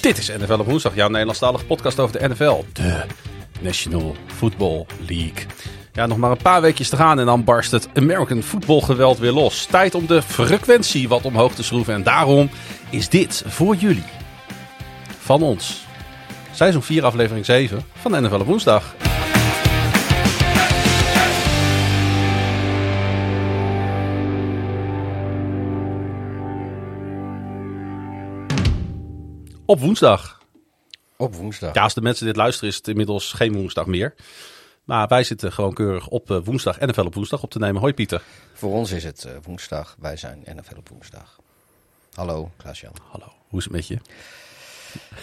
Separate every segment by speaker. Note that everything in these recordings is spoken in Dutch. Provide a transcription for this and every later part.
Speaker 1: Dit is NFL op woensdag, jouw Nederlandstalige podcast over de NFL. De National Football League. Ja, nog maar een paar weekjes te gaan en dan barst het American Football geweld weer los. Tijd om de frequentie wat omhoog te schroeven. En daarom is dit voor jullie. Van ons. Seizoen 4 aflevering 7 van NFL op woensdag. Op woensdag.
Speaker 2: Op woensdag.
Speaker 1: Ja, als de mensen dit luisteren is het inmiddels geen woensdag meer. Maar wij zitten gewoon keurig op eh, woensdag NFL op woensdag op te nemen. Hoi Pieter.
Speaker 2: Voor ons is het eh, woensdag. Wij zijn NFL op woensdag. Hallo, Klaas-Jan.
Speaker 1: Hallo, hoe is het met je?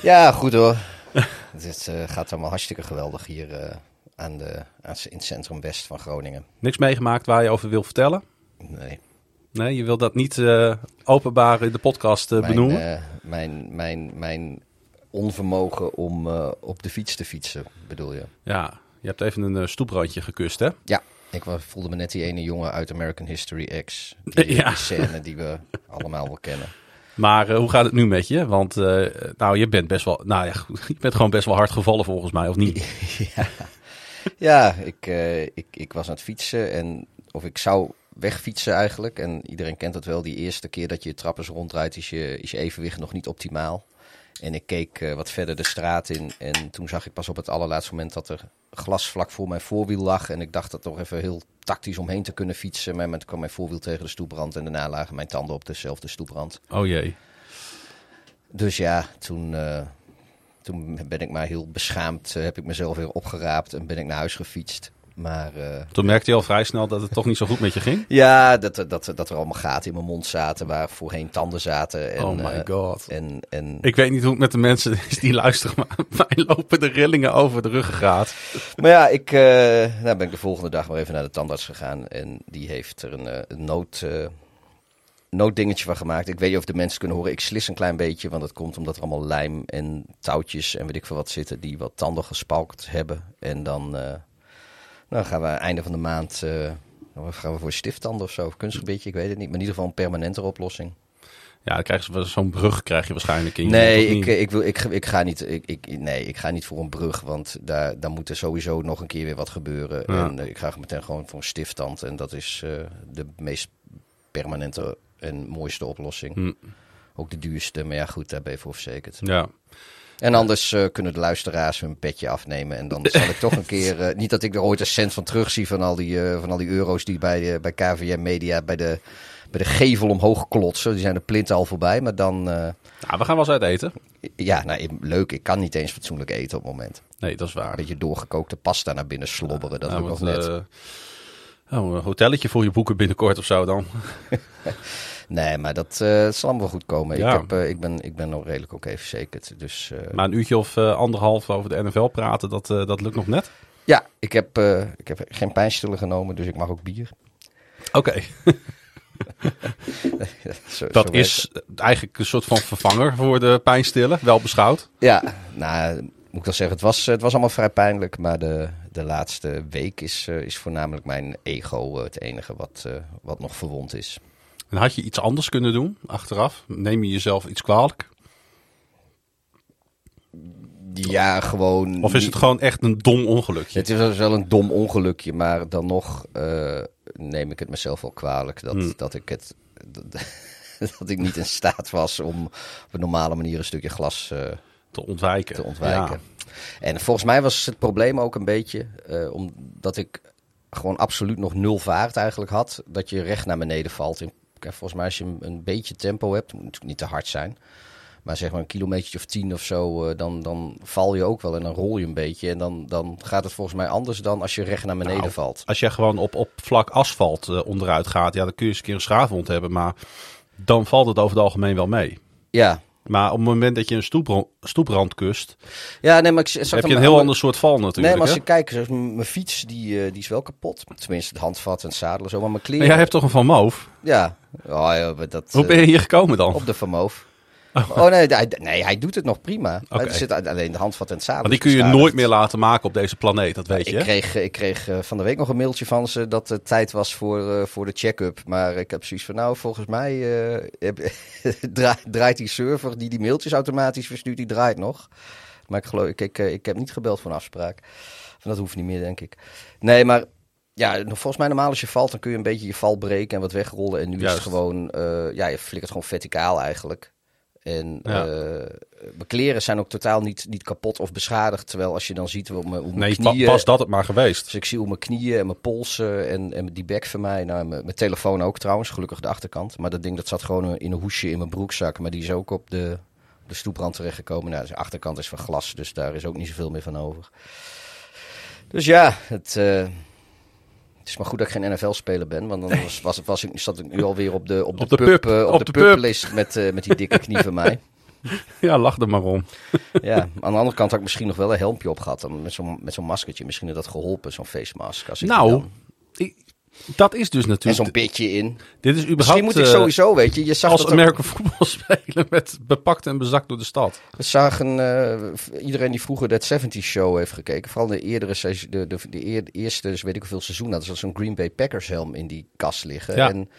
Speaker 2: Ja, goed hoor. het eh, gaat allemaal hartstikke geweldig hier aan de, aan, in het centrum west van Groningen.
Speaker 1: Niks meegemaakt waar je over wil vertellen?
Speaker 2: Nee.
Speaker 1: Nee, je wil dat niet eh, openbaar in de podcast eh,
Speaker 2: Mijn,
Speaker 1: benoemen?
Speaker 2: eh, mijn, mijn, mijn onvermogen om op de fiets te fietsen, bedoel je?
Speaker 1: Ja, je hebt even een stoeprandje gekust, hè?
Speaker 2: Ja. Ik voelde me net die ene jongen uit American History X. Die,
Speaker 1: Ja.
Speaker 2: die scène die we allemaal wel kennen.
Speaker 1: Maar hoe gaat het nu met je? Want nou, je bent best wel, nou ja, je bent gewoon best wel hard gevallen volgens mij, of niet?
Speaker 2: ja, ja ik, ik, ik was aan het fietsen en of ik zou wegfietsen eigenlijk. En iedereen kent het wel, die eerste keer dat je je trappers ronddraait is je, is je evenwicht nog niet optimaal. En ik keek eh, wat verder de straat in en toen zag ik pas op het allerlaatste moment dat er glas vlak voor mijn voorwiel lag. En ik dacht dat toch even heel tactisch omheen te kunnen fietsen. Maar toen kwam mijn voorwiel tegen de stoeprand en daarna lagen mijn tanden op dezelfde stoeprand.
Speaker 1: Oh jee.
Speaker 2: Dus ja, toen, eh, toen ben ik maar heel beschaamd, eh, heb ik mezelf weer opgeraapt en ben ik naar huis gefietst. Maar eh,
Speaker 1: Toen merkte je al vrij snel dat het toch niet zo goed met je ging?
Speaker 2: ja, dat, dat, dat er allemaal gaten in mijn mond zaten waar voorheen tanden zaten. En,
Speaker 1: oh my
Speaker 2: eh,
Speaker 1: god.
Speaker 2: en, en,
Speaker 1: Ik weet niet hoe het met de mensen is die luisteren, maar mij lopen de rillingen over de ruggengraat.
Speaker 2: Maar ja, ik eh, nou ben ik de volgende dag maar even naar de tandarts gegaan. En die heeft er een, een nood, nooddingetje van gemaakt. Ik weet niet of de mensen kunnen horen. Ik slis een klein beetje, want dat komt omdat er allemaal lijm en touwtjes en weet ik veel wat zitten die wat tanden gespalkt hebben. En dan eh, nou gaan we einde van de maand eh, dan gaan we voor stifttanden of zo, of kunstgebiedje, ik weet het niet. Maar in ieder geval een permanentere oplossing.
Speaker 1: Ja, dan krijg je zo'n brug krijg je waarschijnlijk in
Speaker 2: Nee, ik,
Speaker 1: niet?
Speaker 2: ik, wil, ik, ik, ga niet, ik, ik, nee, ik ga niet voor een brug, want daar, daar moet er sowieso nog een keer weer wat gebeuren.
Speaker 1: Ja.
Speaker 2: En eh, ik ga meteen gewoon voor een stifttand. En dat is eh, de meest permanente en mooiste oplossing.
Speaker 1: Hm.
Speaker 2: Ook de duurste, maar ja goed, daar ben je voor verzekerd.
Speaker 1: Ja.
Speaker 2: En anders eh, kunnen de luisteraars hun petje afnemen. En dan zal ik toch een keer, eh, niet dat ik er ooit een cent van terugzie van al die, eh, van al die euro's die bij, bij KVM Media bij de, bij de gevel omhoog klotsen. Die zijn de plinten al voorbij, maar dan...
Speaker 1: Nou, we gaan wel eens uit eten.
Speaker 2: ja, nou, leuk. Ik kan niet eens fatsoenlijk eten op het moment.
Speaker 1: Nee, dat is waar.
Speaker 2: Een beetje doorgekookte pasta naar binnen slobberen. Dat is
Speaker 1: Nou,
Speaker 2: ook nog net.
Speaker 1: oh, een hotelletje voor je boeken binnenkort of zo dan.
Speaker 2: Nee, maar dat eh, zal allemaal goed komen.
Speaker 1: Ja.
Speaker 2: Ik, heb, eh, ik, ben, ik ben nog redelijk ook even verzekerd. Dus eh,
Speaker 1: Maar een uurtje of anderhalf over de NFL praten, dat, dat lukt nog net.
Speaker 2: ja, ik heb, ik heb geen pijnstiller genomen, dus ik mag ook bier.
Speaker 1: Oké,
Speaker 2: Zo-
Speaker 1: dat
Speaker 2: zo
Speaker 1: is eigenlijk een soort van vervanger voor de pijnstiller, wel beschouwd.
Speaker 2: Ja, nou, moet ik wel zeggen, het was, het was allemaal vrij pijnlijk. Maar de, de laatste week is, is voornamelijk mijn ego het enige wat, wat nog verwond is.
Speaker 1: En had je iets anders kunnen doen achteraf? Neem je jezelf iets kwalijk?
Speaker 2: Ja, gewoon...
Speaker 1: Of is het gewoon echt een dom ongelukje?
Speaker 2: Het is wel- een dom ongelukje, maar dan nog eh, neem ik het mezelf wel kwalijk dat,
Speaker 1: Hmm.
Speaker 2: dat ik het. Dat, dat ik niet in staat was om op een normale manier een stukje glas eh,
Speaker 1: Te ontwijken.
Speaker 2: te ontwijken.
Speaker 1: Ja.
Speaker 2: En volgens mij was het probleem ook een beetje eh, omdat ik gewoon absoluut nog nul vaart eigenlijk had. Dat je recht naar beneden valt. In, volgens mij als je een, beetje tempo hebt, moet natuurlijk niet te hard zijn. Maar zeg maar een kilometer of tien of zo, eh, dan, dan val je ook wel en dan rol je een beetje. En dan, dan gaat het volgens mij anders dan als je recht naar beneden
Speaker 1: Nou,
Speaker 2: valt.
Speaker 1: Als jij gewoon op, op vlak asfalt eh, onderuit gaat, ja, dan kun je eens een keer een schaafwond hebben. Maar dan valt het over het algemeen wel mee.
Speaker 2: Ja,
Speaker 1: Maar op het moment dat je een stoeprand, stoeprand kust,
Speaker 2: ja nee, maar ik zag
Speaker 1: heb je een heel ander soort val natuurlijk.
Speaker 2: Nee, maar als je kijkt, zoals mijn fiets die, eh, die is wel kapot. Tenminste, het handvat en het zadel en zo. Maar mijn kleren...
Speaker 1: Maar jij hebt toch een Van Moof?
Speaker 2: Ja, oh, ja dat,
Speaker 1: Hoe
Speaker 2: eh,
Speaker 1: ben je hier gekomen dan?
Speaker 2: op de Van Moof. Oh nee, hij, nee, hij doet het nog prima. Hij zit alleen de handvat en het zadel.
Speaker 1: Want die
Speaker 2: is
Speaker 1: kun je nooit meer laten maken op deze planeet, dat weet je.
Speaker 2: Ik kreeg, ik kreeg eh, van de week nog een mailtje van ze dat het tijd was voor, eh, voor de check-up. Maar ik heb zoiets van, nou, volgens mij eh, dra- draait die server die die mailtjes automatisch verstuurt, die draait nog. Maar ik geloof, ik, ik, ik heb niet gebeld voor een afspraak. Van, dat hoeft niet meer, denk ik. Nee, maar ja, volgens mij normaal als je valt, dan kun je een beetje je val breken en wat wegrollen. En nu is het gewoon, ja, je flikkert gewoon verticaal eigenlijk. En
Speaker 1: Ja.
Speaker 2: eh, mijn kleren zijn ook totaal niet, niet kapot of beschadigd. Terwijl als je dan ziet hoe mijn, hoe mijn
Speaker 1: Nee, pa-
Speaker 2: knieën...
Speaker 1: pas dat het maar geweest.
Speaker 2: Dus ik zie hoe mijn knieën en mijn polsen en, en die bek van mij. Nou, mijn, mijn telefoon ook trouwens, gelukkig de achterkant. Maar dat ding dat zat gewoon in een hoesje in mijn broekzak. Maar die is ook op de, op de stoeprand terechtgekomen. Nou, de achterkant is van glas, dus daar is ook niet zoveel meer van over. Dus ja, het, eh, het is maar goed dat ik geen NFL-speler ben. Want dan was, was, was ik, zat ik nu alweer op de, op de,
Speaker 1: Op de
Speaker 2: pub,
Speaker 1: pub,
Speaker 2: eh, op,
Speaker 1: op
Speaker 2: de,
Speaker 1: de pub.
Speaker 2: publist met, eh, met die dikke knie van mij.
Speaker 1: Ja, lach er maar om.
Speaker 2: Ja, aan de andere kant had ik misschien nog wel een helmpje op gehad. Met zo'n met zo'n maskertje. Misschien had dat geholpen, zo'n face mask. Als ik
Speaker 1: Nou, ik- dat is dus
Speaker 2: En
Speaker 1: natuurlijk...
Speaker 2: zo'n pitje in.
Speaker 1: Dit is überhaupt
Speaker 2: Misschien moet ik
Speaker 1: eh,
Speaker 2: sowieso, weet je. Je zag
Speaker 1: als
Speaker 2: ook-
Speaker 1: American voetbal spelen met bepakt en bezakt door de stad.
Speaker 2: we zagen eh, iedereen die vroeger dat 70 show heeft gekeken. Vooral de eerdere seizoen, de, de, de, eer- eerste, dus weet ik hoeveel seizoen had. Er zat zo'n Green Bay Packers helm in die kast liggen.
Speaker 1: Ja.
Speaker 2: En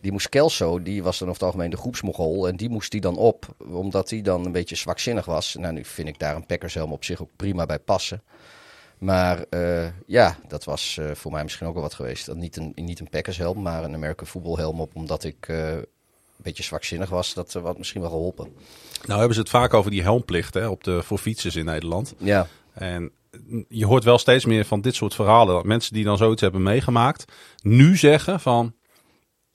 Speaker 2: die moest Kelso, die was dan over het algemeen de groepsmogol. En die moest die dan op, omdat die dan een beetje zwakzinnig was. Nou, nu vind ik daar een Packers helm op zich ook prima bij passen. Maar eh, ja, dat was eh, voor mij misschien ook wel wat geweest. Dat niet een, niet een Packers helm, maar een American voetbal helm op. Omdat ik eh, een beetje zwakzinnig was. Dat had misschien wel geholpen.
Speaker 1: Nou hebben ze het vaak over die helmplicht hè, op de, voor fietsers in Nederland.
Speaker 2: Ja,
Speaker 1: En je hoort wel steeds meer van dit soort verhalen. Dat mensen die dan zoiets hebben meegemaakt, nu zeggen van...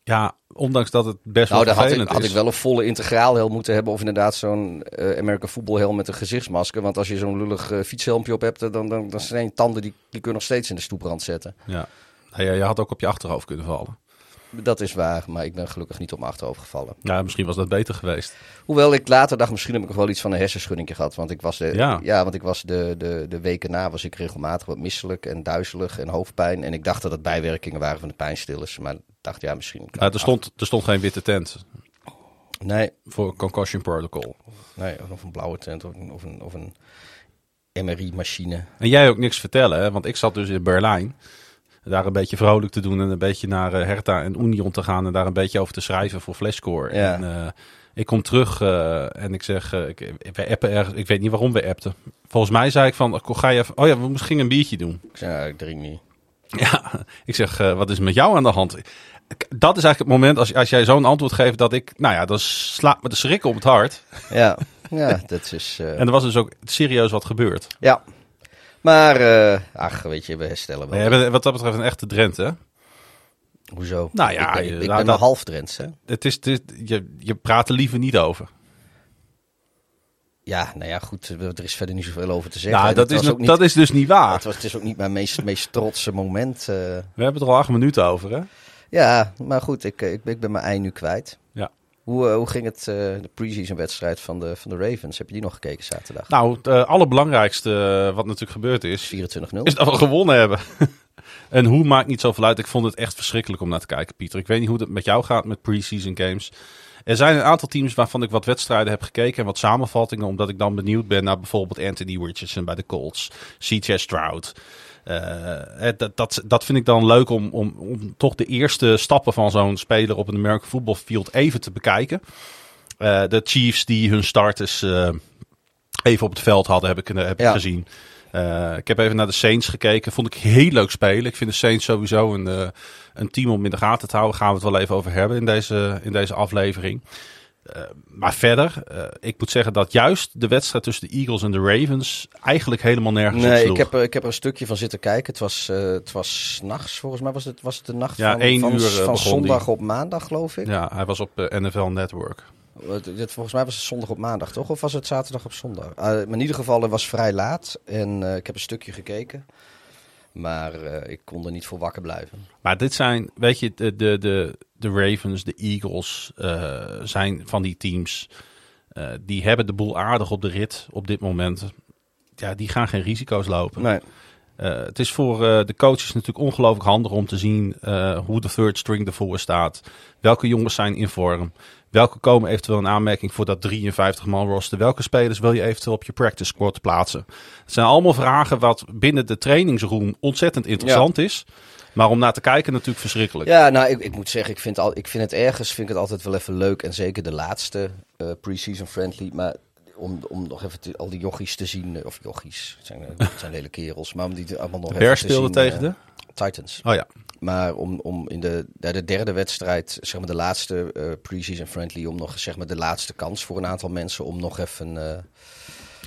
Speaker 1: Ja, ondanks dat het best
Speaker 2: nou,
Speaker 1: wel
Speaker 2: had ik,
Speaker 1: vervelend
Speaker 2: had
Speaker 1: is.
Speaker 2: ik wel een volle integraal helm moeten hebben. Of inderdaad zo'n eh American voetbal helm met een gezichtsmasker. Want als je zo'n lullig eh, fietshelmpje op hebt, dan, dan, dan zijn je tanden die, die kun je nog steeds in de stoeprand zetten.
Speaker 1: Ja. Nou ja, je had ook op je achterhoofd kunnen vallen.
Speaker 2: Dat is waar, maar ik ben gelukkig niet op mijn achterhoofd gevallen.
Speaker 1: Ja, misschien was dat beter geweest.
Speaker 2: Hoewel ik later dacht, misschien heb ik nog wel iets van een hersenschudding gehad. Want ik was, de,
Speaker 1: Ja.
Speaker 2: ja. want ik was de, de, de weken na was ik regelmatig wat misselijk en duizelig en hoofdpijn. En ik dacht dat het bijwerkingen waren van de pijnstillers. Maar dacht, ja, misschien...
Speaker 1: Nou, er, stond, er stond geen witte tent
Speaker 2: Nee,
Speaker 1: voor concussion protocol.
Speaker 2: nee, of een blauwe tent of een, of een, of een MRI-machine.
Speaker 1: En jij ook niks vertellen, hè? want ik zat dus in Berlijn. Daar een beetje vrolijk te doen en een beetje naar eh, Hertha en Union te gaan. En daar een beetje over te schrijven voor Flashscore.
Speaker 2: Ja.
Speaker 1: En eh, ik kom terug eh, en ik zeg, eh, ik, we appen ergens. Ik weet niet waarom we appten. Volgens mij zei ik van, ga je even, oh ja, we moesten gingen een biertje doen.
Speaker 2: Ik zei, nou, ik drink niet.
Speaker 1: Ja, ik zeg, wat is met jou aan de hand? Dat is eigenlijk het moment als, als jij zo'n antwoord geeft dat ik, nou ja, dan slaat me de schrik op het hart.
Speaker 2: Ja, ja dat is... eh,
Speaker 1: En er was dus ook serieus wat gebeurd.
Speaker 2: Ja. Maar, eh, ach, weet je, we herstellen wel.
Speaker 1: We hebben wat dat betreft een echte Drenthe. hè?
Speaker 2: Hoezo?
Speaker 1: Nou ja,
Speaker 2: ik ben, ik
Speaker 1: nou,
Speaker 2: ben half Drents, hè?
Speaker 1: Het is, is, je, je praat er liever niet over.
Speaker 2: Ja, nou ja, goed, er is verder niet zoveel over te zeggen.
Speaker 1: Nou, dat, is,
Speaker 2: ook niet,
Speaker 1: dat is dus niet waar.
Speaker 2: het, was, het is ook niet mijn meest, meest trotse moment. eh.
Speaker 1: We hebben het er al acht minuten over, hè?
Speaker 2: Ja, maar goed, ik, eh, ik, ik ben mijn ei nu kwijt.
Speaker 1: Ja.
Speaker 2: Hoe, eh, hoe ging het, eh, de pre-season wedstrijd van de, van de Ravens? Heb je die nog gekeken zaterdag?
Speaker 1: Nou, het allerbelangrijkste wat natuurlijk gebeurd is,
Speaker 2: 24-0.
Speaker 1: is dat we gewonnen hebben. en hoe maakt niet zoveel uit. Ik vond het echt verschrikkelijk om naar te kijken, Pieter. Ik weet niet hoe het met jou gaat met pre-season games. Er zijn een aantal teams waarvan ik wat wedstrijden heb gekeken en wat samenvattingen, omdat ik dan benieuwd ben naar bijvoorbeeld Anthony Richardson bij de Colts, CJ Stroud. Eh, eh, dat, dat, dat vind ik dan leuk om, om, om toch de eerste stappen van zo'n speler op een American Football Field even te bekijken. Eh, de Chiefs die hun starters even op het veld hadden, heb ik, heb ik gezien. Ik heb even naar de Saints gekeken. Vond ik heel leuk spelen. Ik vind de Saints sowieso een, een team om in de gaten te houden. Gaan we het wel even over hebben in deze, in deze aflevering. Eh, maar verder, eh, ik moet zeggen dat juist de wedstrijd tussen de Eagles en de Ravens eigenlijk helemaal nergens op
Speaker 2: Nee, ik heb, er- ik heb er een stukje van zitten kijken. Het was, eh het was nachts, volgens mij was het, was het de nacht
Speaker 1: Ja,
Speaker 2: van,
Speaker 1: één
Speaker 2: van,
Speaker 1: uur,
Speaker 2: van zondag
Speaker 1: die.
Speaker 2: op maandag, geloof ik.
Speaker 1: Ja, hij was op NFL Network.
Speaker 2: Volgens mij was het zondag op maandag, toch? Of was het zaterdag op zondag? Maar in ieder geval, het was vrij laat. En ik heb een stukje gekeken. Maar eh, ik kon er niet voor wakker blijven.
Speaker 1: Maar dit zijn, weet je, de, de, de, de Ravens, de Eagles eh, zijn van die teams. eh, die hebben de boel aardig op de rit op dit moment. Ja, die gaan geen risico's lopen.
Speaker 2: Nee.
Speaker 1: Het is voor de coaches natuurlijk ongelooflijk handig om te zien hoe de third string ervoor staat. Welke jongens zijn in vorm. Welke komen eventueel in aanmerking voor dat 53 man roster? Welke spelers wil je eventueel op je practice squad plaatsen? Het zijn allemaal vragen wat binnen de trainingsroom ontzettend interessant ja. is. Maar om naar te kijken natuurlijk verschrikkelijk.
Speaker 2: Ja, nou, ik, ik moet zeggen, ik vind, al, ik vind het ergens vind ik het altijd wel even leuk. En zeker de laatste uh, pre-season friendly. Maar om, om nog even te, al die jochies te zien. Of jochies, het zijn, het zijn hele kerels. Maar om die allemaal nog even
Speaker 1: te zien. tegen uh, de?
Speaker 2: Titans.
Speaker 1: Oh ja.
Speaker 2: Maar om, om in de, de derde wedstrijd, zeg maar de laatste uh, pre-season friendly, om nog zeg maar de laatste kans voor een aantal mensen om nog even. Uh,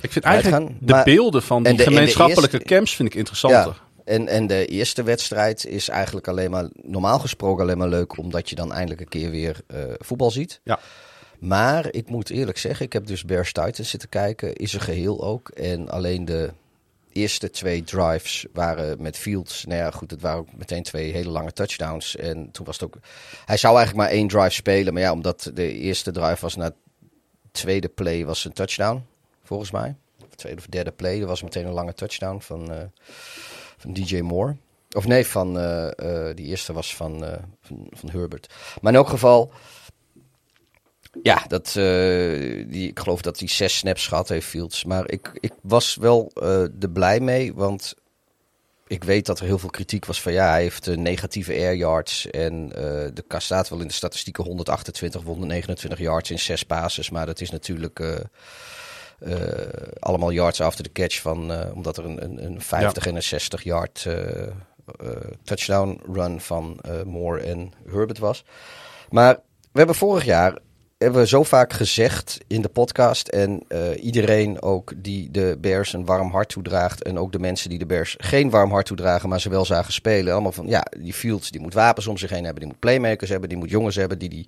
Speaker 1: ik vind eigenlijk gaan. de maar, beelden van die de, gemeenschappelijke eerste, camps vind ik interessanter.
Speaker 2: Ja, en, en de eerste wedstrijd is eigenlijk alleen maar, normaal gesproken alleen maar leuk, omdat je dan eindelijk een keer weer uh, voetbal ziet.
Speaker 1: Ja.
Speaker 2: Maar ik moet eerlijk zeggen, ik heb dus Bears Titans zitten kijken, is er geheel ook. En alleen de eerste twee drives waren met Fields. Nou ja, goed, het waren ook meteen twee hele lange touchdowns. En toen was het ook. Hij zou eigenlijk maar één drive spelen. Maar ja, omdat de eerste drive was na tweede play was een touchdown, volgens mij. Of tweede of derde play, er was meteen een lange touchdown van, uh, van DJ Moore. Of nee, van uh, die eerste was van, van, van Herbert. Maar in elk geval. Ja, dat, uh, die, ik geloof dat hij zes snaps gehad heeft, Fields. Maar ik, ik was wel uh, er blij mee, want ik weet dat er heel veel kritiek was van ja, hij heeft uh, negatieve air yards. En de kast staat wel in de statistieken 128, 129 yards in zes passes. Maar dat is natuurlijk allemaal yards after the catch van, omdat er een, een, een 50 ja. en een 60 yard touchdown run van Moore en Herbert was. Maar we hebben vorig jaar hebben we zo vaak gezegd in de podcast. En uh, iedereen ook die de Bears een warm hart toedraagt. En ook de mensen die de Bears geen warm hart toedragen, maar ze wel zagen spelen. Allemaal van ja, die Fields die moet wapens om zich heen hebben. Die moet playmakers hebben. Die moet jongens hebben die die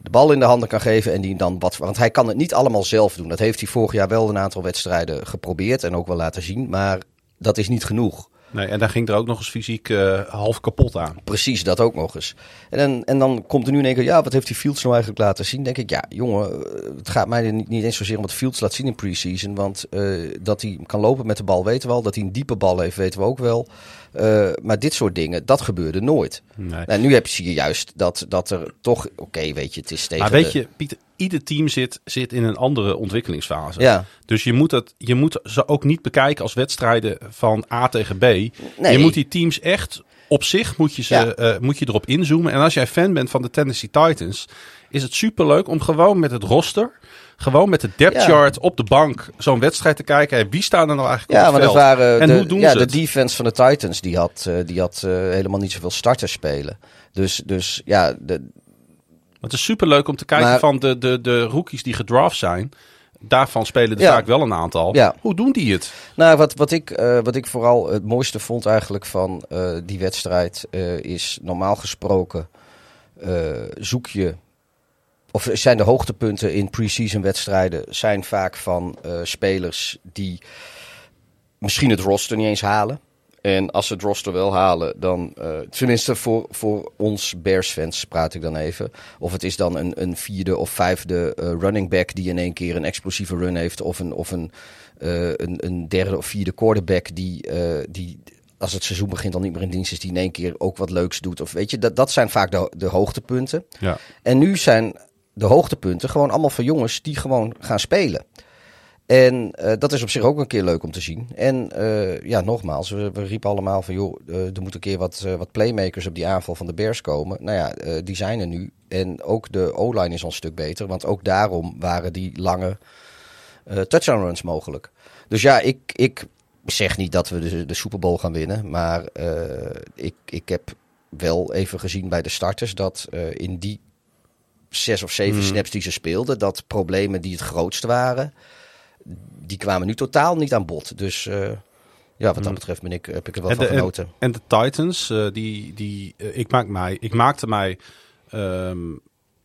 Speaker 2: de bal in de handen kan geven. En die dan wat. Want hij kan het niet allemaal zelf doen. Dat heeft hij vorig jaar wel een aantal wedstrijden geprobeerd. En ook wel laten zien. Maar dat is niet genoeg.
Speaker 1: Nee, en daar ging er ook nog eens fysiek uh, half kapot aan.
Speaker 2: Precies, dat ook nog eens. En dan, en dan komt er nu in één keer, ja, wat heeft die Fields nou eigenlijk laten zien? denk ik, ja, jongen, het gaat mij niet, niet eens zozeer om wat Fields laat zien in preseason. Want uh, dat hij kan lopen met de bal weten we al. Dat hij een diepe bal heeft weten we ook wel. Uh, maar dit soort dingen, dat gebeurde nooit. Nee. En nu heb je juist dat, dat er toch, oké, okay, weet je, het is tegen
Speaker 1: Maar weet je, Pieter, ieder team zit, zit in een andere ontwikkelingsfase.
Speaker 2: Ja.
Speaker 1: Dus je moet, het, je moet ze ook niet bekijken als wedstrijden van A tegen B. Nee. Je moet die teams echt op zich moet je, ze, ja. uh, moet je erop inzoomen. En als jij fan bent van de Tennessee Titans, is het superleuk om gewoon met het roster gewoon met de depth ja. chart op de bank zo'n wedstrijd te kijken. En wie staan er nou eigenlijk
Speaker 2: ja,
Speaker 1: op het
Speaker 2: veld? Waren
Speaker 1: en
Speaker 2: de,
Speaker 1: hoe doen
Speaker 2: ja,
Speaker 1: ze
Speaker 2: de
Speaker 1: het?
Speaker 2: defense van de Titans die had, uh, die had uh, helemaal niet zoveel starters spelen. Dus, dus ja, de,
Speaker 1: het is superleuk om te kijken
Speaker 2: Maar-
Speaker 1: van de, de, de rookies die gedraft zijn. Daarvan spelen er
Speaker 2: Ja.
Speaker 1: vaak wel een aantal.
Speaker 2: Ja.
Speaker 1: Hoe doen die het?
Speaker 2: Nou, wat, wat, ik, eh, wat ik vooral het mooiste vond eigenlijk van eh, die wedstrijd eh, is normaal gesproken eh, zoek je. Of zijn de hoogtepunten in pre-season wedstrijden zijn vaak van eh, spelers die misschien het roster niet eens halen. En als ze het roster wel halen, dan eh, tenminste voor, voor ons Bears-fans praat ik dan even. Of het is dan een, een vierde of vijfde eh, running back die in één keer een explosieve run heeft. Of een, of een, een, een derde of vierde quarterback die, die als het seizoen begint dan niet meer in dienst is. Die in één keer ook wat leuks doet. Of weet je, dat, dat zijn vaak de, de hoogtepunten.
Speaker 1: Ja.
Speaker 2: En nu zijn de hoogtepunten gewoon allemaal voor jongens die gewoon gaan spelen. En eh, dat is op zich ook een keer leuk om te zien. En eh, ja, nogmaals, we, we riepen allemaal van joh, eh, er moet een keer wat, wat playmakers op die aanval van de Bears komen. Nou ja, die zijn er nu. En ook de O-line is al een stuk beter, want ook daarom waren die lange touchdown runs mogelijk. Dus ja, ik, ik zeg niet dat we de, de Super Bowl gaan winnen, maar ik, ik heb wel even gezien bij de starters dat in die zes of zeven
Speaker 1: Mhm.
Speaker 2: snaps die ze speelden, dat problemen die het grootst waren, die kwamen nu totaal niet aan bod. Dus eh, ja, wat dat
Speaker 1: Mhm.
Speaker 2: betreft ben ik, heb ik er wel
Speaker 1: En
Speaker 2: van
Speaker 1: de-
Speaker 2: genoten.
Speaker 1: En de Titans, eh, die, die, eh, ik, maak mij, ik maakte mij ehm,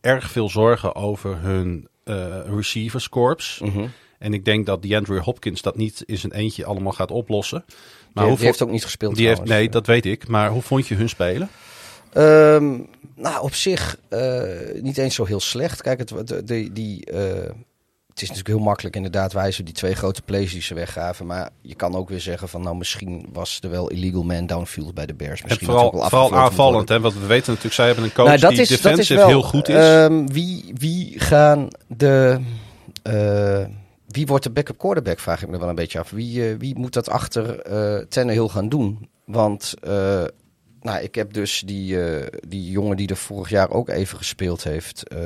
Speaker 1: erg veel zorgen over hun eh receivers corps.
Speaker 2: Mhm.
Speaker 1: En ik denk dat DeAndre Hopkins dat niet in zijn eentje allemaal gaat oplossen. Maar
Speaker 2: die,
Speaker 1: hoe
Speaker 2: die heeft ook niet gespeeld
Speaker 1: die heeft, nee, dat weet ik. Maar hoe vond je hun spelen?
Speaker 2: Ehm, nou, op zich eh, niet eens zo heel slecht. Kijk, het, de, de- die, eh, het is natuurlijk heel makkelijk inderdaad wijzen die twee grote plays die ze weggaven. Maar je kan ook weer zeggen van nou misschien was er wel illegal man downfield bij de Bears.
Speaker 1: En
Speaker 2: Misschien
Speaker 1: vooral,
Speaker 2: dat ook wel
Speaker 1: vooral aanvallend, hè? want we weten natuurlijk, zij hebben een coach
Speaker 2: Nou,
Speaker 1: die
Speaker 2: is, dat
Speaker 1: defensive
Speaker 2: wel,
Speaker 1: heel goed is.
Speaker 2: ehm, wie, wie gaan de... eh, wie wordt de backup quarterback, vraag ik me wel een beetje af. Wie, wie moet dat achter eh Tannehill gaan doen? Want nou, ik heb dus die, eh, die jongen die er vorig jaar ook even gespeeld heeft. eh,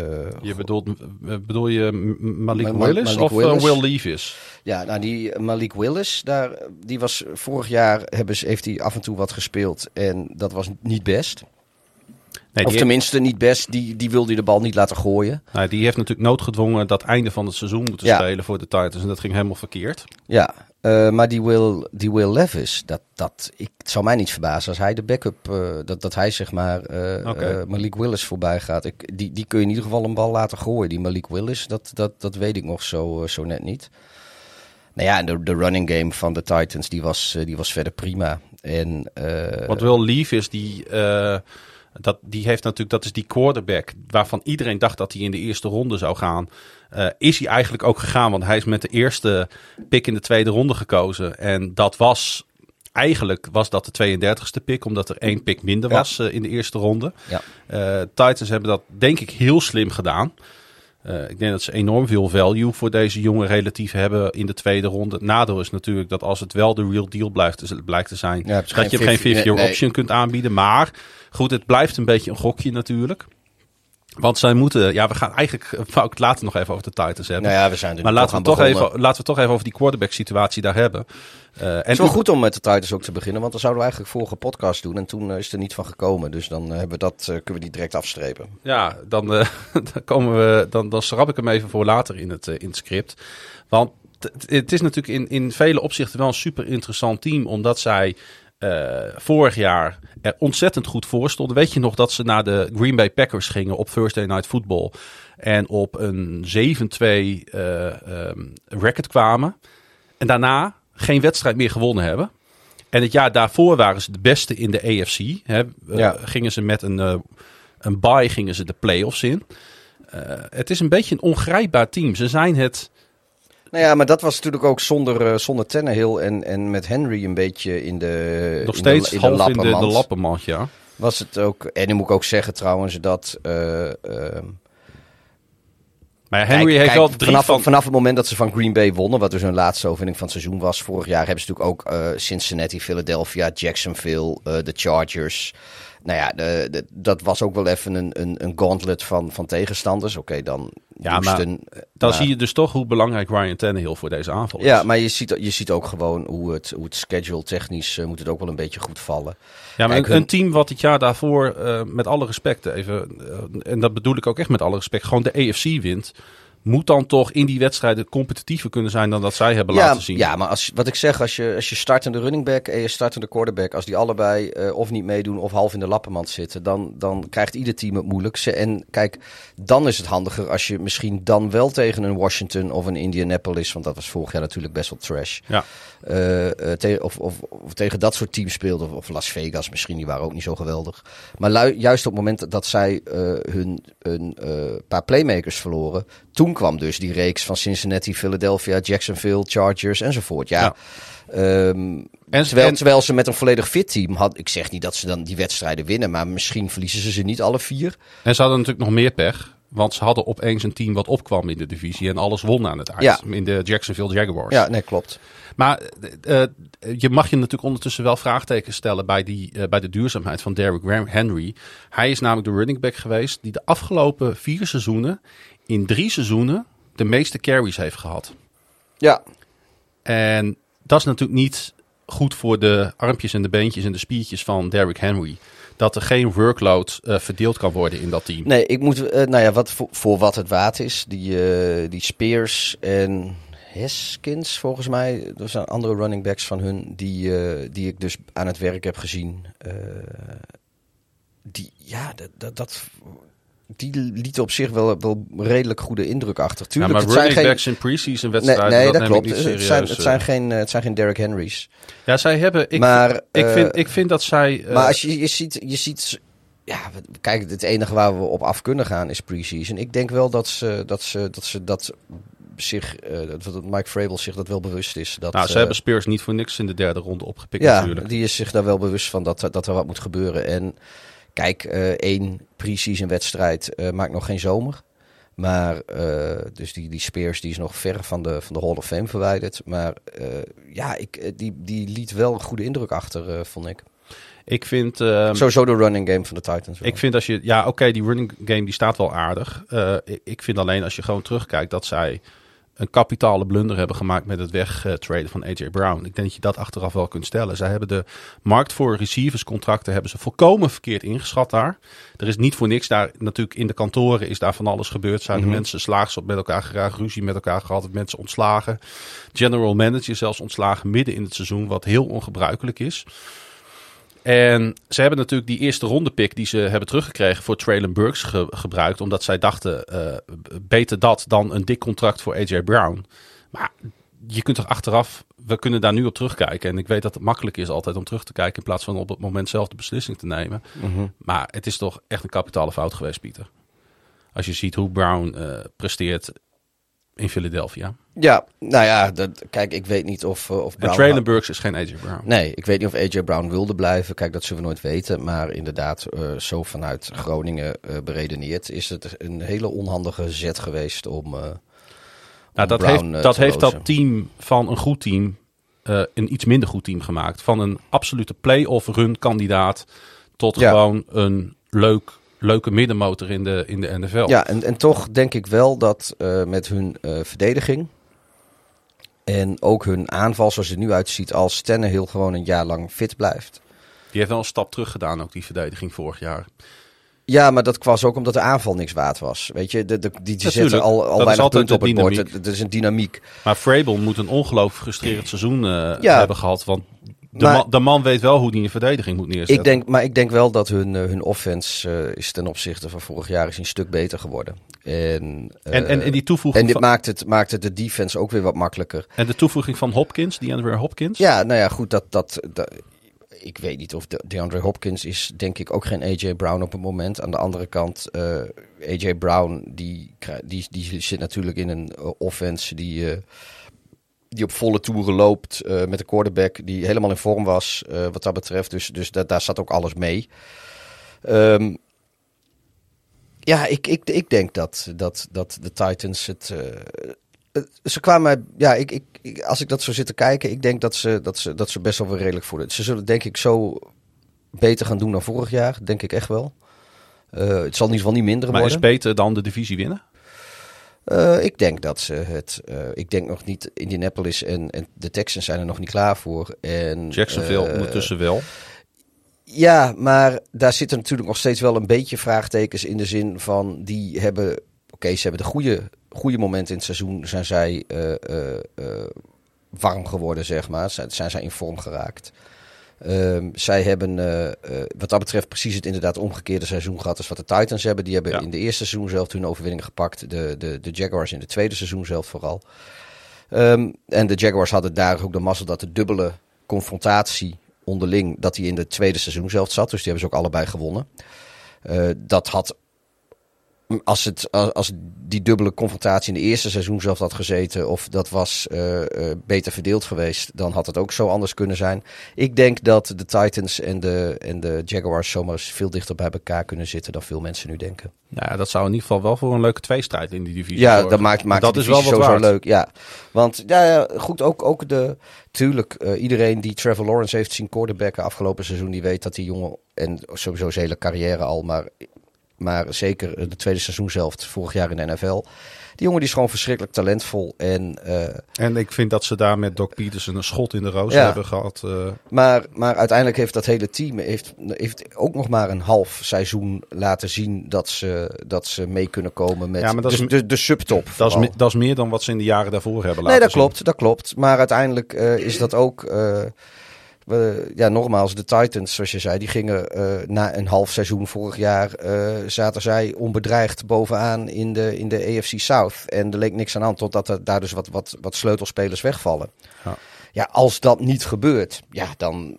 Speaker 1: je bedoelt, eh, bedoel je Malik
Speaker 2: Ma- Ma-
Speaker 1: Willis
Speaker 2: Malik
Speaker 1: of
Speaker 2: Willis.
Speaker 1: Will Levis?
Speaker 2: Ja, nou die Malik Willis, daar, die was vorig jaar hebben ze, heeft hij af en toe wat gespeeld en dat was niet best.
Speaker 1: Nee,
Speaker 2: of tenminste niet best, die, die wilde de bal niet laten gooien.
Speaker 1: nou, die heeft natuurlijk noodgedwongen dat einde van het seizoen moeten
Speaker 2: Ja.
Speaker 1: spelen voor de Titans. En dat ging helemaal verkeerd.
Speaker 2: Ja, eh, maar die Will, die Will Levis, dat, dat, ik, het zou mij niet verbazen als hij de backup, eh, dat, dat hij zeg maar eh, Malik Willis voorbij gaat. Ik, die, die kun je in ieder geval een bal laten gooien. Die Malik Willis, dat, dat, dat weet ik nog zo, zo net niet. Nou ja, en de, de running game van de Titans, die was, die was verder prima. En,
Speaker 1: Wat Will Levis, die, eh, dat, die heeft natuurlijk, dat is die quarterback waarvan iedereen dacht dat hij in de eerste ronde zou gaan. Eh, is hij eigenlijk ook gegaan, want hij is met de eerste pick in de tweede ronde gekozen. En dat was, eigenlijk was dat de 32e pick, omdat er één pick minder
Speaker 2: Ja.
Speaker 1: was eh, in de eerste ronde.
Speaker 2: Ja.
Speaker 1: Eh, Titans hebben dat denk ik heel slim gedaan. Ik denk dat ze enorm veel value voor deze jongen relatief hebben in de tweede ronde. Het nadeel is natuurlijk dat als het wel de real deal blijft, dus het blijkt te zijn,
Speaker 2: Ja,
Speaker 1: dat je hem geen
Speaker 2: 50
Speaker 1: 50-year
Speaker 2: nee.
Speaker 1: option kunt aanbieden. Maar goed, het blijft een beetje een gokje natuurlijk. Want zij moeten, ja, we gaan eigenlijk, eh, wou ik het later nog even over de Titans hebben.
Speaker 2: nou ja, we zijn er
Speaker 1: maar laten we,
Speaker 2: toch begonnen.
Speaker 1: even, laten we toch even over die quarterback situatie daar hebben. Eh,
Speaker 2: Het
Speaker 1: en
Speaker 2: is wel goed om met de Titans ook te beginnen, want dan zouden we eigenlijk vorige podcast doen. En toen eh, is er niet van gekomen. Dus dan hebben we dat, kunnen we die direct afstrepen.
Speaker 1: Ja, dan, dan, komen we, dan, dan schrap ik hem even voor later in het, in het script. Want het, het is natuurlijk in, in vele opzichten wel een super interessant team, omdat zij eh, vorig jaar er ontzettend goed voor stonden. Weet je nog dat ze naar de Green Bay Packers gingen op Thursday Night Football en op een 7-2 eh, ehm, record kwamen. En daarna geen wedstrijd meer gewonnen hebben. En het jaar daarvoor waren ze de beste in de AFC. Hè. Eh. Gingen ze met een, eh, een bye gingen ze de playoffs in. Het is een beetje een ongrijpbaar team. Ze zijn het...
Speaker 2: Nou ja, maar dat was natuurlijk ook zonder, eh zonder Tannehill en, en met Henry een beetje in de
Speaker 1: nog
Speaker 2: in
Speaker 1: steeds
Speaker 2: de, in
Speaker 1: de, de
Speaker 2: lappenmand.
Speaker 1: ja.
Speaker 2: Was het ook, en dan moet ik ook zeggen trouwens dat... eh, ehm,
Speaker 1: Maar Henry
Speaker 2: kijk,
Speaker 1: heeft
Speaker 2: kijk,
Speaker 1: wel drie
Speaker 2: vanaf,
Speaker 1: van...
Speaker 2: vanaf het moment dat ze van Green Bay wonnen, wat dus hun laatste overwinning van het seizoen was. Vorig jaar hebben ze natuurlijk ook eh, Cincinnati, Philadelphia, Jacksonville, de Chargers. Nou ja, de, de- dat was ook wel even een, een, een gauntlet van, van tegenstanders. Oké, dan
Speaker 1: Ja,
Speaker 2: Houston, eh,
Speaker 1: Dan
Speaker 2: maar-
Speaker 1: zie je dus toch hoe belangrijk Ryan Tannehill voor deze aanval is.
Speaker 2: Ja, maar je ziet, je ziet ook gewoon hoe het, hoe het schedule technisch eh, moet het ook wel een beetje goed vallen.
Speaker 1: Ja, maar
Speaker 2: Kijk,
Speaker 1: een,
Speaker 2: hun-
Speaker 1: team wat het jaar daarvoor, eh, met alle respect even, eh, en dat bedoel ik ook echt met alle respect, gewoon de AFC wint, moet dan toch in die wedstrijden competitiever kunnen zijn dan dat zij hebben
Speaker 2: Ja,
Speaker 1: laten zien.
Speaker 2: ja, maar als, wat ik zeg, als je, als je startende running back en je startende quarterback, als die allebei eh, of niet meedoen of half in de lappenmand zitten, dan, dan krijgt ieder team het moeilijkste. En kijk, dan is het handiger als je misschien dan wel tegen een Washington of een Indianapolis, want dat was vorig jaar natuurlijk best wel trash,
Speaker 1: Ja.
Speaker 2: eh, eh, te- of, of, of tegen dat soort teams speelde, of, of Las Vegas misschien, die waren ook niet zo geweldig. Maar juist op het moment dat zij eh, hun een paar playmakers verloren, toen kwam dus die reeks van Cincinnati, Philadelphia, Jacksonville, Chargers enzovoort. Ja.
Speaker 1: Ja.
Speaker 2: Ehm,
Speaker 1: En,
Speaker 2: terwijl,
Speaker 1: en-
Speaker 2: terwijl ze met een volledig fit team had. Ik zeg niet dat ze dan die wedstrijden winnen, maar misschien verliezen ze ze niet alle vier.
Speaker 1: en ze hadden natuurlijk nog meer pech. Want ze hadden opeens een team wat opkwam in de divisie en alles won aan het eind.
Speaker 2: Ja.
Speaker 1: In de Jacksonville Jaguars.
Speaker 2: Ja, nee, klopt.
Speaker 1: Maar eh, eh, je mag je natuurlijk ondertussen wel vraagtekens stellen bij, die, eh, bij de duurzaamheid van Derrick Henry. Hij is namelijk de running back geweest die de afgelopen vier seizoenen, in drie seizoenen, de meeste carries heeft gehad.
Speaker 2: Ja,
Speaker 1: En dat is natuurlijk niet goed voor de armpjes en de beentjes en de spiertjes van Derrick Henry. Dat er geen workload eh, verdeeld kan worden in dat team.
Speaker 2: nee, ik moet, eh, nou ja, wat voor, voor wat het waard is, die, eh, die Spears en Heskins, volgens mij, dat zijn andere running backs van hun, die, die ik dus aan het werk heb gezien. Die, ja, dat, dat, dat, die lieten op zich wel, wel redelijk goede indruk achter.
Speaker 1: Ja,
Speaker 2: Tuurlijk,
Speaker 1: maar
Speaker 2: het zijn geen...
Speaker 1: backs in preseason wedstrijden,
Speaker 2: nee,
Speaker 1: dat,
Speaker 2: klopt. Het zijn, het, zijn
Speaker 1: eh.
Speaker 2: geen, eh, het zijn geen Derrick Henry's.
Speaker 1: Ja, zij hebben... Ik,
Speaker 2: maar,
Speaker 1: ik,
Speaker 2: eh,
Speaker 1: vind, ik vind dat zij... eh,
Speaker 2: maar als je, je ziet, je ziet, ja, kijk, het enige waar we op af kunnen gaan is preseason. Ik denk wel dat ze dat, ze, dat, ze dat zich, uh, dat Mike Vrabel zich dat wel bewust is. Dat,
Speaker 1: nou, ze hebben Spears niet voor niks in de derde ronde opgepikt
Speaker 2: ja,
Speaker 1: natuurlijk.
Speaker 2: die is zich daar wel bewust van dat, dat er wat moet gebeuren. En kijk, één pre-season wedstrijd maakt nog geen zomer. Maar dus die, die Spears die is nog ver van de, van de Hall of Fame verwijderd. Maar ja, ik, die, die liet wel een goede indruk achter, vond ik.
Speaker 1: Ik vind... Um,
Speaker 2: Sowieso de running game van de Titans.
Speaker 1: Ik vind als je... Ja, oké, die running game die staat wel aardig. Ik vind alleen als je gewoon terugkijkt dat zij een kapitale blunder hebben gemaakt met het wegtraden van AJ Brown. Ik denk dat je dat achteraf wel kunt stellen. Zij hebben de markt voor receiverscontracten hebben ze volkomen verkeerd ingeschat daar. Er is niet voor niks daar natuurlijk in de kantoren is daar van alles gebeurd. Zijn mm -hmm. de mensen slaags op met elkaar geraakt, ruzie met elkaar gehad, mensen ontslagen. General manager zelfs ontslagen midden in het seizoen, wat heel ongebruikelijk is. En ze hebben natuurlijk die eerste ronde pick die ze hebben teruggekregen voor Traylon Burks ge gebruikt. Omdat zij dachten, uh, beter dat dan een dik contract voor AJ Brown. Maar je kunt toch achteraf, we kunnen daar nu op terugkijken. En ik weet dat het makkelijk is altijd om terug te kijken in plaats van op het moment zelf de beslissing te nemen. Mm -hmm. Maar het is toch echt een kapitale fout geweest, Pieter. Als je ziet hoe Brown uh, presteert in Philadelphia.
Speaker 2: Ja, nou ja, dat, kijk, ik weet niet of, uh, of
Speaker 1: Brown... En Traylon Burks is geen AJ Brown.
Speaker 2: Nee, ik weet niet of AJ Brown wilde blijven. Kijk, dat zullen we nooit weten. Maar inderdaad, uh, zo vanuit Groningen uh, beredeneerd... is het een hele onhandige zet geweest om,
Speaker 1: nou, dat Brown, heeft, dat, heeft dat team van een goed team... een iets minder goed team gemaakt. Van een absolute play-off run kandidaat... tot ja. gewoon een leuk leuke middenmotor in de, in de NFL.
Speaker 2: Ja, en, en toch denk ik wel dat uh, met hun uh, verdediging en ook hun aanval zoals het nu uitziet als heel gewoon een jaar lang fit blijft.
Speaker 1: Die heeft wel een stap terug gedaan, ook die verdediging vorig jaar.
Speaker 2: Ja, maar dat was ook omdat de aanval niks waard was. Weet je, de, de, die, die zetten al, al weinig punten op het bord. Het is een dynamiek.
Speaker 1: Maar Frabel moet een ongelooflijk frustrerend seizoen uh, ja. hebben gehad. Want de, maar, man, de, man, weet wel hoe hij een verdediging moet neerzetten.
Speaker 2: Ik denk, maar ik denk wel dat hun, uh, hun offense uh, is ten opzichte van vorig jaar is een stuk beter geworden. En,
Speaker 1: uh, en, en, en, die toevoeging.
Speaker 2: En dit van... maakt, het, maakt het de defense ook weer wat makkelijker.
Speaker 1: En de toevoeging van Hopkins, die Andrew Hopkins?
Speaker 2: Ja, nou ja, goed, dat. dat, dat ik weet niet of de, DeAndre Hopkins is, denk ik, ook geen AJ Brown op het moment. Aan de andere kant, AJ Brown, die, die, die zit natuurlijk in een offense die die op volle toeren loopt uh, met een quarterback die helemaal in vorm was uh, wat dat betreft. Dus, dus da daar zat ook alles mee. Um, ja, ik, ik, ik denk dat, dat, dat de Titans het... Uh, ze kwamen, ja, ik, ik, als ik dat zo zit te kijken, ik denk dat ze, dat ze, dat ze best wel weer redelijk voor Ze zullen denk ik zo beter gaan doen dan vorig jaar, denk ik echt wel. het zal in ieder geval niet minder
Speaker 1: maar
Speaker 2: worden.
Speaker 1: Maar is beter dan de divisie winnen?
Speaker 2: Uh, ik denk dat ze het. Uh, ik denk nog niet. Indianapolis en, en de Texans zijn er nog niet klaar voor. En,
Speaker 1: Jacksonville uh, ondertussen wel.
Speaker 2: Ja, maar daar zitten natuurlijk nog steeds wel een beetje vraagtekens in de zin van die hebben. Oké, okay, ze hebben de goede, goede momenten in het seizoen. Zijn zij warm geworden, zeg maar. Zijn, zijn zij in vorm geraakt. Um, zij hebben uh, uh, wat dat betreft precies het inderdaad omgekeerde seizoen gehad als wat de Titans hebben. Die hebben ja. in de eerste seizoen zelf hun overwinning gepakt. De, de, de Jaguars in het tweede seizoen zelf vooral. Um, en de Jaguars hadden daar ook de mazzel dat de dubbele confrontatie onderling, dat die in het tweede seizoen zelf zat. Dus die hebben ze ook allebei gewonnen. Uh, dat had als, het, als die dubbele confrontatie in de eerste seizoen zelf had gezeten, of dat was uh, uh, beter verdeeld geweest, dan had het ook zo anders kunnen zijn. Ik denk dat de Titans en de, en de Jaguars zomaar veel dichter bij elkaar kunnen zitten dan veel mensen nu denken.
Speaker 1: Nou ja, dat zou in ieder geval wel voor een leuke tweestrijd in die divisie
Speaker 2: Ja, dat maakt, maakt dat is wel wat zo, leuk. Ja, want ja, ja, goed, ook, ook de, tuurlijk, uh, iedereen die Trevor Lawrence heeft zien quarterbacken afgelopen seizoen, die weet dat die jongen, en sowieso zijn hele carrière al, maar maar zeker de tweede seizoen zelf, vorig jaar in de NFL. Die jongen die is gewoon verschrikkelijk talentvol. En, uh,
Speaker 1: en ik vind dat ze daar met Doc Peterson een schot in de roos ja, hebben gehad. Uh.
Speaker 2: Maar, maar uiteindelijk heeft dat hele team heeft, heeft ook nog maar een half seizoen laten zien dat ze, dat ze mee kunnen komen met ja, maar dat de, is, de, de subtop.
Speaker 1: Dat is, dat is meer dan wat ze in de jaren daarvoor hebben laten
Speaker 2: Nee, dat
Speaker 1: zien.
Speaker 2: klopt, dat klopt. Maar uiteindelijk uh, is dat ook we, ja, nogmaals, de Titans, zoals je zei, die gingen uh, na een half seizoen vorig jaar, uh, zaten zij onbedreigd bovenaan in de, in de AFC South. En er leek niks aan aan totdat er daar dus wat, wat, wat sleutelspelers wegvallen. Ja. ja, als dat niet gebeurt, ja, dan,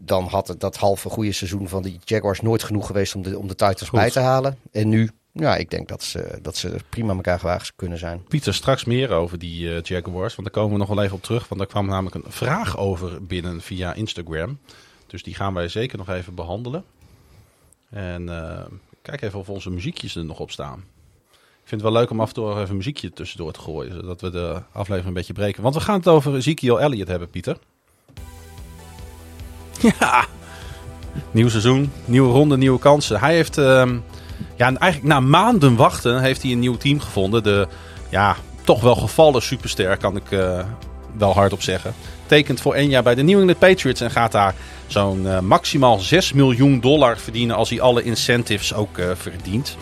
Speaker 2: dan had het dat halve goede seizoen van de Jaguars nooit genoeg geweest om de, om de Titans Goed. bij te halen. En nu Ja, ik denk dat ze, dat ze prima elkaar gewaagd kunnen zijn.
Speaker 1: Pieter, straks meer over die uh, Jaguars. Want daar komen we nog wel even op terug. Want daar kwam namelijk een vraag over binnen via Instagram. Dus die gaan wij zeker nog even behandelen. En uh, kijk even of onze muziekjes er nog op staan. Ik vind het wel leuk om af en toe even een muziekje tussendoor te gooien. Zodat we de aflevering een beetje breken. Want we gaan het over Ezekiel Elliott hebben, Pieter. Ja, nieuw seizoen, nieuwe ronde, nieuwe kansen. Hij heeft, uh, ja, eigenlijk na maanden wachten, heeft hij een nieuw team gevonden. De, ja, toch wel gevallen superster, kan ik uh, wel hardop zeggen. Tekent voor één jaar bij de New England Patriots en gaat daar zo'n uh, maximaal 6 miljoen dollar verdienen als hij alle incentives ook uh, verdient.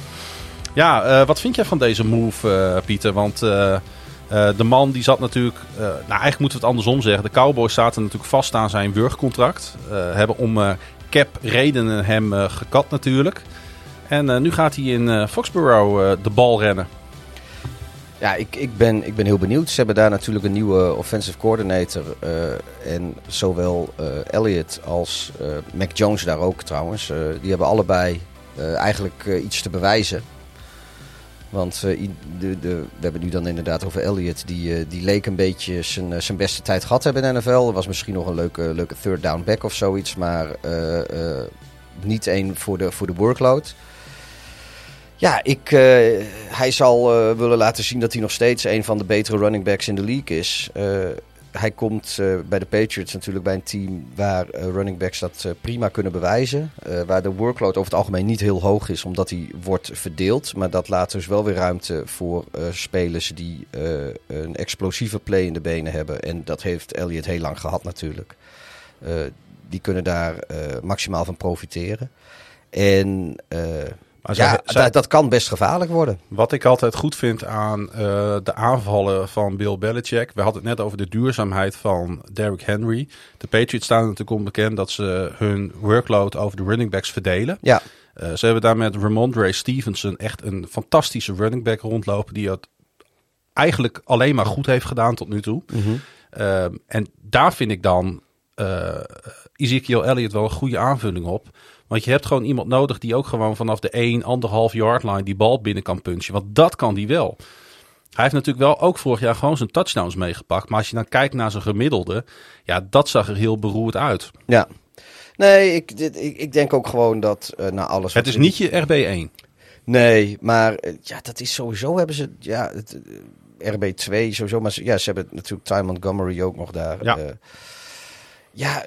Speaker 1: Ja, wat vind jij van deze move, Pieter? Want de man die zat natuurlijk, nou eigenlijk moeten we het andersom zeggen. De Cowboys zaten natuurlijk vast aan zijn wurgcontract. Hebben om cap redenen hem gekat natuurlijk. En nu gaat hij in Foxborough de bal rennen.
Speaker 2: Ja, ik, ik, ben, ik ben heel benieuwd. Ze hebben daar natuurlijk een nieuwe offensive coordinator. en zowel Elliott als Mac Jones daar ook trouwens. die hebben allebei eigenlijk iets te bewijzen. Want de, de, we hebben nu dan inderdaad over Elliott. Die, die leek een beetje zijn, zijn beste tijd gehad hebben in de NFL. Er was misschien nog een leuke, leuke third down back of zoiets. Maar niet één voor de, voor de workload. Ja, ik, hij zal willen laten zien dat hij nog steeds een van de betere running backs in de league is hij komt bij de Patriots natuurlijk bij een team waar running backs dat prima kunnen bewijzen. waar de workload over het algemeen niet heel hoog is, omdat hij wordt verdeeld. Maar dat laat dus wel weer ruimte voor spelers die een explosieve play in de benen hebben. En dat heeft Elliot heel lang gehad natuurlijk. die kunnen daar maximaal van profiteren. En maar ja, zij, dat kan best gevaarlijk worden.
Speaker 1: Wat ik altijd goed vind aan uh, de aanvallen van Bill Belichick. We hadden het net over de duurzaamheid van Derrick Henry. De Patriots staan natuurlijk onbekend dat ze hun workload over de running backs verdelen.
Speaker 2: Ja.
Speaker 1: Uh, ze hebben daar met Ramondre Stevenson echt een fantastische running back rondlopen. Die het eigenlijk alleen maar goed heeft gedaan tot nu toe.
Speaker 2: Mm -hmm.
Speaker 1: uh, en daar vind ik dan Ezekiel Elliott wel een goede aanvulling op. Want je hebt gewoon iemand nodig die ook gewoon vanaf de 1, 1,5 yard line die bal binnen kan punchen. Want dat kan die wel. Hij heeft natuurlijk wel ook vorig jaar gewoon zijn touchdowns meegepakt. Maar als je dan kijkt naar zijn gemiddelde, ja, dat zag er heel beroerd uit.
Speaker 2: Ja. Nee, ik, dit, ik, ik denk ook gewoon dat uh, na alles.
Speaker 1: Het is niet je RB1.
Speaker 2: Nee, maar uh, ja, dat is sowieso hebben ze. Ja, het, uh, RB2 sowieso. Maar ja, ze hebben natuurlijk Ty Montgomery ook nog daar.
Speaker 1: Ja.
Speaker 2: ja,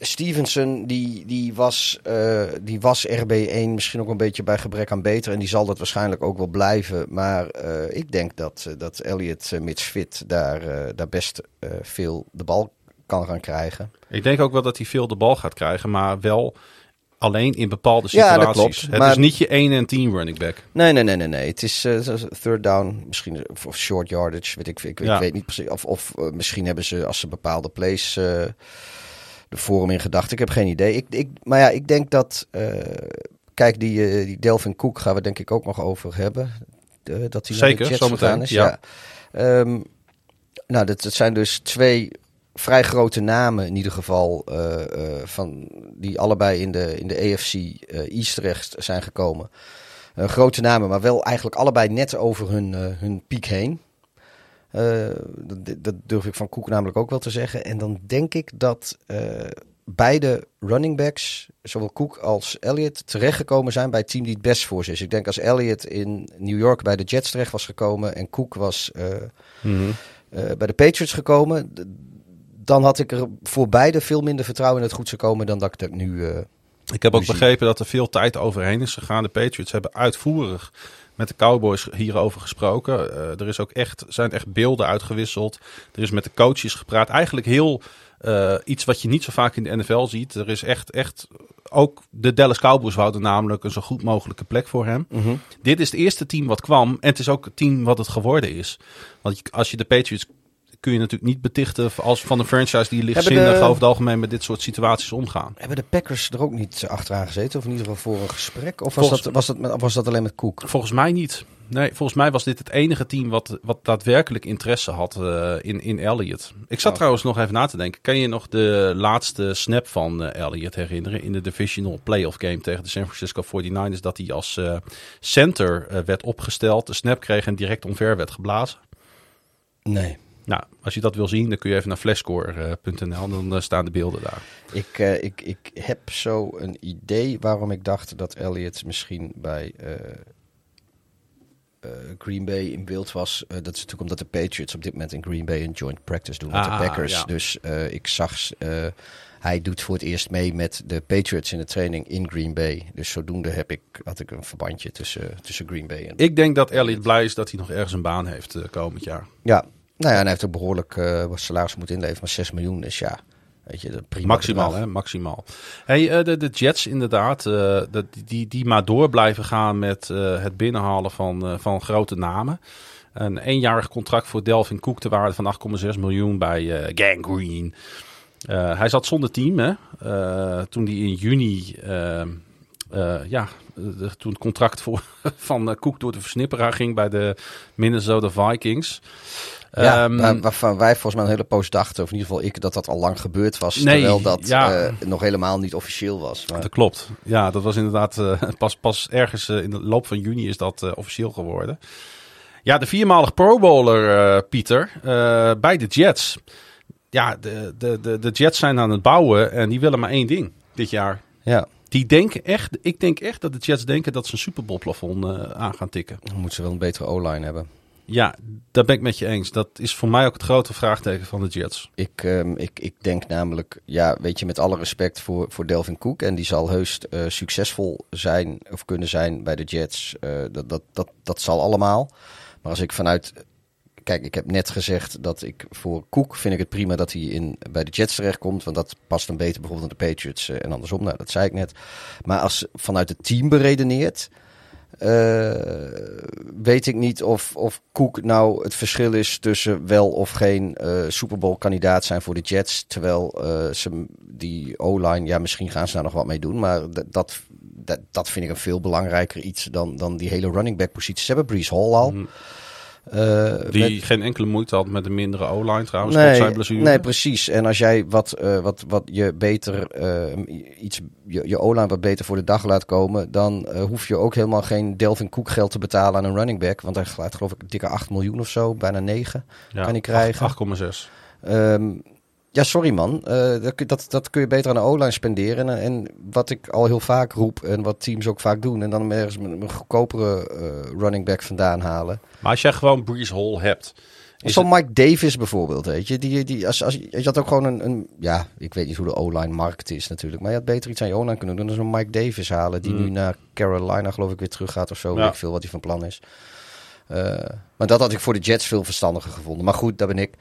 Speaker 2: Stevenson, die, die, was, uh, die was RB1 misschien ook een beetje bij gebrek aan beter. En die zal dat waarschijnlijk ook wel blijven. Maar uh, ik denk dat, uh, dat Elliot uh, mits fit daar, daar best veel de bal kan gaan krijgen.
Speaker 1: Ik denk ook wel dat hij veel de bal gaat krijgen, maar wel alleen in bepaalde situaties.
Speaker 2: Ja, dat klopt.
Speaker 1: Het maar... is niet je 1 en 10 running back.
Speaker 2: Nee, nee, nee, nee. nee. Het is third down, misschien of short yardage, weet ik, ik, ja. ik weet niet precies. Of, of misschien hebben ze, als ze bepaalde plays de forum in gedachten. Ik heb geen idee. Ik, ik, maar ja, ik denk dat. Uh, kijk, die, uh, die Delvin Cook gaan we denk ik ook nog over hebben. Dat hij
Speaker 1: Zeker,
Speaker 2: naar de
Speaker 1: Jets
Speaker 2: gegaan is.
Speaker 1: Ja.
Speaker 2: ja. Um, nou, dat, dat zijn dus twee vrij grote namen in ieder geval. van, die allebei in de, in de AFC East terecht zijn gekomen. grote namen, maar wel eigenlijk allebei net over hun, hun piek heen. Uh, dat, dat, durf ik van Koek namelijk ook wel te zeggen. En dan denk ik dat uh, beide running backs, zowel Koek als Elliott, terechtgekomen zijn bij het team die het best voor ze is. Ik denk als Elliott in New York bij de Jets terecht was gekomen en Koek was uh,
Speaker 1: mm -hmm.
Speaker 2: bij de Patriots gekomen, dan had ik er voor beide veel minder vertrouwen in het goed zou komen dan dat ik dat nu.
Speaker 1: ik heb ook begrepen dat er veel tijd overheen is gegaan. De Patriots hebben uitvoerig met de Cowboys hierover gesproken. Uh, er is ook echt, zijn echt beelden uitgewisseld. Er is met de coaches gepraat. Eigenlijk heel uh, iets wat je niet zo vaak in de NFL ziet. Er is echt, echt ook de Dallas Cowboys wouden namelijk een zo goed mogelijke plek voor hem.
Speaker 2: Mm -hmm.
Speaker 1: Dit is het eerste team wat kwam en het is ook het team wat het geworden is. Want als je de Patriots kun je natuurlijk niet betichten als van een franchise die lichtzinnig de, over het algemeen met dit soort situaties omgaan.
Speaker 2: Hebben de Packers er ook niet achteraan gezeten? Of in ieder geval voor een gesprek? Of was, volgens, dat, was, dat, was dat alleen met Koek?
Speaker 1: Volgens mij niet. Nee, volgens mij was dit het enige team wat, wat daadwerkelijk interesse had uh, in, in Elliott. Ik zat
Speaker 2: Oh.
Speaker 1: trouwens nog even na te denken. Kan je nog de laatste snap van uh, Elliott herinneren in de divisional playoff game tegen de San Francisco 49ers? Dat hij als uh, center werd opgesteld, de snap kreeg en direct omver werd geblazen?
Speaker 2: Nee.
Speaker 1: Nou, als je dat wil zien, dan kun je even naar flashscore.nl. Dan uh, staan de beelden daar.
Speaker 2: Ik, uh, ik, ik heb zo een idee waarom ik dacht dat Elliott misschien bij uh, Green Bay in beeld was. dat is natuurlijk omdat de Patriots op dit moment in Green Bay een joint practice doen met
Speaker 1: Ah,
Speaker 2: de Packers.
Speaker 1: ja.
Speaker 2: Dus ik zag, hij doet voor het eerst mee met de Patriots in de training in Green Bay. Dus zodoende heb ik, had ik een verbandje tussen, tussen Green Bay en...
Speaker 1: Ik denk dat Elliott blij is dat hij nog ergens een baan heeft komend jaar.
Speaker 2: Ja, nou ja, en hij heeft ook behoorlijk uh, wat salaris moeten inleveren, maar 6 miljoen is ja, weet je, prima.
Speaker 1: Maximaal, hè? Maximaal. Hey, uh, de, de Jets inderdaad, uh, de, die, die maar door blijven gaan met het binnenhalen van, van grote namen. Een eenjarig contract voor Delvin Cook te waarde van 8,6 miljoen bij Gang Green. hij zat zonder team, hè? toen hij in juni ja, de, toen het contract voor, van Cook door de versnipperaar ging bij de Minnesota Vikings.
Speaker 2: Ja,
Speaker 1: um,
Speaker 2: waarvan wij volgens mij een hele poos dachten, of in ieder geval ik, dat dat al lang gebeurd was. Nee, terwijl dat ja. uh, nog helemaal niet officieel was. Maar...
Speaker 1: Dat klopt. Ja, dat was inderdaad uh, pas, pas ergens in de loop van juni is dat officieel geworden. Ja, de viermalig Pro Bowler, Pieter, bij de Jets. Ja, de, de, de, de Jets zijn aan het bouwen en die willen maar één ding dit jaar.
Speaker 2: Ja.
Speaker 1: Die denken echt, ik denk echt dat de Jets denken dat ze een Super Bowl plafond uh, aan gaan tikken.
Speaker 2: Dan moeten ze wel een betere O-line hebben.
Speaker 1: Ja, daar ben ik met je eens. Dat is voor mij ook het grote vraagteken van de Jets.
Speaker 2: Ik, um, ik, ik denk namelijk, ja, weet je, met alle respect voor, voor Delvin Cook. En die zal heus uh, succesvol zijn of kunnen zijn bij de Jets. Uh, dat, dat, dat, dat zal allemaal. Maar als ik vanuit kijk, ik heb net gezegd dat ik voor Cook vind ik het prima dat hij in, bij de Jets terechtkomt. Want dat past dan beter bijvoorbeeld aan de Patriots uh, en andersom. Nou, dat zei ik net. Maar als vanuit het team beredeneert, uh, weet ik niet of, of Cook nou het verschil is tussen wel of geen uh, Super Bowl kandidaat zijn voor de Jets. Terwijl ze die O-line, ja, misschien gaan ze daar nog wat mee doen. Maar dat, dat, dat vind ik een veel belangrijker iets dan, dan die hele running back positie. Ze hebben Brees Hall al.
Speaker 1: Mm. Uh, die met... geen enkele moeite had met een mindere O-line trouwens,
Speaker 2: nee,
Speaker 1: zijn blessure.
Speaker 2: Nee, precies. En als jij wat, uh, wat, wat je beter, uh, iets, je, je O-line wat beter voor de dag laat komen, dan hoef je ook helemaal geen Delvin Cook geld te betalen aan een running back. Want hij gaat geloof ik dikke 8 miljoen of zo, bijna 9 ja, kan hij krijgen.
Speaker 1: 8,6.
Speaker 2: Um, ja, sorry man. Uh, dat, dat, dat kun je beter aan de O-line spenderen. En, en, wat ik al heel vaak roep en wat teams ook vaak doen. En dan ergens een, een goedkopere uh, running back vandaan halen.
Speaker 1: Maar als jij gewoon Breeze Hall hebt.
Speaker 2: Is Zo'n Mike Davis bijvoorbeeld, weet je. Die, die, als, als, je had ook gewoon een, een... Ja, ik weet niet hoe de O-line markt is natuurlijk. Maar je had beter iets aan je O-line kunnen doen dan zo'n Mike Davis halen. Die mm. nu naar Carolina geloof ik weer terug gaat of zo. Ja. Weet ik veel wat hij van plan is. Uh, maar dat had ik voor de Jets veel verstandiger gevonden. Maar goed, daar ben ik...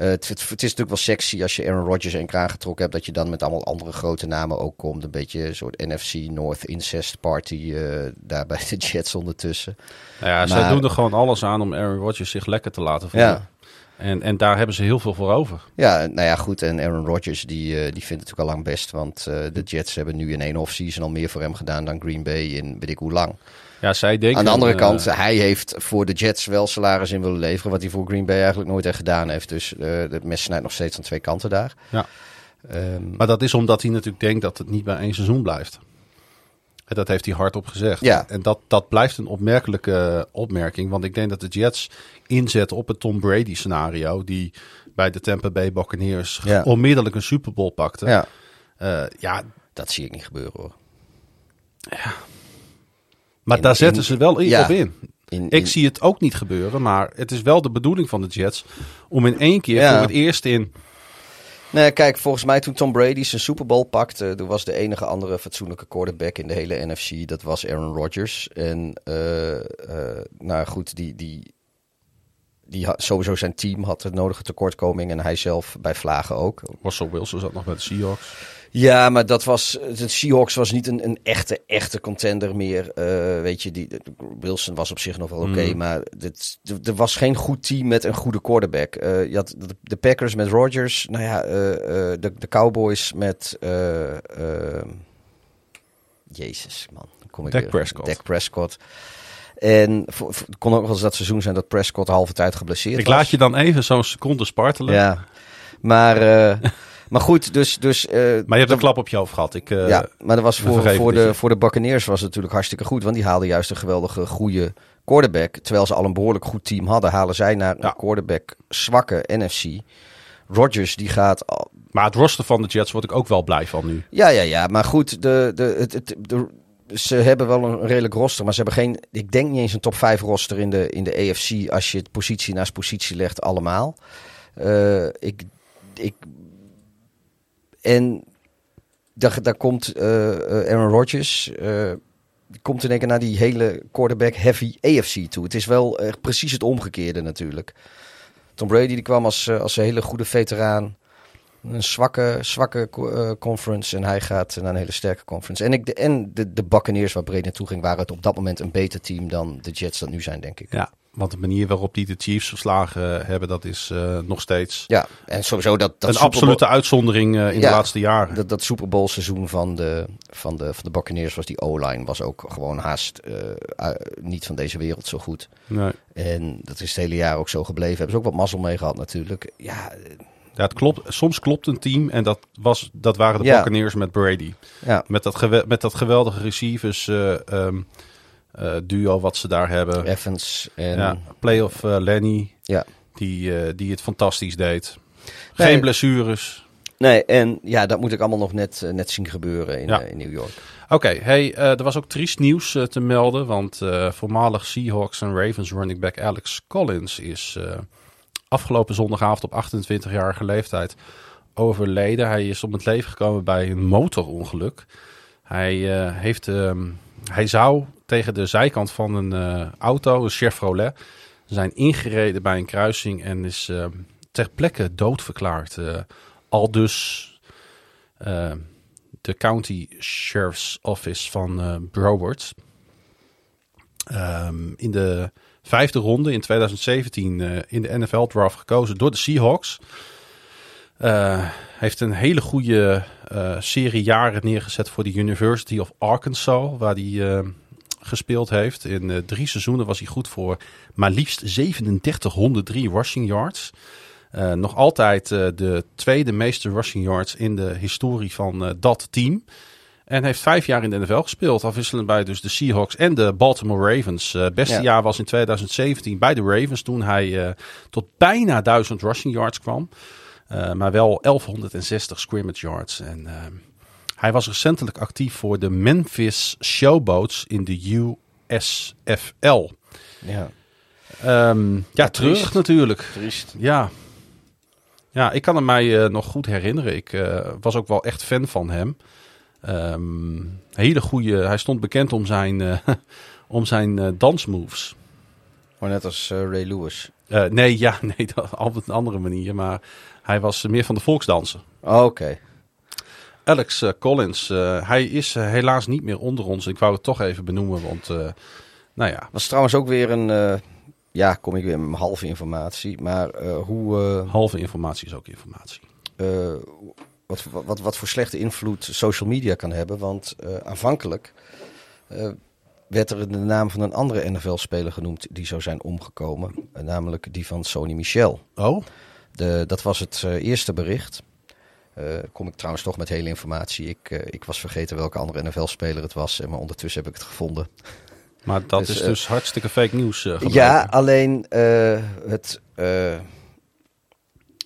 Speaker 2: Uh, het, het, is natuurlijk wel sexy als je Aaron Rodgers en kraan getrokken hebt. Dat je dan met allemaal andere grote namen ook komt. Een beetje een soort NFC North incest party uh, daar bij de Jets ondertussen.
Speaker 1: Nou ja, maar, ze doen er gewoon alles aan om Aaron Rodgers zich lekker te laten voelen.
Speaker 2: Ja.
Speaker 1: En, en daar hebben ze heel veel voor over.
Speaker 2: Ja, nou ja, goed. En Aaron Rodgers, die, uh, die vindt het natuurlijk al lang best. Want uh, de Jets hebben nu in één offseason al meer voor hem gedaan dan Green Bay in weet ik hoe lang.
Speaker 1: Ja, zij denken,
Speaker 2: Aan de andere uh, kant, hij heeft voor de Jets wel salaris in willen leveren. Wat hij voor Green Bay eigenlijk nooit echt gedaan heeft. Dus het mes snijdt nog steeds aan twee kanten daar.
Speaker 1: Ja. Um, maar dat is omdat hij natuurlijk denkt dat het niet bij één seizoen blijft. En dat heeft hij hardop gezegd.
Speaker 2: Ja.
Speaker 1: En dat, dat blijft een opmerkelijke opmerking. Want ik denk dat de Jets inzetten op het Tom Brady scenario. Die bij de Tampa Bay Buccaneers
Speaker 2: ja.
Speaker 1: onmiddellijk een Super Bowl pakte.
Speaker 2: Ja.
Speaker 1: Uh, ja.
Speaker 2: Dat zie ik niet gebeuren hoor.
Speaker 1: Ja. Maar in, daar zetten
Speaker 2: in,
Speaker 1: ze wel in,
Speaker 2: ja,
Speaker 1: op in.
Speaker 2: in
Speaker 1: Ik zie het ook niet gebeuren, maar het is wel de bedoeling van de Jets om in één keer
Speaker 2: Ja.
Speaker 1: voor het eerst in.
Speaker 2: Nee, kijk, volgens mij toen Tom Brady zijn Super Bowl pakte, er was de enige andere fatsoenlijke quarterback in de hele NFC, dat was Aaron Rodgers. En eh, eh, nou goed, die, die, die had, sowieso zijn team had de nodige tekortkoming en hij zelf bij vlagen ook.
Speaker 1: Russell Wilson zat nog bij de Seahawks.
Speaker 2: Ja, maar dat was. De Seahawks was niet een, een echte, echte contender meer. Uh, weet je, die, Wilson was op zich nog wel oké. Okay,
Speaker 1: Mm.
Speaker 2: Maar dit, er was geen goed team met een goede quarterback. Uh, je had de, de Packers met Rodgers. Nou ja, uh, de, de Cowboys met. Jezus, man. Kom ik
Speaker 1: Dak
Speaker 2: weer.
Speaker 1: Prescott.
Speaker 2: Dak Prescott. En het kon ook wel eens dat seizoen zijn dat Prescott halve tijd geblesseerd
Speaker 1: Ik
Speaker 2: was.
Speaker 1: laat je dan even zo'n seconde spartelen.
Speaker 2: Ja, maar, eh, maar goed, dus... dus eh,
Speaker 1: Maar je hebt een klap op je hoofd gehad. Ik, eh,
Speaker 2: ja, maar dat was voor, voor, de, voor de Buccaneers was het natuurlijk hartstikke goed. Want die haalden juist een geweldige, goede quarterback. Terwijl ze al een behoorlijk goed team hadden, halen zij naar
Speaker 1: Ja.
Speaker 2: een quarterback zwakke NFC. Rodgers, die gaat... al-
Speaker 1: Maar het roster van de Jets word ik ook wel blij van nu.
Speaker 2: Ja, ja, ja. Maar goed, de, de, het, het, de, ze hebben wel een redelijk roster. Maar ze hebben geen... Ik denk niet eens een top 5 roster in de, in de AFC... als je het positie naast positie legt allemaal. Eh, ik, ik, en daar, daar komt eh, eh, Aaron Rodgers... eh, komt in één keer naar die hele quarterback-heavy AFC toe. Het is wel echt precies het omgekeerde natuurlijk. Tom Brady die kwam als, als een hele goede veteraan. Een zwakke, zwakke co- conference. En hij gaat naar een hele sterke conference. En, ik, de, en de, de Buccaneers waar Brady naartoe ging... waren het op dat moment een beter team dan de Jets dat nu zijn, denk ik.
Speaker 1: Ja, want de manier waarop die de Chiefs verslagen hebben, dat is eh, nog steeds
Speaker 2: Ja, en sowieso dat, dat
Speaker 1: een
Speaker 2: Super Bowl-
Speaker 1: absolute uitzondering eh, in
Speaker 2: Ja.
Speaker 1: de laatste jaren.
Speaker 2: Dat, dat Super Bowl seizoen van de, van de, van de Buccaneers was die O-line was ook gewoon haast eh, niet van deze wereld zo goed.
Speaker 1: Nee.
Speaker 2: En dat is het hele jaar ook zo gebleven. Hebben ze ook wat mazzel mee gehad natuurlijk. Ja,
Speaker 1: Ja, het klopt. Soms klopt een team en dat, was, dat waren de
Speaker 2: Ja.
Speaker 1: Buccaneers met Brady.
Speaker 2: ja.
Speaker 1: Met dat, met dat geweldige receivers eh, duo wat ze daar hebben.
Speaker 2: Evans en...
Speaker 1: Ja, playoff eh, Lenny,
Speaker 2: Ja.
Speaker 1: die, eh, die het fantastisch deed.
Speaker 2: Nee.
Speaker 1: Geen blessures.
Speaker 2: Nee, en ja, dat moet ik allemaal nog net, eh, net zien gebeuren in,
Speaker 1: Ja.
Speaker 2: eh, in New York.
Speaker 1: Oké, hey, eh, er was ook triest nieuws eh, te melden. Want eh, voormalig Seahawks en Ravens running back Alex Collins is eh, afgelopen zondagavond op 28-jarige leeftijd overleden. Hij is om het leven gekomen bij een motorongeluk. Hij, eh, heeft, ehm, hij zou tegen de zijkant van een eh, auto, een Chevrolet, zijn ingereden bij een kruising en is eh, ter plekke doodverklaard. Eh, al dus de County Sheriff's Office van Broward. Ehm, in de vijfde ronde in 2017 eh, in de NFL-draft gekozen door de Seahawks. Eh, heeft een hele goede serie jaren neergezet voor de University of Arkansas, waar eh, gespeeld heeft. In eh, drie seizoenen was hij goed voor maar liefst 3703 rushing yards. Eh, nog altijd eh, de tweede meeste rushing yards in de historie van dat team. En heeft vijf jaar in de NFL gespeeld. Afwisselend bij dus de Seahawks en de Baltimore Ravens. Eh beste
Speaker 2: Ja.
Speaker 1: jaar was in 2017 bij de Ravens. Toen hij tot bijna 1000 rushing yards kwam. Maar wel 1160 scrimmage yards. En eh, hij was recentelijk actief voor de Memphis Showboats in de USFL.
Speaker 2: Ja,
Speaker 1: Ehm, ja, terug
Speaker 2: triest.
Speaker 1: natuurlijk.
Speaker 2: triest.
Speaker 1: Ja. Ja, ik kan hem mij eh, nog goed herinneren. Ik eh, was ook wel echt fan van hem. Ehm, hele goede. Hij stond bekend om zijn, eh, om zijn dansmoves.
Speaker 2: Maar net als Ray Lewis.
Speaker 1: Nee, ja, nee, dat, op een andere manier. Maar hij was meer van de volksdansen.
Speaker 2: Oh, Oké.
Speaker 1: Alex eh, Collins, eh, hij is eh, helaas niet meer onder ons. Ik wou het toch even benoemen, want nou ja,
Speaker 2: Was trouwens ook weer een... ja, kom ik weer met halve informatie. Maar hoe...
Speaker 1: halve informatie is ook informatie.
Speaker 2: wat, wat, wat voor slechte invloed social media kan hebben. Want aanvankelijk werd er de naam van een andere NFL-speler genoemd die zou zijn omgekomen. Namelijk die van Sony Michel.
Speaker 1: Oh,
Speaker 2: De, dat was het eerste bericht. Eh, kom ik trouwens toch met hele informatie. Ik, eh, ik was vergeten welke andere NFL-speler het was. En maar ondertussen heb ik het gevonden.
Speaker 1: maar dat
Speaker 2: Dus,
Speaker 1: is
Speaker 2: eh,
Speaker 1: dus hartstikke fake nieuws.
Speaker 2: Ja, alleen het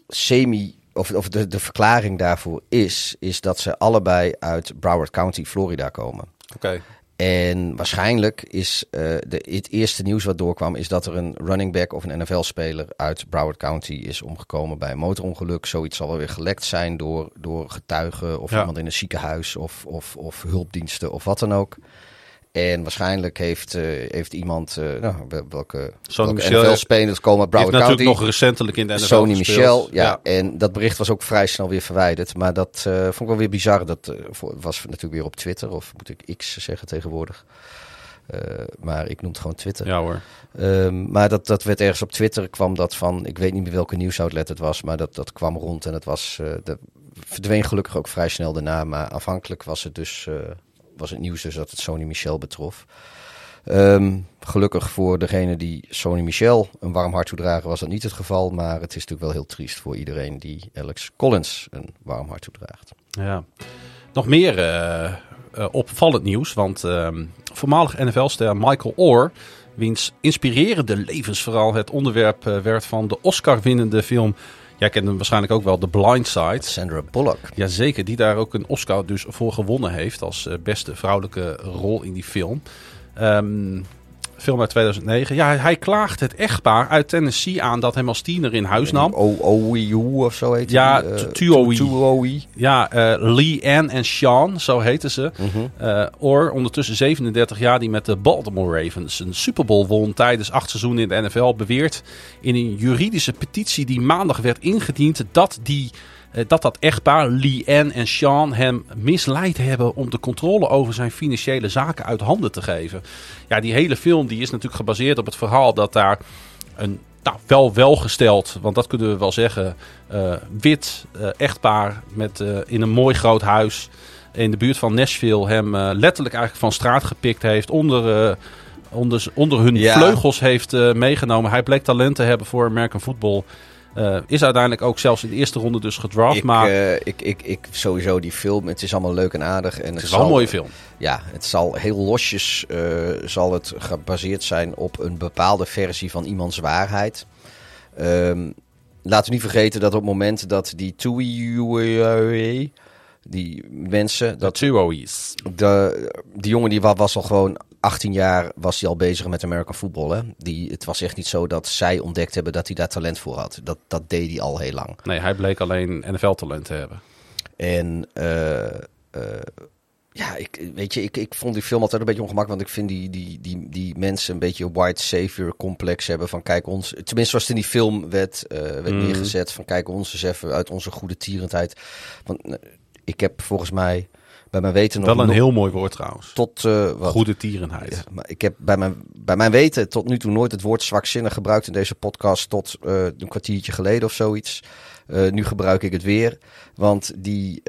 Speaker 2: semi, of, of de, de verklaring daarvoor is, is dat ze allebei uit Broward County, Florida komen.
Speaker 1: Oké.
Speaker 2: En waarschijnlijk is eh, de, het eerste nieuws wat doorkwam, is dat er een running back of een NFL-speler uit Broward County is omgekomen bij een motorongeluk. Zoiets zal wel weer gelekt zijn door, door getuigen of
Speaker 1: Ja.
Speaker 2: iemand in een ziekenhuis of, of, of hulpdiensten of wat dan ook. En waarschijnlijk heeft, eh, heeft iemand, eh, nou, wel- welke,
Speaker 1: Sony
Speaker 2: welke
Speaker 1: Michel
Speaker 2: NFL-spelers komen uit
Speaker 1: natuurlijk nog recentelijk in de NFL
Speaker 2: Sony
Speaker 1: gespeeld.
Speaker 2: Michel, ja, En dat bericht was ook vrij snel weer verwijderd. Maar dat eh, vond ik wel weer bizar. Dat eh, was natuurlijk weer op Twitter, of moet ik X zeggen tegenwoordig. Eh, maar ik noem het gewoon Twitter.
Speaker 1: Ja hoor.
Speaker 2: Ehm, maar dat, dat werd ergens op Twitter kwam dat van, ik weet niet meer welke nieuwsoutlet het was, maar dat, dat kwam rond en het was, eh de, verdween gelukkig ook vrij snel daarna. Maar aanvankelijk was het dus, eh, was het nieuws dus dat het Sony Michel betrof. Ehm, gelukkig voor degene die Sony Michel een warm hart toedragen was dat niet het geval. Maar het is natuurlijk wel heel triest voor iedereen die Alex Collins een warm hart toedraagt.
Speaker 1: Ja. Nog meer uh, uh, opvallend nieuws, want ehm, voormalig NFL-ster Michael Orr, wiens inspirerende levensverhaal het onderwerp uh, werd van de Oscar-winnende film Jij kent hem waarschijnlijk ook wel, The Blind Side.
Speaker 2: Sandra Bullock.
Speaker 1: Jazeker, die daar ook een Oscar dus voor gewonnen heeft als beste vrouwelijke rol in die film. Um, film uit 2009. Ja, hij klaagt het echtpaar uit Tennessee aan dat hem als tiener in huis nam.
Speaker 2: Of zo heet
Speaker 1: Ja,
Speaker 2: uh,
Speaker 1: Tuoi. Ja, uh, Lee Ann en Sean, zo heten ze. -hmm. uh, Or, ondertussen 37 jaar, die met de Baltimore Ravens een Super Bowl won tijdens acht seizoenen in de NFL, beweert in een juridische petitie die maandag werd ingediend dat die dat dat echtpaar, Lee Ann en Sean, hem misleid hebben om de controle over zijn financiële zaken uit handen te geven. Ja, die hele film die is natuurlijk gebaseerd op het verhaal dat daar een nou, wel welgesteld, want dat kunnen we wel zeggen, uh, wit uh, echtpaar met, uh, in een mooi groot huis in de buurt van Nashville hem letterlijk eigenlijk van straat gepikt heeft, onder, onder, onder hun ja. vleugels heeft meegenomen. Hij bleek talent te hebben voor American football. Uh, is uiteindelijk ook zelfs in de eerste ronde dus gedraft.
Speaker 2: Ik,
Speaker 1: maar
Speaker 2: uh, ik, ik, ik, sowieso die film, het is allemaal leuk en aardig. En
Speaker 1: het,
Speaker 2: het
Speaker 1: is wel zal, een mooie film.
Speaker 2: Ja, het zal heel losjes uh, zal het gebaseerd zijn op een bepaalde versie van iemands waarheid. Um, laten we niet vergeten dat op het moment dat die Tui die mensen...
Speaker 1: Dat Tuoi's.
Speaker 2: De, die jongen die was al gewoon 18 jaar was hij al bezig met American football. Hè? Die, het was echt niet zo dat zij ontdekt hebben dat hij daar talent voor had. Dat, dat deed hij al heel lang.
Speaker 1: Nee, hij bleek alleen NFL-talent te hebben.
Speaker 2: En uh, uh, ja, ik, weet je, ik, ik vond die film altijd een beetje ongemakkelijk. Want ik vind die, die, die, die mensen een beetje white savior complex hebben. Van kijk ons, tenminste zoals het in die film werd, uh, werd mm. neergezet. Van kijk ons eens even uit onze goede tierendheid. Want ik heb volgens mij bij mijn weten nog...
Speaker 1: Wel een nog, heel mooi woord trouwens.
Speaker 2: Tot, uh, wat,
Speaker 1: Goede tierenheid.
Speaker 2: Ja, maar ik heb bij mijn, bij mijn weten tot nu toe nooit het woord zwakzinnig gebruikt in deze podcast. Tot uh, een kwartiertje geleden of zoiets. Uh, nu gebruik ik het weer. Want die,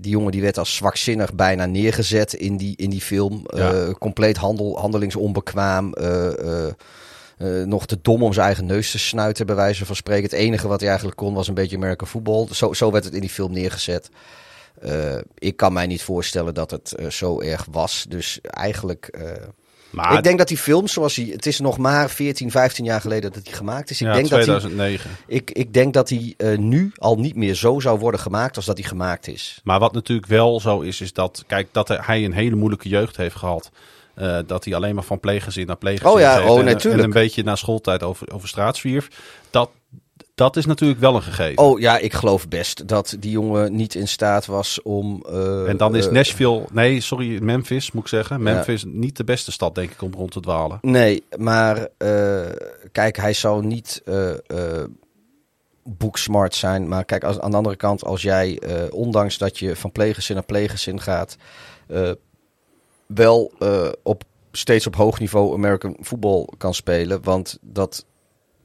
Speaker 2: die jongen die werd als zwakzinnig bijna neergezet in die, in die film. Ja. compleet handel, handelingsonbekwaam. Uh, nog te dom om zijn eigen neus te snuiten, bij wijze van spreken. Het enige wat hij eigenlijk kon was een beetje American voetbal. Zo, zo werd het in die film neergezet. Uh, ik kan mij niet voorstellen dat het uh, zo erg was. Dus eigenlijk. Uh, maar ik denk dat die film, zoals hij. Het is nog maar 14, 15 jaar geleden dat hij gemaakt is. Ik
Speaker 1: ja,
Speaker 2: denk
Speaker 1: 2009.
Speaker 2: Dat hij, ik, ik denk dat hij nu al niet meer zo zou worden gemaakt als dat hij gemaakt is.
Speaker 1: Maar wat natuurlijk wel zo is, is dat. Kijk, dat hij een hele moeilijke jeugd heeft gehad. Uh, dat hij alleen maar van pleeggezin naar pleeggezin
Speaker 2: oh ja, oh,
Speaker 1: en,
Speaker 2: natuurlijk.
Speaker 1: en een beetje na schooltijd over, over straat zwierf. Dat, dat is natuurlijk wel een gegeven.
Speaker 2: Oh ja, ik geloof best dat die jongen niet in staat was om. Uh,
Speaker 1: en dan is Nashville, nee, sorry, Memphis moet ik zeggen. Memphis ja. niet de beste stad, denk ik, om rond te dwalen.
Speaker 2: Nee, maar uh, kijk, hij zou niet uh, boeksmart zijn. Maar kijk, als, aan de andere kant, als jij, ondanks dat je van pleeggezin naar pleeggezin gaat, wel op steeds op hoog niveau American voetbal kan spelen. Want dat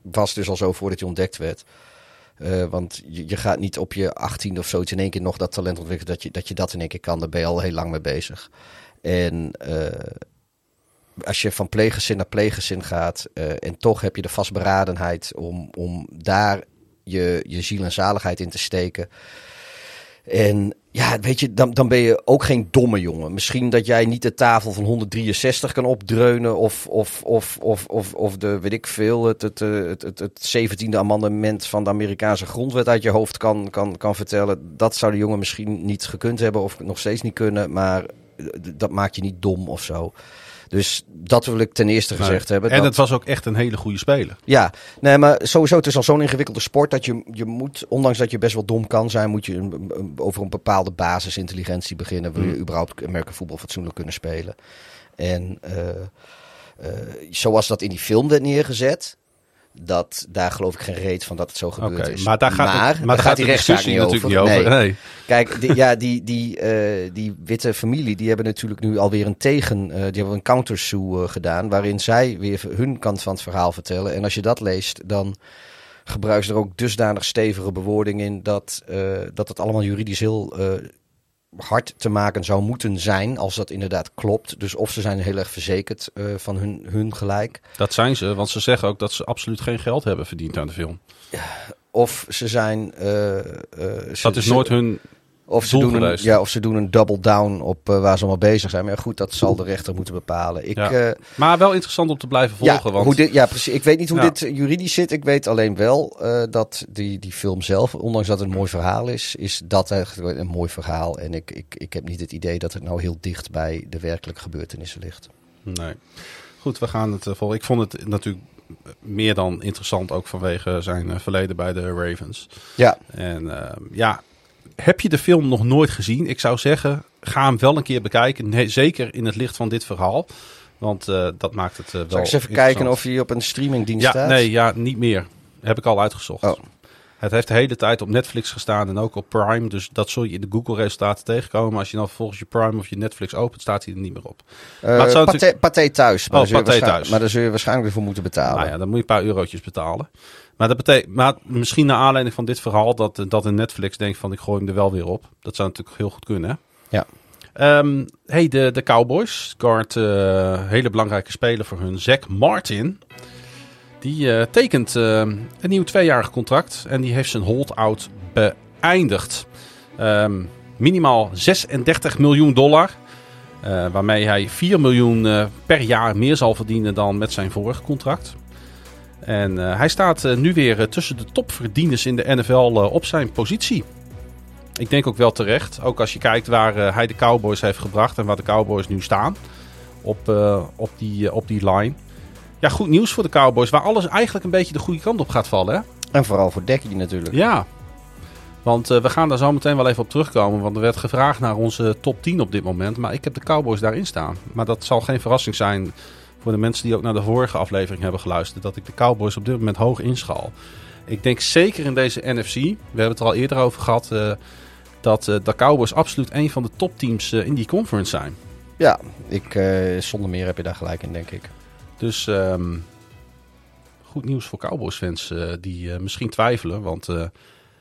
Speaker 2: was dus al zo voordat je ontdekt werd. Uh, want je, je, gaat niet op je 18 of zoiets in één keer nog dat talent ontwikkelen dat je, dat je dat in één keer kan. Daar ben je al heel lang mee bezig. En uh, als je van pleeggezin naar pleeggezin gaat uh, en toch heb je de vastberadenheid om, om daar je, je ziel en zaligheid in te steken. En ja, weet je, dan, dan ben je ook geen domme jongen. Misschien dat jij niet de tafel van 163 kan opdreunen. Of, of, of, of, of, of de, weet ik veel, het, het, het, het, het 17e amendement van de Amerikaanse grondwet uit je hoofd kan, kan, kan vertellen. Dat zou de jongen misschien niet gekund hebben of nog steeds niet kunnen. Maar dat maakt je niet dom of zo. Dus dat wil ik ten eerste gezegd hebben.
Speaker 1: En
Speaker 2: dat...
Speaker 1: het was ook echt een hele goede speler.
Speaker 2: Ja, nee, maar sowieso, het is al zo'n ingewikkelde sport dat je, je moet, ondanks dat je best wel dom kan zijn, moet je een, een, over een bepaalde basisintelligentie beginnen. Wil je mm. überhaupt merken voetbal fatsoenlijk kunnen spelen. En uh, uh, zoals dat in die film werd neergezet, dat, daar geloof ik geen reet van dat het zo gebeurd
Speaker 1: okay,
Speaker 2: is.
Speaker 1: Maar daar gaat,
Speaker 2: maar,
Speaker 1: het, maar
Speaker 2: daar gaat die rechtszaak niet over.
Speaker 1: Niet over. Nee. nee.
Speaker 2: Kijk, die, ja, die, die, uh, die witte familie, die hebben natuurlijk nu alweer een tegen, uh, die hebben een countersue uh, gedaan, waarin zij weer hun kant van het verhaal vertellen. En als je dat leest, dan gebruiken ze er ook dusdanig stevige bewoording in dat, dat het allemaal juridisch heel hard te maken zou moeten zijn als dat inderdaad klopt. Dus of ze zijn heel erg verzekerd uh, van hun, hun gelijk.
Speaker 1: Dat zijn ze, want ze zeggen ook dat ze absoluut geen geld hebben verdiend aan de film.
Speaker 2: Of ze zijn. Uh,
Speaker 1: ze, dat is nooit hun
Speaker 2: of ze, doen een, ja, of ze doen een double down op uh, waar ze allemaal bezig zijn. Maar goed, dat zal de rechter moeten bepalen. Ik,
Speaker 1: ja. uh, maar wel interessant om te blijven volgen.
Speaker 2: Ja,
Speaker 1: want...
Speaker 2: hoe dit, ja precies. Ik weet niet hoe dit juridisch zit. Ik weet alleen wel uh, dat die, die film zelf, ondanks dat het een mooi verhaal is, is dat eigenlijk een mooi verhaal. En ik, ik, ik heb niet het idee dat het nou heel dicht bij de werkelijke gebeurtenissen ligt.
Speaker 1: Nee. Goed, we gaan het volgen. Ik vond het natuurlijk meer dan interessant, ook vanwege zijn verleden bij de Ravens.
Speaker 2: Ja.
Speaker 1: En ja, heb je de film nog nooit gezien? Ik zou zeggen, ga hem wel een keer bekijken. Nee, zeker in het licht van dit verhaal. Want uh, dat maakt het uh, wel.
Speaker 2: Zal ik eens even kijken of hij op een streamingdienst
Speaker 1: ja,
Speaker 2: staat?
Speaker 1: Nee, ja, niet meer. Heb ik al uitgezocht.
Speaker 2: Oh.
Speaker 1: Het heeft de hele tijd op Netflix gestaan en ook op Prime. Dus dat zul je in de Google-resultaten tegenkomen. Als je nou volgens je Prime of je Netflix opent, staat hij er niet meer op.
Speaker 2: Uh, maar paté, natuurlijk... paté thuis. Maar,
Speaker 1: oh, paté thuis.
Speaker 2: maar daar zul je waarschijnlijk weer voor moeten betalen.
Speaker 1: Nou ja, dan moet je een paar eurotjes betalen. Maar dat betekent, maar misschien naar aanleiding van dit verhaal, dat, dat een Netflix denkt van ik gooi hem er wel weer op. Dat zou natuurlijk heel goed kunnen. Hè?
Speaker 2: Ja.
Speaker 1: Um, hey, de, de Cowboys. Guard, uh, hele belangrijke speler voor hun. Zack Martin. Die uh, tekent uh, een nieuw tweejarig contract. En die heeft zijn hold-out beëindigd. Um, minimaal 36 miljoen dollar. waarmee hij 4 miljoen per jaar meer zal verdienen dan met zijn vorige contract. En hij staat nu weer tussen de topverdieners in de NFL op zijn positie. Ik denk ook wel terecht. Ook als je kijkt waar hij de Cowboys heeft gebracht en waar de Cowboys nu staan. Op, op, die, op die line. Ja, goed nieuws voor de Cowboys. Waar alles eigenlijk een beetje de goede kant op gaat vallen. Hè?
Speaker 2: En vooral voor Dekkie natuurlijk.
Speaker 1: Ja. Want we gaan daar zo meteen wel even op terugkomen. Want er werd gevraagd naar onze top 10 op dit moment. Maar ik heb de Cowboys daarin staan. Maar dat zal geen verrassing zijn voor de mensen die ook naar de vorige aflevering hebben geluisterd, dat ik de Cowboys op dit moment hoog inschaal. Ik denk zeker in deze NFC, we hebben het er al eerder over gehad, uh, dat uh, de Cowboys absoluut een van de topteams in die conference zijn.
Speaker 2: Ja, ik, zonder meer heb je daar gelijk in, denk ik.
Speaker 1: Dus um, goed nieuws voor Cowboys-fans die misschien twijfelen. Want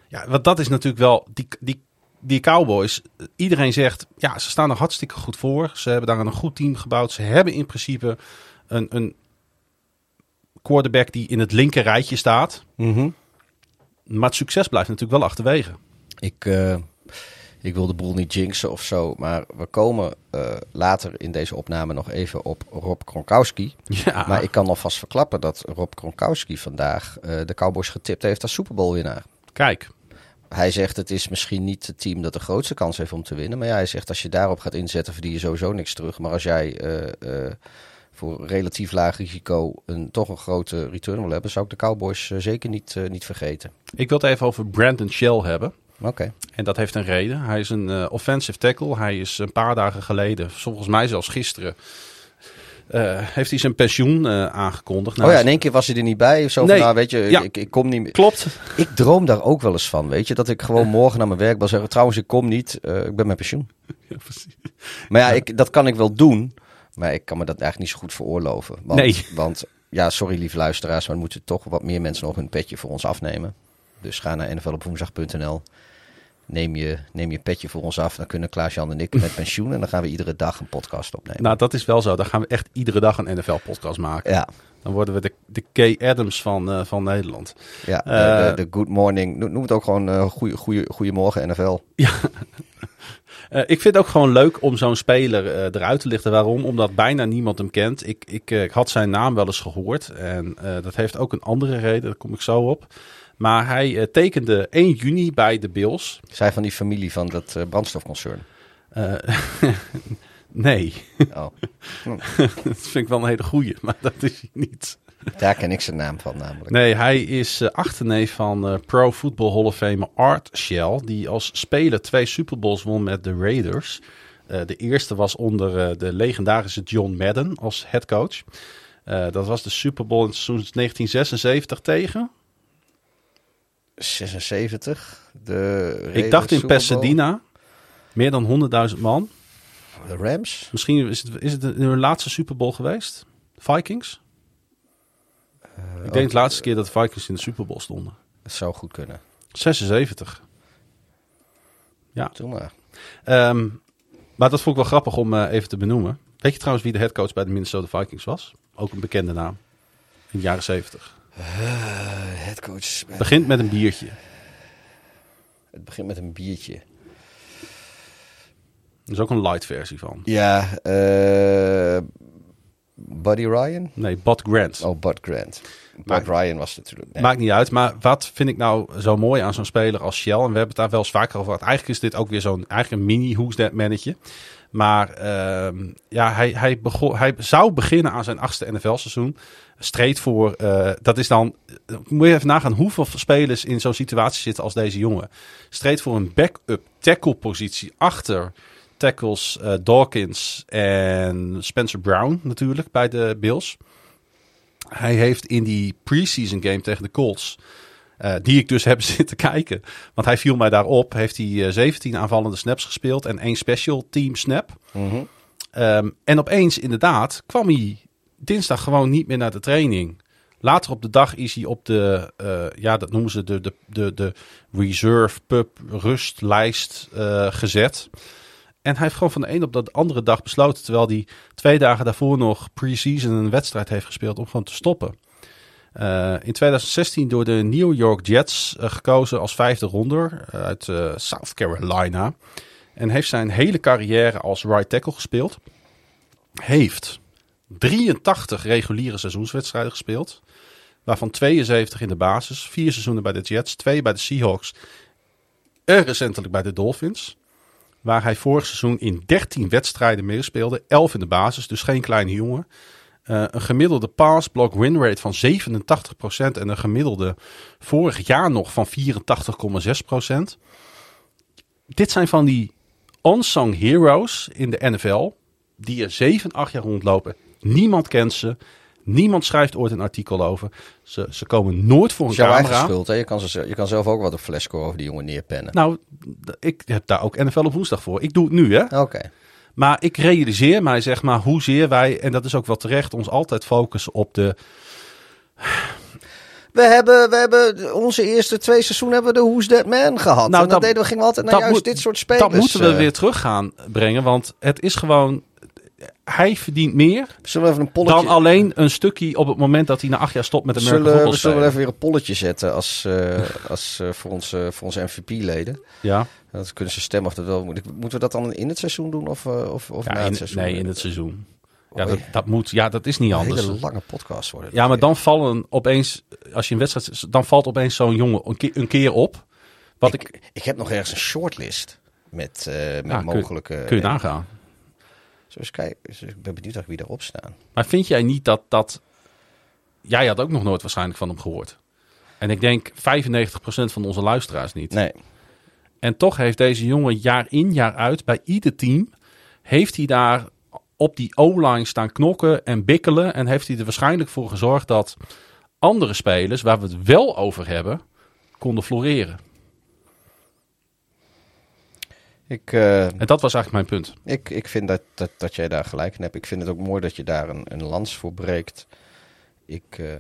Speaker 1: ja, wat dat is natuurlijk wel, die, die, die Cowboys, iedereen zegt, ja, ze staan er hartstikke goed voor. Ze hebben daar een goed team gebouwd. Ze hebben in principe een, een quarterback die in het linker rijtje staat.
Speaker 2: Mm -hmm.
Speaker 1: Maar het succes blijft natuurlijk wel achterwege.
Speaker 2: Ik, ik wil de boel niet jinxen of zo, maar we komen uh, later in deze opname nog even op Rob Kronkowski.
Speaker 1: Ja.
Speaker 2: Maar ik kan alvast verklappen dat Rob Kronkowski vandaag uh, de Cowboys getipt heeft als Super Bowl winnaar.
Speaker 1: Kijk.
Speaker 2: Hij zegt het is misschien niet het team dat de grootste kans heeft om te winnen. Maar ja, hij zegt als je daarop gaat inzetten verdien je sowieso niks terug. Maar als jij voor relatief laag risico een, toch een grote return wil hebben, zou ik de Cowboys zeker niet, niet vergeten.
Speaker 1: Ik wil het even over Brandon Shell hebben.
Speaker 2: Oké. Okay.
Speaker 1: En dat heeft een reden. Hij is een uh, offensive tackle. Hij is een paar dagen geleden, volgens mij zelfs gisteren, heeft hij zijn pensioen aangekondigd.
Speaker 2: Nou, oh ja, in één keer was hij er niet bij. Zo
Speaker 1: nee.
Speaker 2: van, nou, weet je,
Speaker 1: ja.
Speaker 2: ik, ik kom niet meer.
Speaker 1: Klopt.
Speaker 2: Ik droom daar ook wel eens van, weet je. Dat ik gewoon morgen naar mijn werk wil zeggen, trouwens, ik kom niet. ik ben met pensioen.
Speaker 1: Ja, precies.
Speaker 2: Maar ja, ja. Ik, dat kan ik wel doen. Maar ik kan me dat eigenlijk niet zo goed veroorloven. Want,
Speaker 1: nee.
Speaker 2: Want, ja, sorry lieve luisteraars, maar moeten toch wat meer mensen nog hun petje voor ons afnemen. Dus ga naar nflopwoensdag.nl. Neem je, neem je petje voor ons af. Dan kunnen Klaas-Jan en ik met pensioen. En dan gaan we iedere dag een podcast opnemen.
Speaker 1: Nou, dat is wel zo. Dan gaan we echt iedere dag een NFL-podcast maken.
Speaker 2: Ja.
Speaker 1: Dan worden we de, de Kay Adams van, uh, van Nederland.
Speaker 2: Ja, de, uh, de, de, Good Morning. Noem het ook gewoon uh, goeie, goeie, Goedemorgen NFL.
Speaker 1: Ja. Uh, ik vind het ook gewoon leuk om zo'n speler uh, eruit te lichten. Waarom? Omdat bijna niemand hem kent. Ik, ik, uh, ik had zijn naam wel eens gehoord. En dat heeft ook een andere reden. Daar kom ik zo op. Maar hij tekende 1 juni bij de Bills.
Speaker 2: Zij van die familie van dat brandstofconcern?
Speaker 1: nee.
Speaker 2: Oh.
Speaker 1: Hm. dat vind ik wel een hele goeie, maar dat is hij niet.
Speaker 2: Daar ken ik zijn naam van namelijk.
Speaker 1: Nee, hij is uh, achterneef van uh, Pro Football Hall of Famer Art Shell. Die als speler twee Super Bowls won met de Raiders. Uh, de eerste was onder de legendarische John Madden als headcoach. dat was de Super Bowl in 1976 tegen...
Speaker 2: 76. De
Speaker 1: Ik dacht in Pasadena. Meer dan 100.000 man.
Speaker 2: De Rams?
Speaker 1: Misschien is het, is het hun laatste Super Bowl geweest. Vikings? Uh, ik denk de laatste keer dat de Vikings in de Super Bowl stonden.
Speaker 2: Dat zou goed kunnen.
Speaker 1: 76. Ja.
Speaker 2: Doe maar.
Speaker 1: Ehm, maar dat vond ik wel grappig om eh, even te benoemen. Weet je trouwens wie de headcoach bij de Minnesota Vikings was? Ook een bekende naam. In de jaren 70.
Speaker 2: Headcoach.
Speaker 1: Begint met een biertje.
Speaker 2: Het begint met een biertje.
Speaker 1: Er is ook een light versie van.
Speaker 2: Ja, eh Buddy Ryan?
Speaker 1: Nee, Bud Grant.
Speaker 2: Oh, Bud Grant. Bud
Speaker 1: Maakt-
Speaker 2: Ryan was het natuurlijk. Nee.
Speaker 1: Maakt niet uit. Maar wat vind ik nou zo mooi aan zo'n speler als Shell? En we hebben het daar wel eens vaker over gehad. Eigenlijk is dit ook weer zo'n eigenlijk een mini Who's That mannetje. Maar ehm, ja, hij, hij, begon, hij zou beginnen aan zijn achtste NFL-seizoen. Streed voor, eh, dat is dan, moet je even nagaan hoeveel spelers in zo'n situatie zitten als deze jongen. Streed voor een backup tackle positie achter tackles eh, Dawkins en Spencer Brown natuurlijk bij de Bills. Hij heeft in die preseason game tegen de Colts, eh, die ik dus heb zitten kijken, want hij viel mij daarop, heeft hij eh, 17 aanvallende snaps gespeeld en één special team snap.
Speaker 2: Mhm.
Speaker 1: Ehm, en opeens, inderdaad, kwam hij dinsdag gewoon niet meer naar de training. Later op de dag is hij op de, eh, ja, dat noemen ze de, de, de, de reserve pub rustlijst eh, gezet. En hij heeft gewoon van de een op de andere dag besloten, terwijl hij twee dagen daarvoor nog pre-season een wedstrijd heeft gespeeld, om gewoon te stoppen. Eh, in 2016 door de New York Jets gekozen als vijfde ronder uit South Carolina. En heeft zijn hele carrière als right tackle gespeeld. Heeft 83 reguliere seizoenswedstrijden gespeeld. Waarvan 72 in de basis. Vier seizoenen bij de Jets. Twee bij de Seahawks. En recentelijk bij de Dolphins. Waar hij vorig seizoen in 13 wedstrijden meespeelde. 11 in de basis, dus geen kleine jongen. Eh, een gemiddelde pass-block win rate van 87% en een gemiddelde vorig jaar nog van 84,6%. Dit zijn van die unsung heroes in de NFL die er 7, 8 jaar rondlopen. Niemand kent ze. Niemand schrijft ooit een artikel over. Ze, ze komen nooit voor een
Speaker 2: Het is jouw eigen
Speaker 1: camera.
Speaker 2: schuld, hè? Je kan, ze, je kan zelf ook wat op flashscore over die jongen neerpennen.
Speaker 1: Nou, ik heb daar ook NFL op woensdag voor. Ik doe het nu, hè.
Speaker 2: Oké.
Speaker 1: Maar ik realiseer mij, zeg maar, hoezeer wij, en dat is ook wel terecht, ons altijd focussen op de...
Speaker 2: We hebben, we hebben onze eerste twee seizoenen hebben we de Who's That Man gehad.
Speaker 1: Nou,
Speaker 2: en dat,
Speaker 1: dat-
Speaker 2: deden we, gingen we altijd naar juist
Speaker 1: moet-
Speaker 2: dit soort spelers.
Speaker 1: Dat moeten we
Speaker 2: eh.
Speaker 1: weer terug gaan brengen, want het is gewoon... Hij verdient meer
Speaker 2: even een
Speaker 1: dan alleen een stukje op het moment dat hij na acht jaar stopt met de
Speaker 2: Zullen,
Speaker 1: Football
Speaker 2: we zullen we even weer een polletje zetten als, eh, als, eh, voor, onze, voor onze MVP-leden.
Speaker 1: Ja,
Speaker 2: Dan kunnen ze stemmen of dat wel moet. Moeten we dat dan in het seizoen doen of, eh, of, of
Speaker 1: ja
Speaker 2: na
Speaker 1: in,
Speaker 2: het seizoen?
Speaker 1: nee, in het seizoen. Ja, dat, dat moet, ja, dat is niet
Speaker 2: Een
Speaker 1: anders.
Speaker 2: hele lange podcast worden.
Speaker 1: Ja, maar dan vallen opeens, als je een wedstrijd, dan valt opeens zo'n jongen een keer, een keer op. Wat ik,
Speaker 2: ik, ik heb nog ergens een shortlist met, met
Speaker 1: Ja, kun-
Speaker 2: mogelijke...
Speaker 1: kun je nagaan.
Speaker 2: Dus ik ben benieuwd wie daarop staan.
Speaker 1: Maar vind jij niet dat dat... Jij had ook nog nooit waarschijnlijk van hem gehoord. En ik denk 95% van onze luisteraars niet.
Speaker 2: Nee.
Speaker 1: En toch heeft deze jongen jaar in jaar uit bij ieder team... heeft hij daar op die O-line staan knokken en bikkelen... en heeft hij er waarschijnlijk voor gezorgd dat andere spelers... waar we het wel over hebben, konden floreren.
Speaker 2: Ik, eh,
Speaker 1: En dat was eigenlijk mijn punt.
Speaker 2: ik, ik vind dat, dat, dat jij daar gelijk in hebt. Ik vind het ook mooi dat je daar een, een lans voor breekt. Ik, eh,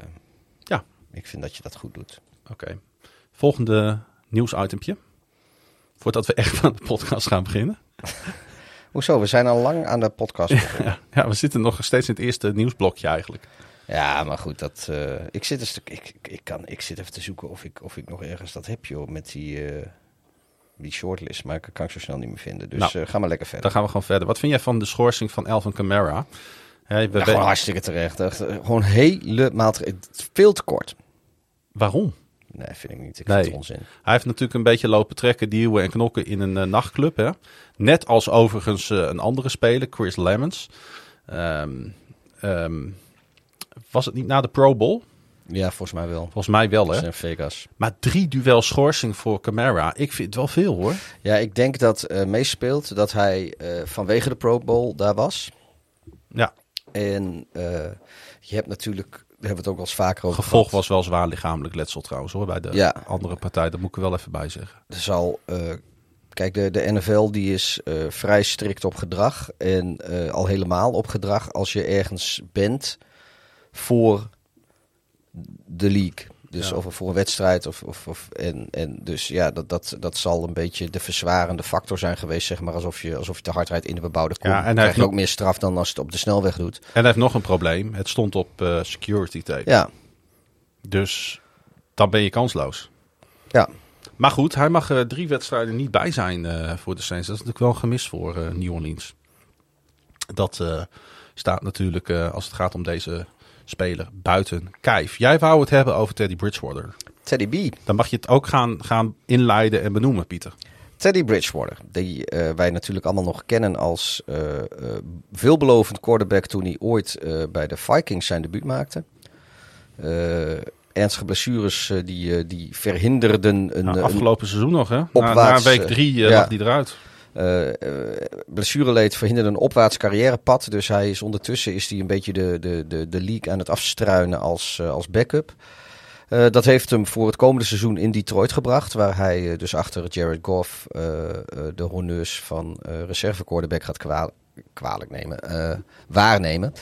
Speaker 1: Ja.
Speaker 2: ik vind dat je dat goed doet.
Speaker 1: Oké. Volgende nieuwsitempje. Voordat we echt aan de podcast gaan beginnen.
Speaker 2: Hoezo? We zijn al lang aan de podcast. begonnen.
Speaker 1: Ja, we zitten nog steeds in het eerste nieuwsblokje eigenlijk.
Speaker 2: ja, maar goed. Dat, eh, ik, zit een stuk, ik, ik, kan, ik zit even te zoeken of ik, of ik nog ergens dat heb, joh. Met die, die shortlist. Maar ik kan ik zo snel niet meer vinden. Dus
Speaker 1: Nou,
Speaker 2: eh, ga maar lekker verder.
Speaker 1: Dan gaan we gewoon verder. Wat vind jij van de schorsing van Elvin Kamara? Hè, we
Speaker 2: Ja, gewoon hartstikke terecht. Echt, eh, gewoon helemaal terecht. Veel te kort.
Speaker 1: Waarom?
Speaker 2: Nee, vind ik niet. Ik
Speaker 1: Nee.
Speaker 2: vind het onzin.
Speaker 1: Hij heeft natuurlijk een beetje lopen trekken, duwen en knokken in een eh, nachtclub. Hè? Net als overigens een andere speler, Chris Lemons. Ehm, ehm, was het niet na de Pro Bowl?
Speaker 2: Ja, volgens mij wel.
Speaker 1: Volgens mij wel, hè?
Speaker 2: in Vegas.
Speaker 1: Maar drie duel schorsing voor Camara. Ik vind het wel veel, hoor.
Speaker 2: Ja, ik denk dat eh meespeelt dat hij eh, vanwege de Pro Bowl daar was.
Speaker 1: Ja,
Speaker 2: En eh, je hebt natuurlijk, daar hebben we het ook wel eens vaker over
Speaker 1: gevolg
Speaker 2: gehad.
Speaker 1: was wel zwaar lichamelijk letsel trouwens, hoor. Bij de
Speaker 2: Ja.
Speaker 1: andere partij, dat moet ik er wel even bij zeggen.
Speaker 2: Er zal, eh, kijk, de, de NFL die is vrij strikt op gedrag. En al helemaal op gedrag als je ergens bent voor de league. Dus
Speaker 1: Ja.
Speaker 2: of voor een wedstrijd. Of, of, of, en, en dus ja, dat, dat, dat zal een beetje de verzwarende factor zijn geweest. Zeg maar alsof je, alsof je te hard rijdt in de bebouwde kom.
Speaker 1: Ja, en hij
Speaker 2: krijg je ook meer straf dan als je het op de snelweg doet.
Speaker 1: En hij heeft nog een probleem. Het stond op eh, security tape.
Speaker 2: Ja,
Speaker 1: Dus dan ben je kansloos.
Speaker 2: ja.
Speaker 1: Maar goed, hij mag er drie wedstrijden niet bij zijn eh, voor de Saints. Dat is natuurlijk wel een gemis voor New Orleans. Dat staat natuurlijk, als het gaat om deze speler, buiten kijf. Jij wou het hebben over Teddy Bridgewater.
Speaker 2: Teddy B.
Speaker 1: Dan mag je het ook gaan, gaan inleiden en benoemen, Pieter.
Speaker 2: Teddy Bridgewater, die eh, wij natuurlijk allemaal nog kennen als eh, eh, veelbelovend quarterback toen hij ooit bij de Vikings zijn debuut maakte. Ernstige blessures die, die verhinderden een,
Speaker 1: Nou,
Speaker 2: een
Speaker 1: afgelopen seizoen nog, hè? Na,
Speaker 2: opwaarts,
Speaker 1: na week drie
Speaker 2: ja.
Speaker 1: lag hij eruit.
Speaker 2: Eh, blessureleed verhinderde een opwaarts carrièrepad. Dus hij is ondertussen is hij een beetje de, de, de, de league aan het afstruinen als, eh, als backup. Dat heeft hem voor het komende seizoen in Detroit gebracht. Waar hij dus achter Jared Goff de honneurs van reserve quarterback gaat kwaal- kwalijk nemen, waarnemen.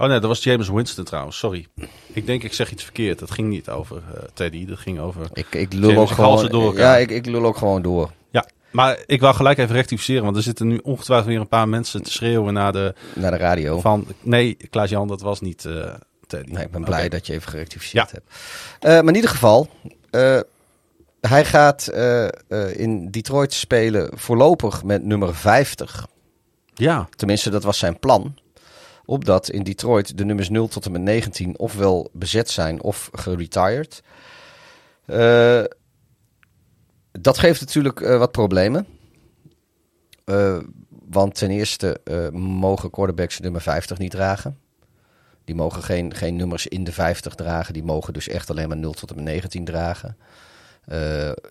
Speaker 1: Oh nee, dat was James Winston trouwens. Sorry. Ik denk ik zeg iets verkeerd. Het ging niet over Teddy. Dat ging over...
Speaker 2: Ik, ik lul
Speaker 1: James,
Speaker 2: ook gewoon.
Speaker 1: door
Speaker 2: ja, ik, ik lul ook gewoon door.
Speaker 1: Ja, maar ik wil gelijk even rectificeren. Want er zitten nu ongetwijfeld weer een paar mensen te schreeuwen naar de...
Speaker 2: Naar de radio.
Speaker 1: Van, nee, Klaas-Jan, dat was niet eh, Teddy.
Speaker 2: Nee, ik ben blij dat je even gerectificeerd
Speaker 1: Ja.
Speaker 2: hebt. Eh, maar in ieder geval, eh, hij gaat in Detroit spelen voorlopig met nummer 50.
Speaker 1: Ja,
Speaker 2: Tenminste, dat was zijn plan. Opdat in Detroit de nummers 0 tot en met 19 ofwel bezet zijn of geretired. Eh, dat geeft natuurlijk eh, wat problemen. Eh, want ten eerste eh, mogen quarterbacks nummer 50 niet dragen. Die mogen geen, geen nummers in de 50 dragen. Die mogen dus echt alleen maar 0 tot en met 19 dragen.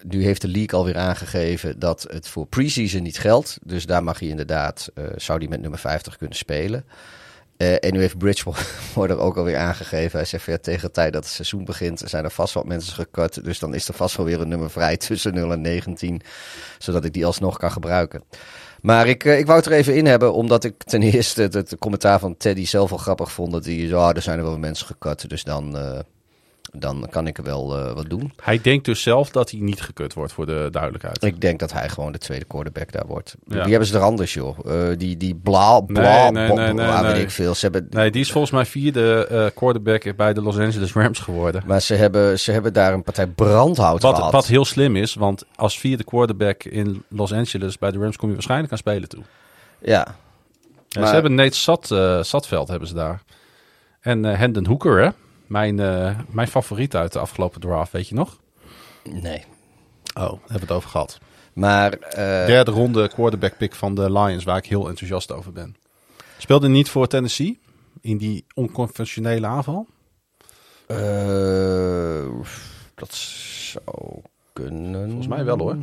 Speaker 2: Nu heeft de league alweer aangegeven dat het voor preseason niet geldt. Dus daar mag hij inderdaad, zou hij met nummer 50 kunnen spelen. Eh, en nu heeft Bridgewater ook alweer aangegeven. Hij zegt ja, tegen de tijd dat het seizoen begint zijn er vast wat mensen gekut. Dus dan is er vast wel weer een nummer vrij tussen 0 en 19. Zodat ik die alsnog kan gebruiken. Maar ik, eh, ik wou het er even in hebben, omdat ik ten eerste het, commentaar van Teddy zelf al grappig vond. Dat hij, ja, er zijn er wel mensen gekut, dus dan, eh, dan kan ik er wel eh, wat doen.
Speaker 1: hij denkt dus zelf dat hij niet gekut wordt, voor de duidelijkheid.
Speaker 2: Ik denk dat hij gewoon de tweede quarterback daar wordt.
Speaker 1: Ja.
Speaker 2: Wie hebben ze er anders, joh? Eh, die die bla, bla,
Speaker 1: Nee, nee,
Speaker 2: bla,
Speaker 1: nee,
Speaker 2: bla,
Speaker 1: nee,
Speaker 2: weet ik veel. Ze hebben,
Speaker 1: Nee, die is volgens mij vierde eh, quarterback bij de Los Angeles Rams geworden.
Speaker 2: Maar ze hebben, ze hebben daar een partij brandhout
Speaker 1: Wat,
Speaker 2: gehad.
Speaker 1: wat heel slim is, want als vierde quarterback in Los Angeles bij de Rams kom je waarschijnlijk aan spelen toe.
Speaker 2: Ja,
Speaker 1: Ja,
Speaker 2: Maar-
Speaker 1: Ze hebben Nate Sat, eh, Satveld hebben ze daar. En Hendon Hooker, hè? Mijn, eh, mijn favoriet uit de afgelopen draft, weet je nog?
Speaker 2: nee.
Speaker 1: Oh, daar hebben we het over gehad.
Speaker 2: Maar eh,
Speaker 1: Derde ronde quarterback pick van de Lions, waar ik heel enthousiast over ben. Speelde niet voor Tennessee in die onconventionele aanval?
Speaker 2: eh, dat zou kunnen.
Speaker 1: Volgens mij wel, hoor.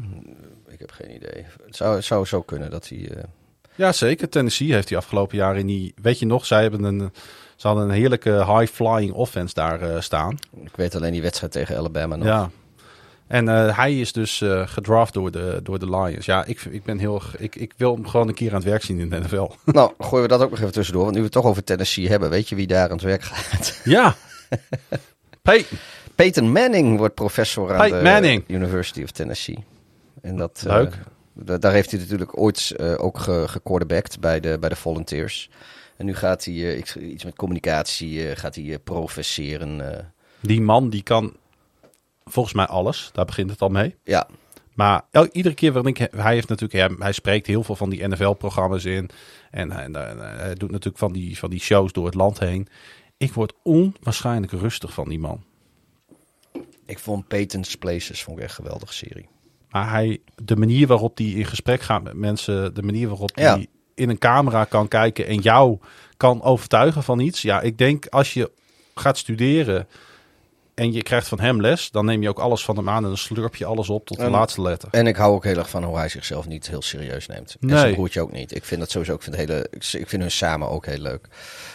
Speaker 2: Ik heb geen idee. Het zou, het zou zo kunnen dat hij... eh,
Speaker 1: Ja, zeker. Tennessee heeft die afgelopen jaren in die... Weet je nog, zij hebben een, ze hadden een heerlijke high-flying offense daar eh, staan.
Speaker 2: ik weet alleen die wedstrijd tegen Alabama nog.
Speaker 1: Ja. En eh, hij is dus eh, gedraft door de, door de Lions. Ja, ik, ik ben heel... Ik, ik wil hem gewoon een keer aan het werk zien in de NFL.
Speaker 2: Nou, gooien we dat ook nog even tussendoor. Want nu we het toch over Tennessee hebben, weet je wie daar aan het werk gaat?
Speaker 1: Ja. Peyton.
Speaker 2: Peyton Manning wordt professor aan de
Speaker 1: Manning.
Speaker 2: University of Tennessee. En dat,
Speaker 1: Leuk.
Speaker 2: da- daar heeft hij natuurlijk ooit ook ge bij de, bij de Volunteers. En nu gaat hij eh, iets, met communicatie eh, gaat hij eh, professeren.
Speaker 1: Die man die kan volgens mij alles. Daar begint het al mee.
Speaker 2: ja,
Speaker 1: Maar el- iedere keer waarin ik... Hij, heeft natuurlijk, hij, hij spreekt heel veel van die NFL-programma's in. En, hij- en, hij- hij doet natuurlijk van die, van die shows door het land heen. Ik word onwaarschijnlijk rustig van die man.
Speaker 2: ik vond Peyton's Places vond ik echt een geweldige serie.
Speaker 1: Maar hij, de manier waarop hij in gesprek gaat met mensen, de manier waarop
Speaker 2: Ja.
Speaker 1: In een camera kan kijken en jou kan overtuigen van iets. Ja, ik denk als je gaat studeren en je krijgt van hem les, dan neem je ook alles van hem aan en dan slurp je alles op tot de
Speaker 2: En-
Speaker 1: laatste letter.
Speaker 2: En ik hou ook heel erg van hoe hij zichzelf niet heel serieus neemt. En
Speaker 1: Nee.
Speaker 2: zijn broertje ook niet. Ik vind dat sowieso, ik vind, het hele, ik vind hun samen ook heel leuk.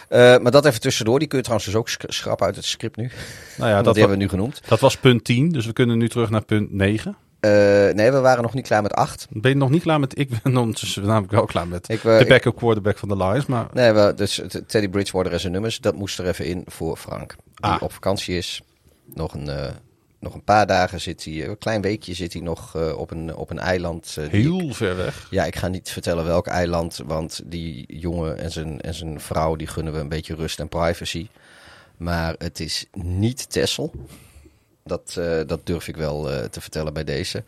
Speaker 2: Eh, maar dat even tussendoor. Die kun je trouwens dus ook sch- schrappen uit het script nu.
Speaker 1: Nou ja, dat, wa-
Speaker 2: hebben we nu genoemd.
Speaker 1: dat was punt 10, dus we kunnen nu terug naar punt 9.
Speaker 2: Eh, nee, we waren nog niet klaar met acht.
Speaker 1: Ben je nog niet klaar met... Ik ben ondertussen namelijk wel klaar met
Speaker 2: Ik, eh,
Speaker 1: de backup quarterback van de Lions, maar...
Speaker 2: Nee, we, dus Teddy Bridgewater en zijn nummers, dat moest er even in voor Frank. Die
Speaker 1: Ah.
Speaker 2: op vakantie is. nog een, eh, nog een paar dagen zit hij, een klein weekje zit hij nog op, een, op een eiland. ik-
Speaker 1: Heel ver weg.
Speaker 2: ja, ik ga niet vertellen welk eiland, want die jongen en zijn, en zijn vrouw, die gunnen we een beetje rust en privacy. Maar het is niet Texel. Dat, eh, dat durf ik wel eh, te vertellen bij deze.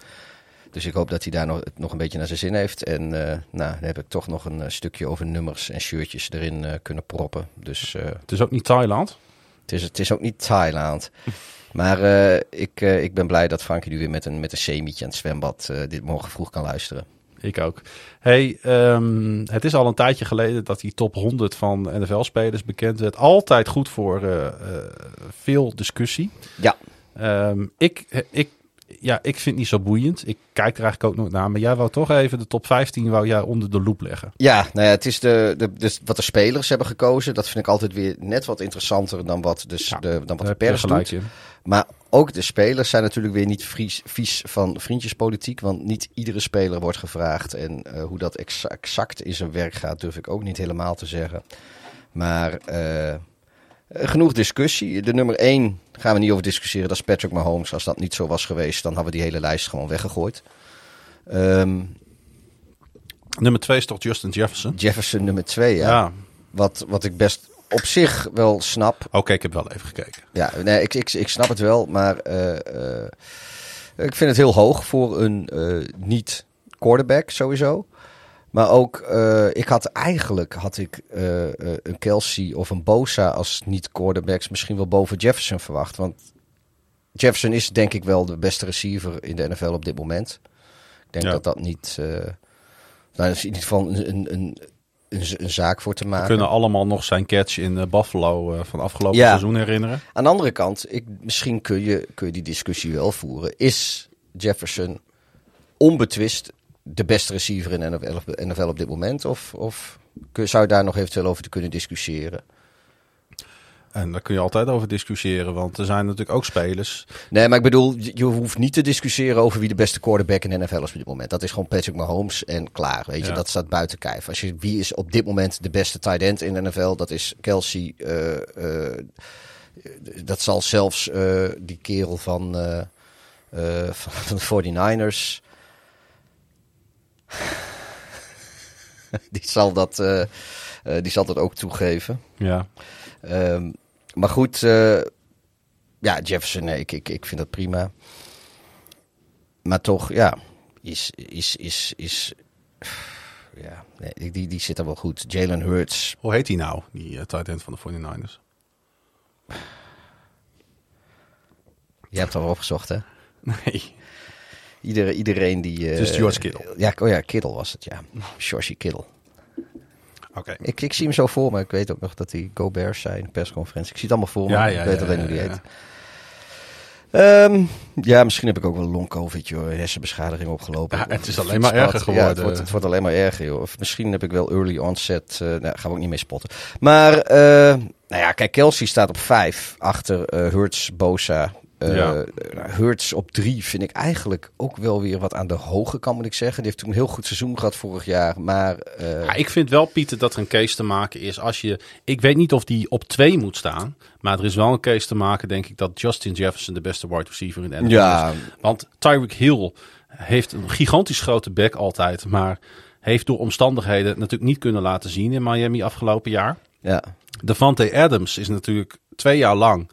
Speaker 2: Dus ik hoop dat hij daar nog, nog een beetje naar zijn zin heeft. En eh, nou, dan heb ik toch nog een stukje over nummers en shirtjes erin kunnen proppen. Dus
Speaker 1: Het is ook niet Thailand.
Speaker 2: het, is, het is ook niet Thailand. Maar ik, ik ben blij dat Frankie nu weer met een, met een semietje aan het zwembad dit morgen vroeg kan luisteren.
Speaker 1: Ik ook. Hey, ehm, het is al een tijdje geleden dat die top 100 van NFL-spelers bekend werd. Altijd goed voor veel discussie.
Speaker 2: Ja.
Speaker 1: Ehm, ik, ik, ja, ik vind het niet zo boeiend. Ik kijk er eigenlijk ook nooit naar. Maar jij wou toch even de top 15 wou jij onder de loep leggen.
Speaker 2: Ja, nou ja, het is de, de, dus wat de spelers hebben gekozen. Dat vind ik altijd weer net wat interessanter dan wat, dus
Speaker 1: Ja,
Speaker 2: de, dan wat de pers doet.
Speaker 1: in.
Speaker 2: Maar ook de spelers zijn natuurlijk weer niet vies, vies van vriendjespolitiek. Want niet iedere speler wordt gevraagd. En eh, hoe dat exa- exact in zijn werk gaat, durf ik ook niet helemaal te zeggen. Maar eh, genoeg discussie. De nummer 1 gaan we niet over discussiëren. Dat is Patrick Mahomes. Als dat niet zo was geweest, dan hadden we die hele lijst gewoon weggegooid. Ehm,
Speaker 1: Nummer 2 is toch Justin Jefferson?
Speaker 2: Jefferson nummer 2, ja.
Speaker 1: Ja.
Speaker 2: Wat, wat ik best op zich wel snap.
Speaker 1: Oké, ik heb wel even gekeken.
Speaker 2: Ja, nee, ik, ik, ik snap het wel, maar eh, eh, ik vind het heel hoog voor een eh, niet-quarterback sowieso. Maar ook, eh, ik had eigenlijk had ik, eh, eh, een Kelsey of een Bosa als niet-quarterbacks misschien wel boven Jefferson verwacht. Want Jefferson is denk ik wel de beste receiver in de NFL op dit moment. Ik denk
Speaker 1: Ja.
Speaker 2: dat dat niet... eh nou, dat is in ieder geval een, een, een, zaak voor te
Speaker 1: We
Speaker 2: maken.
Speaker 1: kunnen allemaal nog zijn catch in Buffalo van afgelopen
Speaker 2: Ja.
Speaker 1: seizoen herinneren.
Speaker 2: Aan de andere kant, ik, misschien kun je, kun je die discussie wel voeren. Is Jefferson onbetwist de beste receiver in NFL, NFL op dit moment? Of, of kun- zou je daar nog eventueel over te kunnen discussiëren?
Speaker 1: En daar kun je altijd over discussiëren, want er zijn natuurlijk ook spelers.
Speaker 2: Nee, maar ik bedoel, je hoeft niet te discussiëren over wie de beste quarterback in de NFL is op dit moment. Dat is gewoon Patrick Mahomes en klaar. Weet je,
Speaker 1: Ja.
Speaker 2: dat staat buiten kijf. Als je, wie is op dit moment de beste tight end in de NFL? Dat is Kelsey. eh, eh, dat zal zelfs eh, die kerel van, van de 49ers. die, zal dat, eh, eh, die zal dat ook toegeven.
Speaker 1: Ja.
Speaker 2: Ehm, maar goed, eh, ja, Jefferson, nee, ik, ik, ik vind dat prima. Maar toch, ja, is, is, is, is, ja, nee, die, die zit er wel goed. Jalen Hurts,
Speaker 1: Hoe heet hij nou, die uh, tight end van de 49ers?
Speaker 2: je hebt wel opgezocht, hè?
Speaker 1: Nee.
Speaker 2: Iedereen, iedereen die...
Speaker 1: Het is George Kittle.
Speaker 2: Ja, oh ja, Kittle was het, ja. George Kittle.
Speaker 1: Oké.
Speaker 2: Ik, ik zie hem zo voor me. Ik weet ook nog dat hij Go Bears zei in de persconferentie. Ik zie het allemaal voor me.
Speaker 1: Ja, ja,
Speaker 2: ik weet
Speaker 1: ja,
Speaker 2: alleen
Speaker 1: ja,
Speaker 2: hoe die
Speaker 1: ja.
Speaker 2: heet. Ehm, ja, misschien heb ik ook wel long covid, joh. Hersenbeschadiging opgelopen.
Speaker 1: Ja, het is alleen maar erger
Speaker 2: Ja, het
Speaker 1: geworden.
Speaker 2: wordt, het wordt alleen maar erger, joh. Of misschien heb ik wel early onset. eh nou, gaan we ook niet mee spotten. Maar, eh, nou ja, kijk, Kelsey staat op vijf achter eh Hurts, Bosa. Eh
Speaker 1: Ja.
Speaker 2: Hurts op drie vind ik eigenlijk ook wel weer wat aan de hoge kant, moet ik zeggen. Die heeft toen een heel goed seizoen gehad vorig jaar. Maar eh,
Speaker 1: Ja, ik vind wel, Pieter, dat er een case te maken is als je... Ik weet niet of die op twee moet staan. Maar er is wel een case te maken, denk ik, dat Justin Jefferson de beste wide receiver in de NFL
Speaker 2: ja,
Speaker 1: is. Want Tyreek Hill heeft een gigantisch grote bek altijd. Maar heeft door omstandigheden natuurlijk niet kunnen laten zien in Miami afgelopen jaar.
Speaker 2: ja.
Speaker 1: Devante Adams is natuurlijk twee jaar lang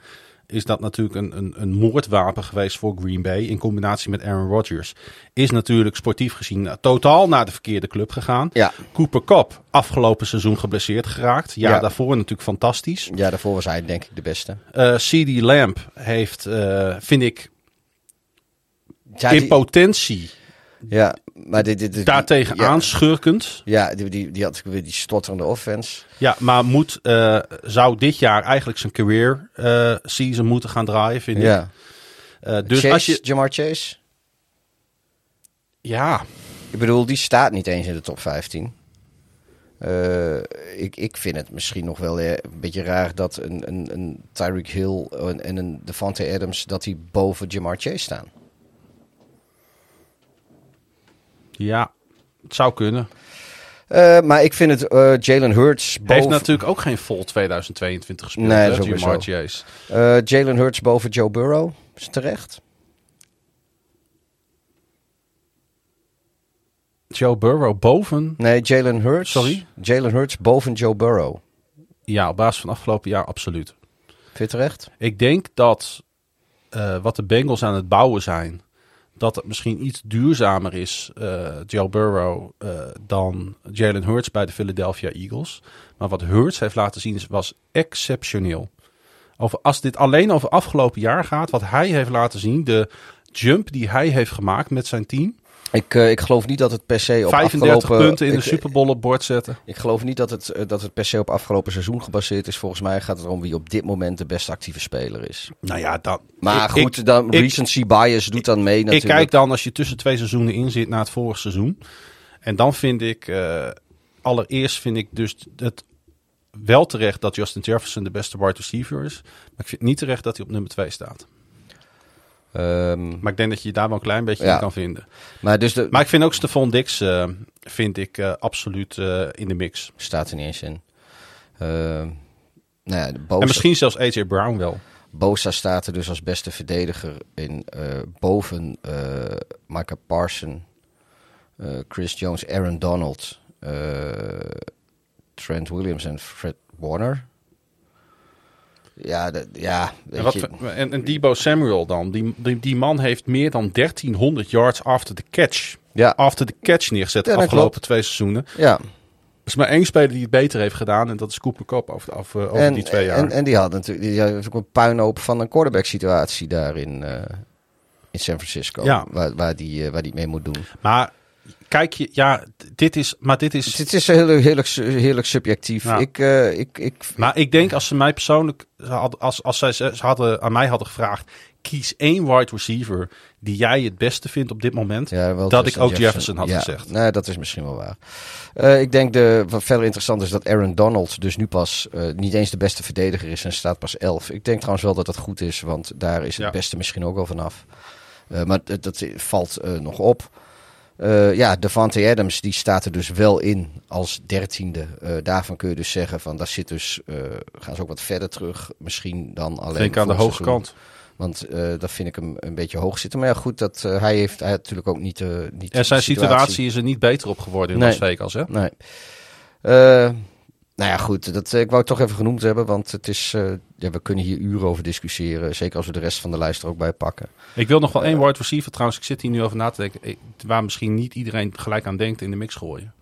Speaker 1: is dat natuurlijk een, een, een moordwapen geweest voor Green Bay in combinatie met Aaron Rodgers. Is natuurlijk sportief gezien totaal naar de verkeerde club gegaan.
Speaker 2: Ja.
Speaker 1: Cooper Cup afgelopen seizoen geblesseerd geraakt. Ja,
Speaker 2: Ja.
Speaker 1: daarvoor natuurlijk fantastisch.
Speaker 2: ja, daarvoor was hij denk ik de beste.
Speaker 1: Eh CD Lamp heeft, eh, vind ik,
Speaker 2: Ja,
Speaker 1: in
Speaker 2: die-
Speaker 1: potentie
Speaker 2: Ja, maar dit, dit, dit-
Speaker 1: daartegen
Speaker 2: ja,
Speaker 1: aanschurkend.
Speaker 2: Ja, die, die, die had weer die stotterende offense.
Speaker 1: Ja, maar moet, eh, zou dit jaar eigenlijk zijn career eh, season moeten gaan draaien, vind ik.
Speaker 2: Ja.
Speaker 1: Eh, dus
Speaker 2: Chase,
Speaker 1: als je,
Speaker 2: Jamar Chase.
Speaker 1: ja,
Speaker 2: Ik bedoel, die staat niet eens in de top 15. Eh, ik, ik vind het misschien nog wel een beetje raar dat een, een, een Tyreek Hill en, en een Devante Adams... dat die boven Jamar Chase staan.
Speaker 1: Ja, het zou kunnen.
Speaker 2: Eh, maar ik vind het eh, Jalen Hurts
Speaker 1: Heeft
Speaker 2: boven,
Speaker 1: natuurlijk ook geen vol 2022 gespeeld.
Speaker 2: Nee,
Speaker 1: hè,
Speaker 2: dat is ook
Speaker 1: Jamar. Chase.
Speaker 2: eh, Jalen Hurts boven Joe Burrow. Is terecht?
Speaker 1: Joe Burrow boven.
Speaker 2: Nee, Jalen Hurts.
Speaker 1: Sorry?
Speaker 2: Jalen Hurts boven Joe Burrow.
Speaker 1: Ja, op basis van afgelopen jaar absoluut.
Speaker 2: Vind je terecht?
Speaker 1: Ik denk dat wat de Bengals aan het bouwen zijn, dat het misschien iets duurzamer is, eh, Joe Burrow, eh, dan Jalen Hurts bij de Philadelphia Eagles. Maar wat Hurts heeft laten zien was exceptioneel. Over, als dit alleen over afgelopen jaar gaat, wat hij heeft laten zien, de jump die hij heeft gemaakt met zijn team.
Speaker 2: Ik, eh, ik geloof niet dat het per se op
Speaker 1: 35
Speaker 2: afgelopen...
Speaker 1: punten in de
Speaker 2: ik,
Speaker 1: Super Bowl op bord zetten.
Speaker 2: Ik geloof niet dat het, eh, dat het per se op afgelopen seizoen gebaseerd is. Volgens mij gaat het erom wie op dit moment de beste actieve speler is.
Speaker 1: Nou ja, dat,
Speaker 2: Maar
Speaker 1: ik-
Speaker 2: goed,
Speaker 1: ik-
Speaker 2: dan
Speaker 1: ik-
Speaker 2: recency bias doet dan mee
Speaker 1: Ik
Speaker 2: natuurlijk.
Speaker 1: kijk dan als je tussen twee seizoenen in zit na het vorige seizoen. En dan vind ik, eh, allereerst vind ik dus het wel terecht dat Justin Jefferson de beste wide receiver is. Maar ik vind niet terecht dat hij op nummer 2 staat.
Speaker 2: Ehm,
Speaker 1: Maar ik denk dat je je daar wel een klein beetje
Speaker 2: Ja.
Speaker 1: in kan vinden.
Speaker 2: maar dus de,
Speaker 1: Maar ik vind ook Stephon Dix eh, vind ik, eh, absoluut eh, in de mix.
Speaker 2: staat er niet eens in. Ehm, nou ja, Bosa,
Speaker 1: En misschien zelfs AJ Brown wel.
Speaker 2: Bosa staat er dus als beste verdediger in. boven Micah Parson, Chris Jones, Aaron Donald, Trent Williams en Fred Warner. Ja, ja weet
Speaker 1: En, wat,
Speaker 2: je,
Speaker 1: voor- en, en Debo Samuel dan. Die, die, die man heeft meer dan 1300 yards after the catch.
Speaker 2: ja,
Speaker 1: After the catch neergezet de
Speaker 2: Ja,
Speaker 1: afgelopen
Speaker 2: klopt.
Speaker 1: twee seizoenen.
Speaker 2: ja.
Speaker 1: Er is maar één speler die het beter heeft gedaan. En dat is Cooper Cup over, de- over, over
Speaker 2: en,
Speaker 1: die twee jaar.
Speaker 2: En, en die had natuurlijk die had ook een puinhoop van een quarterback situatie daar in, eh, in San Francisco.
Speaker 1: Ja.
Speaker 2: Waar, waar, die, eh, waar die mee moet doen.
Speaker 1: maar kijk je, ja, dit is, maar dit is,
Speaker 2: Het is heel, heerlijk, heerlijk subjectief.
Speaker 1: Ja.
Speaker 2: Ik, eh, ik, ik,
Speaker 1: maar ik denk als ze mij persoonlijk, als, als zij ze hadden, aan mij hadden gevraagd, kies één wide receiver die jij het beste vindt op dit moment.
Speaker 2: ja,
Speaker 1: dat
Speaker 2: Justin
Speaker 1: ik ook Jefferson had
Speaker 2: ja,
Speaker 1: gezegd.
Speaker 2: Nee, dat is misschien wel waar. Eh, ik denk de, wat verder interessant is dat Aaron Donald dus nu pas eh, niet eens de beste verdediger is en staat pas 11. Ik denk trouwens wel dat dat goed is, want daar is het beste misschien ook wel vanaf. Maar dat, dat valt nog op. Eh, ja, Devante Adams die staat er dus wel in als dertiende. Eh, daarvan kun je dus zeggen van daar zit dus, eh, gaan ze ook wat verder terug. Misschien dan alleen
Speaker 1: Denk aan de hoge kant.
Speaker 2: Want dat vind ik hem een beetje hoog zitten. Maar ja, goed, dat, hij heeft hij had natuurlijk ook niet, eh niet
Speaker 1: En zijn situatie is er niet beter op geworden in
Speaker 2: Nee.
Speaker 1: Las Vegas, hè?
Speaker 2: Nee. Eh, nou ja, goed. Dat, eh, ik wou het toch even genoemd hebben. Want het is, eh, ja, we kunnen hier uren over discussiëren. Zeker als we de rest van de lijst er ook bij pakken.
Speaker 1: Ik wil nog wel één wide receiver trouwens. Ik zit hier nu over na te denken. Ik- waar misschien niet iedereen gelijk aan denkt in de mix gooien.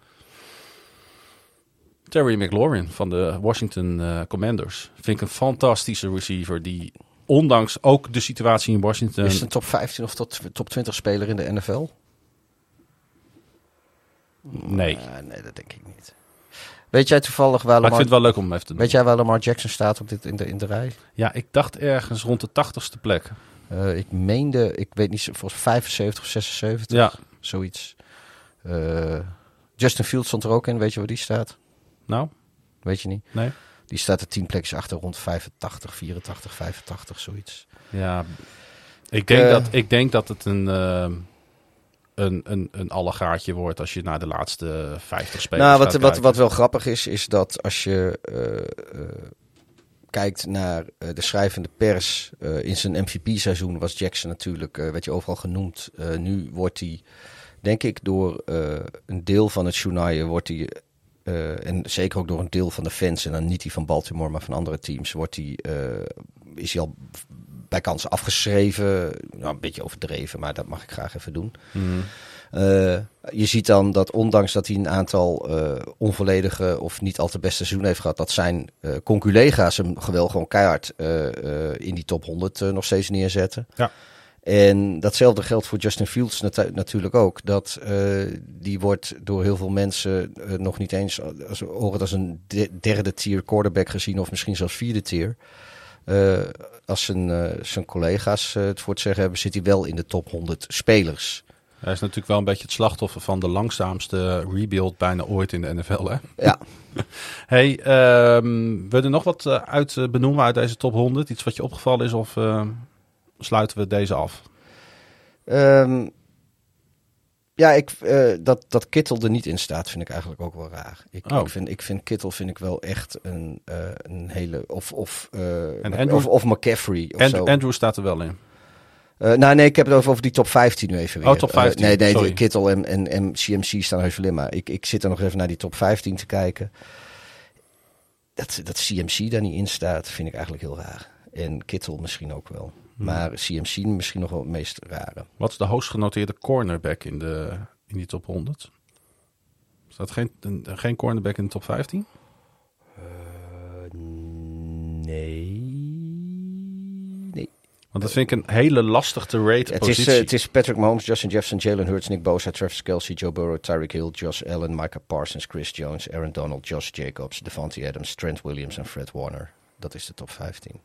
Speaker 1: Terry McLaurin van de Washington eh, Commanders. Vind ik een fantastische receiver. Die ondanks ook de situatie in Washington.
Speaker 2: Is het een top 15 of tot, top 20 speler in de NFL?
Speaker 1: Nee.
Speaker 2: Eh, nee, dat denk ik niet. Weet jij toevallig waar
Speaker 1: Maar ik
Speaker 2: Lamar,
Speaker 1: vind het wel leuk om hem even te doen.
Speaker 2: weet jij waar Lamar Jackson staat op dit, in, de, in de rij?
Speaker 1: Ja, ik dacht ergens rond de tachtigste plek.
Speaker 2: Eh, ik meende, ik weet niet, volgens 75 of 76.
Speaker 1: Ja,
Speaker 2: Zoiets. Eh, Justin Fields stond er ook in. Weet je waar die staat?
Speaker 1: nou,
Speaker 2: Weet je niet?
Speaker 1: nee.
Speaker 2: Die staat er 10 plekjes achter, rond 85, 84, 85, zoiets.
Speaker 1: Ja, ik denk,
Speaker 2: Eh.
Speaker 1: dat, ik denk dat het een, een, een, een allegaatje wordt als je naar de laatste 50 spelers
Speaker 2: nou,
Speaker 1: gaat
Speaker 2: wat, wat, wat wel grappig is, is dat als je eh, eh, kijkt naar eh, de schrijvende pers in zijn MVP-seizoen, was Jackson natuurlijk, werd je overal genoemd. Nu wordt hij, denk ik, door een deel van het journaal, wordt hij, en zeker ook door een deel van de fans, en dan niet die van Baltimore, maar van andere teams, wordt hij, eh, is hij al bij kans afgeschreven. Nou, een beetje overdreven, maar dat mag ik graag even doen.
Speaker 1: Mhm.
Speaker 2: Eh, je ziet dan dat ondanks dat hij een aantal eh, onvolledige of niet al te beste seizoenen heeft gehad, dat zijn eh conculega's hem gewel gewoon keihard in die top 100 eh, nog steeds neerzetten.
Speaker 1: Ja.
Speaker 2: En datzelfde geldt voor Justin Fields natu- natuurlijk ook. Dat die wordt door heel veel mensen nog niet eens als, horen als een de- derde tier quarterback gezien, of misschien zelfs vierde tier. Als zijn, eh, zijn collega's eh, het voor het zeggen hebben, zit hij wel in de top 100 spelers.
Speaker 1: Hij is natuurlijk wel een beetje het slachtoffer van de langzaamste rebuild bijna ooit in de NFL. Hè?
Speaker 2: Ja,
Speaker 1: Hey, ehm wil je er nog wat eh, uit benoemen uit deze top 100? Iets wat je opgevallen is of sluiten we deze af?
Speaker 2: Ehm, ja, ik, eh, dat, dat Kittel er niet in staat, vind ik eigenlijk ook wel raar. Ik,
Speaker 1: Oh.
Speaker 2: ik, vind, ik vind Kittel vind ik wel echt een, eh, een hele. Of, of, eh,
Speaker 1: En Andrew-
Speaker 2: of, of McCaffrey. Of
Speaker 1: Andrew,
Speaker 2: zo.
Speaker 1: Andrew staat er wel in.
Speaker 2: Nou, nee, ik heb het over, over die top 15 nu even weer.
Speaker 1: Oh, top 15,
Speaker 2: Eh, nee, nee,
Speaker 1: sorry.
Speaker 2: Kittel en, en, en CMC staan heus wel in. Maar ik, ik zit er nog even naar die top 15 te kijken. Dat, dat CMC daar niet in staat, vind ik eigenlijk heel raar. En Kittel misschien ook wel.
Speaker 1: Hmm.
Speaker 2: Maar CMC misschien nog wel het meest rare.
Speaker 1: Wat is de hoogst genoteerde cornerback in, de, in die top 100? Staat geen, een- geen cornerback in de top 15?
Speaker 2: nee. Nee.
Speaker 1: Want dat vind ik een hele lastig te rate
Speaker 2: Het is,
Speaker 1: positie.
Speaker 2: eh, het is Patrick Mahomes, Justin Jefferson, Jalen Hurts, Nick Bosa, Travis Kelsey, Joe Burrow, Tyreek Hill, Josh Allen, Micah Parsons, Chris Jones, Aaron Donald, Josh Jacobs, Devontae Adams, Trent Williams en Fred Warner. Dat is de top 15.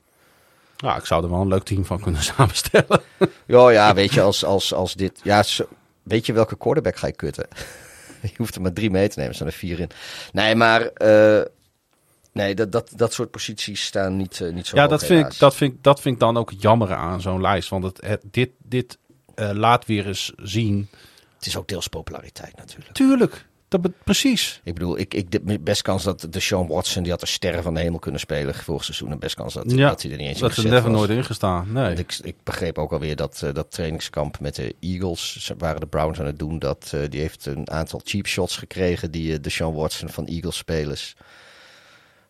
Speaker 1: Ja, ik zou er wel een leuk team van kunnen samenstellen.
Speaker 2: Ja, ja, weet je, als, als, als dit... Ja, zo- weet je welke quarterback ga je kutten? je hoeft er maar drie mee te nemen, er staan er vier in. Nee, maar... eh, nee, dat, dat, dat soort posities staan niet, eh, niet zo
Speaker 1: ja,
Speaker 2: hoog,
Speaker 1: dat vind, ik, dat, vind, dat vind ik dan ook jammer aan zo'n lijst. Want het, het, dit, dit eh, laat weer eens zien.
Speaker 2: Het is ook deels populariteit natuurlijk.
Speaker 1: Tuurlijk, dat be- precies.
Speaker 2: Ik bedoel, ik, ik, best kans dat de Sean Watson, die had de sterren van de hemel kunnen spelen vorig seizoen. En best kans dat,
Speaker 1: Ja,
Speaker 2: dat hij er niet eens in
Speaker 1: Dat ze
Speaker 2: was.
Speaker 1: nooit ingestaan. Nee.
Speaker 2: Want Ik, ik begreep ook alweer dat eh, dat trainingskamp met de Eagles, waren de Browns aan het doen, dat eh, die heeft een aantal cheap shots gekregen, die eh, de Sean Watson van Eagles spelers.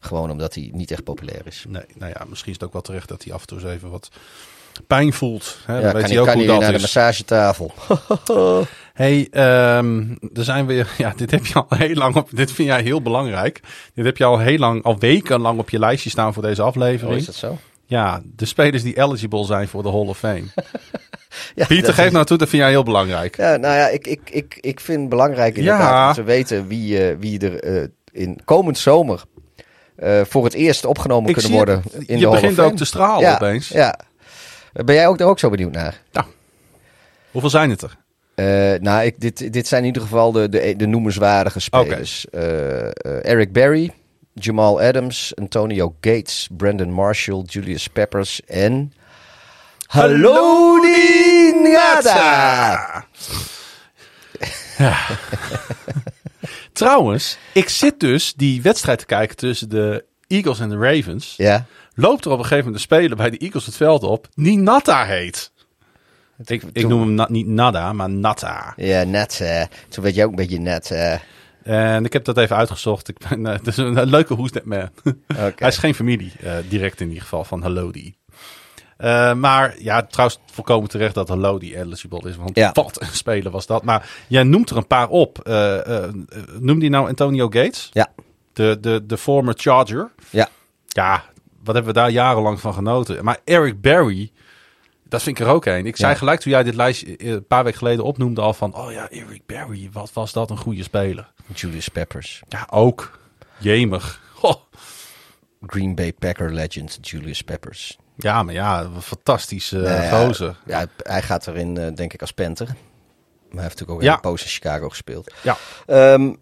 Speaker 2: Gewoon omdat hij niet echt populair is.
Speaker 1: nee, nou ja, misschien is het ook wel terecht dat hij af en toe eens even wat pijn voelt. Hè? Dan weet
Speaker 2: kan
Speaker 1: hij, ook
Speaker 2: kan
Speaker 1: hoe dat
Speaker 2: naar de massagetafel.
Speaker 1: Hey, ehm er zijn weer. Ja, dit heb je al heel lang op. Dit vind jij heel belangrijk. Dit heb je al heel lang, al wekenlang op je lijstje staan voor deze
Speaker 2: Oh,
Speaker 1: aflevering.
Speaker 2: is dat zo?
Speaker 1: Ja, de spelers die eligible zijn voor de Hall of Fame.
Speaker 2: Ja,
Speaker 1: Pieter, geef
Speaker 2: is-
Speaker 1: nou toe, dat vind jij heel belangrijk.
Speaker 2: Ja, nou ja, ik, ik, ik, ik vind het belangrijk inderdaad
Speaker 1: Ja.
Speaker 2: om te weten wie, eh, wie er eh, in komend zomer eh, voor het eerst opgenomen
Speaker 1: Ik
Speaker 2: kunnen worden
Speaker 1: het.
Speaker 2: in
Speaker 1: je
Speaker 2: de Hall
Speaker 1: begint ook te stralen
Speaker 2: ja,
Speaker 1: opeens.
Speaker 2: Ja. Ben jij ook daar ook zo benieuwd naar?
Speaker 1: Hoeveel zijn het er?
Speaker 2: Eh, nou, ik, dit, dit zijn in ieder geval de, de, de noemenswaardige spelers. Eh, eh, Eric Berry, Jamal Adams, Antonio Gates, Brandon Marshall, Julius Peppers en... Hallo Ngata!
Speaker 1: Trouwens, ik zit dus die wedstrijd te kijken tussen de Eagles en de Ravens.
Speaker 2: Ja,
Speaker 1: Loopt er op een gegeven moment een speler bij de Eagles het veld op die Natta heet. Ik, ik noem hem na- niet Nada, maar Natta.
Speaker 2: Ja, net. eh toen werd jij ook een beetje net. eh
Speaker 1: En ik heb dat even uitgezocht. Ik ben, eh, het is een, een leuke That Man. Hij is geen familie, eh, direct in ieder geval, van Halodi. Eh, maar ja, trouwens volkomen terecht dat Halodi eligible is. Want
Speaker 2: Ja.
Speaker 1: wat een speler was dat. Maar jij noemt er een paar op. Noem die nou Antonio Gates?
Speaker 2: Ja.
Speaker 1: De, de, de former Charger.
Speaker 2: Ja.
Speaker 1: Ja, wat hebben we daar jarenlang van genoten. Maar Eric Berry, dat vind ik er ook een. Ik zei
Speaker 2: Ja.
Speaker 1: gelijk toen jij dit lijstje eh, een paar weken geleden opnoemde al van... Oh ja, Eric Berry, wat was dat een goede speler.
Speaker 2: Julius Peppers.
Speaker 1: Ja, ook. Jemig.
Speaker 2: Green Bay Packer legend Julius Peppers.
Speaker 1: Ja, maar ja, een fantastische
Speaker 2: Nou
Speaker 1: uh,
Speaker 2: ja, hij gaat erin, eh, denk ik, als Panther. Maar hij heeft natuurlijk ook
Speaker 1: Ja.
Speaker 2: een poos in Chicago gespeeld.
Speaker 1: Ja.
Speaker 2: Ehm,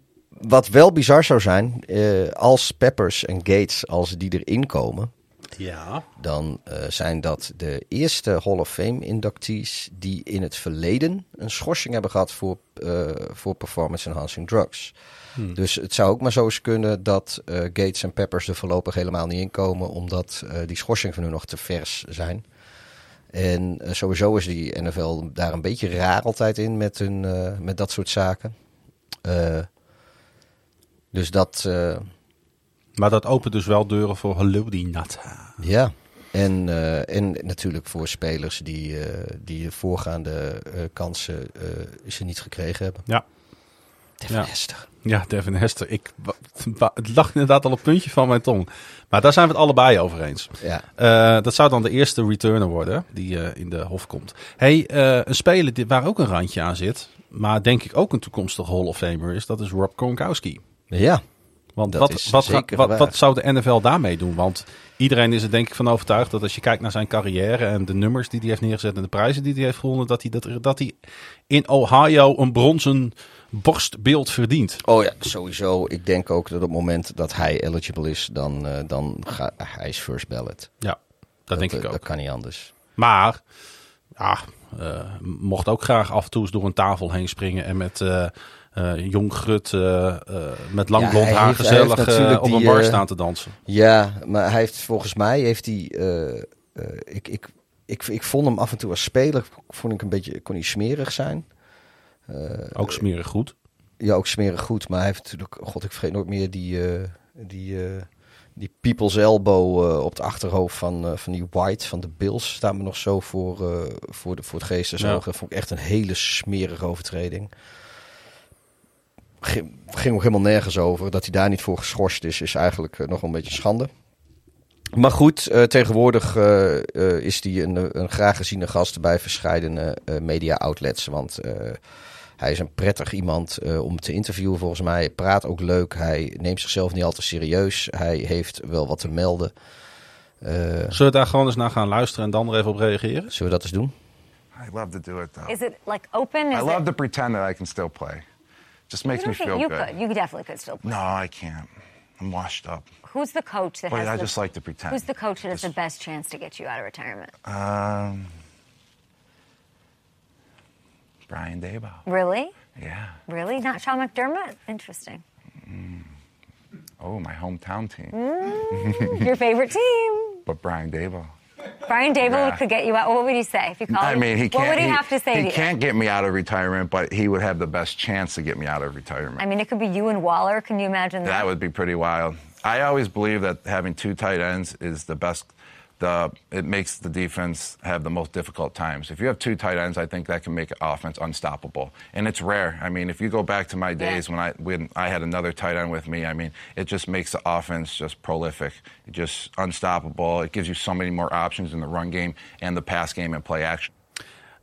Speaker 2: wat wel bizar zou zijn, eh, als Peppers en Gates, als die erin komen,
Speaker 1: Ja.
Speaker 2: dan eh, zijn dat de eerste Hall of Fame inductees die in het verleden een schorsing hebben gehad voor, eh, voor performance enhancing drugs.
Speaker 1: Hmm.
Speaker 2: Dus het zou ook maar zo eens kunnen dat Gates en Peppers er voorlopig helemaal niet in komen, omdat die schorsing van hun nog te vers zijn. En sowieso is die NFL daar een beetje raar altijd in met, hun, met dat soort zaken. Dus dat, eh,
Speaker 1: Maar dat opent dus wel deuren voor Halodi Natta.
Speaker 2: Ja, en, eh, en natuurlijk voor spelers die, eh, die de voorgaande kansen ze niet gekregen hebben.
Speaker 1: Ja.
Speaker 2: Devin
Speaker 1: Ja.
Speaker 2: Hester.
Speaker 1: Ja, Devin Hester. Ik, het lag inderdaad al op het puntje van mijn tong. Maar daar zijn we het allebei over eens.
Speaker 2: Ja.
Speaker 1: Dat zou dan de eerste returner worden die in de hof komt. hey, een speler die, waar ook een randje aan zit, maar denk ik ook een toekomstige Hall of Famer is, dat is Rob Gronkowski.
Speaker 2: Ja,
Speaker 1: Want
Speaker 2: Dat
Speaker 1: wat,
Speaker 2: is
Speaker 1: wat, wat, wat zou de NFL daarmee doen? Want iedereen is er denk ik van overtuigd dat als je kijkt naar zijn carrière en de nummers die hij heeft neergezet en de prijzen die hij heeft gewonnen, dat hij, dat, dat hij in Ohio een bronzen borstbeeld verdient.
Speaker 2: oh ja, sowieso. Ik denk ook dat op het moment dat hij eligible is, dan, eh, dan gaat hij is first ballot.
Speaker 1: Ja, dat, denk
Speaker 2: eh,
Speaker 1: ik ook.
Speaker 2: Dat kan niet anders.
Speaker 1: Maar ja, eh, mocht ook graag af en toe eens door een tafel heen springen en met eh, eh, jong grut eh, eh, met lang
Speaker 2: Ja,
Speaker 1: blond haar
Speaker 2: heeft-
Speaker 1: gezellig eh, op een bar
Speaker 2: eh,
Speaker 1: staan te dansen.
Speaker 2: Ja, maar hij heeft volgens mij heeft hij. eh, eh, ik, ik, ik, ik vond hem af en toe als speler. Vond ik een beetje. kon hij smerig zijn. Eh,
Speaker 1: Ook smerig goed.
Speaker 2: Ja, ook smerig goed. Maar hij heeft natuurlijk. God, ik vergeet nooit meer die. eh, die eh, die People's Elbow eh, op het achterhoofd van, eh, van die White van de Bills staat me nog zo voor, eh, voor, de, voor het geestesoog.
Speaker 1: Ja.
Speaker 2: Dat vond ik echt een hele smerige overtreding. Ging, ging ook helemaal nergens over. Dat hij daar niet voor geschorst is, is eigenlijk eh, nog wel een beetje schande. Maar goed, eh, tegenwoordig eh, is hij een, een graag geziene gast bij verschillende eh, media outlets. Want eh, hij is een prettig iemand eh, om te interviewen volgens mij. Hij praat ook leuk. Hij neemt zichzelf niet al te serieus. Hij heeft wel wat te melden. Eh,
Speaker 1: Zullen we daar gewoon eens naar gaan luisteren en dan er even op reageren?
Speaker 2: zullen we dat eens doen?
Speaker 3: I love to do it though.
Speaker 4: Is it like open? Is
Speaker 3: I love
Speaker 4: it,
Speaker 3: to pretend that I can still play. Just makes me feel
Speaker 4: you
Speaker 3: good.
Speaker 4: could. You definitely could still play.
Speaker 3: No, I can't. I'm washed up.
Speaker 4: Who's the coach that
Speaker 3: But
Speaker 4: has
Speaker 3: I
Speaker 4: the,
Speaker 3: just like to pretend.
Speaker 4: Who's the coach that has the best chance to get you out of retirement?
Speaker 3: Um, Brian Dabow.
Speaker 4: Really?
Speaker 3: Yeah.
Speaker 4: Really? Not Sean McDermott? Interesting.
Speaker 3: Oh, my hometown team.
Speaker 4: Your favorite team.
Speaker 3: But Brian Dabow.
Speaker 4: Brian Dable
Speaker 3: Yeah.
Speaker 4: could get you out. What would he say if you called
Speaker 3: I mean, he
Speaker 4: What
Speaker 3: can't.
Speaker 4: would he, have to say
Speaker 3: he
Speaker 4: to you?
Speaker 3: can't get me out of retirement, but he would have the best chance to get me out of retirement.
Speaker 4: I mean, it could be you and Waller. Can you imagine that?
Speaker 3: That would be pretty wild. I always believe that having two tight ends is the best. The it makes the defense have the most difficult times. If you have two tight ends, I think that can make an offense unstoppable. And it's rare. I mean, if you go back to my days when I when I had another tight end with me, I mean, it just makes the offense just prolific, just unstoppable. It gives you so many more options in the run game and the pass game and play action.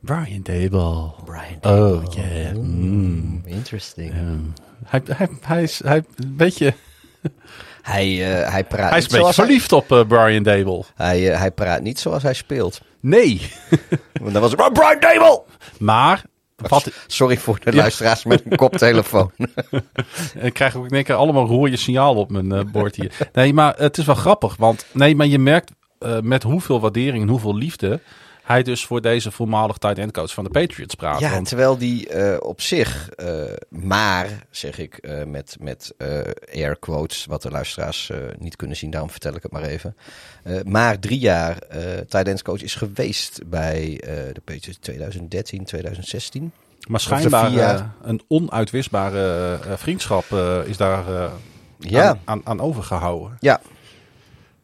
Speaker 1: Brian Dable.
Speaker 2: Brian
Speaker 1: Oh, yeah. Mm.
Speaker 2: Interesting.
Speaker 1: Hij, hij, hij, is, hij, een beetje,
Speaker 2: Hij, eh, hij praat
Speaker 1: hij is
Speaker 2: niet
Speaker 1: een beetje
Speaker 2: zoals hij,
Speaker 1: verliefd op eh, Brian Dable.
Speaker 2: hij, eh, hij praat niet zoals hij speelt.
Speaker 1: Nee.
Speaker 2: Want dan was het "Oh, Brian Dable!
Speaker 1: Maar, wat,
Speaker 2: Sorry voor de luisteraars met een koptelefoon.
Speaker 1: ik krijg ook in één keer allemaal rode signaal op mijn bord hier. Nee, maar het is wel grappig. Want nee, maar je merkt met hoeveel waardering en hoeveel liefde hij dus voor deze voormalig tight end coach van de Patriots praat.
Speaker 2: Ja,
Speaker 1: Want
Speaker 2: terwijl die eh, op zich, eh, maar zeg ik eh, met, met air quotes, wat de luisteraars niet kunnen zien, daarom vertel ik het maar even. Maar drie jaar tight end coach is geweest bij de Patriots 2013, 2016.
Speaker 1: Maar schijnbaar
Speaker 2: jaar.
Speaker 1: een onuitwisbare vriendschap is daar
Speaker 2: Ja.
Speaker 1: aan, aan, aan overgehouden.
Speaker 2: Ja,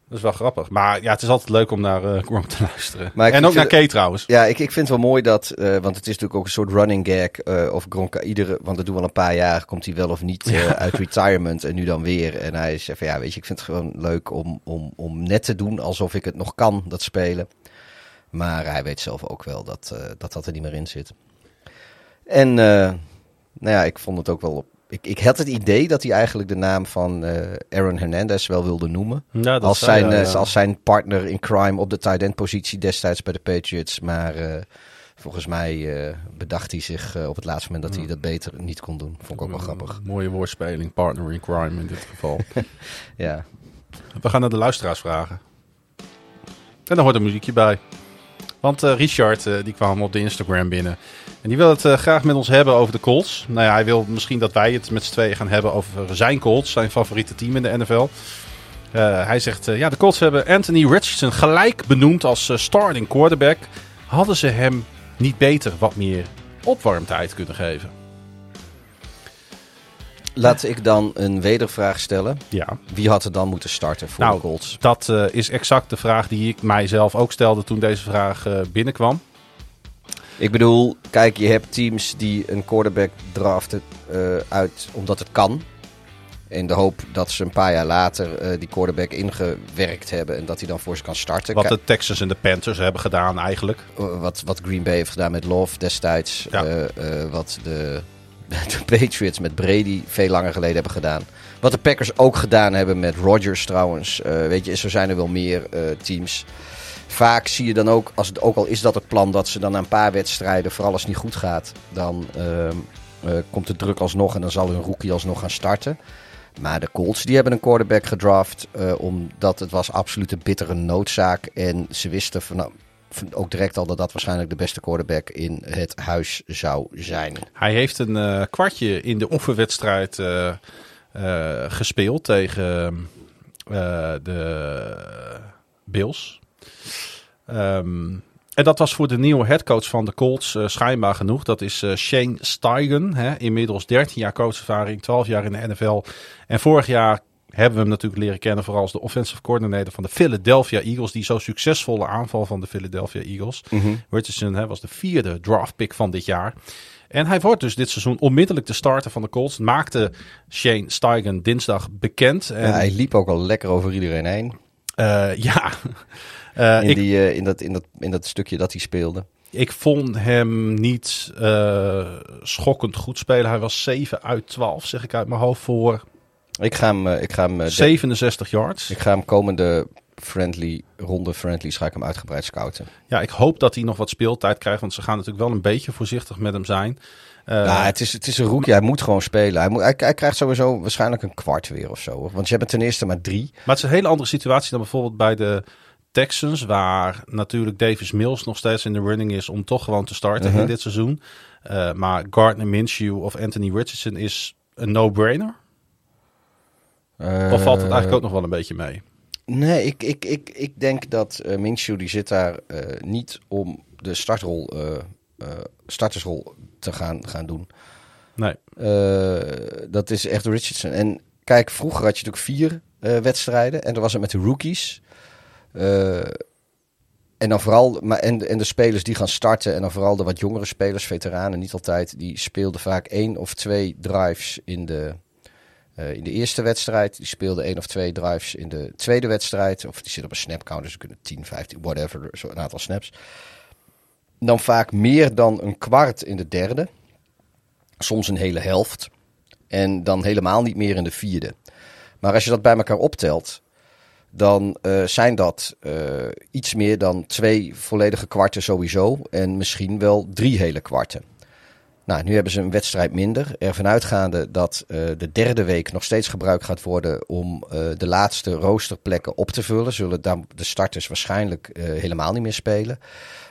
Speaker 1: Dat is wel grappig. Maar ja, het is altijd leuk om naar Gronk te luisteren.
Speaker 2: Maar
Speaker 1: en ook naar Kate trouwens.
Speaker 2: Ja, ik, ik vind het wel mooi dat, eh, want het is natuurlijk ook een soort running gag. eh, of Gronka iedere, want dat doen we al een paar jaar, komt hij wel of niet uit retirement en nu dan weer. En hij zegt van ja, weet je, ik vind het gewoon leuk om, om, om net te doen alsof ik het nog kan, dat spelen. Maar hij weet zelf ook wel dat dat, dat er niet meer in zit. En nou ja, ik vond het ook wel op. Ik, ik had het idee dat hij eigenlijk de naam van eh, Aaron Hernandez wel wilde noemen
Speaker 1: Ja, dat
Speaker 2: als, zijn, eh,
Speaker 1: ja.
Speaker 2: als zijn partner in crime op de tight end positie destijds bij de Patriots. Maar eh, volgens mij eh, bedacht hij zich op het laatste moment dat hij dat beter niet kon doen. Vond ik ook wel grappig.
Speaker 1: Mooie woordspeling, partner in crime in dit geval.
Speaker 2: Ja.
Speaker 1: We gaan naar de luisteraars vragen. En daar hoort een muziekje bij. Want eh, Richard die kwam op de Instagram binnen. En die wil het eh, graag met ons hebben over de Colts. Nou ja, hij wil misschien dat wij het met z'n tweeën gaan hebben over zijn Colts. Zijn favoriete team in de NFL. Eh, hij zegt, eh, ja de Colts hebben Anthony Richardson gelijk benoemd als starting quarterback. Hadden ze hem niet beter wat meer opwarmtijd kunnen geven?
Speaker 2: Laat ik dan een wedervraag stellen.
Speaker 1: Ja,
Speaker 2: Wie had er dan moeten starten voor
Speaker 1: Nou,
Speaker 2: de Colts?
Speaker 1: dat is exact de vraag die ik mijzelf ook stelde toen deze vraag binnenkwam.
Speaker 2: Ik bedoel, kijk, je hebt teams die een quarterback draften eh, uit omdat het kan. In de hoop dat ze een paar jaar later eh, die quarterback ingewerkt hebben en dat hij dan voor ze kan starten.
Speaker 1: Wat de Texans en de Panthers hebben gedaan eigenlijk.
Speaker 2: Uh, wat, wat Green Bay heeft gedaan met Love destijds.
Speaker 1: Ja.
Speaker 2: eh, eh, wat de, de Patriots met Brady veel langer geleden hebben gedaan. Wat de Packers ook gedaan hebben met Rodgers trouwens. Eh, weet je, zo zijn er wel meer eh, teams. Vaak zie je dan ook, als het, ook al is dat het plan, dat ze dan na een paar wedstrijden, vooral als het niet goed gaat, dan ehm, eh, komt de druk alsnog en dan zal hun rookie alsnog gaan starten. Maar de Colts die hebben een quarterback gedraft, eh, omdat het was absoluut een bittere noodzaak. En ze wisten van, nou, vond ook direct al dat dat waarschijnlijk de beste quarterback in het huis zou zijn.
Speaker 1: Hij heeft een eh, kwartje in de oefenwedstrijd gespeeld tegen de Bills. Ehm, en dat was voor de nieuwe headcoach van de Colts eh, schijnbaar genoeg. Dat is eh, Shane Steigen. Hè, inmiddels 13 jaar coachervaring, 12 jaar in de NFL. En vorig jaar hebben we hem natuurlijk leren kennen vooral als de offensive coordinator van de Philadelphia Eagles. Die zo succesvolle aanval van de Philadelphia Eagles. Richardson hè, was de vierde draft pick van dit jaar. En hij wordt dus dit seizoen onmiddellijk de starter van de Colts. Maakte Shane Steigen dinsdag bekend. En,
Speaker 2: Ja, hij liep ook al lekker over iedereen heen.
Speaker 1: eh, ja. Eh,
Speaker 2: In,
Speaker 1: ik,
Speaker 2: die, eh, in, dat, in, dat, in dat stukje dat hij speelde.
Speaker 1: ik vond hem niet eh, schokkend goed spelen. Hij was 7 uit 12, zeg ik uit mijn hoofd, voor
Speaker 2: Ik ga hem, ik ga hem, eh, de-
Speaker 1: 67 yards.
Speaker 2: ik ga hem komende friendly, ronde friendlies ga ik hem uitgebreid scouten.
Speaker 1: Ja, ik hoop dat hij nog wat speeltijd krijgt, want ze gaan natuurlijk wel een beetje voorzichtig met hem zijn.
Speaker 2: Nou, het is, het is een rookie. Hij moet gewoon spelen. Hij, moet, hij, hij krijgt sowieso waarschijnlijk een kwart weer of zo. hoor. Want je hebt ten eerste maar drie.
Speaker 1: Maar het is een hele andere situatie dan bijvoorbeeld bij de Texans, waar natuurlijk Davis Mills nog steeds in de running is om toch gewoon te starten
Speaker 2: Uh-huh.
Speaker 1: in dit seizoen. Eh, maar Gardner Minshew of Anthony Richardson is een no-brainer. Of valt het eigenlijk ook nog wel een beetje mee?
Speaker 2: Nee, ik, ik, ik, ik denk dat eh Minshew die zit daar eh, niet om de startrol, eh, eh, startersrol te gaan, gaan doen.
Speaker 1: Nee.
Speaker 2: Eh, dat is echt Richardson. En kijk, vroeger had je natuurlijk vier eh, wedstrijden. En dan was het met de rookies. Eh, en dan vooral, maar en, en de spelers die gaan starten. En dan vooral de wat jongere spelers, veteranen niet altijd. Die speelden vaak één of twee drives in de, eh, in de eerste wedstrijd. Die speelden één of twee drives in de tweede wedstrijd. Of die zitten op een snap count, dus ze kunnen 10, 15, whatever, een aantal snaps. Dan vaak meer dan een kwart in de derde. Soms een hele helft. En dan helemaal niet meer in de vierde. Maar als je dat bij elkaar optelt, dan eh, zijn dat eh, iets meer dan twee volledige kwarten sowieso. En misschien wel drie hele kwarten. Nou, nu hebben ze een wedstrijd minder. Ervan uitgaande dat eh, de derde week nog steeds gebruikt gaat worden om de laatste roosterplekken op te vullen. Zullen dan de starters waarschijnlijk helemaal niet meer spelen.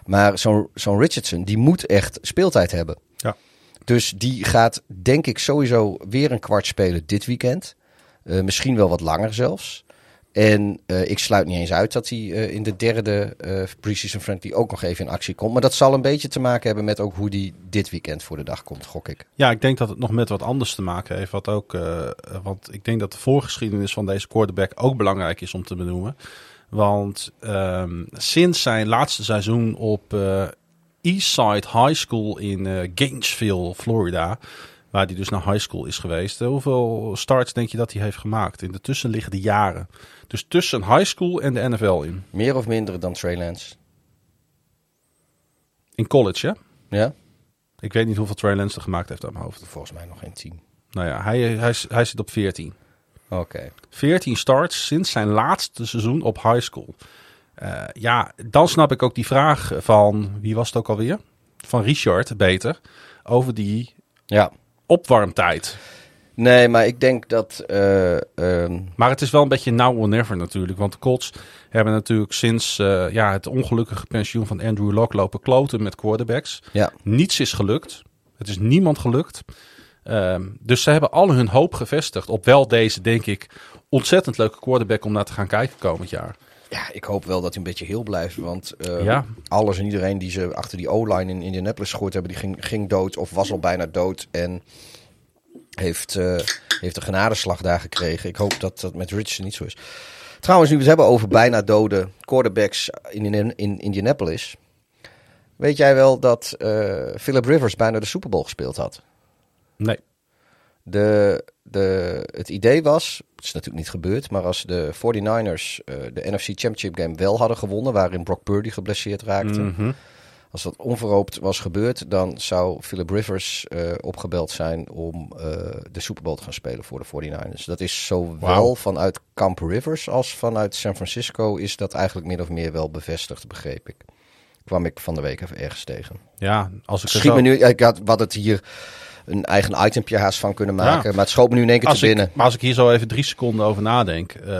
Speaker 2: Maar zo'n zo'n Richardson, die moet echt speeltijd hebben.
Speaker 1: Ja.
Speaker 2: Dus die gaat, denk ik, sowieso weer een kwart spelen dit weekend. Misschien wel wat langer zelfs. En eh, ik sluit niet eens uit dat hij eh, in de derde eh Preseason Friendly ook nog even in actie komt. Maar dat zal een beetje te maken hebben met ook hoe die dit weekend voor de dag komt, gok ik.
Speaker 1: Ja, ik denk dat het nog met wat anders te maken heeft. Wat ook, want ik denk dat de voorgeschiedenis van deze quarterback ook belangrijk is om te benoemen. Want ehm, sinds zijn laatste seizoen op Eastside High School in Gainesville, Florida, waar hij dus naar high school is geweest. eh, hoeveel starts denk je dat hij heeft gemaakt in de tussenliggende jaren? Dus tussen high school en de NFL in.
Speaker 2: Meer of minder dan Trey Lance.
Speaker 1: In college, hè?
Speaker 2: Ja?
Speaker 1: Ik weet niet hoeveel Trey Lance er gemaakt heeft aan mijn hoofd.
Speaker 2: Volgens mij nog geen tien.
Speaker 1: Nou ja, hij, hij, hij zit op 14.
Speaker 2: Oké.
Speaker 1: 14 starts sinds zijn laatste seizoen op high school. Eh, ja, dan snap ik ook die vraag van, wie was het ook alweer? Van Richard, beter, over die
Speaker 2: Ja.
Speaker 1: Opwarmtijd.
Speaker 2: Nee, maar ik denk dat... eh, ehm,
Speaker 1: Maar het is wel een beetje now or never natuurlijk. Want de Colts hebben natuurlijk sinds eh, ja, het ongelukkige pensioen van Andrew Locke lopen kloten met quarterbacks.
Speaker 2: ja.
Speaker 1: Niets is gelukt. Het is niemand gelukt. Ehm, dus ze hebben al hun hoop gevestigd op wel deze, denk ik, ontzettend leuke quarterback om naar te gaan kijken komend jaar.
Speaker 2: Ja, ik hoop wel dat hij een beetje heel blijft. Want eh,
Speaker 1: Ja.
Speaker 2: alles en iedereen die ze achter die O-line in Indianapolis gegooid hebben... die ging, ging dood of was al bijna dood. En heeft, eh, heeft een genadeslag daar gekregen. Ik hoop dat dat met Richardson niet zo is. Trouwens, nu we het hebben over bijna dode quarterbacks in, in, in Indianapolis... Weet jij wel dat eh, Philip Rivers bijna de Super Bowl gespeeld had?
Speaker 1: Nee.
Speaker 2: De, de, het idee was, het is natuurlijk niet gebeurd, maar als de 49ers eh, de NFC Championship game wel hadden gewonnen, waarin Brock Purdy geblesseerd raakte,
Speaker 1: Mhm.
Speaker 2: als dat onverhoopt was gebeurd, dan zou Philip Rivers eh, opgebeld zijn om eh, de Super Bowl te gaan spelen voor de 49ers. Dat is zowel vanuit Camp Rivers als vanuit San Francisco is dat eigenlijk min of meer wel bevestigd, begreep ik. Kwam ik van de week even ergens tegen.
Speaker 1: Ja, als ik
Speaker 2: Schiet
Speaker 1: zo-
Speaker 2: me nu, ik had wat het hier een eigen itempje haast van kunnen maken, maar het schoot me nu in één keer
Speaker 1: als
Speaker 2: te binnen.
Speaker 1: maar als ik hier zo even drie seconden over nadenk. eh,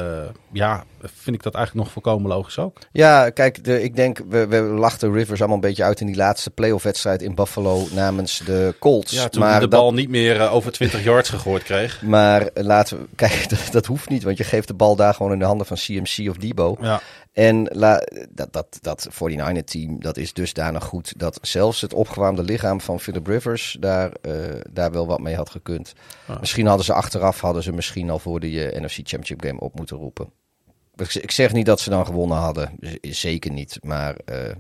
Speaker 1: ja, vind ik dat eigenlijk nog volkomen logisch ook.
Speaker 2: Ja, kijk, de, ik denk, we, we lachten Rivers allemaal een beetje uit in die laatste playoff-wedstrijd in Buffalo namens de Colts.
Speaker 1: Ja, toen
Speaker 2: maar
Speaker 1: de
Speaker 2: dat-
Speaker 1: bal niet meer eh, over 20 yards gegooid kreeg.
Speaker 2: Maar laten we, kijk, dat, dat hoeft niet, want je geeft de bal daar gewoon in de handen van CMC of Debo.
Speaker 1: Ja.
Speaker 2: En la, dat, dat, dat 49er-team, dat is dusdanig goed dat zelfs het opgewarmde lichaam van Philip Rivers daar, eh, daar wel wat mee had gekund. Misschien hadden ze achteraf, hadden ze misschien al voor de eh, NFC Championship Game op moeten roepen. Ik, zeg niet dat ze dan gewonnen hadden, zeker niet. Maar eh,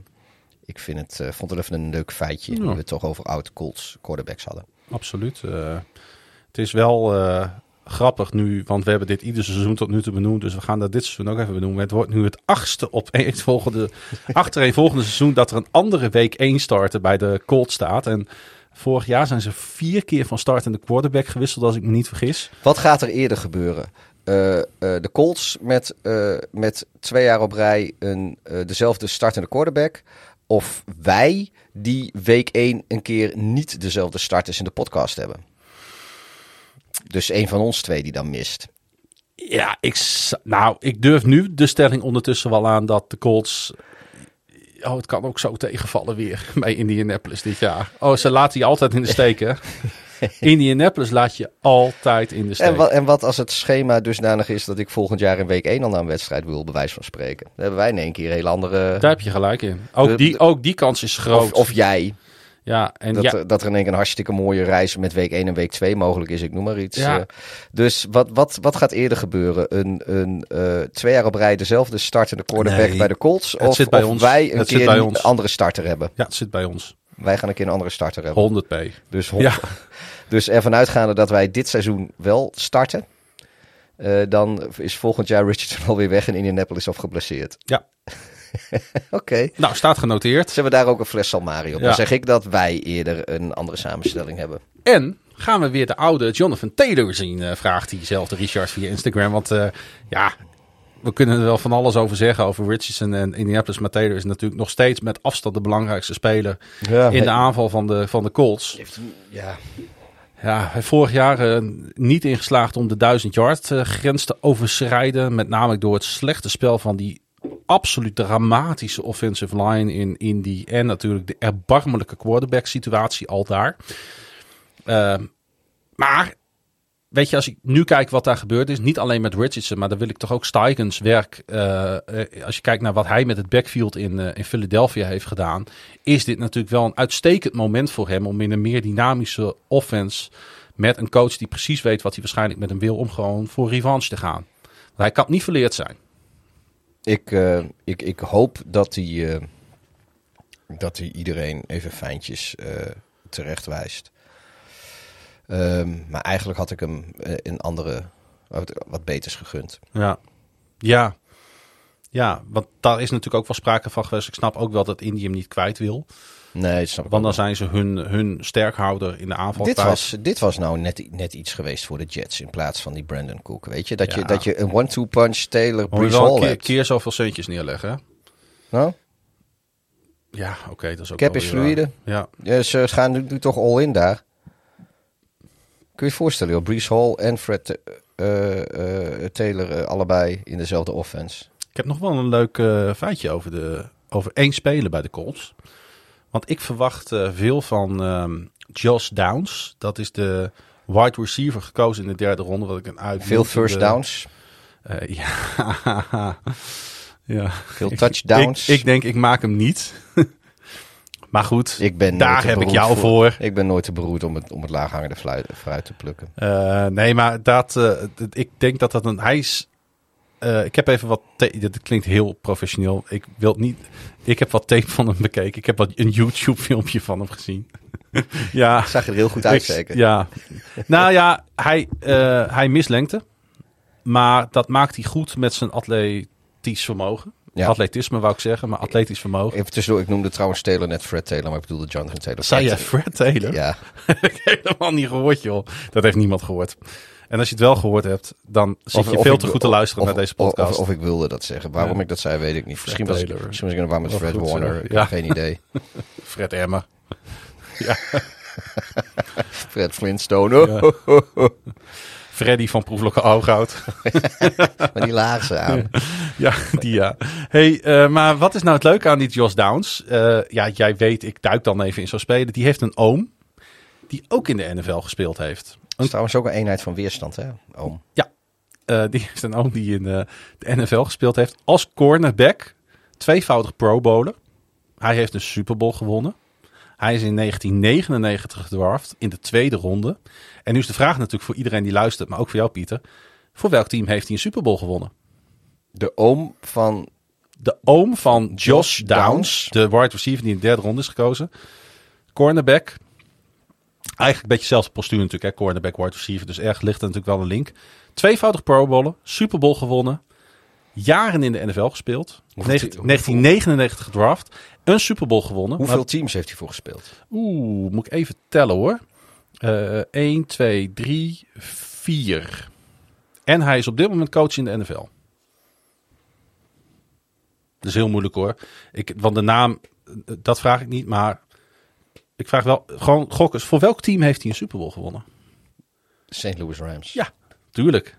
Speaker 2: ik vind het, vond het even een leuk feitje,
Speaker 1: Ja.
Speaker 2: nu we het toch over oud Colts quarterbacks hadden.
Speaker 1: Absoluut. Het is wel grappig nu, want we hebben dit ieder seizoen tot nu toe benoemd. Dus we gaan dat dit seizoen ook even benoemen. Het wordt nu het achtste op een volgende, achtereenvolgende seizoen dat er een andere week 1 starter bij de Colts staat. En vorig jaar zijn ze vier keer van startende quarterback gewisseld, als ik me niet vergis.
Speaker 2: Wat gaat er eerder gebeuren? Eh, eh, de Colts met, eh, met twee jaar op rij een, dezelfde startende quarterback. Of wij die week 1 een keer niet dezelfde starters in de podcast hebben. Dus een van ons twee die dan mist.
Speaker 1: Ja, ik, nou, ik durf nu de stelling ondertussen wel aan dat de Colts... Oh, het kan ook zo tegenvallen weer bij Indianapolis dit jaar. Oh, ze laten je altijd in de steek, hè? Indianapolis laat je altijd in de steek.
Speaker 2: En wat, en wat als het schema dusdanig is dat ik volgend jaar in week 1 al naar een wedstrijd wil, bij wijze van spreken. Dan hebben wij in één keer een hele andere...
Speaker 1: Daar heb je gelijk in. Ook die, ook die kans is groot.
Speaker 2: Of, of jij.
Speaker 1: Ja, en
Speaker 2: Dat,
Speaker 1: ja,
Speaker 2: er, dat er in één keer een hartstikke mooie reis met week 1 en week 2 mogelijk is. Ik noem maar iets.
Speaker 1: Ja.
Speaker 2: Eh, dus wat, wat, wat gaat eerder gebeuren? Een, een eh, twee jaar op rij dezelfde startende quarterback
Speaker 1: Nee,
Speaker 2: bij de Colts? Of,
Speaker 1: zit bij
Speaker 2: of
Speaker 1: ons.
Speaker 2: wij een
Speaker 1: Het
Speaker 2: keer een andere starter hebben?
Speaker 1: ja, het zit bij ons.
Speaker 2: Wij gaan een keer een andere starter hebben.
Speaker 1: 100 p.
Speaker 2: Dus,
Speaker 1: Ja,
Speaker 2: dus ervan uitgaande dat wij dit seizoen wel starten. eh, dan is volgend jaar Richardson alweer weg in Indianapolis of geblesseerd.
Speaker 1: ja.
Speaker 2: Oké.
Speaker 1: Nou, staat genoteerd.
Speaker 2: Ze hebben daar ook een fles Salmari op.
Speaker 1: Ja.
Speaker 2: Dan zeg ik dat wij eerder een andere samenstelling hebben.
Speaker 1: En gaan we weer de oude Jonathan Taylor zien, eh, vraagt diezelfde Richard via Instagram. Want eh, ja, we kunnen er wel van alles over zeggen over Richardson en Indianapolis. Maar Taylor is natuurlijk nog steeds met afstand de belangrijkste speler
Speaker 2: Ja,
Speaker 1: in de aanval van de, van de Colts.
Speaker 2: ja.
Speaker 1: Ja, hij heeft vorig jaar eh, niet ingeslaagd om de 1000 yard grens te overschrijden. Met name door het slechte spel van die absoluut dramatische offensive line in Indy. En natuurlijk de erbarmelijke quarterback situatie al daar. Eh, maar, weet je, als ik nu kijk wat daar gebeurd is. Niet alleen met Richardson, maar dan wil ik toch ook Steigens werk. eh, eh, als je kijkt naar wat hij met het backfield in, eh, in Philadelphia heeft gedaan. Is dit natuurlijk wel een uitstekend moment voor hem om in een meer dynamische offense. Met een coach die precies weet wat hij waarschijnlijk met hem wil. Om gewoon voor revanche te gaan. Hij kan niet verleerd zijn.
Speaker 2: Ik, eh, ik, ik hoop dat hij, eh, dat iedereen even fijntjes eh terecht wijst. Ehm, maar eigenlijk had ik hem een andere, wat, wat beters gegund.
Speaker 1: Ja. Ja. Ja, want daar is natuurlijk ook wel sprake van. Ik snap ook wel dat Indy hem niet kwijt wil.
Speaker 2: Nee, dat snap ik
Speaker 1: Want dan zijn ze hun, hun sterkhouder in de aanval
Speaker 2: dit, was, dit was nou net, net iets geweest voor de Jets in plaats van die Brandon Cook. Weet je, dat, je, dat je een one-two punch Taylor Brees Hall
Speaker 1: keer, keer zoveel centjes neerleggen. hè?
Speaker 2: Nou,
Speaker 1: Ja, oké, dat is ook
Speaker 2: cap is fluide.
Speaker 1: waar. Ja,
Speaker 2: Ja, ze gaan nu, nu toch all in daar. Kun je je voorstellen, joh, Brees Hall en Fred eh, eh, Taylor eh, allebei in dezelfde offense.
Speaker 1: ik heb nog wel een leuk eh, feitje over, de, over één speler bij de Colts. Want ik verwacht eh, veel van ehm, Josh Downs. Dat is de wide receiver gekozen in de derde ronde. Wat ik een uit
Speaker 2: Veel first downs,
Speaker 1: ja. ja.
Speaker 2: veel touchdowns.
Speaker 1: Ik, ik denk, ik maak hem niet. maar goed,
Speaker 2: Ik ben
Speaker 1: daar heb ik jou voor.
Speaker 2: Ik ben nooit te beroerd om het, om het laaghangende fruit te plukken.
Speaker 1: Eh, nee, maar dat, eh, dat- ik denk dat dat een. Hij is. Eh, ik heb even wat. Dat klinkt heel professioneel. Ik wil niet. Ik heb wat tape van hem bekeken. Ik heb wat een YouTube-filmpje van hem gezien. ja.
Speaker 2: Zag je er heel goed uit,
Speaker 1: ik-
Speaker 2: zeker?
Speaker 1: Ja. nou ja, hij, eh, hij mist lengte. Maar dat maakt hij goed met zijn atletisch vermogen.
Speaker 2: Ja.
Speaker 1: Atletisme wou ik zeggen, maar atletisch vermogen.
Speaker 2: Even tussendoor, ik noemde trouwens Taylor net Fred Taylor, maar ik bedoelde Jonathan Taylor.
Speaker 1: Zei je
Speaker 2: Fred-
Speaker 1: Taylor?
Speaker 2: Ja,
Speaker 1: heb ik helemaal niet gehoord, joh. Dat heeft niemand gehoord. En als je het wel gehoord hebt, dan zit
Speaker 2: Of-
Speaker 1: je veel
Speaker 2: ik-
Speaker 1: te goed te luisteren
Speaker 2: of-
Speaker 1: naar deze podcast.
Speaker 2: Of, of ik wilde dat zeggen. Waarom
Speaker 1: Ja.
Speaker 2: ik dat zei, weet ik niet. Misschien was,
Speaker 1: Taylor.
Speaker 2: misschien was ik waar met Fred Warner. Ik
Speaker 1: Ja.
Speaker 2: heb geen idee.
Speaker 1: Fred Emmer.
Speaker 2: Fred Flintstone.
Speaker 1: Ja. Freddy van Proeflokke Ooghout.
Speaker 2: Met die laarzen aan.
Speaker 1: ja, die ja. Hey, eh, maar wat is nou het leuke aan die Josh Downs? Eh, ja, jij weet, ik duik dan even in zo'n spelen. Die heeft een oom die ook in de NFL gespeeld heeft.
Speaker 2: Is trouwens ook een eenheid van weerstand, hè, oom.
Speaker 1: Eh, die heeft een oom die in eh, de NFL gespeeld heeft als cornerback. Tweevoudig Pro Bowler. Hij heeft een Super Bowl gewonnen. Hij is in 1999 gedraft in de tweede ronde. En nu is de vraag natuurlijk voor iedereen die luistert, maar ook voor jou Pieter. Voor welk team heeft hij een Super Bowl gewonnen?
Speaker 2: De oom van...
Speaker 1: De oom van Josh,
Speaker 2: Josh
Speaker 1: Downs,
Speaker 2: Downs.
Speaker 1: de wide receiver die in de derde ronde is gekozen. Cornerback. Eigenlijk een beetje hetzelfde postuur natuurlijk, hè? cornerback, wide receiver. Dus erg ligt er natuurlijk wel een link. Tweevoudig Pro Bowler, Super Bowl gewonnen. Jaren in de NFL gespeeld.
Speaker 2: Hoeveel
Speaker 1: Negen-
Speaker 2: te- hoeveel-
Speaker 1: 1999 gedraft. Een Super Bowl gewonnen.
Speaker 2: Hoeveel
Speaker 1: Maar-
Speaker 2: teams heeft hij voor gespeeld?
Speaker 1: Oeh, moet ik even tellen hoor. Eh 1, 2, 3, 4. En hij is op dit moment coach in de NFL. Dat is heel moeilijk hoor. Ik, want de naam, eh, dat vraag ik niet. Maar ik vraag wel, gewoon gokkers. Voor welk team heeft hij een Super Bowl gewonnen?
Speaker 2: St. Louis Rams.
Speaker 1: Ja, tuurlijk.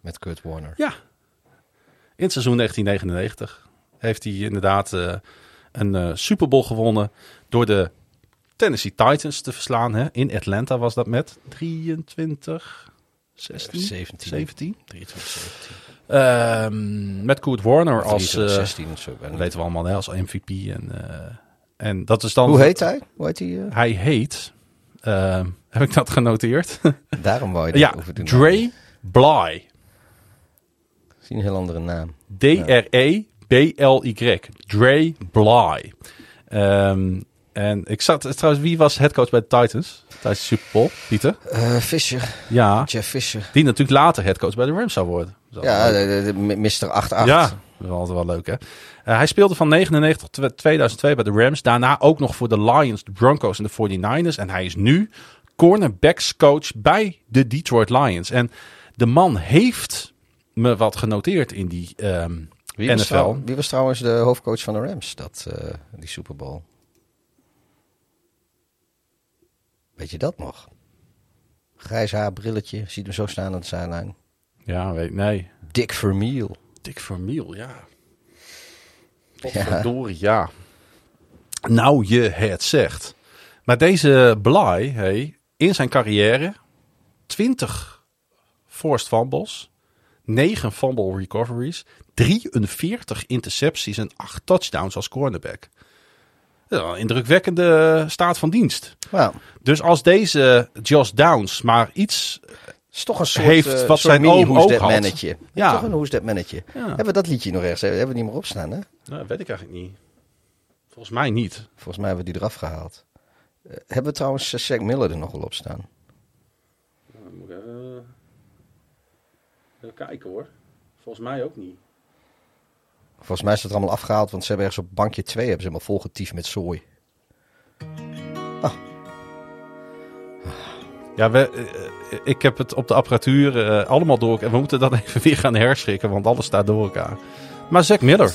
Speaker 2: Met Kurt Warner.
Speaker 1: Ja. In het seizoen 1999 heeft hij inderdaad eh, een eh, Super Bowl gewonnen door de Tennessee Titans te verslaan. Hè? In Atlanta was dat met 23, 16,
Speaker 2: 17.
Speaker 1: 17.
Speaker 2: 23, 17.
Speaker 1: Ehm, met Kurt Warner als,
Speaker 2: 23,
Speaker 1: eh
Speaker 2: 16 of zo.
Speaker 1: weten we allemaal, hè, als MVP. En, en dat is dan...
Speaker 2: Hoe heet hij? Hoe heet hij? eh?
Speaker 1: Hij heet, ehm, heb ik dat genoteerd?
Speaker 2: Daarom wou je dat
Speaker 1: ja,
Speaker 2: over doen.
Speaker 1: Dre Bly.
Speaker 2: Zie een heel andere naam.
Speaker 1: D-R-E-B-L-Y. Dre Bly. Ehm, en ik zat trouwens, wie was headcoach bij de Titans tijdens de Super Bowl? Pieter?
Speaker 2: Eh, Fisher.
Speaker 1: Ja,
Speaker 2: Jeff Fisher.
Speaker 1: die natuurlijk later headcoach bij de Rams zou worden.
Speaker 2: Ja, de, de, de Mr. 88.
Speaker 1: leuk. ja, dat altijd wel leuk hè. Eh, hij speelde van 99 tot 2002 bij de Rams. Daarna ook nog voor de Lions, de Broncos en de 49ers. En hij is nu cornerbacks coach bij de Detroit Lions. En de man heeft me wat genoteerd in die ehm,
Speaker 2: Wie was,
Speaker 1: NFL.
Speaker 2: trouw- wie was trouwens de hoofdcoach van de Rams, dat, eh, die Super Bowl? Weet je dat nog? Grijs haar, brilletje, ziet hem zo staan aan de zijlijn.
Speaker 1: Ja, weet nee.
Speaker 2: Dick Vermeil.
Speaker 1: Dick Vermeil, ja.
Speaker 2: Ja.
Speaker 1: Verdorie, ja. Nou, je het zegt. Maar deze Bly, hey, in zijn carrière 20 forced fumbles, 9 fumble recoveries, 43 intercepties en 8 touchdowns als cornerback. Een indrukwekkende staat van dienst. Dus als deze Josh Downs maar iets
Speaker 2: is toch een soort,
Speaker 1: Heeft
Speaker 2: eh,
Speaker 1: wat
Speaker 2: soort
Speaker 1: zijn
Speaker 2: mini
Speaker 1: oom
Speaker 2: Who's
Speaker 1: ook
Speaker 2: That
Speaker 1: had. Ja.
Speaker 2: Toch een Who's That mannetje.
Speaker 1: Ja.
Speaker 2: Hebben we dat liedje nog ergens? Hebben we die maar opstaan, hè?
Speaker 1: Nou, weet ik eigenlijk niet. Volgens mij niet.
Speaker 2: Volgens mij hebben we die eraf gehaald. Eh, hebben we trouwens uh, Zack Miller er nog wel op staan?
Speaker 1: Dan moet ik even, even kijken hoor. Volgens mij ook niet.
Speaker 2: Volgens mij is het er allemaal afgehaald, want ze hebben ergens op bankje 2 hebben ze helemaal volgetiefd met zooi.
Speaker 1: Ja, we, eh, ik heb het op de apparatuur eh, allemaal door. En we moeten dat even weer gaan herschikken, want alles staat door elkaar. Maar Zack Miller.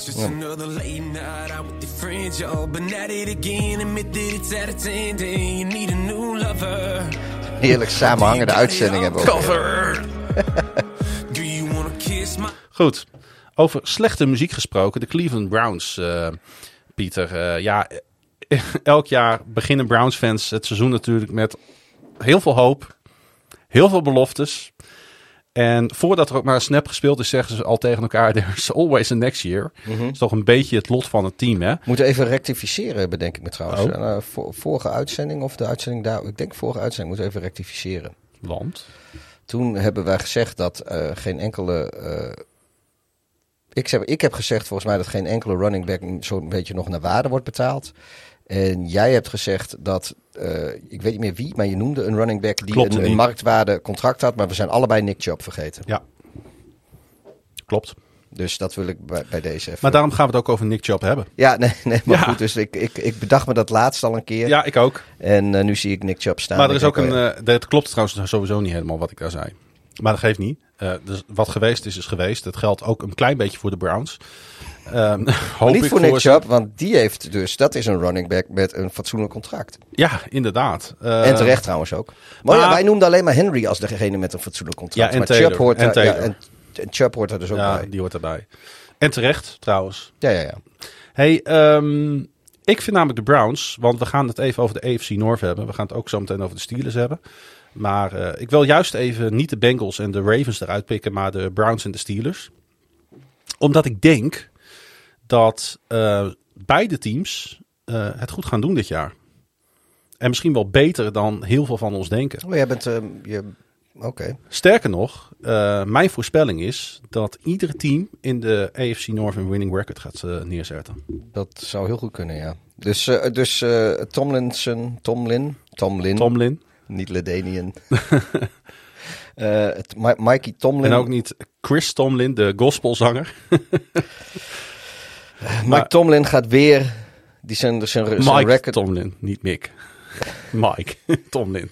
Speaker 2: Heerlijk samenhangende uitzending hebben we.
Speaker 5: Cover.
Speaker 1: Goed. Over slechte muziek gesproken. De Cleveland Browns, eh, Pieter. eh, ja, eh, elk jaar beginnen Browns-fans het seizoen natuurlijk met heel veel hoop. Heel veel beloftes. En voordat er ook maar een snap gespeeld is, zeggen ze al tegen elkaar: There's always a next year.
Speaker 2: Mhm.
Speaker 1: Dat is toch een beetje het lot van het team, hè?
Speaker 2: Moeten even rectificeren, bedenk ik me trouwens.
Speaker 1: Oh.
Speaker 2: Eh, vor- vorige uitzending of de uitzending daar, ik denk vorige uitzending, moeten even rectificeren.
Speaker 1: Want.
Speaker 2: Toen hebben wij gezegd dat eh, geen enkele. eh, ik, zeg, ik heb gezegd volgens mij dat geen enkele running back zo'n beetje nog naar waarde wordt betaald. En jij hebt gezegd dat, eh, ik weet niet meer wie, maar je noemde een running back die een, marktwaarde contract had. Maar we zijn allebei Nick Chubb vergeten.
Speaker 1: Ja. Klopt.
Speaker 2: Dus dat wil ik bij, bij deze even.
Speaker 1: Maar daarom gaan we het ook over Nick Chubb hebben.
Speaker 2: Ja, nee, nee maar
Speaker 1: Ja.
Speaker 2: goed. Dus ik, ik, ik bedacht me dat laatst al een keer.
Speaker 1: Ja, ik ook.
Speaker 2: En eh, nu zie ik Nick Chubb staan.
Speaker 1: Maar er is ook een. eh, dat klopt trouwens sowieso niet helemaal wat ik daar zei. Maar dat geeft niet. Dus wat geweest is, is geweest. Het geldt ook een klein beetje voor de Browns. Ehm, hoop
Speaker 2: niet
Speaker 1: ik
Speaker 2: voor Nick. Chubb, want die heeft dus, dat is een running back met een fatsoenlijk contract.
Speaker 1: Ja, inderdaad.
Speaker 2: En terecht trouwens ook. Maar, ja, wij noemden alleen maar Henry als degene met een fatsoenlijk contract.
Speaker 1: Ja, en
Speaker 2: maar. Chubb hoort
Speaker 1: En
Speaker 2: daar- ja,
Speaker 1: Taylor.
Speaker 2: en, en Chubb hoort er dus ook
Speaker 1: Ja,
Speaker 2: bij.
Speaker 1: die hoort erbij. En terecht, trouwens.
Speaker 2: Ja, ja, ja.
Speaker 1: Hey, ehm, ik vind namelijk de Browns, want we gaan het even over de AFC North hebben. We gaan het ook zo meteen over de Steelers hebben. Maar eh, ik wil juist even niet de Bengals en de Ravens eruit pikken, maar de Browns en de Steelers. Omdat ik denk dat eh, beide teams eh, het goed gaan doen dit jaar. En misschien wel beter dan heel veel van ons denken.
Speaker 2: Oh, jij bent, ehm, je, oké.
Speaker 1: Sterker nog, eh, mijn voorspelling is dat iedere team in de AFC North een winning record gaat eh, neerzetten.
Speaker 2: Dat zou heel goed kunnen, ja. Dus, eh, dus eh, Tomlinson, Tomlin, Tomlin,
Speaker 1: Tomlin.
Speaker 2: niet Ledanian. Eh, Mi- Mikey Tomlin.
Speaker 1: En ook niet Chris Tomlin, de gospelzanger.
Speaker 2: Mike
Speaker 1: maar-
Speaker 2: Tomlin gaat weer die zijn, zijn, zijn
Speaker 1: Mike
Speaker 2: record.
Speaker 1: Tomlin, niet Mick. Mike Tomlin.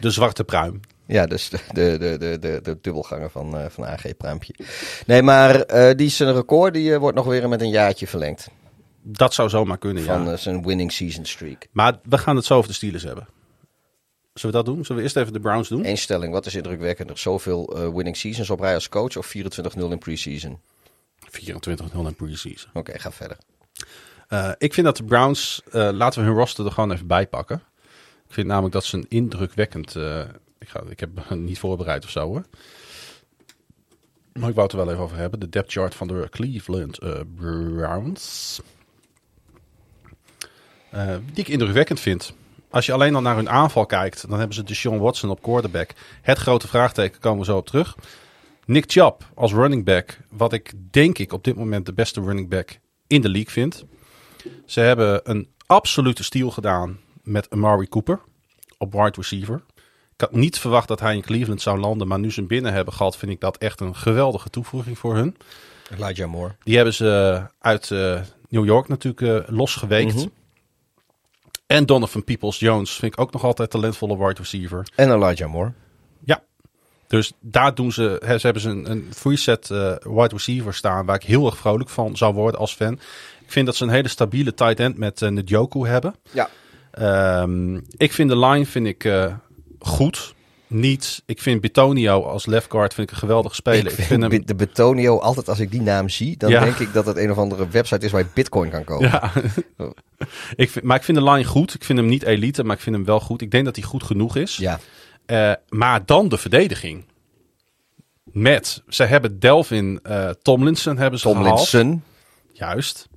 Speaker 1: De zwarte pruim.
Speaker 2: Ja, dus de, de, de, de, de, dubbelganger van, eh, van AG Pruimpje. Nee, maar eh, die zijn record die, eh, wordt nog weer met een jaartje verlengd.
Speaker 1: Dat zou zomaar kunnen,
Speaker 2: Van
Speaker 1: ja.
Speaker 2: eh, zijn winning season streak.
Speaker 1: Maar we gaan het zo over de Steelers hebben. Zullen we dat doen? Zullen we eerst even de Browns doen?
Speaker 2: Eén stelling, wat is indrukwekkender? Zoveel winning seasons op rij als coach of 24-0 in preseason?
Speaker 1: 24-0 in preseason.
Speaker 2: Oké, ga verder.
Speaker 1: Eh, ik vind dat de Browns, eh, laten we hun roster er gewoon even bij pakken. Ik vind namelijk dat ze een indrukwekkend, eh, ik, ga, ik heb me niet voorbereid of zo hoor. Maar ik wou het er wel even over hebben. De depth chart van de Cleveland Browns. Die ik indrukwekkend vind. Als je alleen al naar hun aanval kijkt, dan hebben ze Deshaun Watson op quarterback. Het grote vraagteken komen we zo op terug. Nick Chubb als running back, wat ik denk ik op dit moment de beste running back in de league vind. Ze hebben een absolute steal gedaan met Amari Cooper op wide receiver. Ik had niet verwacht dat hij in Cleveland zou landen, maar nu ze hem binnen hebben gehad, vind ik dat echt een geweldige toevoeging voor hun.
Speaker 2: Elijah Moore.
Speaker 1: Die hebben ze uit eh, New York natuurlijk eh, losgeweekt.
Speaker 2: Mhm.
Speaker 1: En Donovan Peoples-Jones vind ik ook nog altijd talentvolle wide receiver.
Speaker 2: En Elijah Moore.
Speaker 1: Dus daar doen ze, hè, ze hebben ze een, een free set eh, wide receiver staan waar ik heel erg vrolijk van zou worden als fan. Ik vind dat ze een hele stabiele tight end met uh, Njoku hebben.
Speaker 2: Ja.
Speaker 1: Ehm, ik vind de line vind ik, eh, goed. Niet, ik vind Bitonio als left guard vind ik een geweldig speler.
Speaker 2: Ik vind,
Speaker 1: hem,
Speaker 2: de Betonio, altijd als ik die naam zie, dan
Speaker 1: Ja.
Speaker 2: denk ik dat het een of andere website is waar je bitcoin kan kopen.
Speaker 1: Ja. ik vind, maar ik vind de line goed. Ik vind hem niet elite, maar ik vind hem wel goed. Ik denk dat hij goed genoeg is.
Speaker 2: Ja.
Speaker 1: Eh, maar dan de verdediging. Met, ze hebben Delvin eh, Tomlinson hebben ze gehaald.
Speaker 2: Tomlinson.
Speaker 1: Juist.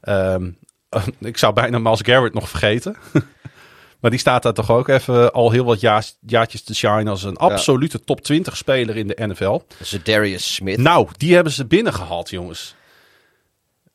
Speaker 1: Ehm, ik zou bijna Miles Garrett nog vergeten. maar die staat daar toch ook even al heel wat jaar, jaartjes te shine als een absolute top 20 speler in de NFL.
Speaker 2: Darius Smith.
Speaker 1: Nou, die hebben ze binnengehaald, jongens.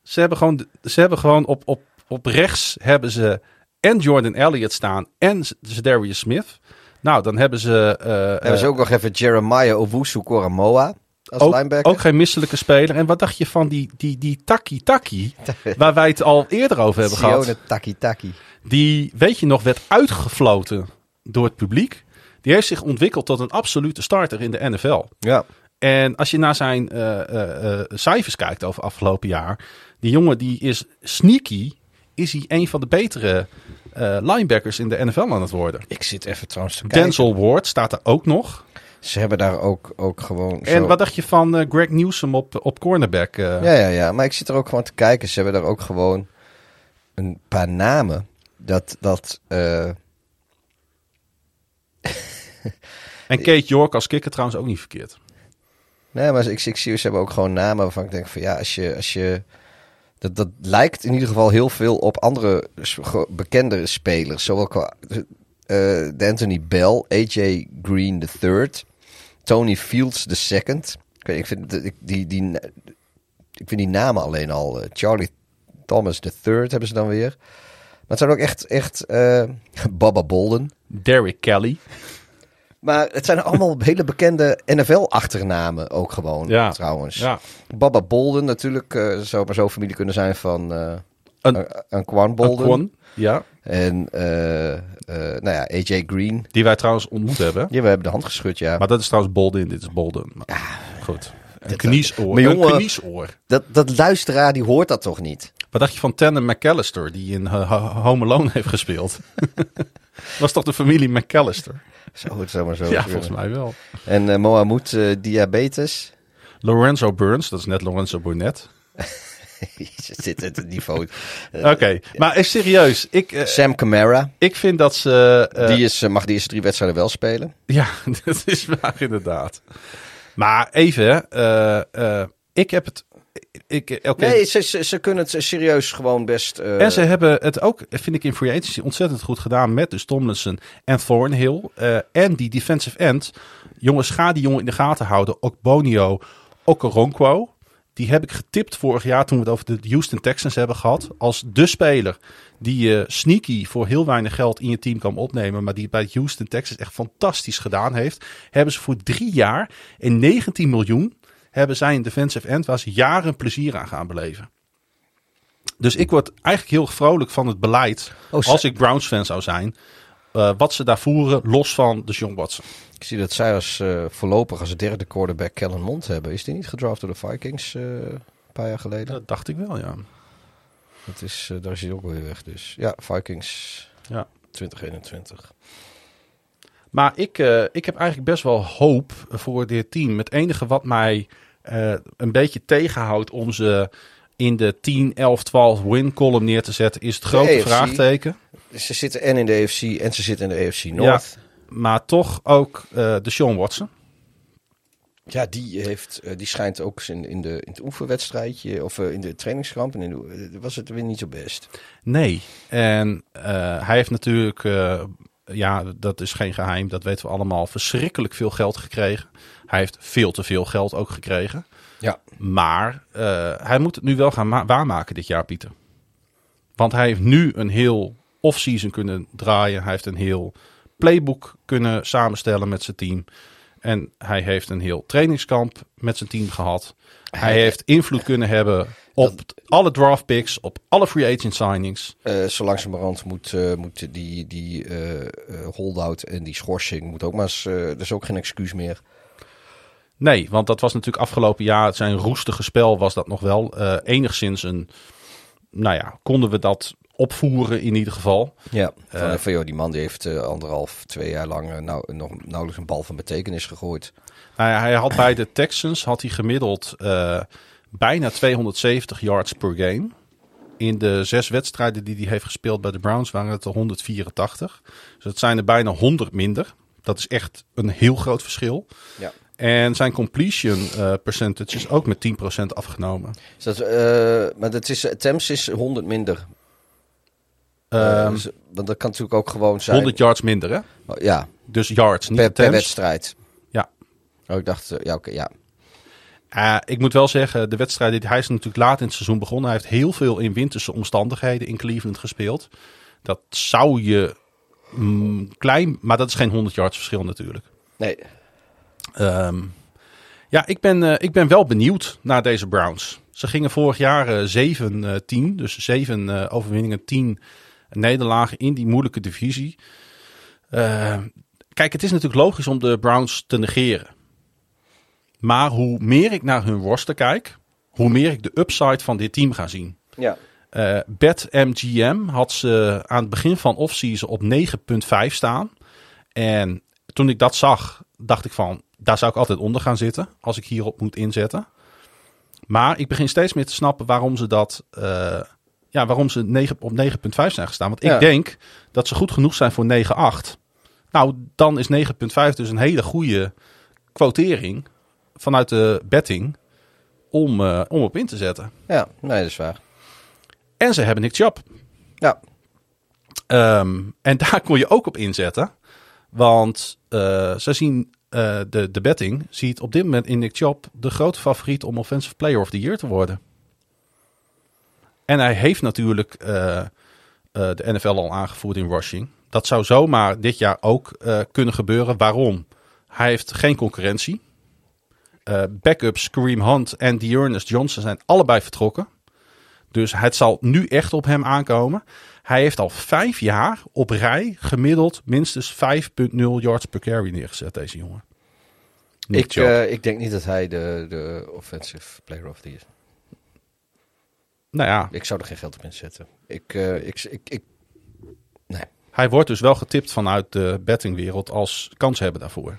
Speaker 1: Ze hebben gewoon, ze hebben gewoon op, op, op rechts hebben ze en Jordan Elliott staan en Darius Smith. Nou, dan hebben ze... eh,
Speaker 2: hebben ze
Speaker 1: eh,
Speaker 2: ook nog even Jeremiah Owusu Koramoa als
Speaker 1: ook,
Speaker 2: linebacker.
Speaker 1: ook geen misselijke speler. En wat dacht je van die, die, die Taki Taki, waar wij het al eerder over hebben gehad?
Speaker 2: Sione Taki Taki.
Speaker 1: Die, weet je nog, werd uitgefloten door het publiek. Die heeft zich ontwikkeld tot een absolute starter in de NFL.
Speaker 2: Ja.
Speaker 1: En als je naar zijn eh, cijfers kijkt over afgelopen jaar. Die jongen die is sneaky. Is hij een van de betere eh, linebackers in de NFL aan het worden.
Speaker 2: Ik zit even trouwens te kijken.
Speaker 1: Denzel Ward staat er ook nog.
Speaker 2: Ze hebben daar ook, ook gewoon
Speaker 1: En
Speaker 2: zo-
Speaker 1: wat dacht je van eh, Greg Newsom op, op cornerback? eh?
Speaker 2: Ja, ja, ja. Maar ik zit er ook gewoon te kijken. Ze hebben daar ook gewoon een paar namen. Dat, dat
Speaker 1: En Kate York als kikker trouwens ook niet verkeerd.
Speaker 2: Nee, maar ik, ik zie ze hebben ook gewoon namen waarvan ik denk van ja, als je, als je dat, lijkt in ieder geval heel veel op andere bekendere spelers, zowel qua eh, Anthony Bell, AJ Green III, Tony Fields II. Ik, weet, ik vind ik- die, die, ik vind die namen alleen al eh, Charlie Thomas III hebben ze dan weer. Maar het zijn ook echt, echt eh Baba Bolden.
Speaker 1: Derrick Kelly.
Speaker 2: Maar het zijn allemaal hele bekende NFL-achternamen ook gewoon,
Speaker 1: Ja.
Speaker 2: trouwens.
Speaker 1: Ja.
Speaker 2: Baba Bolden natuurlijk, eh zou maar zo familie kunnen zijn van eh
Speaker 1: Een-
Speaker 2: Anquan Bolden.
Speaker 1: Ja.
Speaker 2: En eh, nou ja, AJ Green.
Speaker 1: Die wij trouwens ontmoet hebben.
Speaker 2: Ja, we hebben de hand geschud, ja.
Speaker 1: Maar dat is trouwens Bolden. Dit is Bolden. Maar, Goed. Een kniesoor.
Speaker 2: Maar
Speaker 1: Een kniesoor.
Speaker 2: Dat, dat luisteraar die hoort dat toch niet?
Speaker 1: Wat dacht je van Tannen McAllister, die in uh, Ho- Home Alone heeft gespeeld? was toch de familie McAllister?
Speaker 2: Zou het zomaar zo
Speaker 1: Ja,
Speaker 2: kunnen.
Speaker 1: volgens mij wel.
Speaker 2: En Mohamed eh, diabetes.
Speaker 1: Lorenzo Burns, dat is net Lorenzo Burnett.
Speaker 2: Jezus, dit het niveau.
Speaker 1: Oké, maar is serieus. Ik, eh,
Speaker 2: Sam Camara.
Speaker 1: ik vind dat ze... eh,
Speaker 2: die is, mag de eerste drie wedstrijden wel spelen.
Speaker 1: Ja, dat is waar inderdaad. Maar even, eh, ik heb het... Ik, eh.
Speaker 2: Nee, ze, ze, ze kunnen het serieus gewoon best... eh,
Speaker 1: En ze hebben het ook, vind ik in free agency, ontzettend goed gedaan met dus Tomlinson en Thornhill. eh, en die defensive end. Jongens, ga die jongen in de gaten houden. Ook Bonio, Okoronkwo. Die heb ik getipt vorig jaar toen we het over de Houston Texans hebben gehad. Als de speler die je sneaky voor heel weinig geld in je team kan opnemen. Maar die bij Houston Texans echt fantastisch gedaan heeft. Hebben ze voor drie jaar en 19 miljoen hebben zij een defensive end waar ze jaren plezier aan gaan beleven. Dus ik word eigenlijk heel vrolijk van het beleid.
Speaker 2: Oh,
Speaker 1: als ik Browns fan zou zijn. eh, wat ze daar voeren, los van de John Watson.
Speaker 2: Ik zie dat zij als eh, voorlopig als derde quarterback Kellen Mond hebben. Is die niet gedraft door de Vikings eh, een paar jaar geleden?
Speaker 1: Dat dacht ik wel, ja.
Speaker 2: Dat is, daar is hij ook weer weg. Dus ja, Vikings
Speaker 1: ja.
Speaker 2: 2021.
Speaker 1: Maar ik, ik heb eigenlijk best wel hoop voor dit team. Het enige wat mij eh, een beetje tegenhoudt om ze in de 10, 11, 12 win column neer te zetten, is het grote
Speaker 2: AFC.
Speaker 1: vraagteken.
Speaker 2: Ze zitten en in de AFC en ze zitten in de AFC North.
Speaker 1: Maar toch ook eh de Sean Watson.
Speaker 2: Ja, die, heeft, eh, die schijnt ook in, in, de, in het oefenwedstrijdje of in de trainingskamp. En in de, was het weer niet zo best.
Speaker 1: Nee. En hij heeft natuurlijk, ja, dat is geen geheim, dat weten we allemaal, verschrikkelijk veel geld gekregen. Hij heeft veel te veel geld ook gekregen.
Speaker 2: Ja.
Speaker 1: Maar eh, hij moet het nu wel gaan ma- waarmaken dit jaar, Pieter. Want hij heeft nu een heel off-season kunnen draaien. Hij heeft een heel playbook kunnen samenstellen met zijn team. En hij heeft een heel trainingskamp met zijn team gehad. Hij heeft invloed kunnen hebben op alle draft picks, op alle free agent signings.
Speaker 2: Eh zo langzamerhand moet, eh, moet die, die eh, holdout en die schorsing moet ook maar eens... er is ook geen excuus meer.
Speaker 1: Nee, want dat was natuurlijk afgelopen jaar zijn roestige spel was dat nog wel eh, enigszins een, nou ja, konden we dat opvoeren in ieder geval.
Speaker 2: Ja. Van,
Speaker 1: Eh,
Speaker 2: van, joh, die man die heeft eh, anderhalf, twee jaar lang nou, nog nauwelijks een bal van betekenis gegooid.
Speaker 1: Nou ja, hij had bij de Texans had hij gemiddeld bijna 270 yards per game. In de zes wedstrijden die hij heeft gespeeld bij de Browns waren het er 184. Dus dat zijn er bijna 100 minder. Dat is echt een heel groot verschil.
Speaker 2: Ja.
Speaker 1: En zijn completion eh, percentage is ook met 10% afgenomen.
Speaker 2: Dus dat, eh, maar dat is, attempts is 100 minder. Eh,
Speaker 1: Ehm,
Speaker 2: dus- want dat kan natuurlijk ook gewoon zijn.
Speaker 1: 100 yards minder, hè?
Speaker 2: Oh, ja,
Speaker 1: Dus yards, niet
Speaker 2: per, per wedstrijd.
Speaker 1: Ja.
Speaker 2: Oh, ik dacht, ja, oké, ja.
Speaker 1: Ik moet wel zeggen, de wedstrijden, hij is natuurlijk laat in het seizoen begonnen. Hij heeft heel veel in winterse omstandigheden in Cleveland gespeeld. Dat zou je mm, klein, maar dat is geen 100 yards verschil natuurlijk.
Speaker 2: Nee,
Speaker 1: Ehm, ja, ik ben, eh, ik ben wel benieuwd naar deze Browns. Ze gingen vorig jaar eh 7-10, dus 7 eh, overwinningen, 10 nederlagen in die moeilijke divisie. Eh, kijk, het is natuurlijk logisch om de Browns te negeren. Maar hoe meer ik naar hun roster kijk, hoe meer ik de upside van dit team ga zien.
Speaker 2: ja.
Speaker 1: Eh Bet MGM had ze aan het begin van offseason op 9,5 staan. En toen ik dat zag, dacht ik van, daar zou ik altijd onder gaan zitten als ik hierop moet inzetten. Maar ik begin steeds meer te snappen waarom ze dat, eh, ja, waarom ze 9, op 9,5 zijn gestaan. Want ik
Speaker 2: Ja.
Speaker 1: denk dat ze goed genoeg zijn voor 9,8. Nou, dan is 9,5 dus een hele goede quotering vanuit de betting om, eh, om op in te zetten.
Speaker 2: Ja, nee, dat is waar.
Speaker 1: En ze hebben Nick Chubb.
Speaker 2: Ja,
Speaker 1: Ehm, en daar kon je ook op inzetten. Want eh, ze zien eh, de, de betting ziet op dit moment in Nick Chubb de grote favoriet om Offensive Player of the Year te worden. En hij heeft natuurlijk eh, eh, de NFL al aangevoerd in rushing. Dat zou zomaar dit jaar ook kunnen gebeuren. Waarom? Hij heeft geen concurrentie. Backups Kareem Hunt en Dearness Johnson zijn allebei vertrokken. Dus het zal nu echt op hem aankomen. Hij heeft al vijf jaar op rij gemiddeld minstens 5,0 yards per carry neergezet, deze jongen. Nick
Speaker 2: Ik, eh, ik denk niet dat hij de, de offensive player of the year is.
Speaker 1: nou ja,
Speaker 2: Ik zou er geen geld op inzetten. Ik, eh, ik, ik, ik, nee.
Speaker 1: hij wordt dus wel getipt vanuit de bettingwereld als kans hebben daarvoor.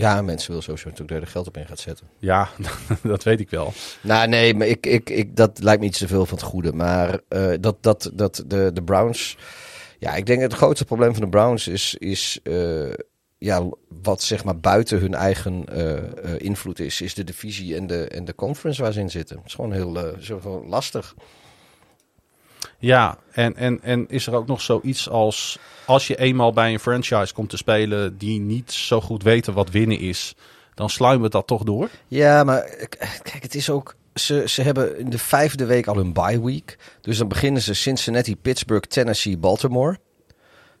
Speaker 2: Ja, mensen willen sowieso natuurlijk dat je er geld op in gaat zetten.
Speaker 1: Ja, dat weet ik wel.
Speaker 2: Nou, nee, maar ik, ik, ik, dat lijkt me iets te veel van het goede. Maar eh, dat, dat, dat de, de Browns. Ja, ik denk het grootste probleem van de Browns is. is eh, ja, wat zeg maar buiten hun eigen eh, invloed is. Is de divisie en de, en de conference waar ze in zitten. Het is gewoon heel zo gewoon lastig.
Speaker 1: Ja, en, en, en is er ook nog zoiets als als je eenmaal bij een franchise komt te spelen die niet zo goed weten wat winnen is, dan sluimen dat toch door?
Speaker 2: Ja, maar eh, kijk, het is ook. Ze, ze hebben in de vijfde week al een bye week. Dus dan beginnen ze Cincinnati, Pittsburgh, Tennessee, Baltimore.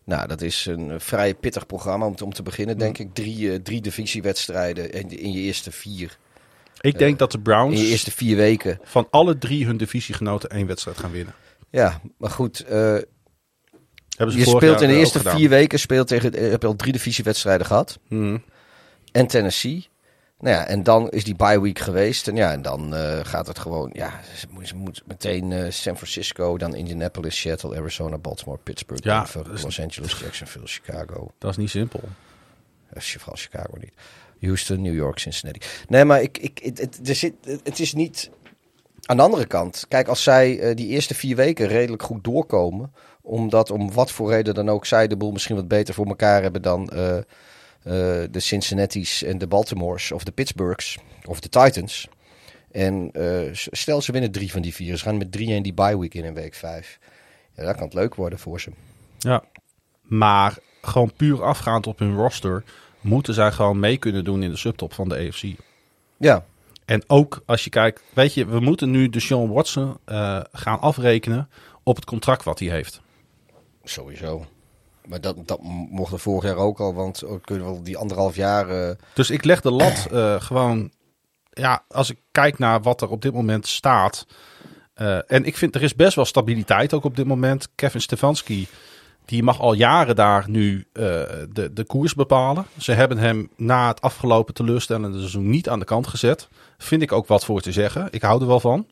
Speaker 2: Nou, dat is een eh, vrij pittig programma om te, om te beginnen, denk ik. Drie, eh, drie divisiewedstrijden in, in je eerste vier.
Speaker 1: Ik denk dat de
Speaker 2: In
Speaker 1: Browns
Speaker 2: je eerste vier weken.
Speaker 1: van alle drie hun divisiegenoten één wedstrijd gaan winnen.
Speaker 2: Ja, maar goed. eh, je speelt in de eerste vier weken speelt tegen, eh, heb je al drie divisiewedstrijden gehad.
Speaker 1: Mhm.
Speaker 2: En Tennessee. Nou ja, en dan is die bye week geweest. En ja, en dan eh, gaat het gewoon. Ja, ze moet, ze moet meteen San Francisco, dan Indianapolis, Seattle, Arizona, Baltimore, Pittsburgh,
Speaker 1: Ja,
Speaker 2: Denver,
Speaker 1: is-
Speaker 2: Los Angeles, Jacksonville, Chicago.
Speaker 1: Dat is niet simpel.
Speaker 2: Eh, vooral Chicago niet. Houston, New York, Cincinnati. Nee, maar ik, ik, het, er zit, het is niet. Aan de andere kant, kijk, als zij eh, die eerste vier weken redelijk goed doorkomen, omdat om wat voor reden dan ook zij de boel misschien wat beter voor elkaar hebben dan eh, eh, de Cincinnati's en de Baltimore's of de Pittsburghs of de Titans. En stel ze winnen drie van die vier, ze gaan met drie in die bye week in in week vijf. Ja, dat kan het leuk worden voor ze.
Speaker 1: Ja. Maar gewoon puur afgaand op hun roster moeten zij gewoon mee kunnen doen in de subtop van de AFC.
Speaker 2: Ja,
Speaker 1: En ook als je kijkt, weet je, we moeten nu de Sean Watson eh, gaan afrekenen op het contract wat hij heeft.
Speaker 2: Sowieso. Maar dat, dat mocht er vorig jaar ook al, want we kunnen wel die anderhalf jaar. eh,
Speaker 1: Dus ik leg de lat eh, gewoon, ja, als ik kijk naar wat er op dit moment staat. en ik vind er is best wel stabiliteit ook op dit moment. Kevin Stefanski, die mag al jaren daar nu eh, de, de koers bepalen. Ze hebben hem na het afgelopen teleurstellende seizoen niet aan de kant gezet. Vind ik ook wat voor te zeggen. Ik hou er wel van.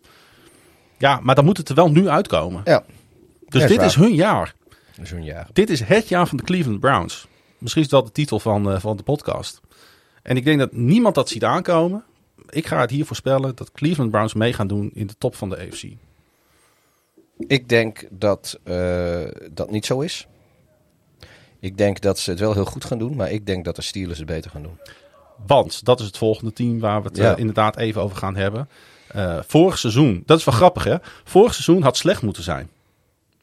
Speaker 1: Ja, maar dan moet het er wel nu uitkomen.
Speaker 2: ja,
Speaker 1: Dus
Speaker 2: Ja, is
Speaker 1: dit
Speaker 2: waar.
Speaker 1: is hun jaar.
Speaker 2: zo'n jaar.
Speaker 1: Dit is het jaar van de Cleveland Browns. Misschien is dat de titel van, eh, van de podcast. En ik denk dat niemand dat ziet aankomen. Ik ga het hier voorspellen dat Cleveland Browns mee gaan doen in de top van de AFC.
Speaker 2: Ik denk dat eh, dat niet zo is. Ik denk dat ze het wel heel goed gaan doen, maar ik denk dat de Steelers het beter gaan doen.
Speaker 1: Want dat is het volgende team waar we het
Speaker 2: Ja.
Speaker 1: eh, inderdaad even over gaan hebben. Eh, vorig seizoen, dat is wel grappig hè. Vorig seizoen had slecht moeten zijn.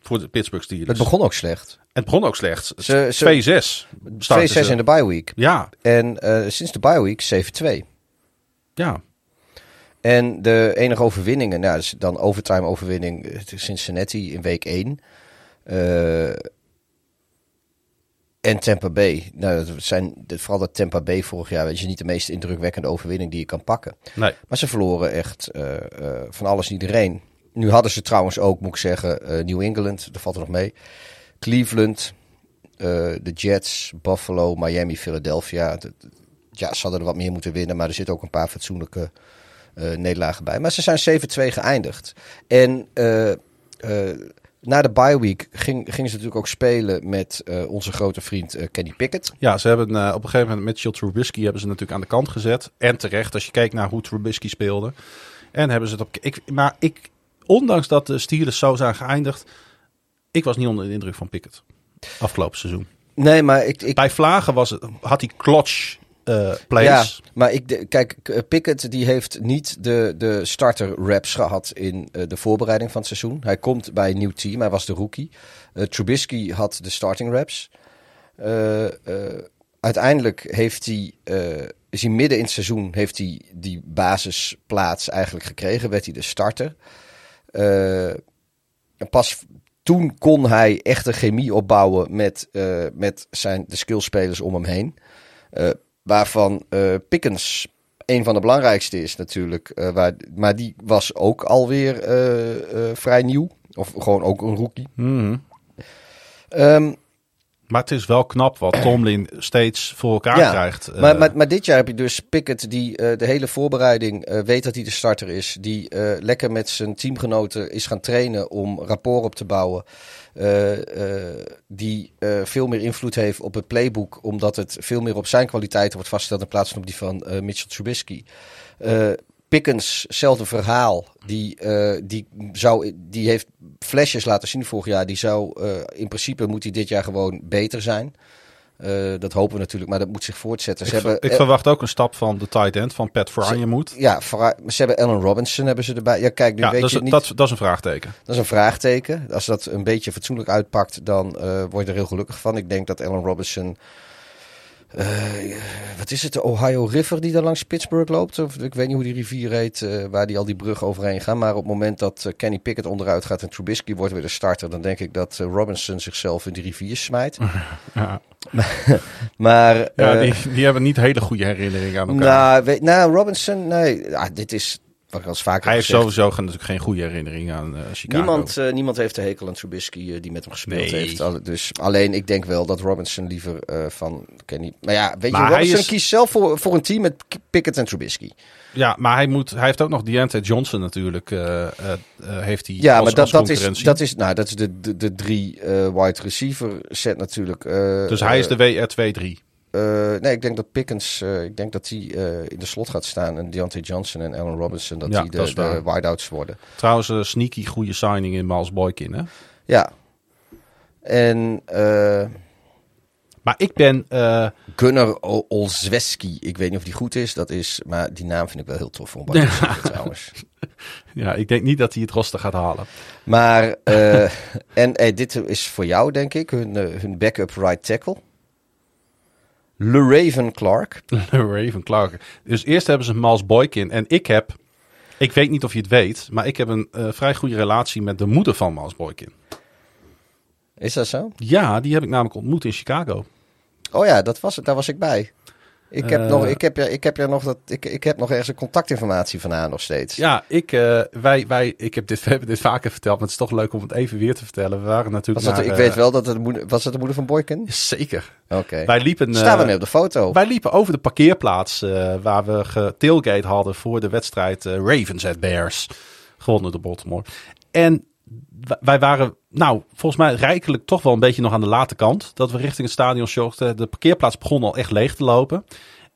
Speaker 1: Voor de Pittsburgh Steelers.
Speaker 2: Het begon ook slecht.
Speaker 1: Het begon ook slecht.
Speaker 2: Ze- ze-
Speaker 1: 2-6. starten
Speaker 2: 2-6
Speaker 1: ze.
Speaker 2: in de bye week.
Speaker 1: Ja,
Speaker 2: En sinds de bye week 7-2.
Speaker 1: ja.
Speaker 2: En de enige overwinningen, nou, dus dan overtime overwinning eh, Cincinnati in week 1. Eh, en Tampa Bay. Nou, dat zijn vooral dat Tampa Bay vorig jaar, weet je, niet de meest indrukwekkende overwinning die je kan pakken.
Speaker 1: Nee.
Speaker 2: Maar ze verloren echt eh, van alles en iedereen. Nu hadden ze trouwens ook, moet ik zeggen, New England, dat valt er nog mee. Cleveland, de Jets, Buffalo, Miami, Philadelphia. Ja, ze hadden er wat meer moeten winnen, maar er zitten ook een paar fatsoenlijke nederlagen bij. Maar ze zijn 7-2 geëindigd. En eh, eh, na de bye week ging, gingen ze natuurlijk ook spelen met eh, onze grote vriend eh, Kenny Pickett.
Speaker 1: Ja, ze hebben eh, op een gegeven moment Mitchell Trubisky hebben ze natuurlijk aan de kant gezet. En terecht, als je kijkt naar hoe Trubisky speelde. En hebben ze het op... Ik, maar ik, ondanks dat de Steelers zo zijn geëindigd... Ik was niet onder de indruk van Pickett. Afgelopen seizoen.
Speaker 2: Nee, maar ik, ik,
Speaker 1: Bij Vlagen was het, had hij eh,
Speaker 2: Ja, maar ik, kijk, K- Pickett die heeft niet de, de starter reps gehad in eh, de voorbereiding van het seizoen. Hij komt bij een nieuw team, hij was de rookie. Eh, Trubisky had de starting reps. Eh, eh, uiteindelijk heeft hij, eh, is hij midden in het seizoen heeft hij die basisplaats eigenlijk gekregen, werd hij de starter. Eh, en pas toen kon hij echt een chemie opbouwen met, eh, met zijn, de skillspelers om hem heen. Eh, waarvan eh Pickens een van de belangrijkste is natuurlijk. eh, waar, maar die was ook alweer eh, vrij nieuw. Of gewoon ook een rookie. Ehm,
Speaker 1: Maar het is wel knap wat Tomlin steeds voor elkaar
Speaker 2: Ja,
Speaker 1: krijgt. Eh,
Speaker 2: Maar, maar, maar dit jaar heb je dus Pickett die eh, de hele voorbereiding eh, weet dat hij de starter is. Die eh, lekker met zijn teamgenoten is gaan trainen om rapport op te bouwen. Eh, eh, die eh, veel meer invloed heeft op het playbook. Omdat het veel meer op zijn kwaliteiten wordt vastgesteld in plaats van op die van eh, Mitchell Trubisky. Pickens, hetzelfde verhaal. Die, eh, die, zou, die heeft flashes laten zien vorig jaar. Die zou, eh, in principe moet hij dit jaar gewoon beter zijn. Eh, dat hopen we natuurlijk, maar dat moet zich voortzetten.
Speaker 1: ik,
Speaker 2: Ze
Speaker 1: ver-
Speaker 2: hebben,
Speaker 1: ik
Speaker 2: eh,
Speaker 1: verwacht ook een stap van de tight end van Pat Fryermuth.
Speaker 2: ja, vooruit- ze hebben Allen Robinson hebben ze erbij. Ja, kijk, nu
Speaker 1: Ja,
Speaker 2: weet
Speaker 1: dat
Speaker 2: je
Speaker 1: is,
Speaker 2: niet.
Speaker 1: dat, dat is een vraagteken.
Speaker 2: Dat is een vraagteken. Als dat een beetje fatsoenlijk uitpakt, dan word je er heel gelukkig van. Ik denk dat Allen Robinson. Eh, wat is het? De Ohio River die daar langs Pittsburgh loopt? Of, ik weet niet hoe die rivier heet, eh, waar die al die bruggen overheen gaan. Maar op het moment dat eh, Kenny Pickett onderuit gaat en Trubisky wordt weer de starter, dan denk ik dat Robinson zichzelf in die rivier smijt.
Speaker 1: Ja,
Speaker 2: Maar
Speaker 1: ja die, die hebben niet hele goede herinneringen aan elkaar.
Speaker 2: nou, weet, nou, Robinson, nee. Ja, dit is ik vaker
Speaker 1: Hij heeft
Speaker 2: gezegd.
Speaker 1: sowieso geen- natuurlijk geen goede herinneringen aan eh, Chicago.
Speaker 2: Niemand, eh, niemand heeft de hekel aan Trubisky eh, die met hem gespeeld
Speaker 1: Nee.
Speaker 2: heeft. Al- Dus, alleen ik denk wel dat Robinson liever van Kenny... Maar ja, weet
Speaker 1: Maar
Speaker 2: je, Robinson
Speaker 1: is-
Speaker 2: kiest zelf voor, voor een team met Pickett en Trubisky.
Speaker 1: Ja, maar hij, moet, hij heeft ook nog Deontay Johnson natuurlijk. heeft hij
Speaker 2: Ja,
Speaker 1: als,
Speaker 2: maar dat, dat, is, dat, is, nou, dat is de, de, de drie wide receiver set natuurlijk.
Speaker 1: dus hij is de WR2-3.
Speaker 2: Eh, nee, ik denk dat Pickens, eh, ik denk dat die eh, in de slot gaat staan. En Deontay Johnson en Allen Robinson, dat
Speaker 1: Ja,
Speaker 2: die de, de wideouts worden.
Speaker 1: Trouwens, een sneaky goede signing in Miles Boykin. Hè?
Speaker 2: Ja. En
Speaker 1: Maar ik ben...
Speaker 2: Gunnar Olszewski, ik weet niet of die goed is, dat is, maar die naam vind ik wel heel tof voor een wide receiver trouwens.
Speaker 1: ja, ik denk niet dat hij het roster gaat halen.
Speaker 2: Maar, en eh, dit is voor jou denk ik, hun, hun backup right tackle. LeRaven Clark.
Speaker 1: Raven Clark. Dus eerst hebben ze Miles Boykin. En ik heb... Ik weet niet of je het weet, maar ik heb een eh, vrij goede relatie met de moeder van Miles Boykin.
Speaker 2: Is dat zo?
Speaker 1: Ja, die heb ik namelijk ontmoet in Chicago.
Speaker 2: Oh ja, dat was het, daar was ik bij. Ik heb,
Speaker 1: Eh.
Speaker 2: nog, ik heb, ja, ik heb, ja nog dat, ik, ik heb nog ergens een contactinformatie van haar nog steeds.
Speaker 1: Ja, ik, eh, wij, wij, ik heb dit, we hebben dit vaker verteld, maar het is toch leuk om het even weer te vertellen. We waren
Speaker 2: Was
Speaker 1: natuurlijk
Speaker 2: dat,
Speaker 1: naar,
Speaker 2: ik
Speaker 1: eh,
Speaker 2: weet wel dat het de moeder, was dat de moeder van Boykin?
Speaker 1: Zeker.
Speaker 2: Oké.
Speaker 1: Wij liepen, eh,
Speaker 2: Staan we mee op de foto?
Speaker 1: wij liepen over de parkeerplaats eh, waar we getailgate hadden voor de wedstrijd eh, Ravens at Bears. Gewonnen door Baltimore. En wij waren, nou, volgens mij rijkelijk toch wel een beetje nog aan de late kant. Dat we richting het stadion zochten. De parkeerplaats begon al echt leeg te lopen.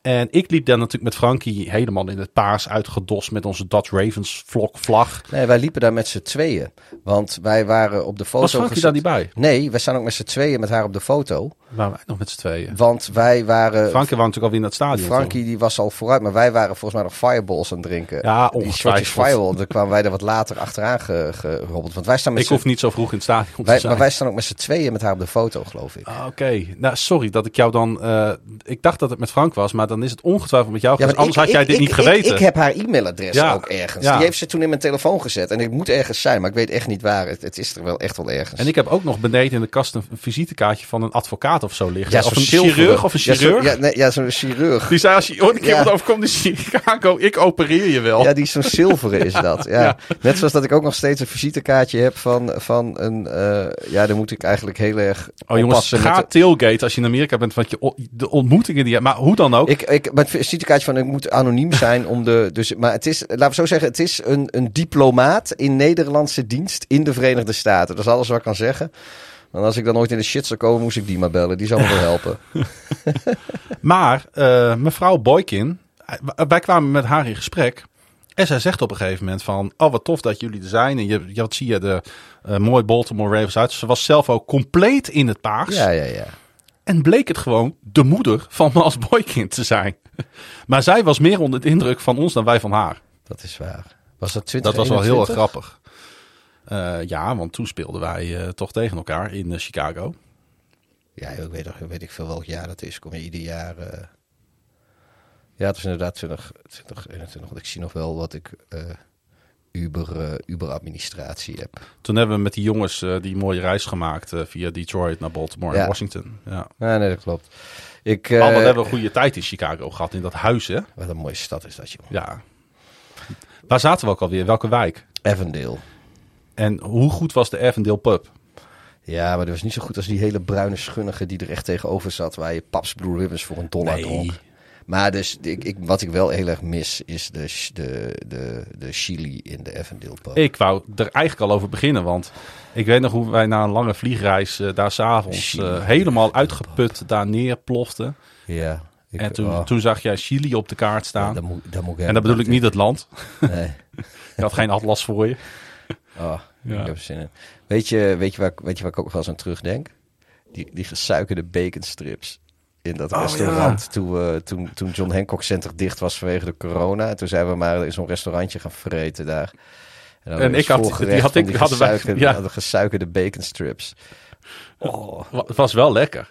Speaker 1: En ik liep daar natuurlijk met Frankie helemaal in het paars uitgedost met onze Dutch Ravens vlog vlag.
Speaker 2: Nee, wij liepen daar met z'n tweeën. Want wij waren op de foto
Speaker 1: Was Frankie daar niet bij?
Speaker 2: Nee, wij staan ook met z'n tweeën met haar op de foto.
Speaker 1: Waren wij nog met z'n tweeën?
Speaker 2: Want wij waren...
Speaker 1: Frankie was natuurlijk alweer in het stadion.
Speaker 2: Frankie die was al vooruit, maar wij waren volgens mij nog fireballs aan het drinken.
Speaker 1: Ja, ongetwijfeld.
Speaker 2: fireball, daar kwamen wij er wat later achteraan ge- gehobbeld. Want wij staan met
Speaker 1: Ik hoef niet zo vroeg in het stadion te
Speaker 2: wij,
Speaker 1: zijn.
Speaker 2: maar wij staan ook met z'n tweeën met haar op de foto, geloof ik.
Speaker 1: Ah, Oké, nou sorry dat ik jou dan. eh, ik dacht dat het met Frank was, maar dan is het ongetwijfeld met jou.
Speaker 2: Ja,
Speaker 1: anders had jij
Speaker 2: ik-
Speaker 1: dit
Speaker 2: ik-
Speaker 1: niet
Speaker 2: ik-
Speaker 1: geweten.
Speaker 2: Ik, heb haar e-mailadres
Speaker 1: Ja,
Speaker 2: ook ergens.
Speaker 1: ja.
Speaker 2: Die heeft ze toen in mijn telefoon gezet. En het moet ergens zijn, maar ik weet echt niet waar. Het, het is er wel echt wel ergens.
Speaker 1: En ik heb ook nog beneden in de kast een visitekaartje van een advocaat of zo liggen.
Speaker 2: ja,
Speaker 1: of
Speaker 2: zo'n
Speaker 1: een
Speaker 2: zilveren.
Speaker 1: chirurg of een chirurg.
Speaker 2: Ja, nee, ja zo'n chirurg.
Speaker 1: Die zei als je ooit een keer wat overkomt in Chicago, ik opereer je wel.
Speaker 2: Ja, die zo'n zilveren is dat. Ja. Net zoals dat ik ook nog steeds een visitekaartje heb van, van een... eh, ja, dan moet ik eigenlijk heel erg
Speaker 1: oh jongens, ga
Speaker 2: de-
Speaker 1: tailgate als je in Amerika bent. Want je, de ontmoetingen die je... Maar hoe dan ook.
Speaker 2: Ik, ik, maar het visitekaartje van ik moet anoniem zijn om de. Dus, maar het is, laten we zo zeggen, het is een, een diplomaat in Nederlandse dienst in de Verenigde Staten. Dat is alles wat ik kan zeggen. En als ik dan ooit in de shit zou komen, moest ik die maar bellen. Die zou me wel helpen.
Speaker 1: Maar eh, mevrouw Boykin, eh, wij kwamen met haar in gesprek. En zij zegt op een gegeven moment van... Oh, wat tof dat jullie er zijn. En je, je wat zie je de eh mooi Baltimore Ravens uit. Ze was zelf ook compleet in het paars.
Speaker 2: Ja, ja, ja.
Speaker 1: En bleek het gewoon de moeder van Miles Boykin te zijn. Maar zij was meer onder de indruk van ons dan wij van haar.
Speaker 2: Dat is waar. Was dat 20
Speaker 1: Dat was wel heel erg grappig. Eh, ja, want toen speelden wij eh, toch tegen elkaar in eh, Chicago.
Speaker 2: Ja, ik weet, nog- weet ik veel welk jaar dat is. Kom je ieder jaar. Ja, het is inderdaad 20, 2021. Want ik zie nog wel wat ik Uber, eh, Uber-administratie heb.
Speaker 1: Toen hebben we met die jongens eh, die mooie reis gemaakt eh, via Detroit naar Baltimore en
Speaker 2: Ja.
Speaker 1: Washington. Ja.
Speaker 2: Ja, nee, dat klopt. Ik, eh,
Speaker 1: Maar we hebben een goede tijd in Chicago gehad, in dat huis, hè?
Speaker 2: Wat een mooie stad is dat, joh.
Speaker 1: Ja. Waar zaten we ook alweer? Welke wijk?
Speaker 2: Avondale.
Speaker 1: En hoe goed was de Avondale pub?
Speaker 2: Ja, maar dat was niet zo goed als die hele bruine schunnige die er echt tegenover zat. Waar je Paps Blue Ribbons voor een dollar
Speaker 1: Nee.
Speaker 2: dronk. Maar dus, ik, ik, wat ik wel heel erg mis, is de, de, de, de chili in de Avondale pub.
Speaker 1: Ik wou er eigenlijk al over beginnen, want ik weet nog hoe wij na een lange vliegreis eh, daar s'avonds eh helemaal uitgeput daar neerploften.
Speaker 2: Ja. Ik,
Speaker 1: En toen,
Speaker 2: oh,
Speaker 1: toen zag jij Chili op de kaart
Speaker 2: ja,
Speaker 1: staan.
Speaker 2: dat moet, dat moet ik
Speaker 1: en dat bedoel ik niet het land.
Speaker 2: Nee.
Speaker 1: Je had geen atlas voor je.
Speaker 2: Oh,
Speaker 1: Ja.
Speaker 2: ik heb zin in. Weet je, weet, je waar, ik- weet je waar ik ook wel eens aan terugdenk? Die, die gesuikerde baconstrips in dat
Speaker 1: Oh,
Speaker 2: restaurant. Toen, we, toen, toen John Hancock Center dicht was vanwege de corona. En toen zijn we maar in zo'n restaurantje gaan vreten daar. En, dan
Speaker 1: En
Speaker 2: was
Speaker 1: ik had- die had ik- hadden wij-
Speaker 2: gesuikerde,
Speaker 1: ja.
Speaker 2: de gesuikerde baconstrips. Oh,
Speaker 1: Wa- Het was wel lekker.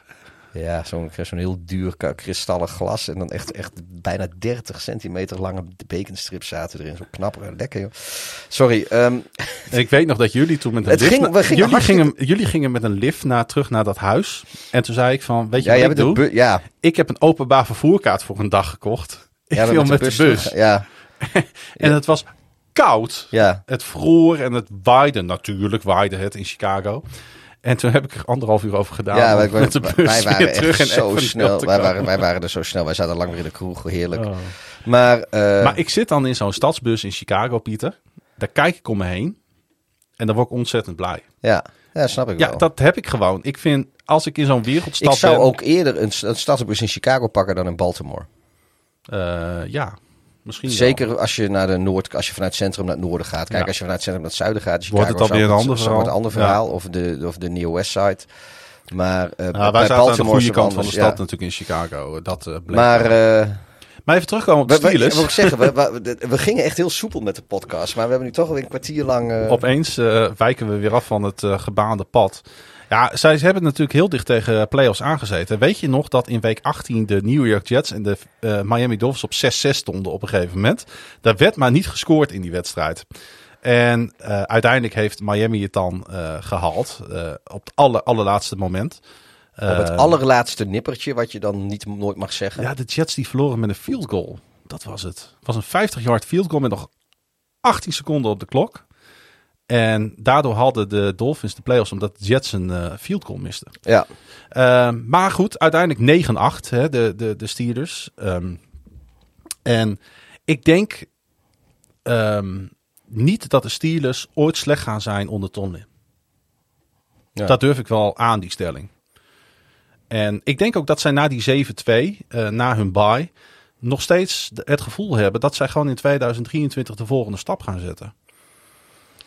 Speaker 2: Ja, zo'n zo'n heel duur kristallen glas. En dan echt, echt bijna 30 centimeter lange baconstrips zaten erin. Zo knapper. Lekker, joh. Sorry, ehm,
Speaker 1: ik weet nog dat jullie toen met een
Speaker 2: Het
Speaker 1: lift...
Speaker 2: ging-
Speaker 1: na-
Speaker 2: we gingen
Speaker 1: jullie,
Speaker 2: hartstikke-
Speaker 1: gingen, jullie gingen met een lift naar, terug naar dat huis. En toen zei ik van, weet je
Speaker 2: ja,
Speaker 1: wat ik doe?
Speaker 2: ja,
Speaker 1: Ik heb een openbaar vervoerkaart voor een dag gekocht. Ik wil met de bus.
Speaker 2: terug- Ja,
Speaker 1: En het was koud.
Speaker 2: ja.
Speaker 1: Het vroor en het waaide. Natuurlijk waaide het in Chicago. En toen heb ik er anderhalf uur over gedaan.
Speaker 2: Ja, wij, wij,
Speaker 1: met de bus
Speaker 2: wij waren echt
Speaker 1: terug en
Speaker 2: zo snel. Wij waren, wij waren er zo snel. Wij zaten lang weer in de kroeg, heerlijk.
Speaker 1: Oh.
Speaker 2: Maar, eh,
Speaker 1: Maar ik zit dan in zo'n stadsbus in Chicago, Pieter. Daar kijk ik om me heen. En dan word ik ontzettend blij.
Speaker 2: ja, ja, snap ik
Speaker 1: Ja,
Speaker 2: wel.
Speaker 1: dat heb ik gewoon. Ik vind, als ik in zo'n wereldstad
Speaker 2: ik zou
Speaker 1: ben...
Speaker 2: ook eerder een, een stadsbus in Chicago pakken dan in Baltimore.
Speaker 1: eh, ja, misschien wel.
Speaker 2: Zeker als je naar de Noord, als je vanuit het centrum naar het noorden gaat. Kijk,
Speaker 1: Ja.
Speaker 2: als je vanuit het centrum naar het zuiden gaat.
Speaker 1: Wordt het alweer
Speaker 2: zou
Speaker 1: een ander verhaal.
Speaker 2: ander verhaal. Of de, of de Near West Side. Maar eh
Speaker 1: wij zaten aan de goede kant van de stad natuurlijk in Chicago. Dat eh, bleek
Speaker 2: Maar eh,
Speaker 1: maar even terugkomen op de Steelers.
Speaker 2: wil ik zeggen, we, we, gingen echt heel soepel met de podcast. Maar we hebben nu toch alweer een kwartier lang...
Speaker 1: Opeens wijken we weer af van het gebaande pad. Ja, zij hebben natuurlijk heel dicht tegen playoffs aangezeten. Weet je nog dat in week 18 de New York Jets en de eh, Miami Dolphins op 6-6 stonden op een gegeven moment? Daar werd maar niet gescoord in die wedstrijd. En eh, uiteindelijk heeft Miami het dan eh, gehaald eh, op het aller, allerlaatste moment.
Speaker 2: Op het allerlaatste nippertje, wat je dan niet nooit mag zeggen.
Speaker 1: Ja, de Jets die verloren met een field goal. Dat was het. Het was een 50-yard field goal met nog 18 seconden op de klok. En daardoor hadden de Dolphins de playoffs omdat de Jets een eh, field goal misten.
Speaker 2: Ja.
Speaker 1: Ehm, maar goed, uiteindelijk 9-8, hè, de, de, de Steelers. Ehm, en ik denk ehm, niet dat de Steelers ooit slecht gaan zijn onder Tomlin.
Speaker 2: Ja.
Speaker 1: Dat durf ik wel aan, die stelling. En ik denk ook dat zij na die 7-2, eh, na hun bye, nog steeds het gevoel hebben dat zij gewoon in 2023 de volgende stap gaan zetten.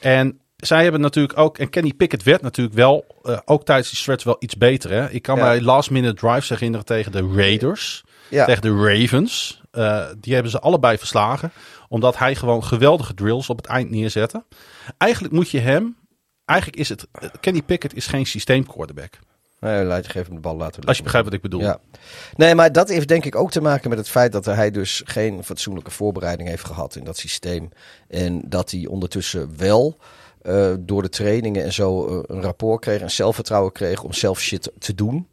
Speaker 1: En zij hebben natuurlijk ook, en Kenny Pickett werd natuurlijk wel, eh, ook tijdens die stretch wel iets beter. Hè? Ik kan
Speaker 2: Ja.
Speaker 1: mij last minute drives herinneren tegen de Raiders,
Speaker 2: Ja.
Speaker 1: tegen de Ravens. Eh, die hebben ze allebei verslagen, omdat hij gewoon geweldige drills op het eind neerzette. Eigenlijk moet je hem, eigenlijk is het, eh, Kenny Pickett is geen systeemquarterback.
Speaker 2: Nee, laat je hem de bal laten
Speaker 1: Als je begrijpt wat ik bedoel.
Speaker 2: Ja. Nee, maar dat heeft denk ik ook te maken met het feit dat hij dus geen fatsoenlijke voorbereiding heeft gehad in dat systeem. En dat hij ondertussen wel eh, door de trainingen en zo eh, een rapport kreeg en zelfvertrouwen kreeg om zelf shit te doen.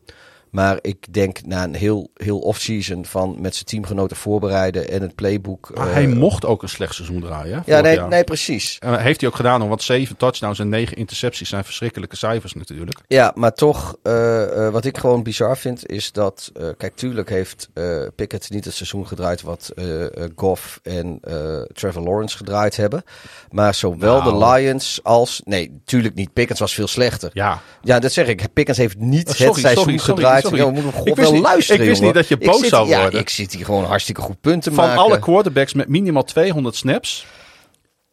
Speaker 2: Maar ik denk na een heel, heel off-season van met zijn teamgenoten voorbereiden en het playbook.
Speaker 1: Maar
Speaker 2: eh,
Speaker 1: hij mocht ook een slecht seizoen draaien. hè,
Speaker 2: Ja, nee,
Speaker 1: jaar.
Speaker 2: nee, precies.
Speaker 1: En heeft hij ook gedaan, want zeven touchdowns en negen intercepties zijn verschrikkelijke cijfers natuurlijk.
Speaker 2: Ja, maar toch, eh, eh, wat ik gewoon bizar vind, is dat, kijk, tuurlijk heeft Pickett niet het seizoen gedraaid wat Goff en Trevor Lawrence gedraaid hebben. Maar zowel
Speaker 1: Nou.
Speaker 2: de Lions als, nee, tuurlijk niet. Pickens was veel slechter.
Speaker 1: Ja,
Speaker 2: Ja, dat zeg ik. Pickens heeft niet
Speaker 1: Oh, sorry,
Speaker 2: het seizoen
Speaker 1: sorry, sorry,
Speaker 2: gedraaid.
Speaker 1: Sorry.
Speaker 2: Ja, we moeten
Speaker 1: Ik
Speaker 2: God
Speaker 1: wist
Speaker 2: wel
Speaker 1: niet-
Speaker 2: luisteren,
Speaker 1: ik wist
Speaker 2: jongen.
Speaker 1: niet dat je boos
Speaker 2: zit-
Speaker 1: zou
Speaker 2: ja,
Speaker 1: worden.
Speaker 2: ik zit hier gewoon hartstikke goed punten
Speaker 1: van
Speaker 2: maken.
Speaker 1: alle quarterbacks met minimaal 200 snaps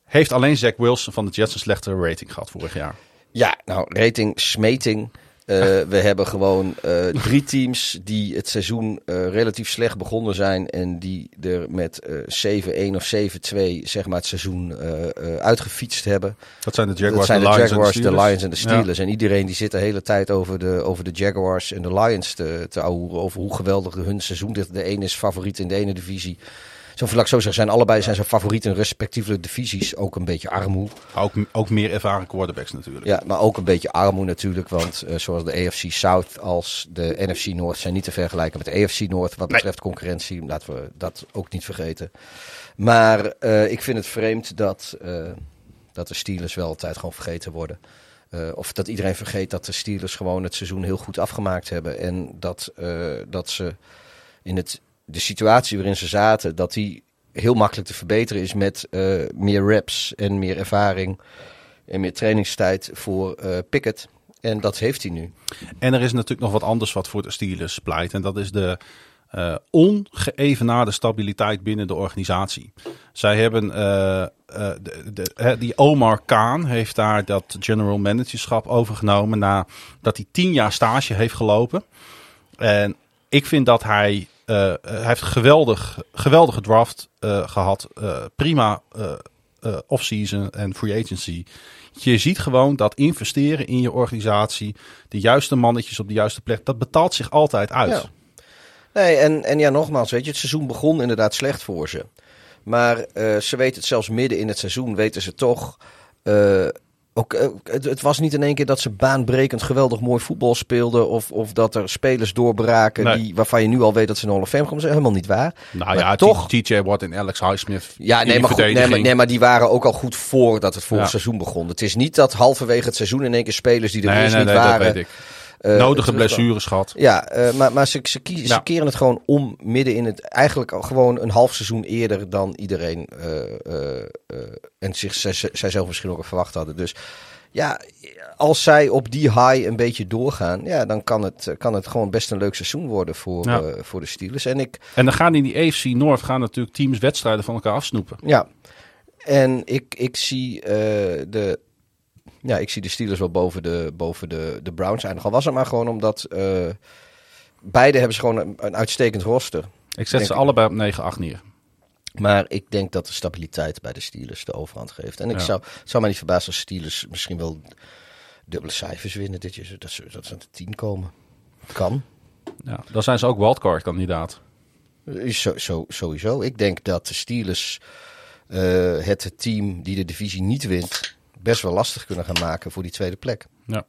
Speaker 1: heeft alleen Zach Wilson van de Jets een slechtere rating gehad vorig jaar.
Speaker 2: Ja, nou, rating, smeting. Eh, we hebben gewoon eh, drie teams die het seizoen eh, relatief slecht begonnen zijn. En die er met eh 7-1 of 7-2 zeg maar het seizoen uitgefietst hebben.
Speaker 1: Dat zijn de Jaguars,
Speaker 2: dat zijn de, Jaguars,
Speaker 1: en
Speaker 2: de. Lions en de Steelers. En iedereen die zit de hele tijd over de, over de Jaguars en de Lions te, te ouwen. Over hoe geweldig hun seizoen is. De ene is favoriet in de ene divisie. Zo laat ik zo zeggen, zijn allebei zijn ze favoriet in respectieve divisies. Ook een beetje armoe.
Speaker 1: Ook, ook meer ervaren quarterbacks natuurlijk.
Speaker 2: Ja, maar ook een beetje armoe natuurlijk. Want eh, zowel de AFC South als de NFC North zijn niet te vergelijken met de AFC North. Wat betreft concurrentie. Laten we dat ook niet vergeten. Maar eh, ik vind het vreemd dat, eh, dat de Steelers wel altijd gewoon vergeten worden. eh, of dat iedereen vergeet dat de Steelers gewoon het seizoen heel goed afgemaakt hebben. En dat, eh, dat ze in het, de situatie waarin ze zaten, dat die heel makkelijk te verbeteren is met eh, meer reps en meer ervaring en meer trainingstijd voor eh Pickett. En dat heeft hij nu.
Speaker 1: En er is natuurlijk nog wat anders wat voor de Steelers pleit. En dat is de eh ongeëvenaarde stabiliteit binnen de organisatie. Zij hebben, de, die Omar Khan heeft daar dat general managerschap overgenomen nadat hij tien jaar stage heeft gelopen. En ik vind dat hij, hij heeft geweldig, geweldige draft eh, gehad. Eh, prima eh eh, off-season en free agency. Je ziet gewoon dat investeren in je organisatie, de juiste mannetjes op de juiste plek, dat betaalt zich altijd uit.
Speaker 2: Ja. Nee, en, en ja, nogmaals, weet je, het seizoen begon inderdaad slecht voor ze. Maar eh, ze weten het zelfs midden in het seizoen, weten ze toch. eh, ook, eh, het, het was niet in één keer dat ze baanbrekend geweldig mooi voetbal speelden. Of, of dat er spelers doorbraken
Speaker 1: Nee.
Speaker 2: die, waarvan je nu al weet dat ze in de Hall of Fame komen. Dat is helemaal niet waar.
Speaker 1: Nou
Speaker 2: Maar
Speaker 1: ja,
Speaker 2: toch.
Speaker 1: TJ Watt en Alex Highsmith.
Speaker 2: Ja, nee maar, goed, nee, maar,
Speaker 1: verdediging.
Speaker 2: nee, maar die waren ook al goed voordat het
Speaker 1: Ja.
Speaker 2: seizoen begon. Het is niet dat halverwege het seizoen in één keer spelers die er
Speaker 1: Nee,
Speaker 2: niet
Speaker 1: nee, dat
Speaker 2: waren.
Speaker 1: weet ik.
Speaker 2: Eh,
Speaker 1: Nodige blessures gehad.
Speaker 2: Ja, eh, maar, maar ze, ze, kie- ze keren het gewoon om midden in het... Eigenlijk al gewoon een half seizoen eerder dan iedereen... eh, en zich, zij, zelf misschien ook al verwacht hadden. Dus ja, als zij op die high een beetje doorgaan... Ja, dan kan het, kan het gewoon best een leuk seizoen worden voor,
Speaker 1: Ja.
Speaker 2: voor de Steelers. En ik...
Speaker 1: En dan gaan in die AFC North gaan natuurlijk teams wedstrijden van elkaar afsnoepen.
Speaker 2: Ja, en ik, ik zie de... Ja, ik zie de Steelers wel boven de, boven de, de Browns eindigen. Al was het maar gewoon omdat... eh, beide hebben ze gewoon een, een uitstekend roster.
Speaker 1: Ik zet ze
Speaker 2: ik.
Speaker 1: allebei op 9-8 neer.
Speaker 2: Maar ik denk dat de stabiliteit bij de Steelers de overhand geeft. En ik
Speaker 1: Ja.
Speaker 2: zou, zou mij niet verbazen als Steelers misschien wel dubbele cijfers winnen dit jaar. Dat ze, dat ze aan de 10 komen. Kan.
Speaker 1: Ja, dan zijn ze ook wildcard kandidaat.
Speaker 2: Is Zo, zo, sowieso. Ik denk dat de Steelers eh, het team die de divisie niet wint... best wel lastig kunnen gaan maken voor die tweede plek.
Speaker 1: Ja.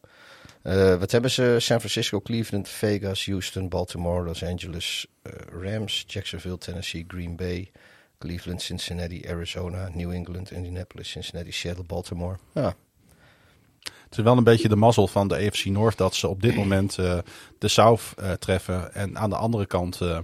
Speaker 2: Eh, wat hebben ze? San Francisco, Cleveland, Vegas, Houston, Baltimore, Los Angeles, eh, Rams, Jacksonville, Tennessee, Green Bay, Cleveland, Cincinnati, Arizona, New England, Indianapolis, Cincinnati, Seattle, Baltimore. Ja,
Speaker 1: Het is wel een beetje de mazzel van de AFC North dat ze op dit moment eh, de South eh, treffen. En aan de andere kant eh,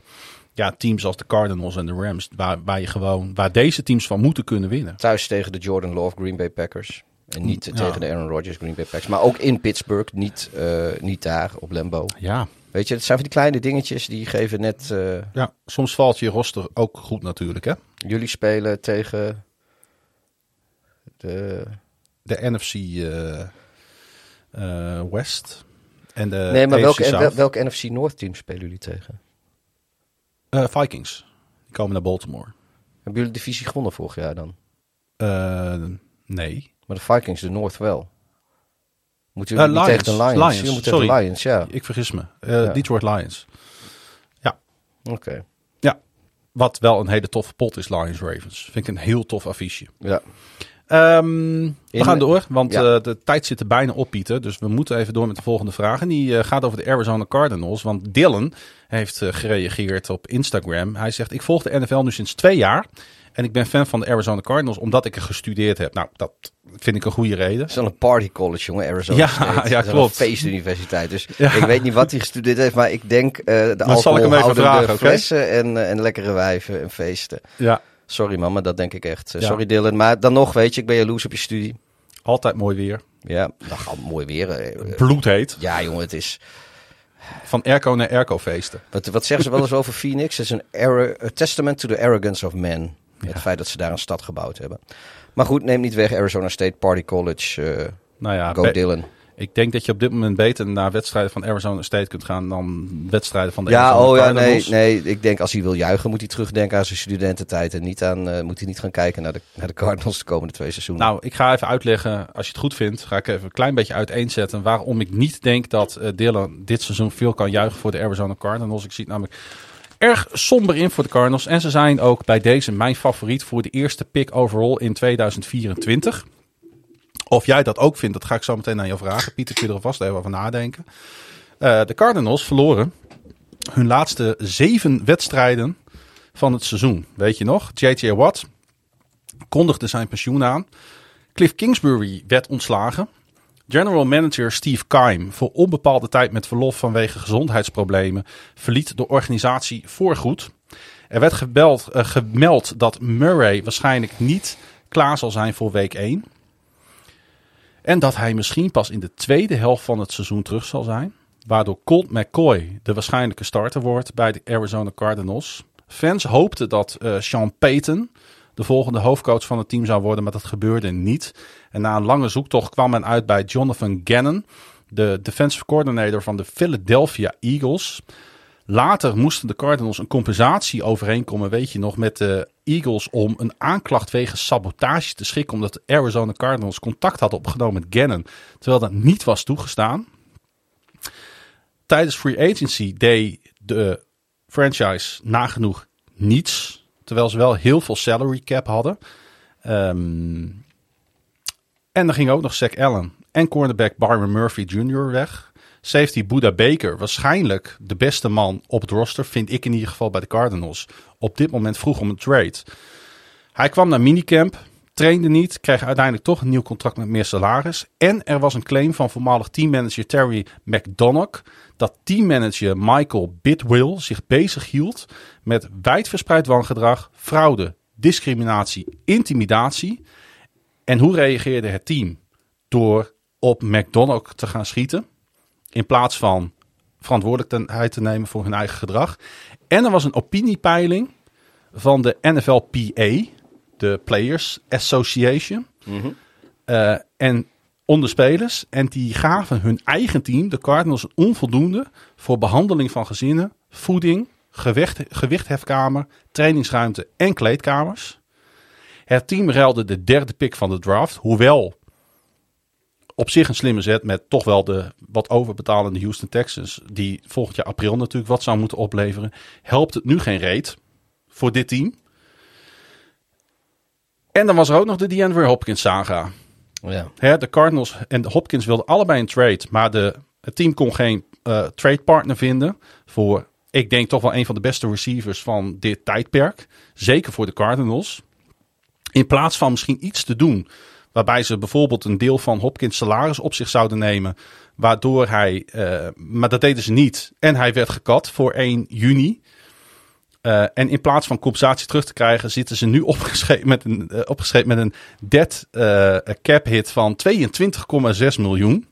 Speaker 1: ja, teams als de Cardinals en de Rams, waar, waar, je gewoon, waar deze teams van moeten kunnen winnen.
Speaker 2: thuis tegen de Jordan Love Green Bay Packers. En niet
Speaker 1: Ja.
Speaker 2: tegen de Aaron Rodgers Green Bay Packers. Maar ook in Pittsburgh, niet, eh, niet daar op Lambeau.
Speaker 1: Ja,
Speaker 2: Weet je, het zijn van die kleine dingetjes die geven net... eh,
Speaker 1: ja, soms valt je roster ook goed natuurlijk. Hè?
Speaker 2: jullie spelen tegen de...
Speaker 1: De NFC eh, eh, West en de
Speaker 2: nee, maar welke, wel- welke NFC North team spelen jullie tegen?
Speaker 1: Eh, Vikings. Die komen naar Baltimore.
Speaker 2: Hebben jullie de divisie gewonnen vorig jaar dan?
Speaker 1: Eh, nee.
Speaker 2: Maar de Vikings, de North wel. Moeten
Speaker 1: Eh,
Speaker 2: jullie niet
Speaker 1: Lions.
Speaker 2: tegen de Lions?
Speaker 1: Lions,
Speaker 2: Jullie moeten tegen de
Speaker 1: sorry.
Speaker 2: Lions, ja.
Speaker 1: Ik vergis me. Eh,
Speaker 2: Ja.
Speaker 1: Detroit Lions.
Speaker 2: Oké.
Speaker 1: Ja, wat wel een hele toffe pot is, Lions Ravens. Vind ik een heel tof affiche.
Speaker 2: Ja.
Speaker 1: Ehm, we
Speaker 2: In-
Speaker 1: gaan door, want
Speaker 2: Ja.
Speaker 1: eh, de tijd zit er bijna op, Pieter. Dus we moeten even door met de volgende vraag. En die eh, gaat over de Arizona Cardinals. Want Dylan heeft eh, gereageerd op Instagram. Hij zegt, ik volg de NFL nu sinds twee jaar. En ik ben fan van de Arizona Cardinals omdat ik er gestudeerd heb. Nou, dat vind ik een goede reden.
Speaker 2: Het is wel een party college, jongen, Arizona
Speaker 1: Ja,
Speaker 2: State.
Speaker 1: ja,
Speaker 2: Het is wel
Speaker 1: klopt.
Speaker 2: een feestuniversiteit. Dus
Speaker 1: Ja.
Speaker 2: ik weet niet wat hij gestudeerd heeft, maar ik denk eh de
Speaker 1: Dan zal ik hem even
Speaker 2: alcoholhoudende flessen en, eh, en lekkere wijven en feesten.
Speaker 1: Ja,
Speaker 2: Sorry man, maar dat denk ik echt. Eh. Sorry Dylan, maar dan nog, weet je, ik ben jaloers op je studie.
Speaker 1: altijd mooi weer.
Speaker 2: Ja, dat gaat mooi weer.
Speaker 1: Bloedheet.
Speaker 2: Ja, jongen, het is...
Speaker 1: Van airco naar airco feesten.
Speaker 2: Wat, wat zeggen ze wel eens over Phoenix? Het is een testament to the arrogance of men. Het feit dat ze daar een stad gebouwd hebben. Maar goed, neem niet weg. Arizona State Party College. eh,
Speaker 1: Nou ja,
Speaker 2: go Dylan.
Speaker 1: ik denk dat je op dit moment beter naar wedstrijden van Arizona State kunt gaan dan wedstrijden van de
Speaker 2: Ja,
Speaker 1: Arizona
Speaker 2: oh ja, nee,
Speaker 1: Cardinals.
Speaker 2: nee. Ik denk als hij wil juichen, moet hij terugdenken aan zijn studententijd. En niet aan, eh, moet hij niet gaan kijken naar de, naar de Cardinals de komende twee seizoenen.
Speaker 1: Nou, ik ga even uitleggen, als je het goed vindt, ga ik even een klein beetje uiteenzetten waarom ik niet denk dat eh Dylan dit seizoen veel kan juichen voor de Arizona Cardinals. Ik zie het namelijk erg somber in voor de Cardinals. En ze zijn ook bij deze mijn favoriet voor de eerste pick overall in 2024. Of jij dat ook vindt, dat ga ik zo meteen aan jou vragen. Pieter, kun je er vast even over nadenken. Eh, de Cardinals verloren hun laatste zeven wedstrijden van het seizoen. Weet je nog? J.J. Watt kondigde zijn pensioen aan. Cliff Kingsbury werd ontslagen. General manager Steve Keim, voor onbepaalde tijd met verlof vanwege gezondheidsproblemen, verliet de organisatie voorgoed. Er werd gebeld, eh, gemeld dat Murray waarschijnlijk niet klaar zal zijn voor week 1. En dat hij misschien pas in de tweede helft van het seizoen terug zal zijn. Waardoor Colt McCoy de waarschijnlijke starter wordt bij de Arizona Cardinals. Fans hoopten dat eh, Sean Payton de volgende hoofdcoach van het team zou worden, maar dat gebeurde niet. En na een lange zoektocht kwam men uit bij Jonathan Gannon, de defensive coordinator van de Philadelphia Eagles. Later moesten de Cardinals een compensatie overeenkomen, weet je nog, met de Eagles om een aanklacht wegens sabotage te schikken, omdat de Arizona Cardinals contact hadden opgenomen met Gannon, terwijl dat niet was toegestaan. Tijdens free agency deed de franchise nagenoeg niets, terwijl ze wel heel veel salary cap hadden. Ehm, en dan ging ook nog Zach Allen en cornerback Byron Murphy Jr. weg. Safety Buda Baker, waarschijnlijk de beste man op het roster, vind ik in ieder geval bij de Cardinals. Op dit moment vroeg om een trade. Hij kwam naar minicamp, trainde niet, kreeg uiteindelijk toch een nieuw contract met meer salaris. En er was een claim van voormalig teammanager Terry McDonough dat teammanager Michael Bidwill zich bezig hield met wijdverspreid wangedrag, fraude, discriminatie, intimidatie. En hoe reageerde het team? Door op McDonough te gaan schieten. In plaats van verantwoordelijkheid te nemen voor hun eigen gedrag. En er was een opiniepeiling van de NFLPA, de Players Association. Eh, en onder spelers. En die gaven hun eigen team, de Cardinals, een onvoldoende voor behandeling van gezinnen, voeding, gewicht, gewichthefkamer, trainingsruimte en kleedkamers. Het team ruilde de derde pick van de draft, hoewel op zich een slimme zet met toch wel de wat overbetalende Houston Texans, die volgend jaar april natuurlijk wat zou moeten opleveren, helpt het nu geen reet voor dit team. En dan was er ook nog de DeAndre Hopkins saga.
Speaker 2: Ja.
Speaker 1: Hè, de Cardinals en de Hopkins wilden allebei een trade, maar de, het team kon geen eh trade partner vinden voor, ik denk toch wel een van de beste receivers van dit tijdperk. Zeker voor de Cardinals. In plaats van misschien iets te doen waarbij ze bijvoorbeeld een deel van Hopkins salaris op zich zouden nemen, waardoor hij, eh, maar dat deden ze niet. En hij werd gekat voor 1 juni. Eh, en in plaats van compensatie terug te krijgen, zitten ze nu opgeschreven met een, eh, opgeschreven met een dead eh, cap hit van 22,6 miljoen.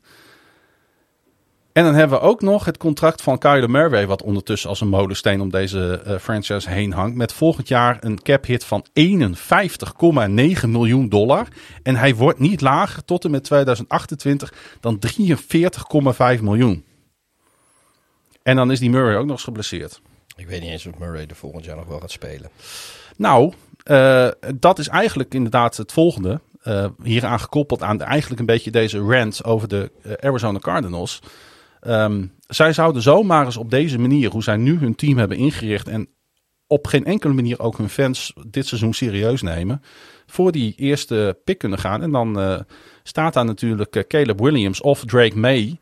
Speaker 1: En dan hebben we ook nog het contract van Kyler Murray, wat ondertussen als een molensteen om deze franchise heen hangt. Met volgend jaar een cap hit van 51,9 miljoen dollar. En hij wordt niet lager tot en met 2028 dan 43,5 miljoen. En dan is die Murray ook nog eens geblesseerd.
Speaker 2: Ik weet niet eens of Murray er volgend jaar nog wel gaat spelen.
Speaker 1: Nou, eh, dat is eigenlijk inderdaad het volgende. Eh hieraan gekoppeld aan de- eigenlijk een beetje deze rant over de eh, Arizona Cardinals. Ehm, zij zouden zomaar eens op deze manier, hoe zij nu hun team hebben ingericht en op geen enkele manier ook hun fans dit seizoen serieus nemen, voor die eerste pick kunnen gaan. En dan staat daar natuurlijk Caleb Williams of Drake May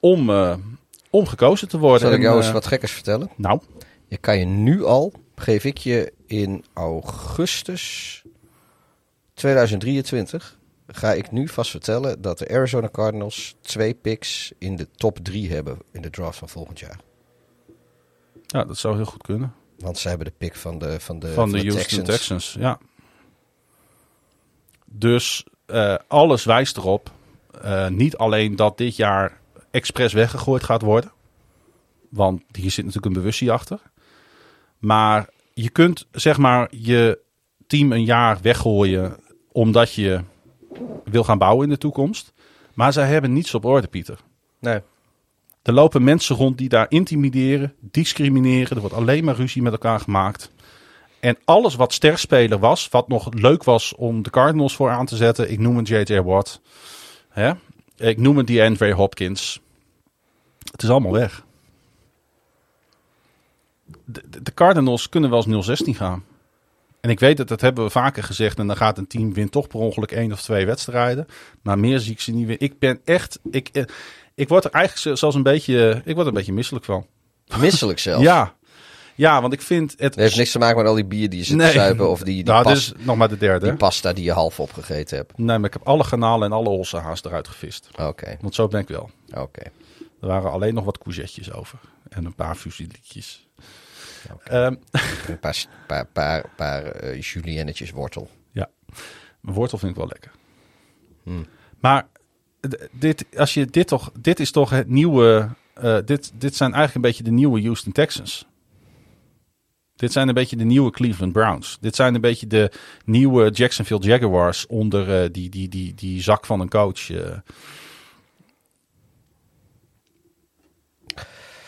Speaker 1: om, om gekozen te worden.
Speaker 2: Zal ik
Speaker 1: En,
Speaker 2: jou eens
Speaker 1: eh,
Speaker 2: wat gekkers vertellen?
Speaker 1: Nou,
Speaker 2: Je kan je nu al, geef ik je in augustus 2023, ga ik nu vast vertellen dat de Arizona Cardinals twee picks in de top drie hebben in de draft van volgend jaar.
Speaker 1: ja, dat zou heel goed kunnen.
Speaker 2: Want ze hebben de pick van de, van de,
Speaker 1: van de Houston Texans. Ja. Dus eh, alles wijst erop. eh, niet alleen dat dit jaar expres weggegooid gaat worden. Want hier zit natuurlijk een bewustzijn achter. Maar je kunt zeg maar je team een jaar weggooien omdat je wil gaan bouwen in de toekomst. Maar zij hebben niets op orde, Pieter.
Speaker 2: Nee.
Speaker 1: Er lopen mensen rond die daar intimideren, discrimineren. Er wordt alleen maar ruzie met elkaar gemaakt. En alles wat sterspeler was, wat nog leuk was om de Cardinals voor aan te zetten. Ik noem een J.J. Watt. Hè? Ik noem een DeAndre Hopkins. Het is allemaal weg. De, de- Cardinals kunnen wel eens 0-16 gaan. En ik weet dat, dat hebben we vaker gezegd. En dan gaat een team wint toch per ongeluk één of twee wedstrijden. Maar meer zie ik ze niet weer. Ik ben echt... Ik, eh, ik word er eigenlijk zelfs een beetje... Ik word er een beetje misselijk van.
Speaker 2: Misselijk zelfs.
Speaker 1: Ja. Ja, want ik vind het...
Speaker 2: Heeft niks te maken met al die bier die je zit
Speaker 1: Nee.
Speaker 2: te zuipen of die, die,
Speaker 1: nou,
Speaker 2: pas-
Speaker 1: is nog maar de derde.
Speaker 2: die pasta die je half opgegeten hebt.
Speaker 1: Nee, maar ik heb alle garnalen en alle olse haast eruit gevist.
Speaker 2: Oké,
Speaker 1: Want zo ben ik wel.
Speaker 2: oké.
Speaker 1: Er waren alleen nog wat courgettes over. En een paar fusilietjes. Ehm,
Speaker 2: Een paar, paar, paar, paar eh, juliennetjes wortel.
Speaker 1: ja, wortel vind ik wel lekker.
Speaker 2: Hmm.
Speaker 1: Maar dit, als je dit toch, dit is toch het nieuwe. eh, dit, dit zijn eigenlijk een beetje de nieuwe Houston Texans. Dit zijn een beetje de nieuwe Cleveland Browns. Dit zijn een beetje de nieuwe Jacksonville Jaguars onder eh, die, die, die, die zak van een coach.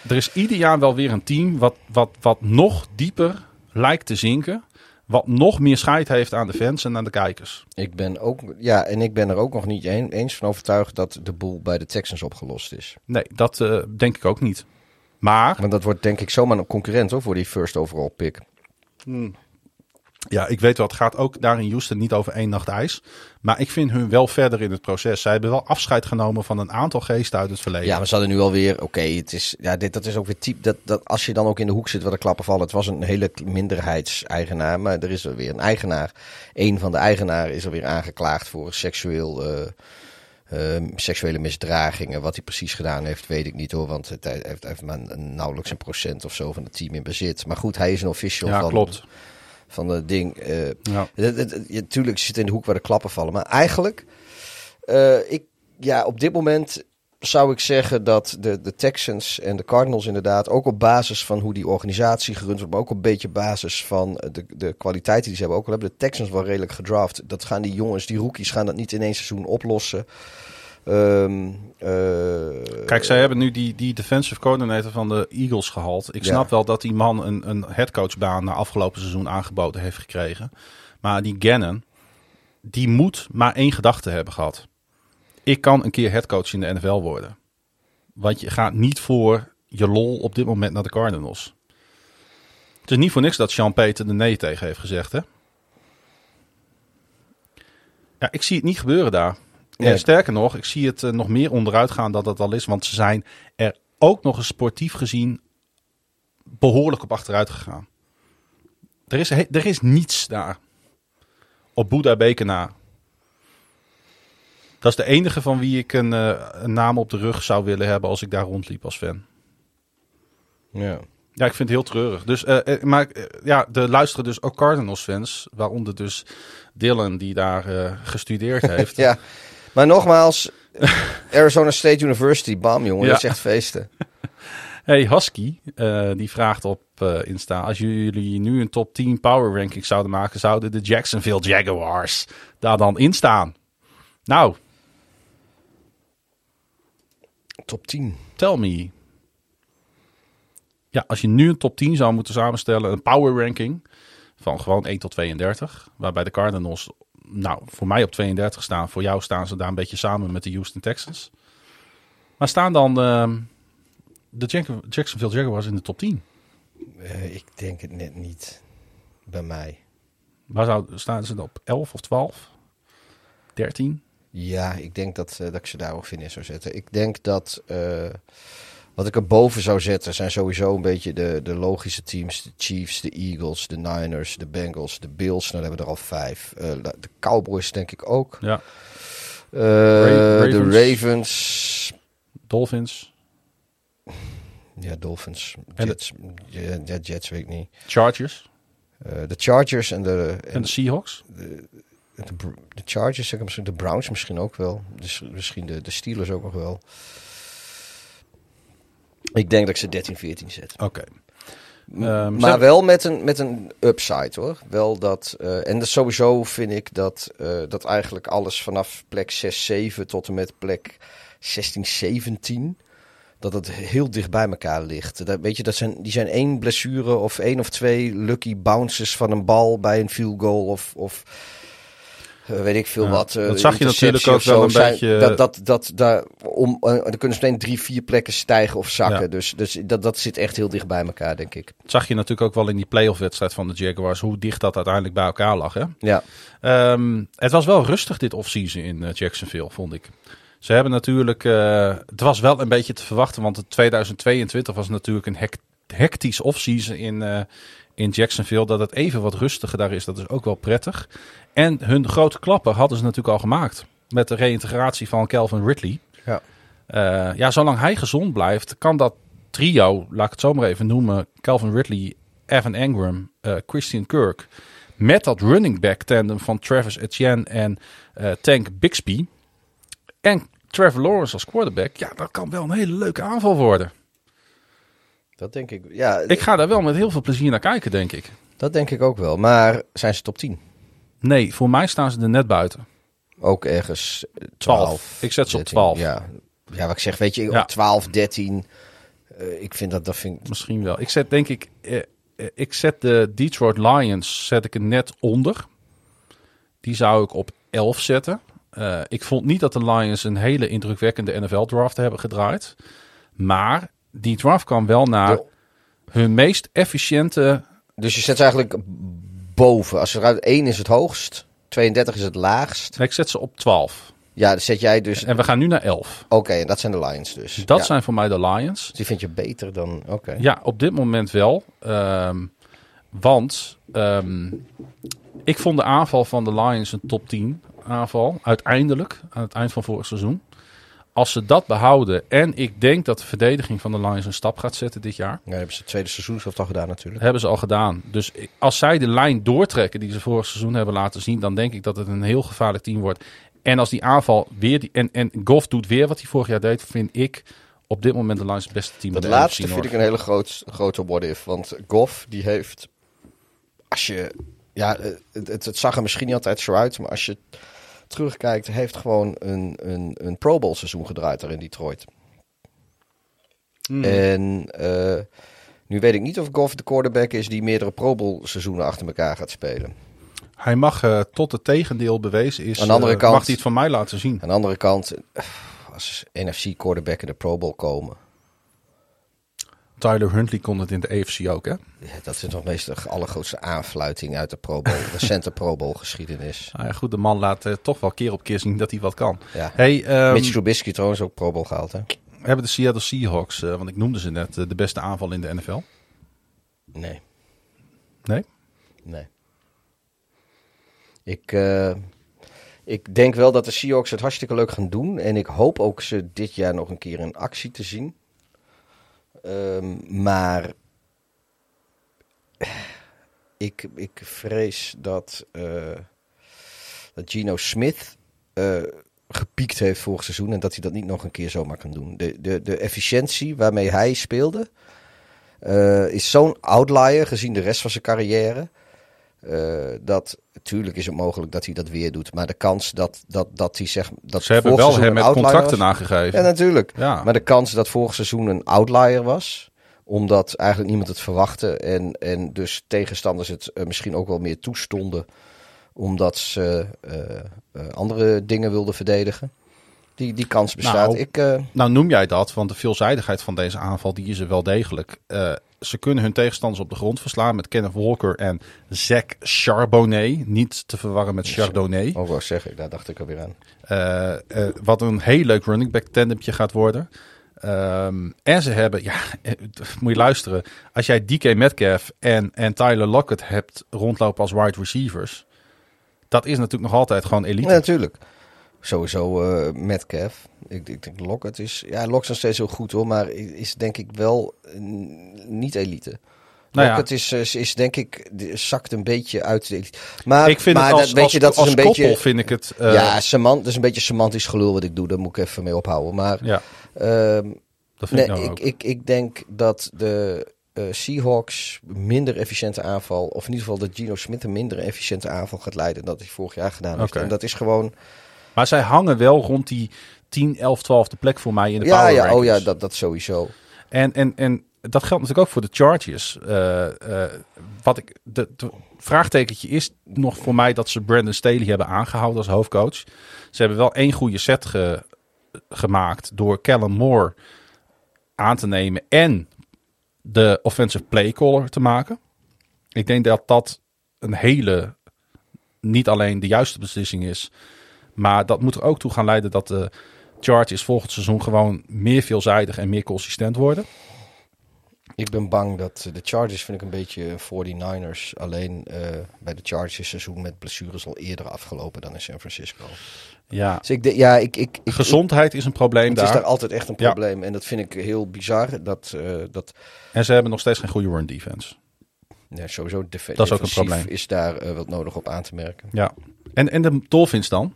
Speaker 1: Er is ieder jaar wel weer een team wat, wat, wat nog dieper lijkt te zinken. Wat nog meer scheid heeft aan de fans en aan de kijkers.
Speaker 2: Ik ben ook, ja, en ik ben er ook nog niet een- eens van overtuigd dat de boel bij de Texans opgelost is.
Speaker 1: Nee, dat eh, denk ik ook niet. Maar
Speaker 2: Want dat wordt denk ik zomaar een concurrent hoor, voor die first overall pick.
Speaker 1: Ja, ik weet wel, het gaat ook daar in Houston niet over één nacht ijs. Maar ik vind hun wel verder in het proces. Zij hebben wel afscheid genomen van een aantal geesten uit het verleden.
Speaker 2: Ja, maar ze hadden nu alweer, oké, het is, ja, dit, dat is ook weer type, dat, dat, als je dan ook in de hoek zit waar de klappen vallen. Het was een hele minderheidseigenaar, maar er is er weer een eigenaar. Een van de eigenaren is er weer aangeklaagd voor seksueel, eh, eh, seksuele misdragingen. Wat hij precies gedaan heeft, weet ik niet hoor, want het, hij heeft, maar nauwelijks een procent of zo van het team in bezit. Maar goed, hij is een official
Speaker 1: ja
Speaker 2: van,
Speaker 1: klopt.
Speaker 2: Van het ding. eh,
Speaker 1: Ja.
Speaker 2: het, het, het- je- tuurlijk zit in de hoek waar de klappen vallen. Maar eigenlijk, eh, ik, ja, op dit moment zou ik zeggen dat de, de Texans en de Cardinals inderdaad, ook op basis van hoe die organisatie gerund wordt, maar ook op een beetje basis van de, de kwaliteiten die ze hebben. Ook al hebben de Texans wel redelijk gedraft. Dat gaan die jongens, die rookies, gaan dat niet in één seizoen oplossen. Ehm, eh,
Speaker 1: Kijk, zij hebben nu die, die defensive coordinator van de Eagles gehaald. Ik
Speaker 2: Ja.
Speaker 1: snap wel dat die man een, een headcoachbaan na afgelopen seizoen aangeboden heeft gekregen. Maar die Gannon, die moet maar één gedachte hebben gehad. Ik kan een keer headcoach in de NFL worden. Want je gaat niet voor je lol op dit moment naar de Cardinals. Het is niet voor niks dat Sean Peter de nee tegen heeft gezegd, hè? Ja, ik zie het niet gebeuren daar.
Speaker 2: Nee.
Speaker 1: Sterker nog, ik zie het eh, nog meer onderuit gaan dan het al is. Want ze zijn er ook nog eens sportief gezien behoorlijk op achteruit gegaan. Er is, er is niets daar. Op Boeddha Beker na. Dat is de enige van wie ik een, eh, een naam op de rug zou willen hebben als ik daar rondliep als fan.
Speaker 2: ja.
Speaker 1: Ja, ik vind het heel treurig. Dus, eh, maar ja, er luisteren dus ook Cardinals fans. Waaronder dus Dylan, die daar gestudeerd heeft.
Speaker 2: ja, maar nogmaals, Arizona State University, bam jongen,
Speaker 1: Ja.
Speaker 2: dat is echt feesten.
Speaker 1: Hey, Husky, eh, die vraagt op eh, Insta. Als jullie nu een top 10 power ranking zouden maken, zouden de Jacksonville Jaguars daar dan in staan? Nou,
Speaker 2: Top 10.
Speaker 1: tell me. Ja, als je nu een top 10 zou moeten samenstellen, een power ranking van gewoon 1 tot 32, waarbij de Cardinals, nou, voor mij op 32 staan, voor jou staan ze daar een beetje samen met de Houston Texans. Maar staan dan ehm, de Jack- Jacksonville Jaguars in de top 10?
Speaker 2: Eh, ik denk het net niet bij mij.
Speaker 1: Waar zou, staan ze dan op 11 of 12? 13?
Speaker 2: Ja, ik denk dat, eh, dat ik ze daar ongeveer in zou zetten. Ik denk dat eh, wat ik erboven zou zetten zijn sowieso een beetje de, de logische teams. De Chiefs, de Eagles, de Niners, de Bengals, de Bills. Nou, dan hebben we er al vijf. Eh, de Cowboys denk ik ook.
Speaker 1: Ja.
Speaker 2: Eh,
Speaker 1: Ravens.
Speaker 2: De Ravens.
Speaker 1: Dolphins,
Speaker 2: Ja, Dolphins.
Speaker 1: En de-
Speaker 2: Jets. Ja, ja, Jets weet ik niet.
Speaker 1: Chargers
Speaker 2: Eh, de Chargers en de,
Speaker 1: en de Seahawks.
Speaker 2: De, Br- de Chargers, zeg ik misschien, de Browns misschien ook wel. Dus misschien de, de Steelers ook nog wel. Ik denk dat ik ze 13, 14 zet.
Speaker 1: Oké. Ehm,
Speaker 2: maar wel met een, met een upside hoor. Wel dat, eh, en dat sowieso vind ik dat, eh, dat eigenlijk alles vanaf plek 6, 7 tot en met plek 16, 17. Dat het heel dicht bij elkaar ligt. Dat, weet je, dat zijn, die zijn één blessure of één of twee lucky bounces van een bal bij een field goal of, of weet ik veel
Speaker 1: Ja,
Speaker 2: wat. eh,
Speaker 1: dat zag je natuurlijk ook wel een
Speaker 2: Zijn-
Speaker 1: beetje-
Speaker 2: Dat, dat, dat, daar, om, eh, dan kunnen meteen drie, vier plekken stijgen of zakken.
Speaker 1: Ja.
Speaker 2: Dus, dus dat, dat zit echt heel dicht bij elkaar, denk ik.
Speaker 1: Dat zag je natuurlijk ook wel in die playoff wedstrijd van de Jaguars, hoe dicht dat uiteindelijk bij elkaar lag. Hè?
Speaker 2: Ja.
Speaker 1: Ehm, het was wel rustig dit offseason in eh, Jacksonville, vond ik. Ze hebben natuurlijk, eh, het was wel een beetje te verwachten, want het 2022 was natuurlijk een hec- hectisch offseason in, eh, in Jacksonville. Dat het even wat rustiger daar is. Dat is ook wel prettig. En hun grote klapper hadden ze natuurlijk al gemaakt. Met de reïntegratie van Calvin Ridley.
Speaker 2: Ja.
Speaker 1: Eh, ja, zolang hij gezond blijft, kan dat trio, laat ik het zo maar even noemen, Calvin Ridley, Evan Engram, eh, Christian Kirk, met dat running back tandem van Travis Etienne en eh, Tank Bixby en Trevor Lawrence als quarterback, ja, dat kan wel een hele leuke aanval worden.
Speaker 2: Dat denk ik. Ja,
Speaker 1: Ik ga daar wel met heel veel plezier naar kijken, denk ik.
Speaker 2: dat denk ik ook wel. Maar zijn ze top 10?
Speaker 1: Nee, voor mij staan ze er net buiten.
Speaker 2: Ook ergens eh,
Speaker 1: 12.
Speaker 2: 12.
Speaker 1: Ik zet ze op
Speaker 2: 13.
Speaker 1: 12.
Speaker 2: Ja. ja, wat ik zeg, weet je,
Speaker 1: Ja.
Speaker 2: op 12, 13. eh, ik vind dat, dat vind ik...
Speaker 1: Misschien wel. Ik zet denk ik, eh, eh, ik zet de Detroit Lions zet ik er net onder. Die zou ik op 11 zetten. Eh, ik vond niet dat de Lions een hele indrukwekkende NFL-draft hebben gedraaid. Maar die draft kwam wel naar hun meest efficiënte...
Speaker 2: Dus je zet ze eigenlijk boven. Als er uit 1 is het hoogst, 32 is het laagst.
Speaker 1: Ik zet ze op 12.
Speaker 2: Ja, dan zet jij dus...
Speaker 1: En we gaan nu naar 11.
Speaker 2: Oké, en dat zijn de Lions dus.
Speaker 1: Dat
Speaker 2: Ja.
Speaker 1: zijn voor mij de Lions.
Speaker 2: Die vind je beter dan... Oké.
Speaker 1: Ja, op dit moment wel. Ehm, want ehm, ik vond de aanval van de Lions een top 10 aanval. Uiteindelijk, aan het eind van vorig seizoen. Als ze dat behouden en ik denk dat de verdediging van de Lions een stap gaat zetten dit jaar.
Speaker 2: Ja, hebben ze het tweede seizoenshelft al gedaan natuurlijk.
Speaker 1: hebben ze al gedaan. Dus als zij de lijn doortrekken die ze vorig seizoen hebben laten zien, dan denk ik dat het een heel gevaarlijk team wordt. En als die aanval weer die, en, en Goff doet weer wat hij vorig jaar deed, vind ik op dit moment de Lions het beste team.
Speaker 2: Dat
Speaker 1: de
Speaker 2: laatste vind ik een hele groot, grote what-if. Want Goff, die heeft... Als je... Ja, het, het, het zag er misschien niet altijd zo uit. Maar als je terugkijkt, heeft gewoon een, een, een Pro Bowl seizoen gedraaid daar in Detroit.
Speaker 1: Hmm.
Speaker 2: En eh, nu weet ik niet of Goff de quarterback is die meerdere Pro Bowl seizoenen achter elkaar gaat spelen.
Speaker 1: Hij mag eh, tot het tegendeel bewezen is.
Speaker 2: Aan de andere
Speaker 1: eh,
Speaker 2: kant-
Speaker 1: mag hij het van mij laten zien.
Speaker 2: Aan de andere kant, als NFC quarterback in de Pro Bowl komen...
Speaker 1: Tyler Huntley kon het in de AFC ook, hè?
Speaker 2: Ja, dat is nog meestal de allergrootste aanfluiting uit de Pro Bowl, recente Pro Bowl geschiedenis.
Speaker 1: Nou ja, goed, de man laat eh, toch wel keer op keer zien dat hij wat kan.
Speaker 2: Ja.
Speaker 1: Hey, ehm,
Speaker 2: Mitch Trubisky trouwens ook Pro Bowl gehaald, hè?
Speaker 1: hebben de Seattle Seahawks, eh, want ik noemde ze net, eh, de beste aanval in de NFL?
Speaker 2: Nee,
Speaker 1: Nee?
Speaker 2: nee. Ik, ik denk wel dat de Seahawks het hartstikke leuk gaan doen. En ik hoop ook ze dit jaar nog een keer in actie te zien. Ehm, maar ik, ik vrees dat, eh, dat Gino Smith eh, gepiekt heeft vorig seizoen. En dat hij dat niet nog een keer zomaar kan doen. De, de, de efficiëntie waarmee hij speelde eh, is zo'n outlier gezien de rest van zijn carrière. Eh, dat natuurlijk is het mogelijk dat hij dat weer doet. Maar de kans dat, dat, dat hij zegt. Dat
Speaker 1: Ze hebben wel hem met contracten
Speaker 2: was-
Speaker 1: nagegeven.
Speaker 2: Ja, natuurlijk.
Speaker 1: Ja.
Speaker 2: Maar de kans dat vorig seizoen een outlier was. Omdat eigenlijk niemand het verwachtte. En, en dus tegenstanders het eh, misschien ook wel meer toestonden. Omdat ze eh, andere dingen wilden verdedigen. Die, die kans bestaat.
Speaker 1: Nou,
Speaker 2: ik,
Speaker 1: Nou noem jij dat, want de veelzijdigheid van deze aanval die is er wel degelijk. Ze kunnen hun tegenstanders op de grond verslaan met Kenneth Walker en Zach Charbonnet. Niet te verwarren met Chardonnay.
Speaker 2: oh, wou zeggen, daar dacht ik alweer aan.
Speaker 1: Eh, eh, wat een heel leuk running back tandemje gaat worden. Ehm, en ze hebben, ja, eh, moet je luisteren. Als jij DK Metcalf en, en Tyler Lockett hebt rondlopen als wide receivers. Dat is natuurlijk nog altijd gewoon elite.
Speaker 2: Ja, natuurlijk. Sowieso eh Metcalf. Ik, ik denk Lockett is... Ja, Lockett is nog steeds heel goed hoor. Maar is denk ik wel niet elite.
Speaker 1: Nou ja.
Speaker 2: Lockett is, is, is denk ik... zakt een beetje uit de elite. Maar,
Speaker 1: ik vind
Speaker 2: maar
Speaker 1: het als,
Speaker 2: dat, weet
Speaker 1: als,
Speaker 2: je, dat is een
Speaker 1: koppel
Speaker 2: beetje...
Speaker 1: vind ik het... eh,
Speaker 2: ja, semant, dat is een beetje semantisch gelul wat ik doe. Daar moet ik even mee ophouden. Maar
Speaker 1: ja,
Speaker 2: ehm,
Speaker 1: dat vind
Speaker 2: nee,
Speaker 1: ik nou
Speaker 2: ik,
Speaker 1: ook.
Speaker 2: ik, ik denk dat de eh, Seahawks minder efficiënte aanval... of in ieder geval dat Gino Smith een minder efficiënte aanval gaat leiden... dan dat hij vorig jaar gedaan heeft. En dat is gewoon...
Speaker 1: Maar zij hangen wel rond die 10, 11, 12e plek voor mij in de
Speaker 2: Ja,
Speaker 1: power
Speaker 2: ja, oh
Speaker 1: rankings.
Speaker 2: ja, dat, dat sowieso.
Speaker 1: En, en, en dat geldt natuurlijk ook voor de Chargers. Eh, wat ik, de, de vraagtekentje is nog voor mij dat ze Brandon Staley hebben aangehouden als hoofdcoach. Ze hebben wel één goede set ge- gemaakt door Callum Moore aan te nemen en de offensive play caller te maken. Ik denk dat dat een hele, niet alleen de juiste beslissing is, maar dat moet er ook toe gaan leiden dat de Chargers volgend seizoen gewoon meer veelzijdig en meer consistent worden.
Speaker 2: Ik ben bang dat de Chargers vind ik een beetje 49ers. Alleen eh, bij de Chargers seizoen met blessures al eerder afgelopen dan in San Francisco.
Speaker 1: Ja.
Speaker 2: Dus ik, de- ja, ik, ik, ik,
Speaker 1: Gezondheid is een probleem
Speaker 2: het
Speaker 1: daar.
Speaker 2: is daar altijd echt een
Speaker 1: Ja.
Speaker 2: probleem. En dat vind ik heel bizar. Dat, eh, dat
Speaker 1: En ze hebben nog steeds geen goede run defense.
Speaker 2: ja, sowieso def
Speaker 1: Dat is ook een probleem.
Speaker 2: is daar eh, wat nodig op aan te merken.
Speaker 1: Ja. En, en de Dolphins dan?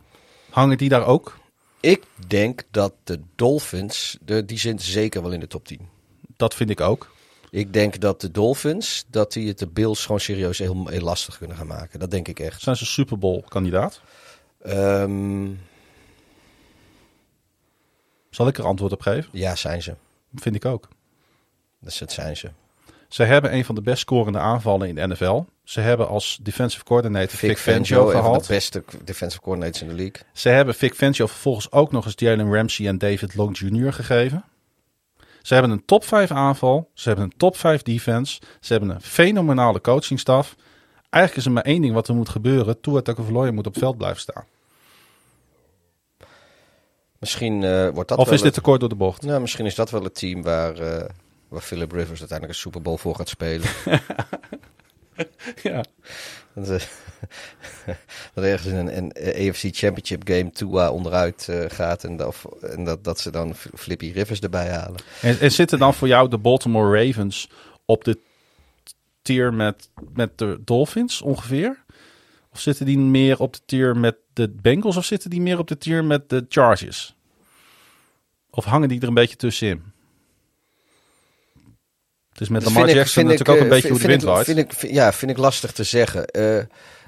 Speaker 1: Hangen die daar ook?
Speaker 2: Ik denk dat de Dolphins, de, die zijn zeker wel in de top 10.
Speaker 1: Dat vind ik ook.
Speaker 2: Ik denk dat de Dolphins, dat die het de Bills gewoon serieus heel, heel lastig kunnen gaan maken. Dat denk ik echt.
Speaker 1: Zijn ze Super Bowl kandidaat?
Speaker 2: Ehm,
Speaker 1: Zal ik er antwoord op geven?
Speaker 2: ja, zijn ze.
Speaker 1: Vind ik ook.
Speaker 2: Dat dat zijn ze.
Speaker 1: Ze hebben een van de best scorende aanvallen in de NFL. Ze hebben als defensive coordinator Vic,
Speaker 2: Vic
Speaker 1: Fangio gehaald.
Speaker 2: de beste defensive coordinators in de league.
Speaker 1: Ze hebben Vic Fangio vervolgens ook nog eens Jalen Ramsey en David Long Jr. gegeven. Ze hebben een top 5 aanval. Ze hebben een top 5 defense. Ze hebben een fenomenale coachingstaf. Eigenlijk is er maar één ding wat er moet gebeuren. Tua Tagovailoa moet op het veld blijven staan.
Speaker 2: Misschien eh, wordt dat
Speaker 1: of
Speaker 2: wel
Speaker 1: is dit
Speaker 2: het-
Speaker 1: te kort door de bocht?
Speaker 2: Nou, misschien is dat wel het team waar, eh, waar Philip Rivers uiteindelijk een Super Bowl voor gaat spelen.
Speaker 1: Ja.
Speaker 2: dat, eh, dat ergens in een, een AFC Championship game Tua onderuit eh, gaat en, of- en dat, dat ze dan Flippy Rivers erbij halen.
Speaker 1: En, en zitten dan voor jou de Baltimore Ravens op de tier met, met de Dolphins ongeveer? Of zitten die meer op de tier met de Bengals? Of zitten die meer op de tier met de Chargers? Of hangen die er een beetje tussenin? Is met Lamar
Speaker 2: vind ik-
Speaker 1: Jackson
Speaker 2: ik,
Speaker 1: natuurlijk ook een
Speaker 2: eh,
Speaker 1: beetje hoe de wind
Speaker 2: ik-
Speaker 1: waait.
Speaker 2: Vind ik, vind- ja, vind ik lastig te zeggen. Eh,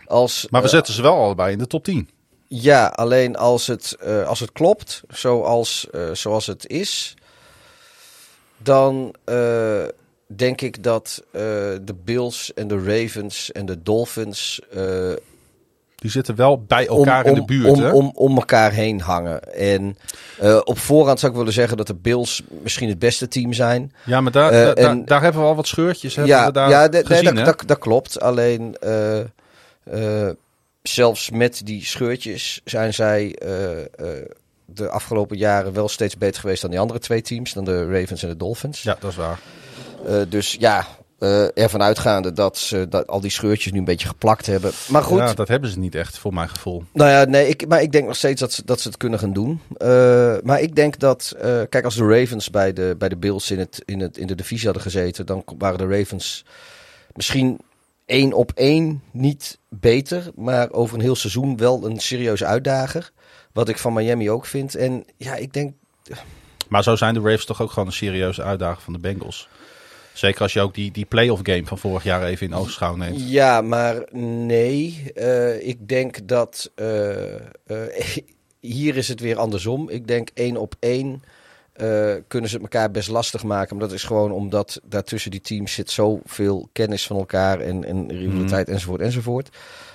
Speaker 2: als,
Speaker 1: Maar we
Speaker 2: eh,
Speaker 1: zetten ze wel allebei in de top 10.
Speaker 2: Ja, alleen als het, als het klopt, zoals, zoals het is, dan denk ik dat de Bills en de Ravens en de Dolphins
Speaker 1: Die zitten wel bij
Speaker 2: om,
Speaker 1: elkaar in de buurt.
Speaker 2: om,
Speaker 1: hè?
Speaker 2: om, om elkaar heen hangen. En eh, op voorhand zou ik willen zeggen dat de Bills misschien het beste team zijn.
Speaker 1: ja, maar daar,
Speaker 2: eh,
Speaker 1: daar,
Speaker 2: en-
Speaker 1: daar hebben we al wat scheurtjes
Speaker 2: ja,
Speaker 1: we daar
Speaker 2: ja de- nee,
Speaker 1: gezien.
Speaker 2: dat, dat, dat klopt. Alleen eh, zelfs met die scheurtjes zijn zij de afgelopen jaren wel steeds beter geweest dan die andere twee teams, dan de Ravens en de Dolphins.
Speaker 1: Ja, dat is waar.
Speaker 2: Dus ja, eh, ervan uitgaande dat ze dat al die scheurtjes nu een beetje geplakt hebben. Maar goed,
Speaker 1: Ja, dat hebben ze niet echt, voor mijn gevoel.
Speaker 2: nou ja, nee, ik, maar ik denk nog steeds dat ze, dat ze het kunnen gaan doen. Eh, maar ik denk dat, eh, kijk, als de Ravens bij de, bij de Bills in, het, in, het, in de divisie hadden gezeten, dan waren de Ravens misschien één op één niet beter, maar over een heel seizoen wel een serieuze uitdager. Wat ik van Miami ook vind. En ja, ik denk,
Speaker 1: Maar zo zijn de Ravens toch ook gewoon een serieuze uitdaging van de Bengals. Zeker als je ook die, die playoff game van vorig jaar even in oogschouw neemt.
Speaker 2: ja, maar nee. Eh, ik denk dat eh, eh, hier is het weer andersom. Ik denk één op één eh, kunnen ze het elkaar best lastig maken. Maar dat is gewoon omdat daartussen die teams zit zoveel kennis van elkaar en, en rivaliteit enzovoort enzovoort.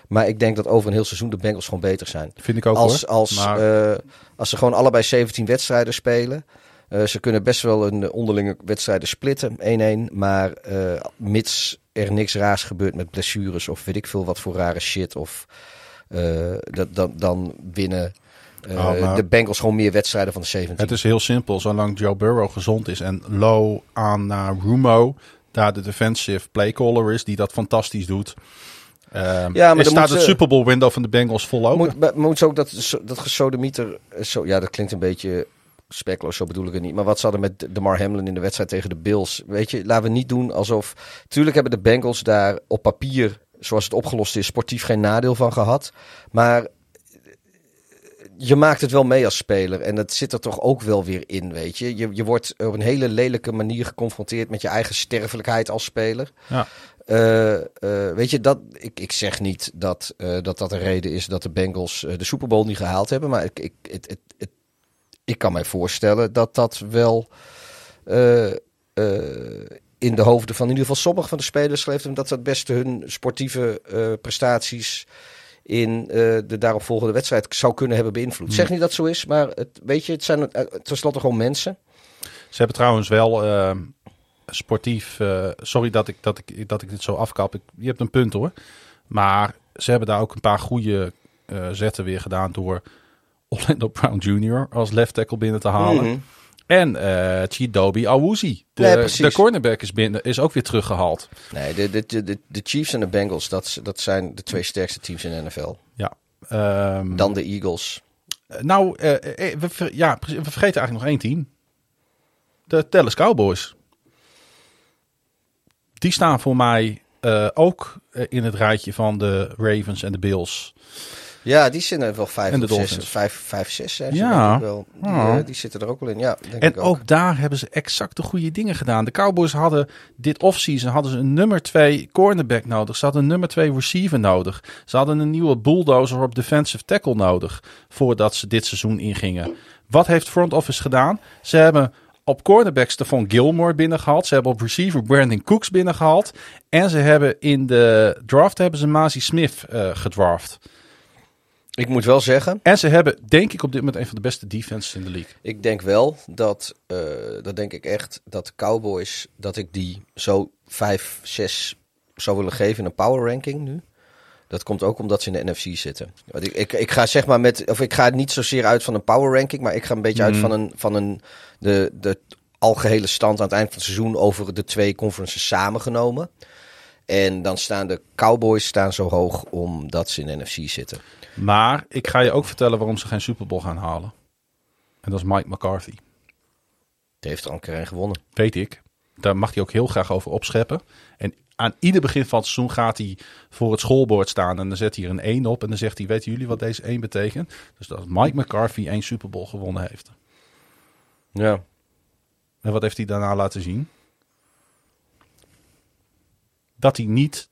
Speaker 2: Maar ik denk dat over een heel seizoen de Bengals gewoon beter zijn.
Speaker 1: Vind ik ook
Speaker 2: als,
Speaker 1: hoor.
Speaker 2: als,
Speaker 1: Maar-
Speaker 2: als ze gewoon allebei 17 wedstrijden spelen. Eh, ze kunnen best wel een eh, onderlinge wedstrijden splitten, 1-1. Maar eh, mits er niks raars gebeurt met blessures of weet ik veel wat voor rare shit. Of dat, dan, dan winnen
Speaker 1: Oh, maar-
Speaker 2: de Bengals gewoon meer wedstrijden van de 17.
Speaker 1: Het is heel simpel. Zolang Joe Burrow gezond is en Low aan naar Rumo, daar de defensive playcaller is, die dat fantastisch doet. Ehm
Speaker 2: maar
Speaker 1: is
Speaker 2: dan
Speaker 1: staat het Super Bowl window van de Bengals vol open.
Speaker 2: Moet, maar moet ze ook dat, dat gesodemieter... Zo, ja, dat klinkt een beetje spekloos, zo bedoel ik het niet. Maar wat ze hadden met de Mar Hamlin in de wedstrijd tegen de Bills. Weet je, laten we niet doen alsof... Tuurlijk hebben de Bengals daar op papier, zoals het opgelost is, sportief geen nadeel van gehad. Maar je maakt het wel mee als speler. En dat zit er toch ook wel weer in, weet je. Je, je wordt op een hele lelijke manier geconfronteerd met je eigen sterfelijkheid als speler.
Speaker 1: Ja.
Speaker 2: Eh, eh, weet je, dat, ik, ik zeg niet dat, eh, dat dat een reden is dat de Bengals eh, de Super Bowl niet gehaald hebben. Maar ik, ik, het, het, het- ik kan mij voorstellen dat dat wel eh, eh, in de hoofden van in ieder geval sommige van de spelers geleefd hebben. Dat dat best hun sportieve eh, prestaties in eh, de daaropvolgende wedstrijd zou kunnen hebben beïnvloed. Ik zeg niet dat zo is, maar het, weet je, het zijn tenslotte gewoon mensen.
Speaker 1: Ze hebben trouwens wel sportief. sorry dat ik, dat, ik, dat ik dit zo afkap. Ik, je hebt een punt hoor. Maar ze hebben daar ook een paar goede zetten weer gedaan door Orlando Brown Jr. als left tackle binnen te halen.
Speaker 2: Mhm.
Speaker 1: En eh Chidobe Awuzie, de,
Speaker 2: Nee,
Speaker 1: de cornerback is, binnen, is ook weer teruggehaald.
Speaker 2: Nee, de, de, de, de, Chiefs en de Bengals, dat, dat zijn de twee sterkste teams in de NFL.
Speaker 1: Ja. Ehm,
Speaker 2: Dan de Eagles.
Speaker 1: Nou, eh, eh, we, ver- ja, we vergeten eigenlijk nog één team. De Dallas Cowboys. Die staan voor mij eh, ook eh, in het rijtje van de Ravens en de Bills.
Speaker 2: Ja, die zitten wel vijf
Speaker 1: En de
Speaker 2: zes, vijf, vijf, zes zijn ze
Speaker 1: Ja.
Speaker 2: wel. Die,
Speaker 1: Ja.
Speaker 2: eh, die zitten er ook wel in, ja. Denk
Speaker 1: En
Speaker 2: ik ook.
Speaker 1: ook daar hebben ze exact de goede dingen gedaan. De Cowboys hadden dit offseason hadden ze een nummer 2 cornerback nodig. Ze hadden een nummer 2 receiver nodig. Ze hadden een nieuwe bulldozer op defensive tackle nodig voordat ze dit seizoen ingingen. Wat heeft front office gedaan? Ze hebben op cornerback Stephon Gilmore binnengehaald. Ze hebben op receiver Brandon Cooks binnengehaald. En ze hebben in de draft hebben ze Mazi Smith eh, gedraft.
Speaker 2: Ik moet wel zeggen,
Speaker 1: En ze hebben denk ik op dit moment een van de beste defenses in de league.
Speaker 2: ik denk wel dat, eh, dat denk ik echt, dat de Cowboys, dat ik die zo vijf, zes zou willen geven in een power ranking nu. Dat komt ook omdat ze in de NFC zitten. Want ik, ik, ik ga zeg maar met, of ik ga niet zozeer uit van een power ranking, maar ik ga een beetje uit van een, van een, de, de algehele stand aan het eind van het seizoen over de twee conferences samengenomen. En dan staan de Cowboys staan zo hoog omdat ze in de NFC zitten.
Speaker 1: Maar ik ga je ook vertellen waarom ze geen Super Bowl gaan halen. En dat is Mike McCarthy.
Speaker 2: Die heeft er al een keer een gewonnen.
Speaker 1: Weet ik. Daar mag hij ook heel graag over opscheppen. En aan ieder begin van het seizoen gaat hij voor het schoolbord staan. En dan zet hij er een 1 op. En dan zegt hij, weten jullie wat deze 1 betekent? Dus dat Mike McCarthy één Super Bowl gewonnen heeft.
Speaker 2: Ja.
Speaker 1: En wat heeft hij daarna laten zien? Dat hij niet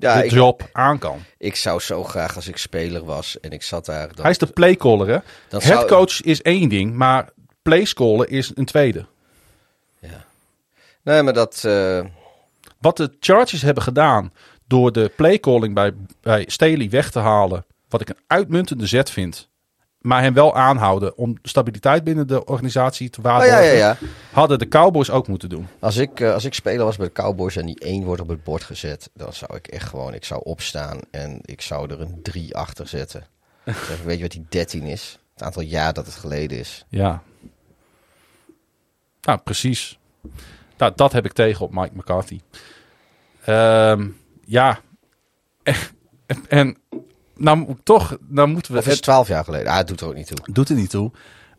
Speaker 2: Ja,
Speaker 1: de
Speaker 2: ik,
Speaker 1: job aan kan.
Speaker 2: ik zou zo graag als ik speler was en ik zat daar. Dan,
Speaker 1: Hij is de playcaller, hè?
Speaker 2: Dan zou-
Speaker 1: Headcoach is één ding, maar playscaller is een tweede.
Speaker 2: ja. Nee, maar dat. eh,
Speaker 1: Wat de Chargers hebben gedaan door de playcalling bij, bij Staley weg te halen, wat ik een uitmuntende zet vind, maar hem wel aanhouden om stabiliteit binnen de organisatie te
Speaker 2: oh
Speaker 1: waarborgen,
Speaker 2: ja, ja, ja.
Speaker 1: hadden de Cowboys ook moeten doen.
Speaker 2: Als ik, eh, als ik speler was bij de Cowboys en die één wordt op het bord gezet, dan zou ik echt gewoon. Ik zou opstaan en ik zou er een 3 achter zetten. Zeg, weet je wat die 13 is? Het aantal jaar dat het geleden is.
Speaker 1: Ja. Nou, precies. Nou, dat heb ik tegen op Mike McCarthy. Ehm, ja. En, en nou toch, nou moeten we
Speaker 2: Of is het 12 jaar geleden? Ah, het doet er ook niet toe.
Speaker 1: Doet er niet toe.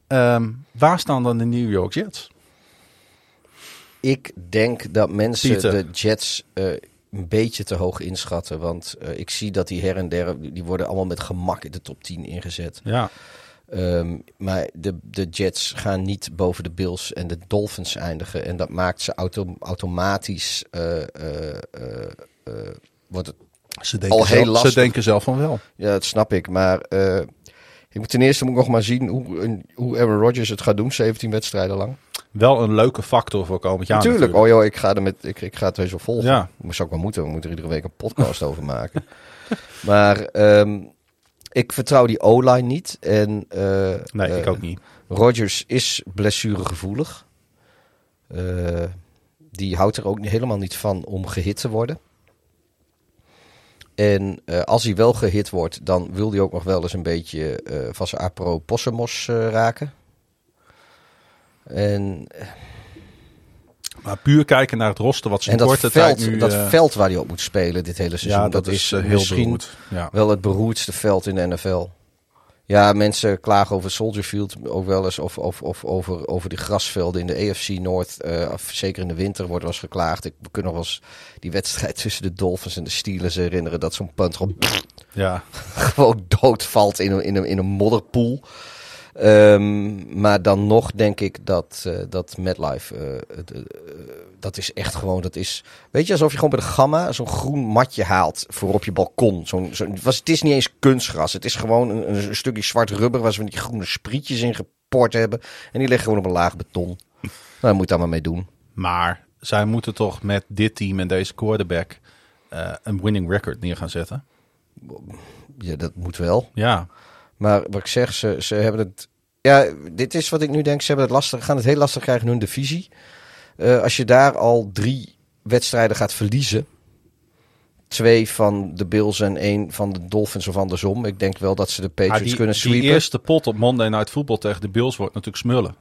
Speaker 1: Ehm, waar staan dan de New York Jets?
Speaker 2: Ik denk dat mensen
Speaker 1: Pieter.
Speaker 2: de Jets eh, een beetje te hoog inschatten. Want eh, ik zie dat die her en der, die worden allemaal met gemak in de top 10 ingezet.
Speaker 1: Ja.
Speaker 2: Ehm, maar de, de Jets gaan niet boven de Bills en de Dolphins eindigen. En dat maakt ze auto, automatisch. eh, eh, eh, eh, wordt het,
Speaker 1: Ze denken,
Speaker 2: Al heel
Speaker 1: zelf,
Speaker 2: lastig.
Speaker 1: ze denken zelf van wel.
Speaker 2: ja, dat snap ik. Maar eh, ik moet ten eerste moet ik nog maar zien hoe, hoe Aaron Rodgers het gaat doen. 17 wedstrijden lang.
Speaker 1: Wel een leuke factor voor komend jaar.
Speaker 2: natuurlijk. Oh joh, ik ga, er met, ik, ik ga het heus wel volgen.
Speaker 1: Ja.
Speaker 2: Dat zou ik wel moeten. We moeten er iedere week een podcast over maken. Maar ehm, ik vertrouw die O-line niet. En, eh,
Speaker 1: Nee, ik
Speaker 2: eh,
Speaker 1: ook niet.
Speaker 2: Rodgers is blessuregevoelig. Eh die houdt er ook helemaal niet van om gehit te worden. En eh, als hij wel gehit wordt, dan wil hij ook nog wel eens een beetje eh, van zijn apro possemos eh, raken. En,
Speaker 1: Maar puur kijken naar het roster wat ze
Speaker 2: en dat,
Speaker 1: korte
Speaker 2: veld,
Speaker 1: tijd nu...
Speaker 2: dat veld waar hij op moet spelen dit hele seizoen,
Speaker 1: ja,
Speaker 2: dat, is
Speaker 1: heel
Speaker 2: misschien
Speaker 1: beroerd. Ja.
Speaker 2: wel het beroerdste veld in de NFL. Ja, mensen klagen over Soldier Field ook wel eens. Of, of, of over, over die grasvelden in de AFC Noord. eh, of zeker in de winter wordt wel eens geklaagd. Ik, we kunnen nog wel eens die wedstrijd tussen de Dolphins en de Steelers herinneren. Dat zo'n punt gewoon,
Speaker 1: ja.
Speaker 2: gewoon doodvalt in een, in een, in een modderpoel. Ehm, maar dan nog denk ik dat, eh dat MetLife, eh, eh, dat is echt gewoon, dat is, weet je, alsof je gewoon bij de Gamma zo'n groen matje haalt voor op je balkon. Zo'n, zo'n, was, het is niet eens kunstgras, het is gewoon een, een stukje zwart rubber waar ze van die groene sprietjes in geport hebben. En die liggen gewoon op een laag beton. Nou, daar moet je daar maar mee doen.
Speaker 1: Maar zij moeten toch met dit team en deze quarterback een winning record neer gaan zetten.
Speaker 2: Ja, dat moet wel.
Speaker 1: Ja.
Speaker 2: Maar wat ik zeg, ze, ze hebben het. Ja, dit is wat ik nu denk. Ze hebben het lastig, gaan het heel lastig krijgen in hun divisie. Eh, als je daar al drie wedstrijden gaat verliezen. Twee van de Bills en één van de Dolphins of andersom. Ik denk wel dat ze de Patriots
Speaker 1: Ah, die,
Speaker 2: kunnen
Speaker 1: die
Speaker 2: sweepen.
Speaker 1: eerste pot op Monday Night Football tegen de Bills wordt natuurlijk smullen.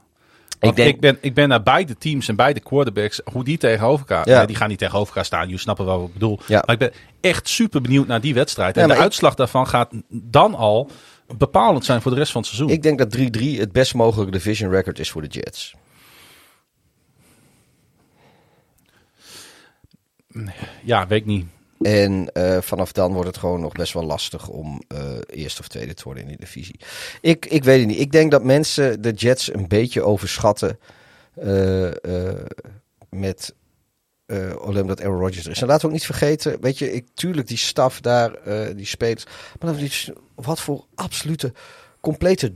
Speaker 1: Want
Speaker 2: denk-
Speaker 1: ik, ben, ik ben naar beide teams en beide quarterbacks, hoe die tegenover elkaar...
Speaker 2: Ja.
Speaker 1: Nee, die gaan niet tegenover elkaar staan, jullie snappen wat ik bedoel.
Speaker 2: Ja.
Speaker 1: Maar ik ben echt super benieuwd naar die wedstrijd. En de
Speaker 2: ik-
Speaker 1: uitslag daarvan gaat dan al bepalend zijn voor de rest van het seizoen.
Speaker 2: Ik denk dat 3-3 het best mogelijke division record is voor de Jets.
Speaker 1: Ja, weet ik niet.
Speaker 2: En eh, vanaf dan wordt het gewoon nog best wel lastig om eh eerste of tweede te worden in die divisie. Ik, ik weet het niet. Ik denk dat mensen de Jets een beetje overschatten eh, met alleen dat Aaron Rodgers er is. En laten we ook niet vergeten, weet je, ik, tuurlijk die staf daar, die spelers. Maar wat voor absolute, complete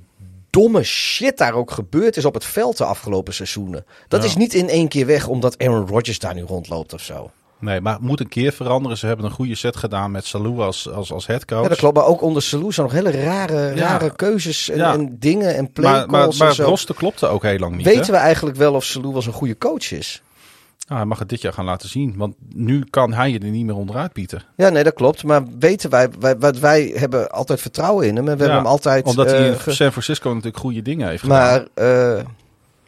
Speaker 2: domme shit daar ook gebeurd is op het veld de afgelopen seizoenen. Dat
Speaker 1: Ja.
Speaker 2: is niet in één keer weg omdat Aaron Rodgers daar nu rondloopt of zo.
Speaker 1: Nee, maar het moet een keer veranderen. Ze hebben een goede set gedaan met Salou als, als, als headcoach.
Speaker 2: Ja, dat klopt. Maar ook onder Salou zijn nog hele rare,
Speaker 1: Ja.
Speaker 2: rare keuzes en,
Speaker 1: Ja.
Speaker 2: en dingen en
Speaker 1: Maar,
Speaker 2: playcalls
Speaker 1: maar, maar
Speaker 2: en zo.
Speaker 1: roster klopte ook heel lang niet.
Speaker 2: Weten
Speaker 1: hè?
Speaker 2: we eigenlijk wel of Salou eens een goede coach is?
Speaker 1: Nou, hij mag het dit jaar gaan laten zien. Want nu kan hij je er niet meer onderuit, Pieter.
Speaker 2: Ja, nee, dat klopt. Maar weten wij, wij, wij, wij hebben altijd vertrouwen in hem. En we
Speaker 1: Ja,
Speaker 2: hebben hem altijd...
Speaker 1: Omdat hij
Speaker 2: eh,
Speaker 1: in
Speaker 2: ge-
Speaker 1: San Francisco natuurlijk goede dingen heeft gedaan.
Speaker 2: maar eh, weten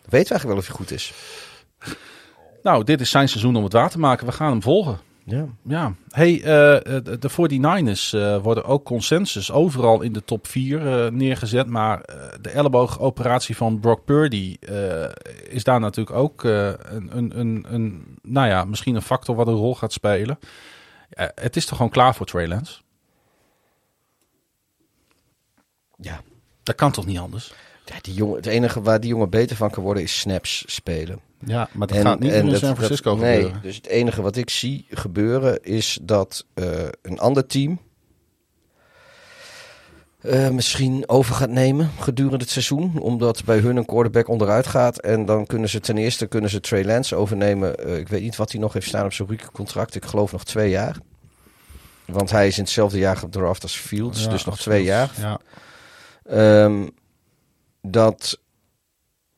Speaker 2: we eigenlijk wel of hij goed is?
Speaker 1: Nou, dit is zijn seizoen om het waar te maken. We gaan hem volgen.
Speaker 2: Ja.
Speaker 1: Ja. Hey, eh, de de 49ers eh, worden ook consensus overal in de top 4 neergezet. Maar eh, de elleboogoperatie van Brock Purdy eh, is daar natuurlijk ook eh, een, een, een, een, nou ja, misschien een factor wat een rol gaat spelen. Het is toch gewoon klaar voor Trey Lance?
Speaker 2: ja.
Speaker 1: Dat kan toch niet anders?
Speaker 2: Ja, die jongen, het enige waar die jongen beter van kan worden is snaps spelen.
Speaker 1: Ja, maar dat gaat niet in
Speaker 2: dat-
Speaker 1: San
Speaker 2: dat-
Speaker 1: Francisco
Speaker 2: nee,
Speaker 1: gebeuren.
Speaker 2: dus het enige wat ik zie gebeuren is dat eh, een ander team eh, misschien over gaat nemen gedurende het seizoen. Omdat bij hun een quarterback onderuit gaat. En dan kunnen ze ten eerste kunnen ze Trey Lance overnemen. Eh, ik weet niet wat hij nog heeft staan op zijn contract. Ik geloof nog twee jaar. Want hij is in hetzelfde jaar gedraft als Fields.
Speaker 1: Ja,
Speaker 2: dus nog twee jaar.
Speaker 1: Ja.
Speaker 2: Ehm, dat.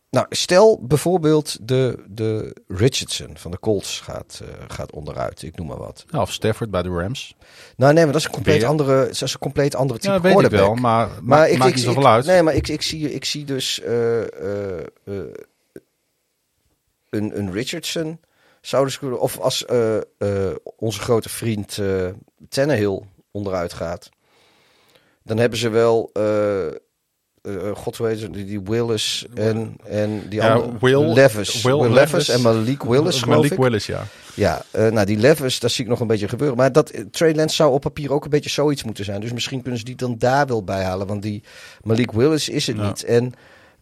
Speaker 2: Nou, stel bijvoorbeeld de, de Richardson van de Colts gaat, eh, gaat onderuit. Ik noem maar wat.
Speaker 1: Ja, of Stafford bij de Rams.
Speaker 2: Nou, nee, maar dat is een compleet andere, dat is een compleet andere type
Speaker 1: Ja, weet ik wel, maar,
Speaker 2: Maar
Speaker 1: maar
Speaker 2: ik,
Speaker 1: maakt niet zoveel uit.
Speaker 2: Nee, maar ik, ik, zie, ik zie dus eh, eh, een, een Richardson zouden ze kunnen, of als onze grote vriend eh Tannehill onderuit gaat, dan hebben ze wel, eh, eh, god hoe heet ze, die, die Willis en, en die
Speaker 1: Ja,
Speaker 2: andere,
Speaker 1: Will-
Speaker 2: Levis,
Speaker 1: Will
Speaker 2: Will
Speaker 1: Levis.
Speaker 2: En Malik Willis, geloof
Speaker 1: Malik
Speaker 2: ik.
Speaker 1: Willis, ja.
Speaker 2: Ja, eh, nou die Levis, dat zie ik nog een beetje gebeuren. Maar dat, eh, Trey Lance zou op papier ook een beetje zoiets moeten zijn. Dus misschien kunnen ze die dan daar wel bij halen. Want die Malik Willis is het
Speaker 1: Ja.
Speaker 2: niet. En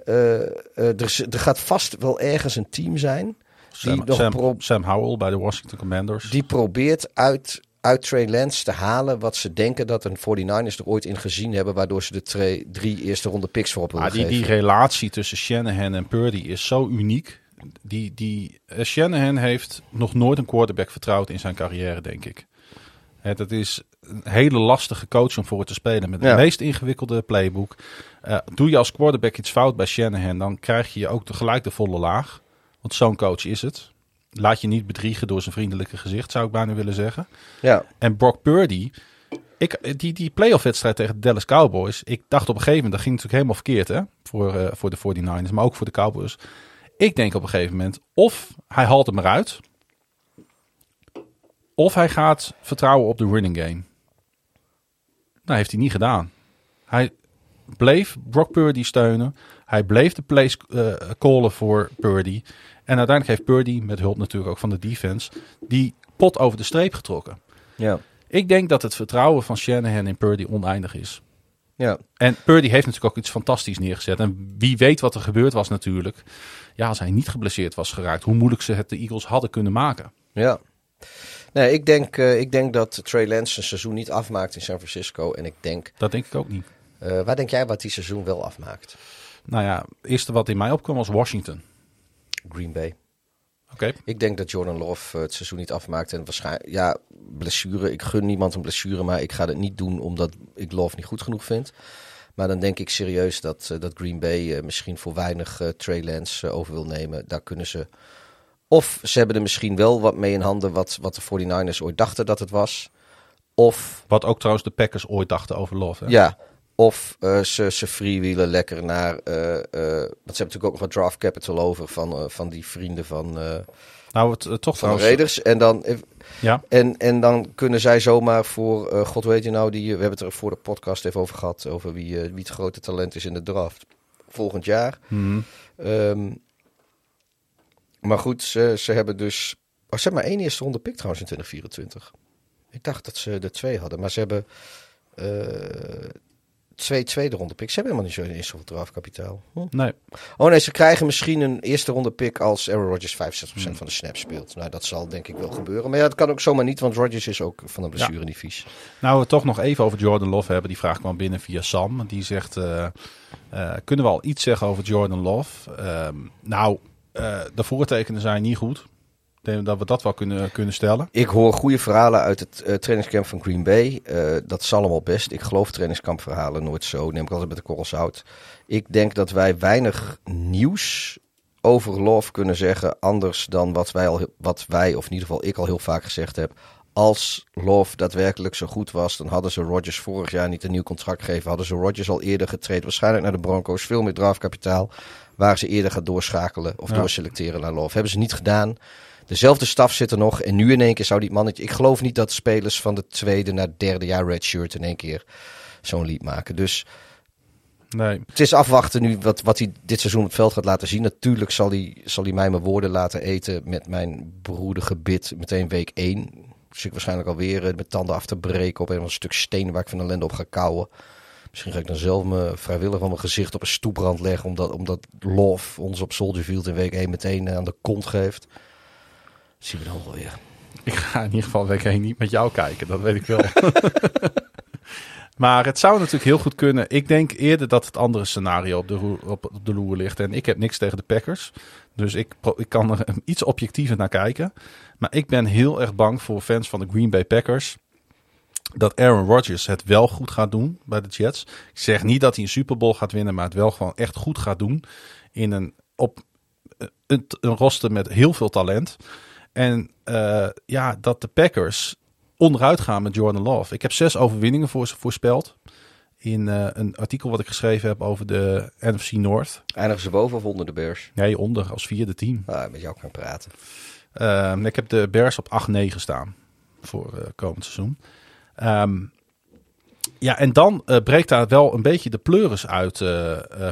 Speaker 2: eh, eh, er, er gaat vast wel ergens een team zijn
Speaker 1: Sam,
Speaker 2: nog
Speaker 1: Sam Howell bij de Washington Commanders.
Speaker 2: die probeert uit, uit Trey Lance te halen wat ze denken dat een 49ers er ooit in gezien hebben. Waardoor ze de tre- drie eerste ronde picks voor op willen
Speaker 1: Ah, die, die relatie tussen Shanahan en Purdy is zo uniek. Die, die, eh, Shanahan heeft nog nooit een quarterback vertrouwd in zijn carrière, denk ik. Het, het is een hele lastige coach om voor te spelen met
Speaker 2: Ja.
Speaker 1: het meest ingewikkelde playbook. Eh, doe je als quarterback iets fout bij Shanahan, dan krijg je ook tegelijk de volle laag. Want zo'n coach is het. Laat je niet bedriegen door zijn vriendelijke gezicht, zou ik bijna willen zeggen.
Speaker 2: Ja,
Speaker 1: En Brock Purdy, ik, die, die playoff wedstrijd tegen de Dallas Cowboys. Ik dacht op een gegeven moment, dat ging natuurlijk helemaal verkeerd hè, voor, eh, voor de 49ers, maar ook voor de Cowboys. Ik denk op een gegeven moment, of hij haalt hem eruit, of hij gaat vertrouwen op de running game. Nou, heeft hij niet gedaan. Hij bleef Brock Purdy steunen. Hij bleef de plays eh, callen voor Purdy. En uiteindelijk heeft Purdy, met hulp natuurlijk ook van de defense, die pot over de streep getrokken.
Speaker 2: ja,
Speaker 1: Ik denk dat het vertrouwen van Shanahan in Purdy oneindig is.
Speaker 2: ja.
Speaker 1: En Purdy heeft natuurlijk ook iets fantastisch neergezet. En wie weet wat er gebeurd was natuurlijk. Ja, als hij niet geblesseerd was geraakt. Hoe moeilijk ze het de Eagles hadden kunnen maken.
Speaker 2: Ja. Nee, ik denk, eh, ik denk dat Trey Lance zijn seizoen niet afmaakt in San Francisco. En ik denk,
Speaker 1: Dat denk ik ook niet.
Speaker 2: eh, waar denk jij wat die seizoen wel afmaakt?
Speaker 1: Nou ja, het eerste wat in mij opkwam was Washington.
Speaker 2: Green Bay.
Speaker 1: Oké.
Speaker 2: Ik denk dat Jordan Love eh, het seizoen niet afmaakt. En waarschijnlijk, ja, blessure. Ik gun niemand een blessure, maar ik ga het niet doen omdat ik Love niet goed genoeg vind. Maar dan denk ik serieus dat, eh, dat Green Bay eh, misschien voor weinig eh, Trey Lance over wil nemen. Daar kunnen ze. Of ze hebben er misschien wel wat mee in handen wat, wat de 49ers ooit dachten dat het was. Of
Speaker 1: Wat ook trouwens de Packers ooit dachten over Love. Hè?
Speaker 2: Ja, Of eh, ze, ze freewheelen lekker naar. eh want ze hebben natuurlijk ook nog wat draft capital over van, van die vrienden van,
Speaker 1: Nou, het, toch
Speaker 2: van. Raiders. En dan,
Speaker 1: Ja,
Speaker 2: en, en dan kunnen zij zomaar voor. God weet je nou, die, we hebben het er voor de podcast even over gehad. Over wie, wie het grote talent is in de draft. Volgend jaar.
Speaker 1: Mhm.
Speaker 2: Ehm, maar goed, ze, ze hebben dus. Oh, ze hebben maar één eerste ronde pick trouwens in 2024. Ik dacht dat ze er twee hadden, maar ze hebben twee tweede ronde picks. Ze hebben helemaal niet zo'n eerste ronde draftkapitaal. Hm.
Speaker 1: nee.
Speaker 2: Oh nee, ze krijgen misschien een eerste ronde pick als Aaron Rodgers 65% van de snaps speelt. Nou, dat zal denk ik wel gebeuren. Maar ja, dat kan ook zomaar niet, want Rodgers is ook van een blessure niet vies.
Speaker 1: Nou, we toch nog even over Jordan Love hebben. Die vraag kwam binnen via Sam. Die zegt, eh, eh, kunnen we al iets zeggen over Jordan Love? Ehm, nou, eh, de voortekenen zijn niet goed. Denk dat we dat wel kunnen, kunnen stellen.
Speaker 2: Ik hoor goede verhalen uit het eh, trainingskamp van Green Bay. Eh, dat zal allemaal best. Ik geloof trainingskampverhalen nooit zo. Neem ik altijd met de korrels zout. Ik denk dat wij weinig nieuws over Love kunnen zeggen. Anders dan wat wij, al, wat wij, of in ieder geval ik al heel vaak gezegd heb. Als Love daadwerkelijk zo goed was, dan hadden ze Rodgers vorig jaar niet een nieuw contract gegeven. Hadden ze Rodgers al eerder getraind. Waarschijnlijk naar de Broncos. Veel meer draftkapitaal. Waar ze eerder gaan doorschakelen of
Speaker 1: Ja.
Speaker 2: doorselecteren naar Love. Hebben ze niet gedaan. Dezelfde staf zit er nog. En nu in één keer zou die mannetje... Ik geloof niet dat spelers van de tweede naar het derde jaar redshirt in één keer zo'n lied maken. Dus
Speaker 1: Nee,
Speaker 2: het is afwachten nu wat, wat hij dit seizoen op het veld gaat laten zien. Natuurlijk zal hij, zal hij mij mijn woorden laten eten met mijn gebit meteen week 1. Dus ik waarschijnlijk alweer eh, met tanden af te breken op een stuk steen waar ik van ellende op ga kauwen. Misschien ga ik dan zelf me vrijwillig van mijn gezicht op een stoeprand leggen. Omdat, omdat Love ons op Soldier Field in week 1 meteen eh, aan de kont geeft. Zien we dan wel weer.
Speaker 1: ik ga in ieder geval week 1 niet met jou kijken. Dat weet ik wel. maar het zou natuurlijk heel goed kunnen. Ik denk eerder dat het andere scenario op de, op, de loer ligt. En ik heb niks tegen de Packers. Dus ik, ik kan er iets objectiever naar kijken. Maar ik ben heel erg bang voor fans van de Green Bay Packers. Dat Aaron Rodgers het wel goed gaat doen bij de Jets. Ik zeg niet dat hij een Super Bowl gaat winnen. Maar het wel gewoon echt goed gaat doen. In een, op een, een roster met heel veel talent. En eh, ja, dat de Packers onderuit gaan met Jordan Love. Ik heb zes overwinningen voor ze voorspeld. In eh, een artikel wat ik geschreven heb over de NFC North.
Speaker 2: Eindigen ze boven of onder de Bears?
Speaker 1: Nee, onder als vierde team.
Speaker 2: Ah, met jou kan praten.
Speaker 1: Ehm, ik heb de Bears op 8-9 staan voor eh, komend seizoen. Ehm, ja, en dan breekt daar wel een beetje de pleuris uit,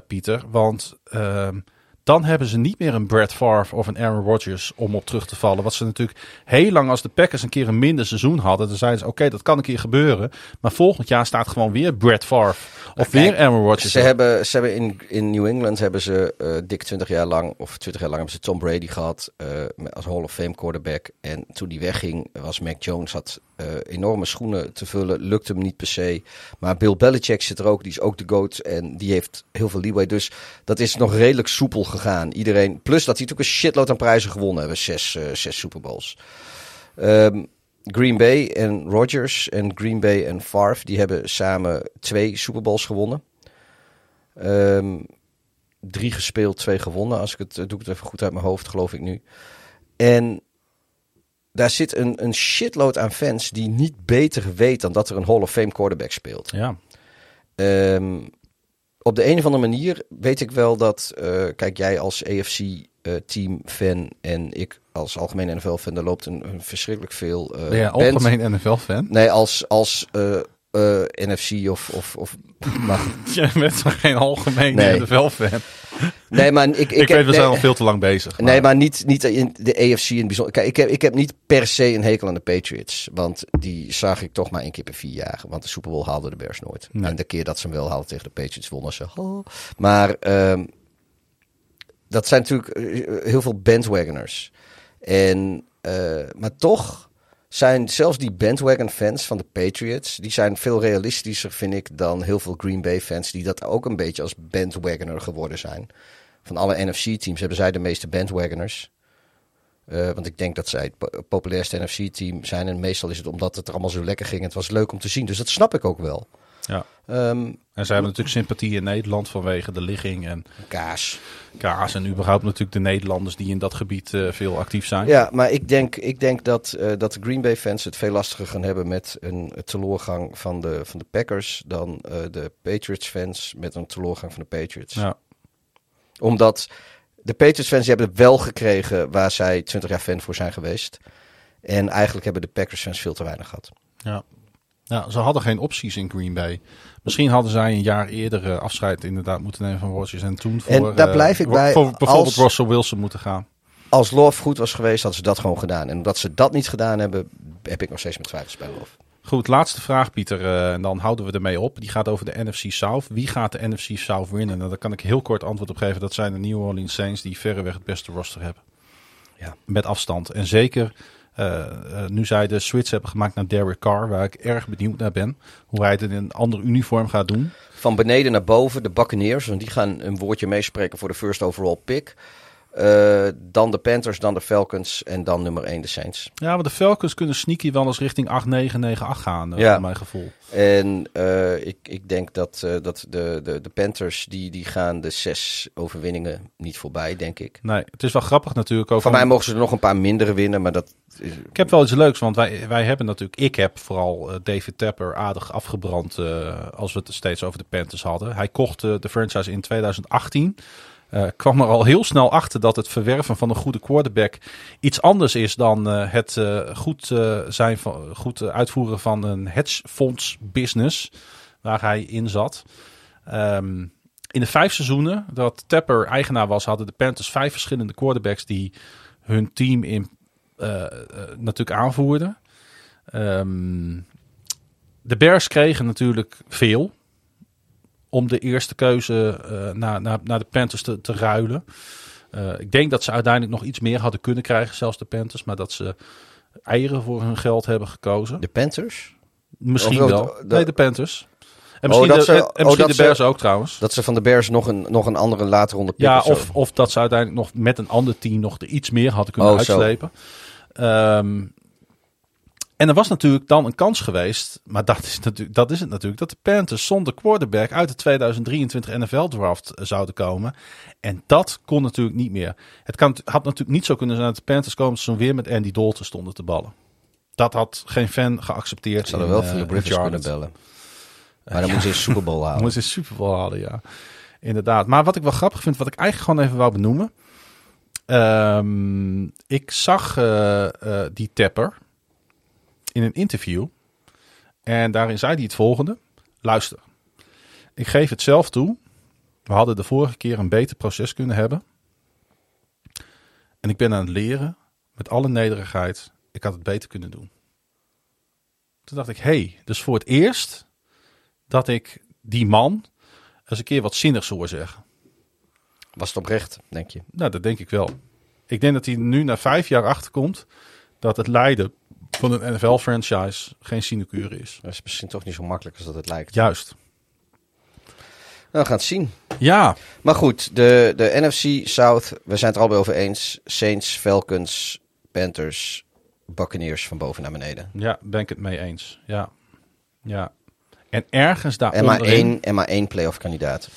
Speaker 1: Pieter. Want ehm, dan hebben ze niet meer een Brad Favre of een Aaron Rodgers om op terug te vallen. Wat ze natuurlijk heel lang als de Packers een keer een minder seizoen hadden. Dan zeiden ze, oké, dat kan een keer gebeuren. Maar volgend jaar staat gewoon weer Brad Favre of weer Aaron Rodgers.
Speaker 2: Ze hebben, ze hebben in, in New England hebben ze eh, dik 20 jaar lang, of 20 jaar lang hebben ze Tom Brady gehad eh, als Hall of Fame quarterback. En toen die wegging, was Mac Jones had eh, enorme schoenen te vullen, lukte hem niet per se. Maar Bill Belichick zit er ook, die is ook de GOAT en die heeft heel veel leeway. Dus dat is nog redelijk soepel gegaan. Iedereen, plus dat hij natuurlijk een shitload aan prijzen gewonnen hebben, zes, eh, zes Super. Ehm, Green Bay en Rodgers en Green Bay en Favre, die hebben samen twee Super Bowls gewonnen. Ehm, drie gespeeld, twee gewonnen. Als ik het eh, doe ik het even goed uit mijn hoofd, geloof ik nu. En daar zit een, een shitload aan fans die niet beter weet dan dat er een Hall of Fame quarterback speelt.
Speaker 1: Ja,
Speaker 2: Ehm, op de een of andere manier weet ik wel dat, eh, kijk jij als AFC-team-fan en ik als algemeen NFL-fan, er loopt een, een verschrikkelijk veel. eh
Speaker 1: ben jij
Speaker 2: band-
Speaker 1: algemeen NFL-fan?
Speaker 2: Nee, als, als eh, NFC of. of, of maar,
Speaker 1: Jij bent toch geen algemeen
Speaker 2: Nee.
Speaker 1: NFL-fan?
Speaker 2: nee, maar ik, ik,
Speaker 1: Ik, weet, we
Speaker 2: nee,
Speaker 1: zijn al veel te lang bezig.
Speaker 2: Nee, maar niet, niet in de AFC in het bijzonder. Kijk, ik heb, ik heb niet per se een hekel aan de Patriots. Want die zag ik toch maar één keer per vier jaar. Want de Super Bowl haalden de Bears nooit.
Speaker 1: Nee.
Speaker 2: En de keer dat ze hem wel haalden tegen de Patriots wonnen ze. Oh. Maar ehm, dat zijn natuurlijk eh, heel veel bandwagoners. En, eh, maar toch zijn zelfs die bandwagon fans van de Patriots... die zijn veel realistischer, vind ik, dan heel veel Green Bay fans... die dat ook een beetje als bandwagoner geworden zijn. Van alle NFC-teams hebben zij de meeste bandwagoners. Eh, want ik denk dat zij het po- populairste NFC-team zijn. En meestal is het omdat het er allemaal zo lekker ging. Het was leuk om te zien. Dus dat snap ik ook wel.
Speaker 1: Ja.
Speaker 2: Ehm,
Speaker 1: En zij hebben natuurlijk sympathie in Nederland vanwege de ligging en
Speaker 2: kaas.
Speaker 1: kaas. En überhaupt natuurlijk de Nederlanders die in dat gebied eh, veel actief zijn.
Speaker 2: Ja, maar ik denk, ik denk dat, eh, dat de Green Bay fans het veel lastiger gaan hebben met een teleurgang van de, van de Packers dan eh, de Patriots fans met een teleurgang van de Patriots.
Speaker 1: Ja.
Speaker 2: Omdat de Patriots fans die hebben het wel gekregen waar zij 20 jaar fan voor zijn geweest. En eigenlijk hebben de Packers fans veel te weinig gehad.
Speaker 1: Ja. Ja, ze hadden geen opties in Green Bay. Misschien hadden zij een jaar eerder eh, afscheid inderdaad moeten nemen van Rodgers. En toen voor,
Speaker 2: En daar
Speaker 1: eh,
Speaker 2: blijf ik
Speaker 1: Ro-
Speaker 2: bij,
Speaker 1: Voor bijvoorbeeld
Speaker 2: als-
Speaker 1: Russell Wilson moeten gaan.
Speaker 2: Als Love goed was geweest, hadden ze dat gewoon gedaan. En omdat ze dat niet gedaan hebben, heb ik nog steeds met twijfels bij Love.
Speaker 1: Goed, laatste vraag Pieter. eh, en dan houden we ermee op. Die gaat over de NFC South. Wie gaat de NFC South winnen? Nou, daar kan ik heel kort antwoord op geven. Dat zijn de New Orleans Saints die verreweg het beste roster hebben.
Speaker 2: Ja.
Speaker 1: Met afstand. En zeker eh, eh, nu zij de switch hebben gemaakt naar Derek Carr. Waar ik erg benieuwd naar ben. Hoe hij het in een ander uniform gaat doen.
Speaker 2: Van beneden naar boven, de Buccaneers. Want die gaan een woordje meespreken voor de first overall pick. Eh, dan de Panthers, dan de Falcons en dan nummer 1 de Saints.
Speaker 1: Ja, maar de Falcons kunnen sneaky wel eens richting 8-9-9-8 gaan. eh,
Speaker 2: Ja.
Speaker 1: Mijn gevoel.
Speaker 2: En eh, ik, ik denk dat, dat de, de, de Panthers, die, die gaan de zes overwinningen niet voorbij, denk ik.
Speaker 1: Nee, het is wel grappig natuurlijk ook.
Speaker 2: Van mij mogen ze er nog een paar mindere winnen, maar dat... is-
Speaker 1: Ik heb wel iets leuks, want wij, wij hebben natuurlijk... Ik heb vooral David Tepper aardig afgebrand als we het steeds over de Panthers hadden. Hij kocht de franchise in 2018. Eh, kwam er al heel snel achter dat het verwerven van een goede quarterback iets anders is dan eh, het eh, goed, zijn van, goed uitvoeren van een hedgefonds business waar hij in zat. Ehm, in de vijf seizoenen dat Tepper eigenaar was, hadden de Panthers vijf verschillende quarterbacks die hun team in natuurlijk aanvoerden. Ehm, de Bears kregen natuurlijk veel om de eerste keuze eh, naar, naar, naar de Panthers te, te ruilen. Eh, ik denk dat ze uiteindelijk nog iets meer hadden kunnen krijgen, zelfs de Panthers, maar dat ze eieren voor hun geld hebben gekozen.
Speaker 2: De Panthers?
Speaker 1: Misschien wel.
Speaker 2: de-
Speaker 1: nee, de Panthers. En misschien,
Speaker 2: dat
Speaker 1: de,
Speaker 2: ze-
Speaker 1: en,
Speaker 2: oh,
Speaker 1: misschien de
Speaker 2: ze-
Speaker 1: Bears ook trouwens.
Speaker 2: Dat ze van de Bears nog een, nog een andere later ronde
Speaker 1: Ja,
Speaker 2: of
Speaker 1: of, dat ze uiteindelijk nog met een ander team nog er iets meer hadden kunnen
Speaker 2: Oh,
Speaker 1: uitslepen. Ehm, en er was natuurlijk dan een kans geweest, maar dat is, natuurlijk, dat is het natuurlijk, dat de Panthers zonder quarterback uit de 2023 NFL draft zouden komen. En dat kon natuurlijk niet meer. Het kan, had natuurlijk niet zo kunnen zijn dat de Panthers komen ze weer met Andy Dalton stonden te ballen. Dat had geen fan geaccepteerd.
Speaker 2: Ze hadden
Speaker 1: in,
Speaker 2: wel
Speaker 1: eh,
Speaker 2: Philip
Speaker 1: in
Speaker 2: Rivers kunnen bellen. Maar dan moeten ze een Super Bowl halen.
Speaker 1: Moet ze een Super Bowl halen, ja. Inderdaad. Maar wat ik wel grappig vind, wat ik eigenlijk gewoon even wou benoemen. Ehm, ik zag eh, eh, die Tepper in een interview. En daarin zei hij het volgende. Luister, ik geef het zelf toe. We hadden de vorige keer een beter proces kunnen hebben. En ik ben aan het leren, met alle nederigheid. Ik had het beter kunnen doen. Toen dacht ik, hé, hey, dus voor het eerst dat ik die man eens een keer wat zinnigs hoor zeggen.
Speaker 2: Was het oprecht, denk je?
Speaker 1: Nou, dat denk ik wel. Ik denk dat hij nu na vijf jaar achterkomt dat het leiden van een NFL-franchise geen sinecure is.
Speaker 2: Dat is misschien toch niet zo makkelijk als dat het lijkt.
Speaker 1: Juist.
Speaker 2: Nou, we gaan het zien.
Speaker 1: Ja,
Speaker 2: Maar goed, de, de NFC South, we zijn het er al bij over eens. Saints, Falcons, Panthers, Buccaneers van boven naar beneden.
Speaker 1: ja, ben ik het mee eens. Ja, ja. En ergens daar
Speaker 2: En maar één, en maar één playoff kandidaat.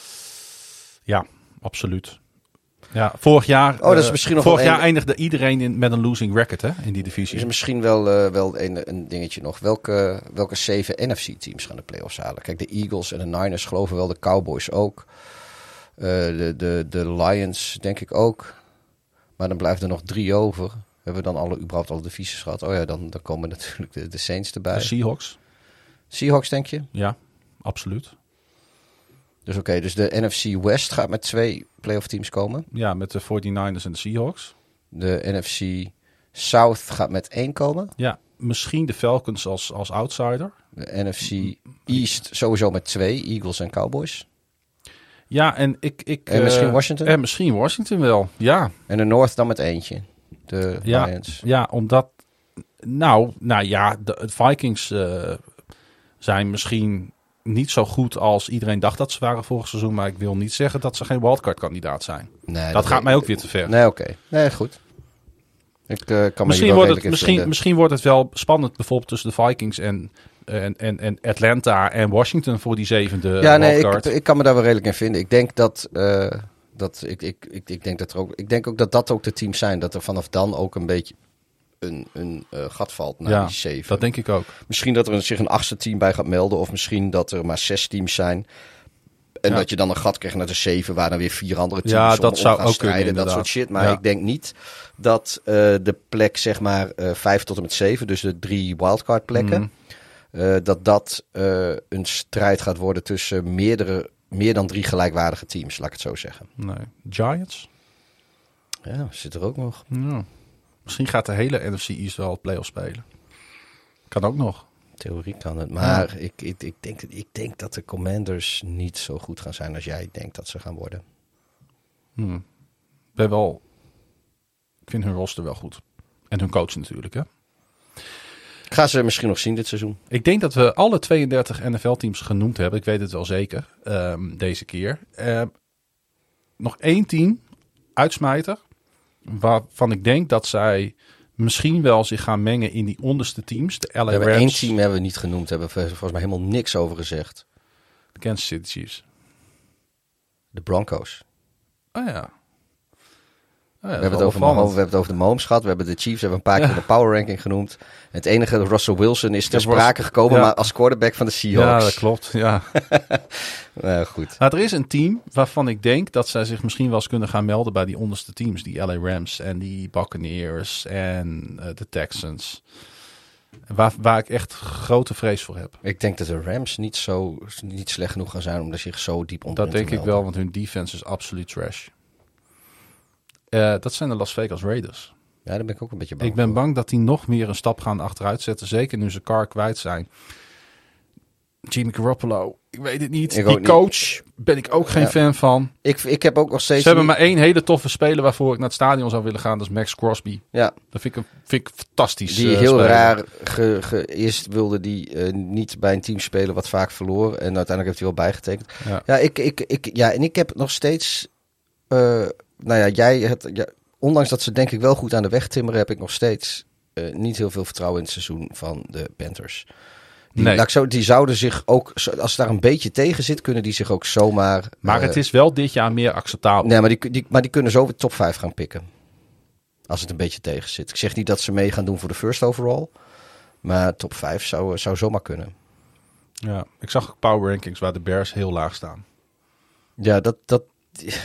Speaker 1: Ja, absoluut. Ja, vorig jaar,
Speaker 2: Oh, dat is
Speaker 1: eh,
Speaker 2: misschien nog
Speaker 1: vorig jaar
Speaker 2: een-
Speaker 1: eindigde iedereen in, met een losing record hè, in die divisie.
Speaker 2: Is misschien wel, eh, wel een, een dingetje nog. Welke, welke zeven NFC-teams gaan de playoffs halen? Kijk, de Eagles en de Niners geloven wel, de Cowboys ook. Eh, de, de, de Lions denk ik ook. Maar dan blijven er nog drie over. Hebben we dan alle, überhaupt alle divisies gehad? Oh ja, dan, dan komen natuurlijk de, de Saints erbij.
Speaker 1: De Seahawks,
Speaker 2: Seahawks denk je?
Speaker 1: ja, absoluut.
Speaker 2: Dus oké, dus de NFC West gaat met twee playoff teams komen.
Speaker 1: Ja, met de 49ers en de Seahawks.
Speaker 2: De NFC South gaat met één komen.
Speaker 1: Ja, misschien de Falcons als, als outsider.
Speaker 2: De NFC East sowieso met twee, Eagles en Cowboys.
Speaker 1: Ja, en ik... ik
Speaker 2: En misschien
Speaker 1: eh,
Speaker 2: Washington?
Speaker 1: En misschien Washington wel, ja.
Speaker 2: En de North dan met eentje. De
Speaker 1: Ja,
Speaker 2: Lions.
Speaker 1: ja omdat... Nou, nou ja, de de Vikings eh, zijn misschien niet zo goed als iedereen dacht dat ze waren vorig seizoen. Maar ik wil niet zeggen dat ze geen wildcard kandidaat zijn.
Speaker 2: Nee,
Speaker 1: dat gaat mij ook weer te ver.
Speaker 2: Nee, oké. Nee, goed. Ik eh, kan
Speaker 1: misschien, wordt het, misschien, misschien wordt het wel spannend bijvoorbeeld tussen de Vikings en En, en, en Atlanta en Washington voor die zevende
Speaker 2: ja, nee, ik, ik kan me daar wel redelijk in vinden. Ik denk dat, eh, dat ik, ik, ik, ik denk dat er ook, ik denk ook dat dat ook de teams zijn. Dat er vanaf dan ook een beetje een, een eh, gat valt naar
Speaker 1: ja,
Speaker 2: die zeven.
Speaker 1: dat denk ik ook.
Speaker 2: Misschien dat er zich een achtste team bij gaat melden. Of misschien dat er maar zes teams zijn. En
Speaker 1: Ja.
Speaker 2: dat je dan een gat krijgt naar de zeven, waar dan weer vier andere teams
Speaker 1: Ja,
Speaker 2: om-
Speaker 1: dat
Speaker 2: om
Speaker 1: zou
Speaker 2: gaan
Speaker 1: ook kunnen,
Speaker 2: strijden. Dat
Speaker 1: inderdaad.
Speaker 2: soort shit. Maar
Speaker 1: Ja.
Speaker 2: ik denk niet dat eh, de plek, zeg maar, eh vijf tot en met zeven, dus de drie wildcard plekken,
Speaker 1: Mhm.
Speaker 2: dat dat een strijd gaat worden tussen meerdere, meer dan drie gelijkwaardige teams, laat ik het zo zeggen.
Speaker 1: Nee. Giants?
Speaker 2: Ja, zit er ook nog.
Speaker 1: Ja. Misschien gaat de hele NFC East wel playoff spelen. Kan ook nog.
Speaker 2: Theorie kan het. Maar ik, ik, ik, denk, ik denk dat de Commanders niet zo goed gaan zijn als jij denkt dat ze gaan worden.
Speaker 1: Hm. Ik ben wel... Ik vind hun roster wel goed. En hun coach natuurlijk, hè.
Speaker 2: Ik ga ze misschien nog zien dit seizoen.
Speaker 1: Ik denk dat we alle 32 NFL-teams genoemd hebben. Ik weet het wel zeker. ehm, deze keer. Ehm, nog één team, uitsmijter. Waarvan ik denk dat zij misschien wel zich gaan mengen in die onderste teams. De LA
Speaker 2: We hebben
Speaker 1: Rams,
Speaker 2: één team hebben we niet genoemd. Hebben we volgens mij helemaal niks over gezegd.
Speaker 1: de Kansas City Chiefs.
Speaker 2: De Broncos.
Speaker 1: Oh ja. Oh ja,
Speaker 2: we, hebben het over Mahomes, we hebben het over de Mahomes gehad. We hebben de Chiefs hebben een paar keer de power ranking genoemd. Het enige, Russell Wilson is ter
Speaker 1: Ja,
Speaker 2: sprake gekomen,
Speaker 1: ja.
Speaker 2: maar als quarterback van de
Speaker 1: Ja,
Speaker 2: Seahawks.
Speaker 1: dat klopt. Ja.
Speaker 2: Nou, goed.
Speaker 1: Maar er is een team waarvan ik denk dat zij zich misschien wel eens kunnen gaan melden bij die onderste teams. Die LA Rams en die Buccaneers en eh, de Texans. Waar, waar ik echt grote vrees voor heb.
Speaker 2: Ik denk dat de Rams niet, zo, niet slecht genoeg gaan zijn om zich zo diep onder
Speaker 1: Dat
Speaker 2: te
Speaker 1: denk ik
Speaker 2: melden.
Speaker 1: wel, want hun defense is absoluut trash. Eh, dat zijn de Las Vegas Raiders.
Speaker 2: Ja, daar ben ik ook een beetje bang
Speaker 1: Ik ben
Speaker 2: voor.
Speaker 1: bang dat die nog meer een stap gaan achteruit zetten. Zeker nu ze Carr kwijt zijn. Jimmy Garoppolo, ik weet het niet.
Speaker 2: Ik
Speaker 1: die
Speaker 2: niet.
Speaker 1: coach ben ik ook geen
Speaker 2: Ja.
Speaker 1: fan van.
Speaker 2: Ik, ik heb ook nog steeds...
Speaker 1: Ze hebben
Speaker 2: niet-
Speaker 1: maar één hele toffe speler waarvoor ik naar het stadion zou willen gaan. Dat is Max Crosby.
Speaker 2: Ja,
Speaker 1: Dat vind ik, een, vind ik fantastisch.
Speaker 2: die
Speaker 1: eh,
Speaker 2: heel
Speaker 1: speler.
Speaker 2: raar... Ge, ge- eerst wilde die eh, niet bij een team spelen wat vaak verloor. En uiteindelijk heeft hij wel bijgetekend.
Speaker 1: Ja.
Speaker 2: Ja, ik, ik, ik, ja en ik heb nog steeds... nou ja, jij... Het, ja, ondanks dat ze denk ik wel goed aan de weg timmeren... heb ik nog steeds eh, niet heel veel vertrouwen in het seizoen van de Panthers. Die,
Speaker 1: Nee.
Speaker 2: zo, die zouden zich ook... Als daar een beetje tegen zit, kunnen die zich ook zomaar...
Speaker 1: Maar
Speaker 2: eh,
Speaker 1: het is wel dit jaar meer acceptabel.
Speaker 2: Nee, maar die, die, maar die kunnen zo weer top 5 gaan pikken. Als het een beetje tegen zit. Ik zeg niet dat ze mee gaan doen voor de first overall. Maar top 5 zou, zou zomaar kunnen.
Speaker 1: Ja. Ik zag ook power rankings waar de Bears heel laag staan.
Speaker 2: Ja, dat, dat,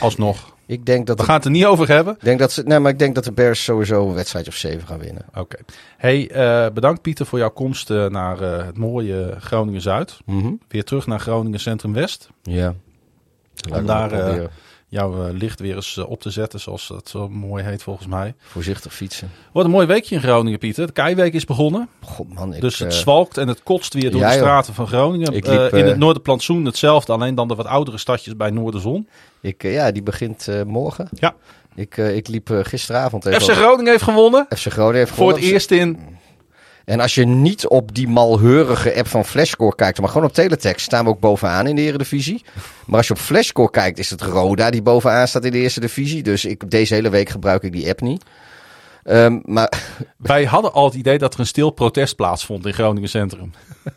Speaker 1: Alsnog.
Speaker 2: Ik denk dat...
Speaker 1: We gaan het er niet over hebben.
Speaker 2: denk dat ze, nee, maar ik denk dat de Bears sowieso een wedstrijd of 7 gaan winnen.
Speaker 1: Oké. Hey, eh, bedankt Pieter voor jouw komst eh, naar eh, het mooie Groningen-Zuid. Weer terug naar Groningen Centrum West.
Speaker 2: Ja.
Speaker 1: Om daar jouw eh, licht weer eens eh, op te zetten, zoals dat zo mooi heet volgens mij.
Speaker 2: Voorzichtig fietsen.
Speaker 1: Wat een mooi weekje in Groningen, Pieter. De Keiweek is begonnen.
Speaker 2: God man, ik...
Speaker 1: dus het
Speaker 2: eh,
Speaker 1: zwalkt en het kotst weer door
Speaker 2: ja,
Speaker 1: de
Speaker 2: joh.
Speaker 1: straten van Groningen.
Speaker 2: Ik liep,
Speaker 1: in het Noorderplantsoen hetzelfde, alleen dan de wat oudere stadjes bij Noorderzon.
Speaker 2: ik, ja, die begint morgen.
Speaker 1: Ja.
Speaker 2: Ik, ik liep gisteravond even...
Speaker 1: FC Groningen heeft gewonnen.
Speaker 2: FC Groningen heeft
Speaker 1: Voor het
Speaker 2: gewonnen.
Speaker 1: eerst in...
Speaker 2: En als je niet op die malheurige app van Flashscore kijkt, maar gewoon op teletext, staan we ook bovenaan in de Eredivisie. Maar als je op Flashscore kijkt, is het Roda die bovenaan staat in de Eerste Divisie. Dus ik, deze hele week gebruik ik die app niet. Ehm, maar
Speaker 1: Wij hadden al het idee dat er een stil protest plaatsvond in Groningen Centrum.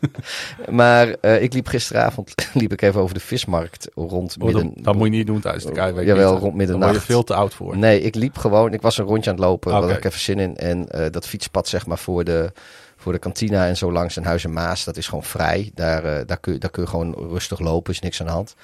Speaker 2: maar eh, ik liep gisteravond liep ik even over de vismarkt rond
Speaker 1: Oh,
Speaker 2: midden.
Speaker 1: dat, moet je niet doen tijdens de Keiweek.
Speaker 2: Jawel, rond
Speaker 1: Daar
Speaker 2: middernacht.
Speaker 1: word je veel te oud voor.
Speaker 2: Nee, ik liep gewoon. Ik was een rondje aan het lopen. Daar
Speaker 1: Oké.
Speaker 2: had ik even zin in. En eh, dat fietspad, zeg maar, voor de, voor de kantina en zo langs een huis en Maas, dat is gewoon vrij. Daar, eh, daar, kun, je- daar kun je gewoon rustig lopen, is niks aan de hand.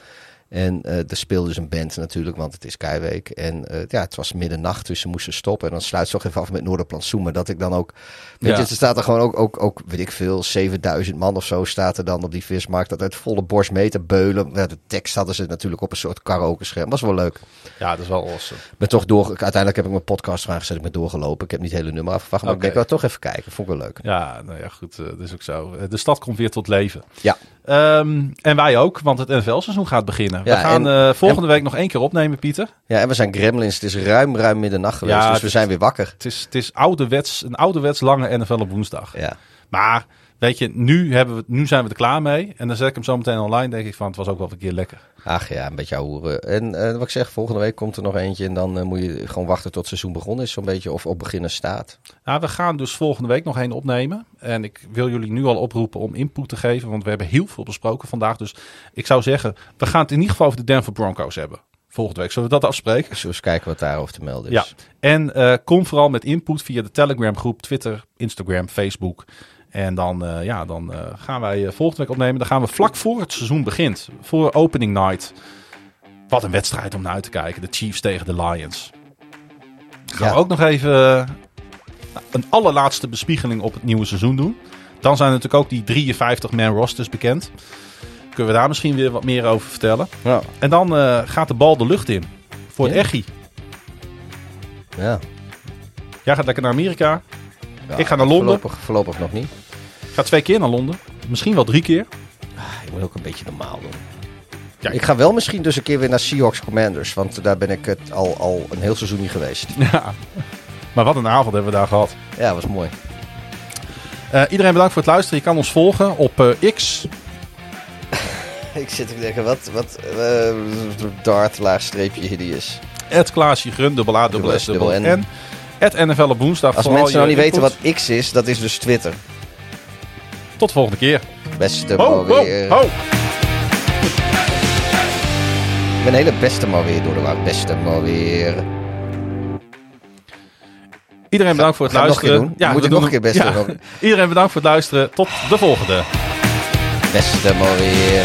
Speaker 2: En eh er speelde dus een band natuurlijk, want het is Keiweek. En eh, ja, het was middernacht, dus ze moesten stoppen. En dan sluit ze toch even af met Noorderplantsoen. Maar dat ik dan ook... Weet
Speaker 1: Ja.
Speaker 2: je, er staat er gewoon ook, ook, ook, weet ik veel, 7000 man of zo staat er dan op die vismarkt. Dat uit volle borst mee te beulen. Ja, de tekst hadden ze natuurlijk op een soort karaoke scherm. Was wel leuk.
Speaker 1: Ja, dat is wel awesome.
Speaker 2: ben toch door, uiteindelijk heb ik mijn podcast aangezet. Ik ben doorgelopen. Ik heb niet het hele nummer afgevraagd. Maar ik denk wel toch even kijken. Vond ik wel leuk.
Speaker 1: Ja, nou ja, goed. eh, dat is ook zo. De stad komt weer tot leven.
Speaker 2: Ja.
Speaker 1: Ehm, en wij ook, want het NFL-seizoen gaat beginnen.
Speaker 2: Ja,
Speaker 1: we gaan
Speaker 2: en-
Speaker 1: eh, volgende week nog één keer opnemen, Pieter.
Speaker 2: Ja, en we zijn gremlins. Het is ruim, ruim middernacht geweest.
Speaker 1: Ja,
Speaker 2: dus we
Speaker 1: is-
Speaker 2: zijn weer wakker.
Speaker 1: Het is, het is ouderwets, een ouderwets lange NFL op woensdag.
Speaker 2: Ja.
Speaker 1: Maar weet je, nu, hebben we, nu zijn we er klaar mee. En dan zet ik hem zo meteen online. Denk ik van, het was ook wel een keer lekker.
Speaker 2: Ach ja, een beetje ouwe. En eh, wat ik zeg, volgende week komt er nog eentje. En dan eh, moet je gewoon wachten tot het seizoen begonnen is, zo'n beetje. Of op beginnen staat.
Speaker 1: Nou, we gaan dus volgende week nog één opnemen. En ik wil jullie nu al oproepen om input te geven. Want we hebben heel veel besproken vandaag. Dus ik zou zeggen, we gaan het in ieder geval over de Denver Broncos hebben. Volgende week. Zullen we dat afspreken?
Speaker 2: Zullen we eens kijken wat daarover te melden
Speaker 1: Ja.
Speaker 2: is.
Speaker 1: En eh, kom vooral met input via de Telegram groep, Twitter, Instagram, Facebook. En dan, eh, ja, dan eh, gaan wij eh, volgende week opnemen. Dan gaan we vlak voor het seizoen begint. Voor opening night. Wat een wedstrijd om naar uit te kijken. De Chiefs tegen de Lions. Gaan
Speaker 2: Ja.
Speaker 1: we ook nog even een allerlaatste bespiegeling op het nieuwe seizoen doen. Dan zijn natuurlijk ook die 53 man rosters bekend. Kunnen we daar misschien weer wat meer over vertellen.
Speaker 2: Ja.
Speaker 1: En dan gaat de bal de lucht in. Voor het
Speaker 2: Ja.
Speaker 1: Echi.
Speaker 2: Ja.
Speaker 1: Jij gaat lekker naar Amerika.
Speaker 2: Ja,
Speaker 1: Ik ga naar Londen.
Speaker 2: Voorlopig, voorlopig nog niet.
Speaker 1: Ik ga twee keer naar Londen. Misschien wel drie keer.
Speaker 2: Ah, ik moet ook een beetje normaal doen.
Speaker 1: Ja,
Speaker 2: ik ga wel misschien dus een keer weer naar Seahawks Commanders. Want daar ben ik het al, al een heel seizoen niet geweest.
Speaker 1: Ja. Maar wat een avond hebben we daar gehad.
Speaker 2: Ja, was mooi.
Speaker 1: Eh, iedereen bedankt voor het luisteren. Je kan ons volgen op eh, X.
Speaker 2: Ik zit te denken, wat, wat uh, dart, laagstreepje hideous.
Speaker 1: Het Klaasje Grun, dubbel A, dubbel S, dubbel N. Het NFL op woensdag.
Speaker 2: Als mensen nou niet weten wat X is, dat is dus Twitter.
Speaker 1: Tot de volgende keer.
Speaker 2: Beste
Speaker 1: Ho,
Speaker 2: maar weer.
Speaker 1: ho.
Speaker 2: Ik ben een hele beste maar weer door de war. Beste maar weer.
Speaker 1: Iedereen bedankt voor het luisteren.
Speaker 2: doen? Moet
Speaker 1: we
Speaker 2: ik nog een keer beste
Speaker 1: Ja. Iedereen bedankt voor het luisteren. Tot de volgende.
Speaker 2: Beste maar weer.